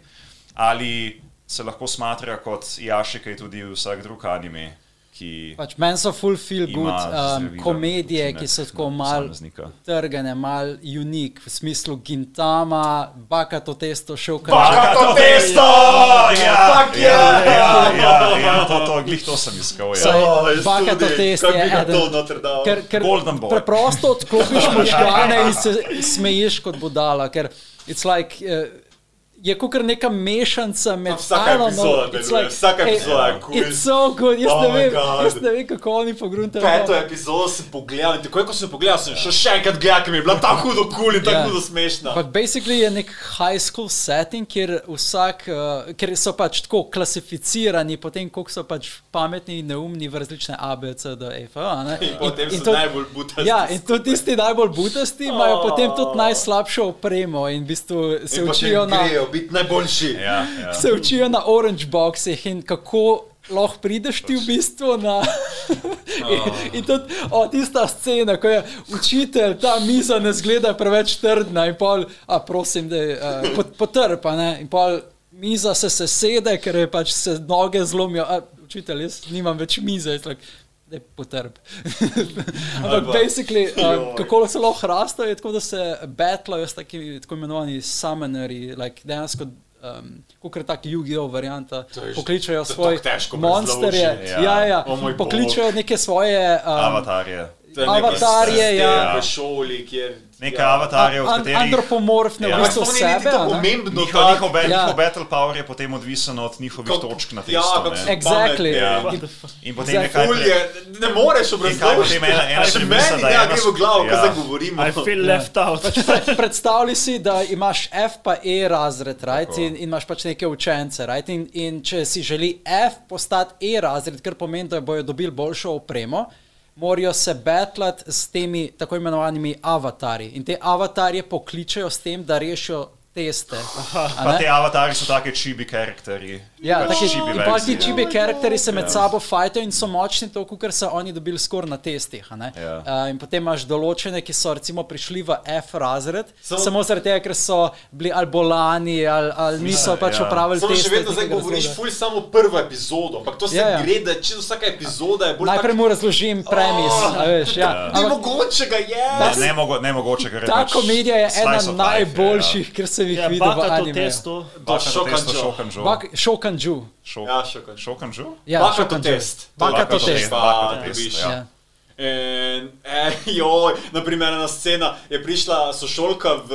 ali se lahko smatra kot Jašikej tudi vsak drug anime, ki Pač meni so full feel good um, komedije, učinek ki so tako na mal posameznika. trgane, mal unik, v smislu Gintama, baka to testo, šel kar Baka to testo! Ja, Fuck ja, yeah! ja, ja, ja, to, to, glih to sem iskal. Saj, Ja. baka to testo je eden. noter dal. Ker, ker preprosto odklopiš možgane in se smejiš kot budala. Ker it's like, uh, je kot neka mešanca med know, epizoda it's deluje, vsaka epizoda je kul. It's so good, jaz, Oh ne vem, jaz ne vem, kako oni pogruntajo. Peto epizodo sem pogledal in takoj, ko sem pogledal, sem šel še enkrat gledati, ker mi je bila tako hudo kul in tako Ja. hudo smešna. Ampak basically je nek high school setting, kjer, vsak, uh, kjer so pač tako klasificirani, potem koliko so pač pametni in neumni v različne A, B, C, D, E, F. a ne. In potem so tudi- najbolj butasti. Ja, in tudi tisti najbolj butasti imajo Oh. potem tudi najslabšo opremo in v bistvu se In učijo na, grejo biti najboljši. Ja, ja. se učijo na orange boxih in kako lahko prideš ti v bistvu na. in, in tudi o, tista scena, ko je učitelj, ta miza ne zgleda preveč trdna in pol, a prosim, da je uh, pot, potrpa, ne, in pol miza se sesede, ker je pač se noge zlomijo. A, učitelj, jaz nimam več mize. jaz like, Da je potrp. Ampak, basically, uh, kako se lahko rastajo, je tako, da se betlajo s takimi tako imenovanimi summonerji, like dejansko. Um, Kot je tako Yu-Gi-Oh! varianta, je- pokličejo je svoje monsterje. Ja, ja, ja. O moj pokličejo bog. neke svoje um, Avatarje. Avatarje, sistem ja. V šoli, kjer... Neke ja. avatarje, od an, katerih antropomorfne Ja. v bistvu Sploh ni niti sebe. to a ne? pomembno, njihov, tak- njihov, ba- Ja. njihov battle power je potem odvisen od njihovih točk na ja, testu. so ne. Exactly. Ja. Fuck? In potem Zdaj, nekaj. Ful je, ne moreš In kaj obrazložiti. potem ena, ena Še meni da ne ena gre v glavo, ko ja. zdaj govorimo. I feel left out. Predstavljaj si, da imaš F pa E razred right? in, in imaš pač neke učence. Right? In, in če si želi F postati E razred, kar pomeni, da bojo dobili boljšo opremo, morajo se betlati s temi tako imenovanimi avatarji. In te avatarje pokličejo s tem, da rešijo teste. a Pa ne? te avatarji so take chibi karakterji. Ja, Pač in pa ti čibi karakteri se med sabo fajtajo in so močni, tako ker so oni dobili skor na testih. a ne. Ja. Uh, in potem imaš določene, ki so recimo prišli v F razred, Samo- samo, zaradi tega, ker so bili ali bolani ali, ali niso pač ja. opravili teste. še vedno zdaj govoriš razloga. ful samo prvo epizodo, ampak to se Ja, ja. gre, da če vsaka epizoda je bolj Najprej tak- mu razložim premis. Oh. a veš, ja. Ni Ampak mogoče ga je. Ne, ne, mogo, ne mogoče, ker je ta pač komedija je ena najboljših, ker se sem jih Ja, videl v baka to animeju. testo. Baka Shokanjo. testo, Shokanjo. Bak- Shokanju. Šok- Ja? Ja, to test. To to test. Baka to test, dobiš. ja. Ja. In, eh, joj, naprimer, ena scena je prišla sošolka v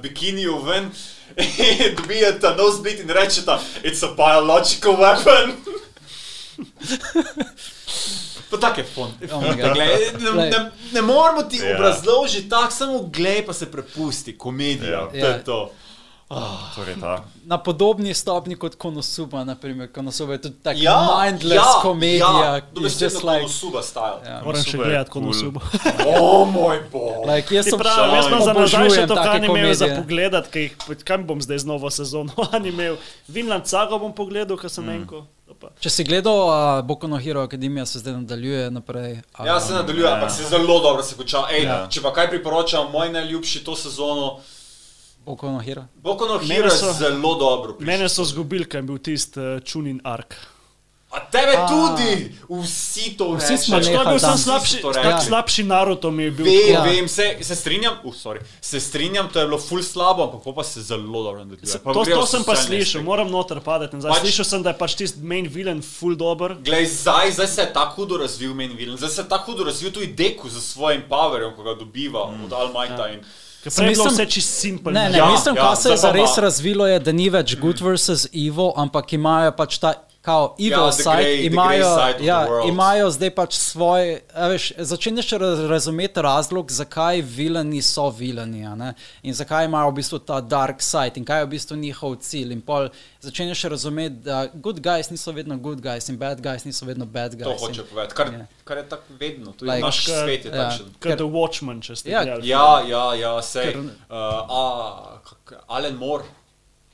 bikiniju ven in dobijeta nosebleed in rečeta, it's a biological weapon. Pa tak je fon. Oh. Glej, ne, ne, ne moramo ti Ja. obrazložiti tako, samo glej pa se prepusti, komedija. Ja. To je Ja. To. Torej, ta. Na podobni stopni kot Konosuba, naprimer. Konosuba je tudi tako Ja, mindless ja, komedija. Ja, it's dobesedno just like, Konosuba style. ja. Moram še gledati, cool. nosubo. O moj bog. like, jaz sem pravi, jaz imam za nazaj še to, imel za komedije. pogled, kaj kam bom zdaj z novo sezono animev. Vinland Saga bom pogledal, ker sem enko. to pa. Če si gledal uh, Boku no Hero Akademija, se zdaj nadaljuje naprej. a- Ja, se nadaljuje, ampak se zelo dobro se konča. Ej, Ja. Če pa kaj priporočam, moj najljubši to sezono, Boku no Hero. Boku no Hero je so- zelo dobro. prišel. Mene so zgubili, ker je bil tisti uh, Čunin Ark. A tebe tudi, vsi to Vsi rečejo. smo to je bil sam slabši, rekli. slabši Naruto mi je bil. Vem, Ja. vem, se, se strinjam, uh, sorry, se strinjam, to je bilo ful slabo, ampak pa se zelo dobro nadaljuje. To, to sem pa slišal, moram noter padati. Pač, slišal sem, da je pač tisti main villain full dober. Glej, zdaj, zdaj se je tako hudo razvil main villain, zdaj se je tako hudo razvil tudi Deku z svojim powerjem, ko ga dobiva mm. od Almighta. Ja. Ker prej je bilo mislim- vse simpel. Ne, ne, Ja, mislim, ja, kaj se je zares razvilo, je, da ni več good versus evil, ampak imajo pač ta. Kao evil Ja, side, the imajo, side ja, imajo zdaj pač svoj. a Veš, raz- razumeti razlog, zakaj vilani so vilani a ne? in zakaj imajo v bistvu ta dark side in kaj je v bistvu njihov cilj. In pol začenjaš razumeti, da good guys niso vedno good guys in bad guys niso vedno bad guys. To hoče povedati, kar, Ja. kar je tako vedno, tudi Like- like, naš Pač, svet je ja. takšen. Kot The Watchmen, če ste Ja, gledali. Ja, ja, ja, sej. Ker- Uh, a, Alan Moore,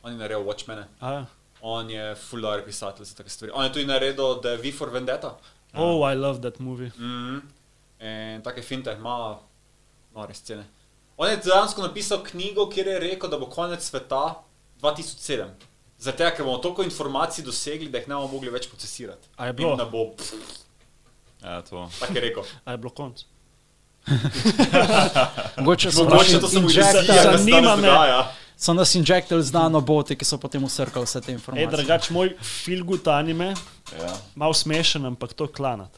on je naredil Watchmen, A ja. On je full dober pisatelj za take stvari. On je tudi naredil The V for Vendetta. Oh, I love that movie. Mm -hmm. In take finte, ima nore scene. On je dejansko napisal knjigo, kjer je rekel, da bo konec sveta 2007. Zato, ker bomo toliko informacij dosegli, da jih ne bomo mogli več procesirati. A je bilo? In da bo, pff, Ja, to. tako je rekel. A je bilo konc. Mogoče Mogoče to samo se zanima me- dogaja. So nas injektirali z nanoboti, ki so potem usrkali vse te Ej, informacije. drugač, moj feel good anime, Ja, malo smešen, ampak to je klanat.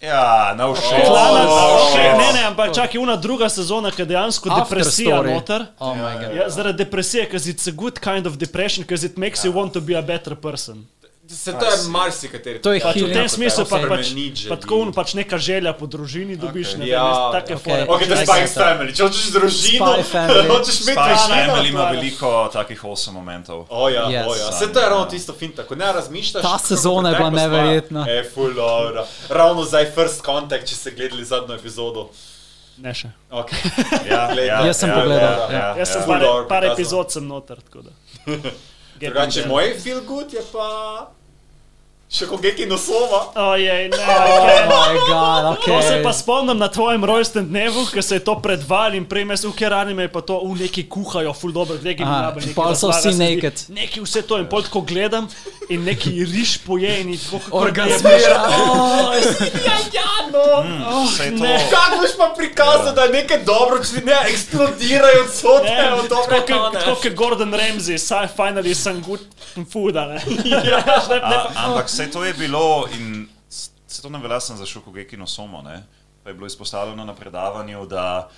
ja no še. Klanat, Oh, okay, shit. ne, ne, ampak čakaj, una druga sezona, ki je dejansko After depresija story. noter. Oh my God. Ja, zaradi depresije, ker it's a good kind of depression, ker it makes you want to be a better person. Se to je marsikateri. To je Pač v healing. tem smislu pa, Okay. pač, pa želi. tako un, pač neka želja po družini dobiš, ne Ja, vem, take okay. fore. Ok, to je Like Spy that. Family. Če hočeš družino, hočeš imeti družino. Family ima veliko takih osem momentov. O ja, Yes. o ja. Se to je ravno tisto finta, ko ne razmišljaš. Ta sezona je bila neverjetna. E, full dobro. Ravno zdaj first contact, če ste gledali zadnjo epizodo. Ne še. Okay. Ja, Glej, ja, Jaz sem ja, pogledal, Ja, ja, Jaz sem ja. par, par epizod sem noter, tako da. Drugače, moj feel good je pa še kogeki nosova. Ojej, ne. Oh Okay. my god, To se ok. pa spomnim na tvojem rojstnem dnevu, ko se je to predvajalo in prej mes v keranime pa to v neki kuhajo, full dobro, Aha, mi pol so vsi naked. Neki vse to in pol tako gledam in neki riž poje in tako kako Orgazmira. Ja, ja, no. Saj to, ne. Kako boš pa prikazal, da je nekaj dobro, če ne eksplodirajo od Ne, od dobre tako kot- Gordon Ramsay, saj finally some good food, a ne. A, ampak se to je bilo in se to ne velja sem za Šukogeki no Somo, ne? Pa je bilo izpostavljeno na predavanju, da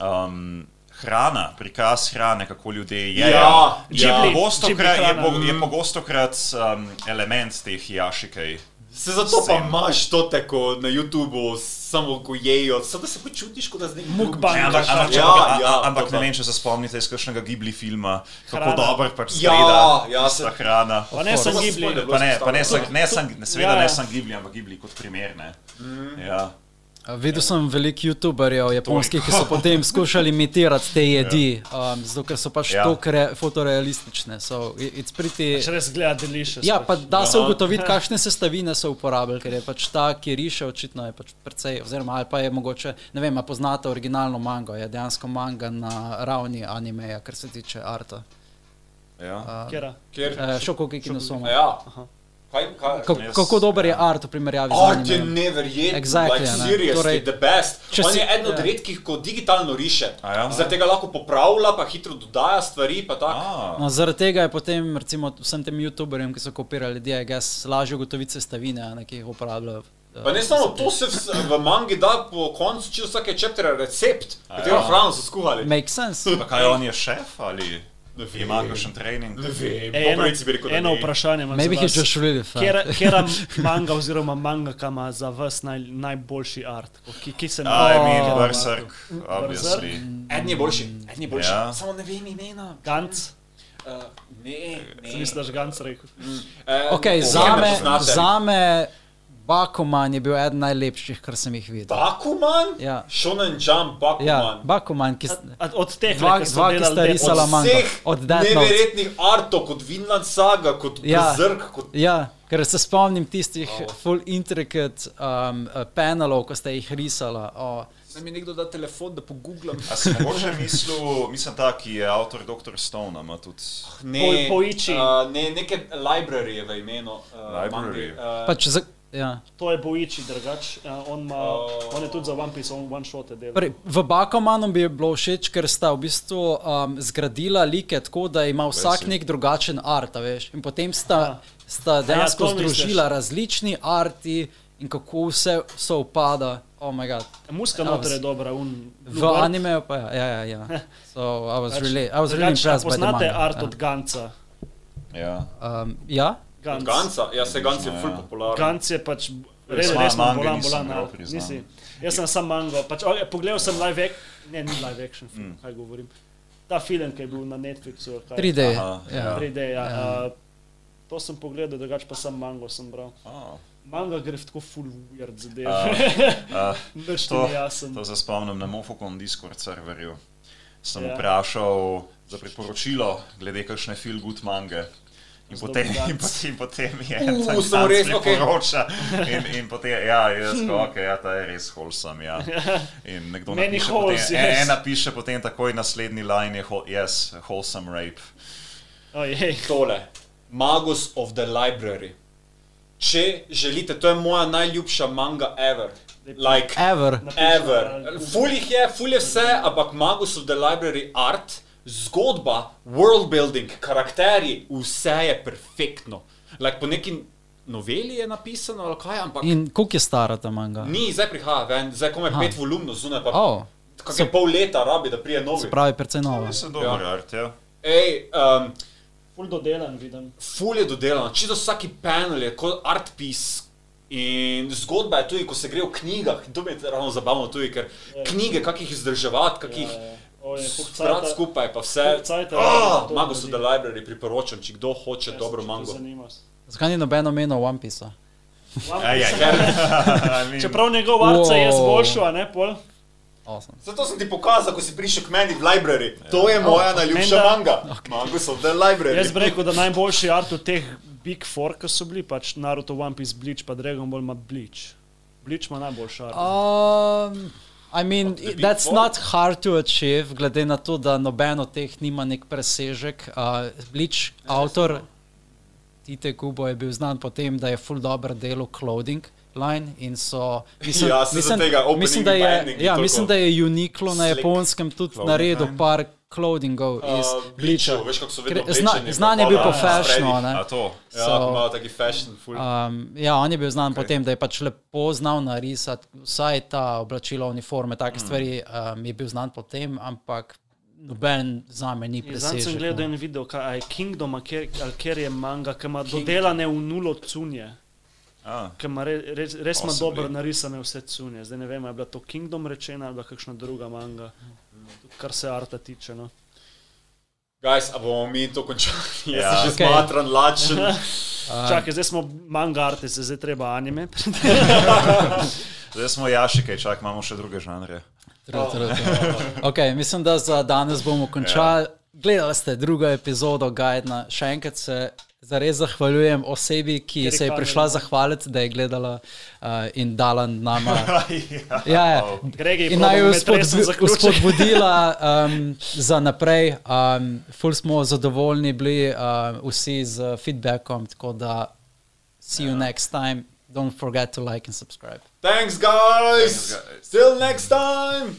um, hrana, prikaz hrane, kako ljudje jedo, Ja, je ja. pogostokrat je, hrana. po, je pogostokrat um, element teh jašikej. Se zato pa imaš to tako na YouTubu, samo ko jejo, samo da se počutiš, kot da z nekim Mukbang. drugim Ampak, ampak, ja, ampak, ja, ampak to ne vem, če se spomnite iz kakšnega Ghibli filma, kako Hrana. dobro pač Ja, zgleda ja, tista se- hrana. Pa ne sem To pa Ghibli. spoiler. Pa ne, pa ne, sem, ne, sem, seveda Ja, ja. ne sem Ghibli, ampak Ghibli kot primer. Ne. Ja. Videl sem veliko youtuberjev japonskih, ki so potem skušali imitirati te jedi, um, zato ker so pač Ja. tako re, fotorealistične. So, it's pretty... Še res gleda delicious. Ja, pa pač. da se ugotoviti, kakšne sestavine so uporabljali, ker je pač ta, ki riše, očitno je pač precej, oziroma ali pa je mogoče, ne vem, poznate originalno mango, je dejansko manga na ravni animeja, kar se tiče arta. Ja. Kjera? Kjer? Uh, Šokokiki no somo. Ja. Kaj, kaj, Kako, jaz- kako dober je ja. art v primerjavi z Art je neverjeten, Exactly, like, ne. seriously, Torej, the best. On si- je eden od ja. redkih, ko digitalno riše. A ja? Zaradi tega lahko popravlja, pa hitro dodaja stvari, No, zaradi tega je potem recimo, vsem tem YouTuberjem, ki so kopirali ljudje, jaz lažje ugotoviti sestavine, a ne, ki jih uporabljajo. eh, Pa ne samo to, se v, v mangi da po koncu vsake chapterja recept, katero ja. hrano so skuhali. Make sense. pa kaj on je šef ali. Ima kakšen trening? Ne vem, eno, bi rekel, da eno vprašanje imam. Maybe za he's vas. just really fat. Kera, kera manga oziroma manga, ki ima za vas naj, najboljši art, ki, ki se I navaja. mean, Berserk, obviously. Eden je boljši, eden je boljši. Ja. Samo ne vem imena. Ganc, Uh, ne, ne. mislim, da je Ganc rekel. Uh, Okay, zame, zame Bakuman je bil eden najlepših, kar sem jih videl. Bakuman? Ja. Shonen Jump, Bakuman. Ja, Bakuman, ki, s- A- Od teh, Dva- dva, ki delali sta risala. Vseh Od neverjetnih artov, kot Vinland Saga, kot Ja. Berserk, kot ja, ker se spomnim tistih full intricate um, uh, panelov, ko ste jih risala. Oh. Naj mi nekdo da telefon, da pogooglam. A si mogoče mislil, mislim ta, ki je avtor Dr. Stone, ima tudi... Ne, Po- Poichi. Uh, ne, neke library je v imenu. Uh, Library. mangi. Uh, Pač za, ja. To je Boichi, drugač. Ja, on, ima, Oh. on je tudi za One Piece, on one shot je delal. Prej, v Bakumanu bi bilo všeč, ker sta v bistvu um, zgradila like tako, da ima vsak si. nek drugačen art, a veš. In potem sta, sta dejansko to misliš? združila različni arti in kako vse so upada. Oh my god. Muska Ja, noter je dobra. Un, V animeju pa je, ja, ja, ja. So I was really, I was really Drugač, impressed by the Poznate manga. art ja. od Ganca. Ja. Um, ja? Ganc. Ganca, ja se Ganc je Ja. ful popularen. Ganc je pač res, res mange bolan, bolan. ja. priznam. Nisi. Jaz sem sam mango. Pač, okay, pogledal sem live action, ne, ni live action film, Mm. kaj govorim. Ta film, ki je bil na Netflixu. kaj- 3D. Aha, ja. ja. 3D, ja. Ja. Uh, to sem pogledal, drugače pa sem mango sem bral. Oh. Manga gre v tako full weird zadev. Uh, Nič ti to, ni jasen. to se spomnim na Mofokon Discord serverju. Sem Ja. vprašal za priporočilo glede kakšne feel good mange. In potem, in potem, in potem je en tak samo res, okej. priporoča. In, in potem, ja, jaz ok, ja, ta je res wholesome, ja. In nekdo Many napiše holes, potem, yes. ena piše potem takoj naslednji line je, yes, wholesome rape. Ojej. Tole, Magus of the Library. Če želite, to je moja najljubša manga ever. Like, Ever. ever. Ful jih je, ful je vse, ampak Magus of the Library art, zgodba, world building, karakteri, vse je perfektno. Like, po neki noveli je napisano, ali kaj, ampak In koliko je stara ta manga? ni, zdaj prihaja ven, zdaj komaj Aha. pet volumnov zunaj, pa Oh, kak je pol leta rabi, da prije novi. se pravi, precej nova. Mislim, dober art, ja. Ej, um, Full dodelan vidim. ful je dodelano, čisto vsaki panel je kot art piece. In zgodba je tudi, ko se gre v knjigah, in to mi je ravno zabavno tudi, ker knjige, kak jih izdrževati, kak jih Ojej, sprati skupaj, pa vse. cajta Ah, Mago so the library, priporočam, če kdo hoče dobro mango. Zakaj ni nobeno meno One Piece? Ej, I mean, Čeprav njegov arca je zboljšal, a ne pol. Awesome. Zato sem ti pokazal, ko si prišel k meni v library. To je moja najljubša Menda- manga. Mango so the library. Jaz bi rekel, da najboljši art od teh Big Four, ki so bili, pač Naruto, One Piece, Bleach, pa Dragon Ball ima Bleach. Bleach ima najboljši art. Um, I mean, that's four? not hard to achieve, glede na to, da noben od teh nima nek presežek. Uh, Bleach, avtor Tite Kubo je bil znan po tem, da je full dobro delo clothing. Line in so, mislim, Ja, za tega mislim, da je, ja, mislim, da je Uniqlo na japonskem tudi clothing naredil line. par clothingov iz Uh, Bleacha. Zna- Znan je bil po fashionu, spredih. ne? A to? Ja, So- malo taki fashion, full. Um, ja, on je bil znan okay. Ok. po tem, da je pač lepo znal narisati vsaj ta oblačila, uniforme, take mm. stvari. Um, je bil znan po tem, ampak noben za me ni Zdaj sem gledal no. en video, kaj je Kingdom, kjer- kjer je manga, ki ima dodelane v nulo cunje. A, Ki ima re, res, res ima dobro narisane vse cunje. Zdaj ne vem, je bila to Kingdom rečena ali kakšna druga manga, kar se arta tiče. No. Guys, a bomo mi to končali? Jaz Ja. sem že Okej. smatran, lačen. Čakaj, zdaj smo manga artisti, zdaj treba anime. zdaj smo jašike, čak imamo še druge žanre. True, true, true. Okay, mislim, da za danes bomo končali. Gledali ste drugo epizodo Gajdna. Še enkrat se zares zahvaljujem osebi, ki Ker se je prišla zahvaliti, da je gledala uh, in dala nama. ja. Ja, ja. Gregi, In naj jo spodbudila um, za naprej. Um, ful smo zadovoljni bili uh, vsi z feedbackom, tako da See you next time. Don't forget to like and subscribe. Thanks, guys. Thanks, guys. Till next time.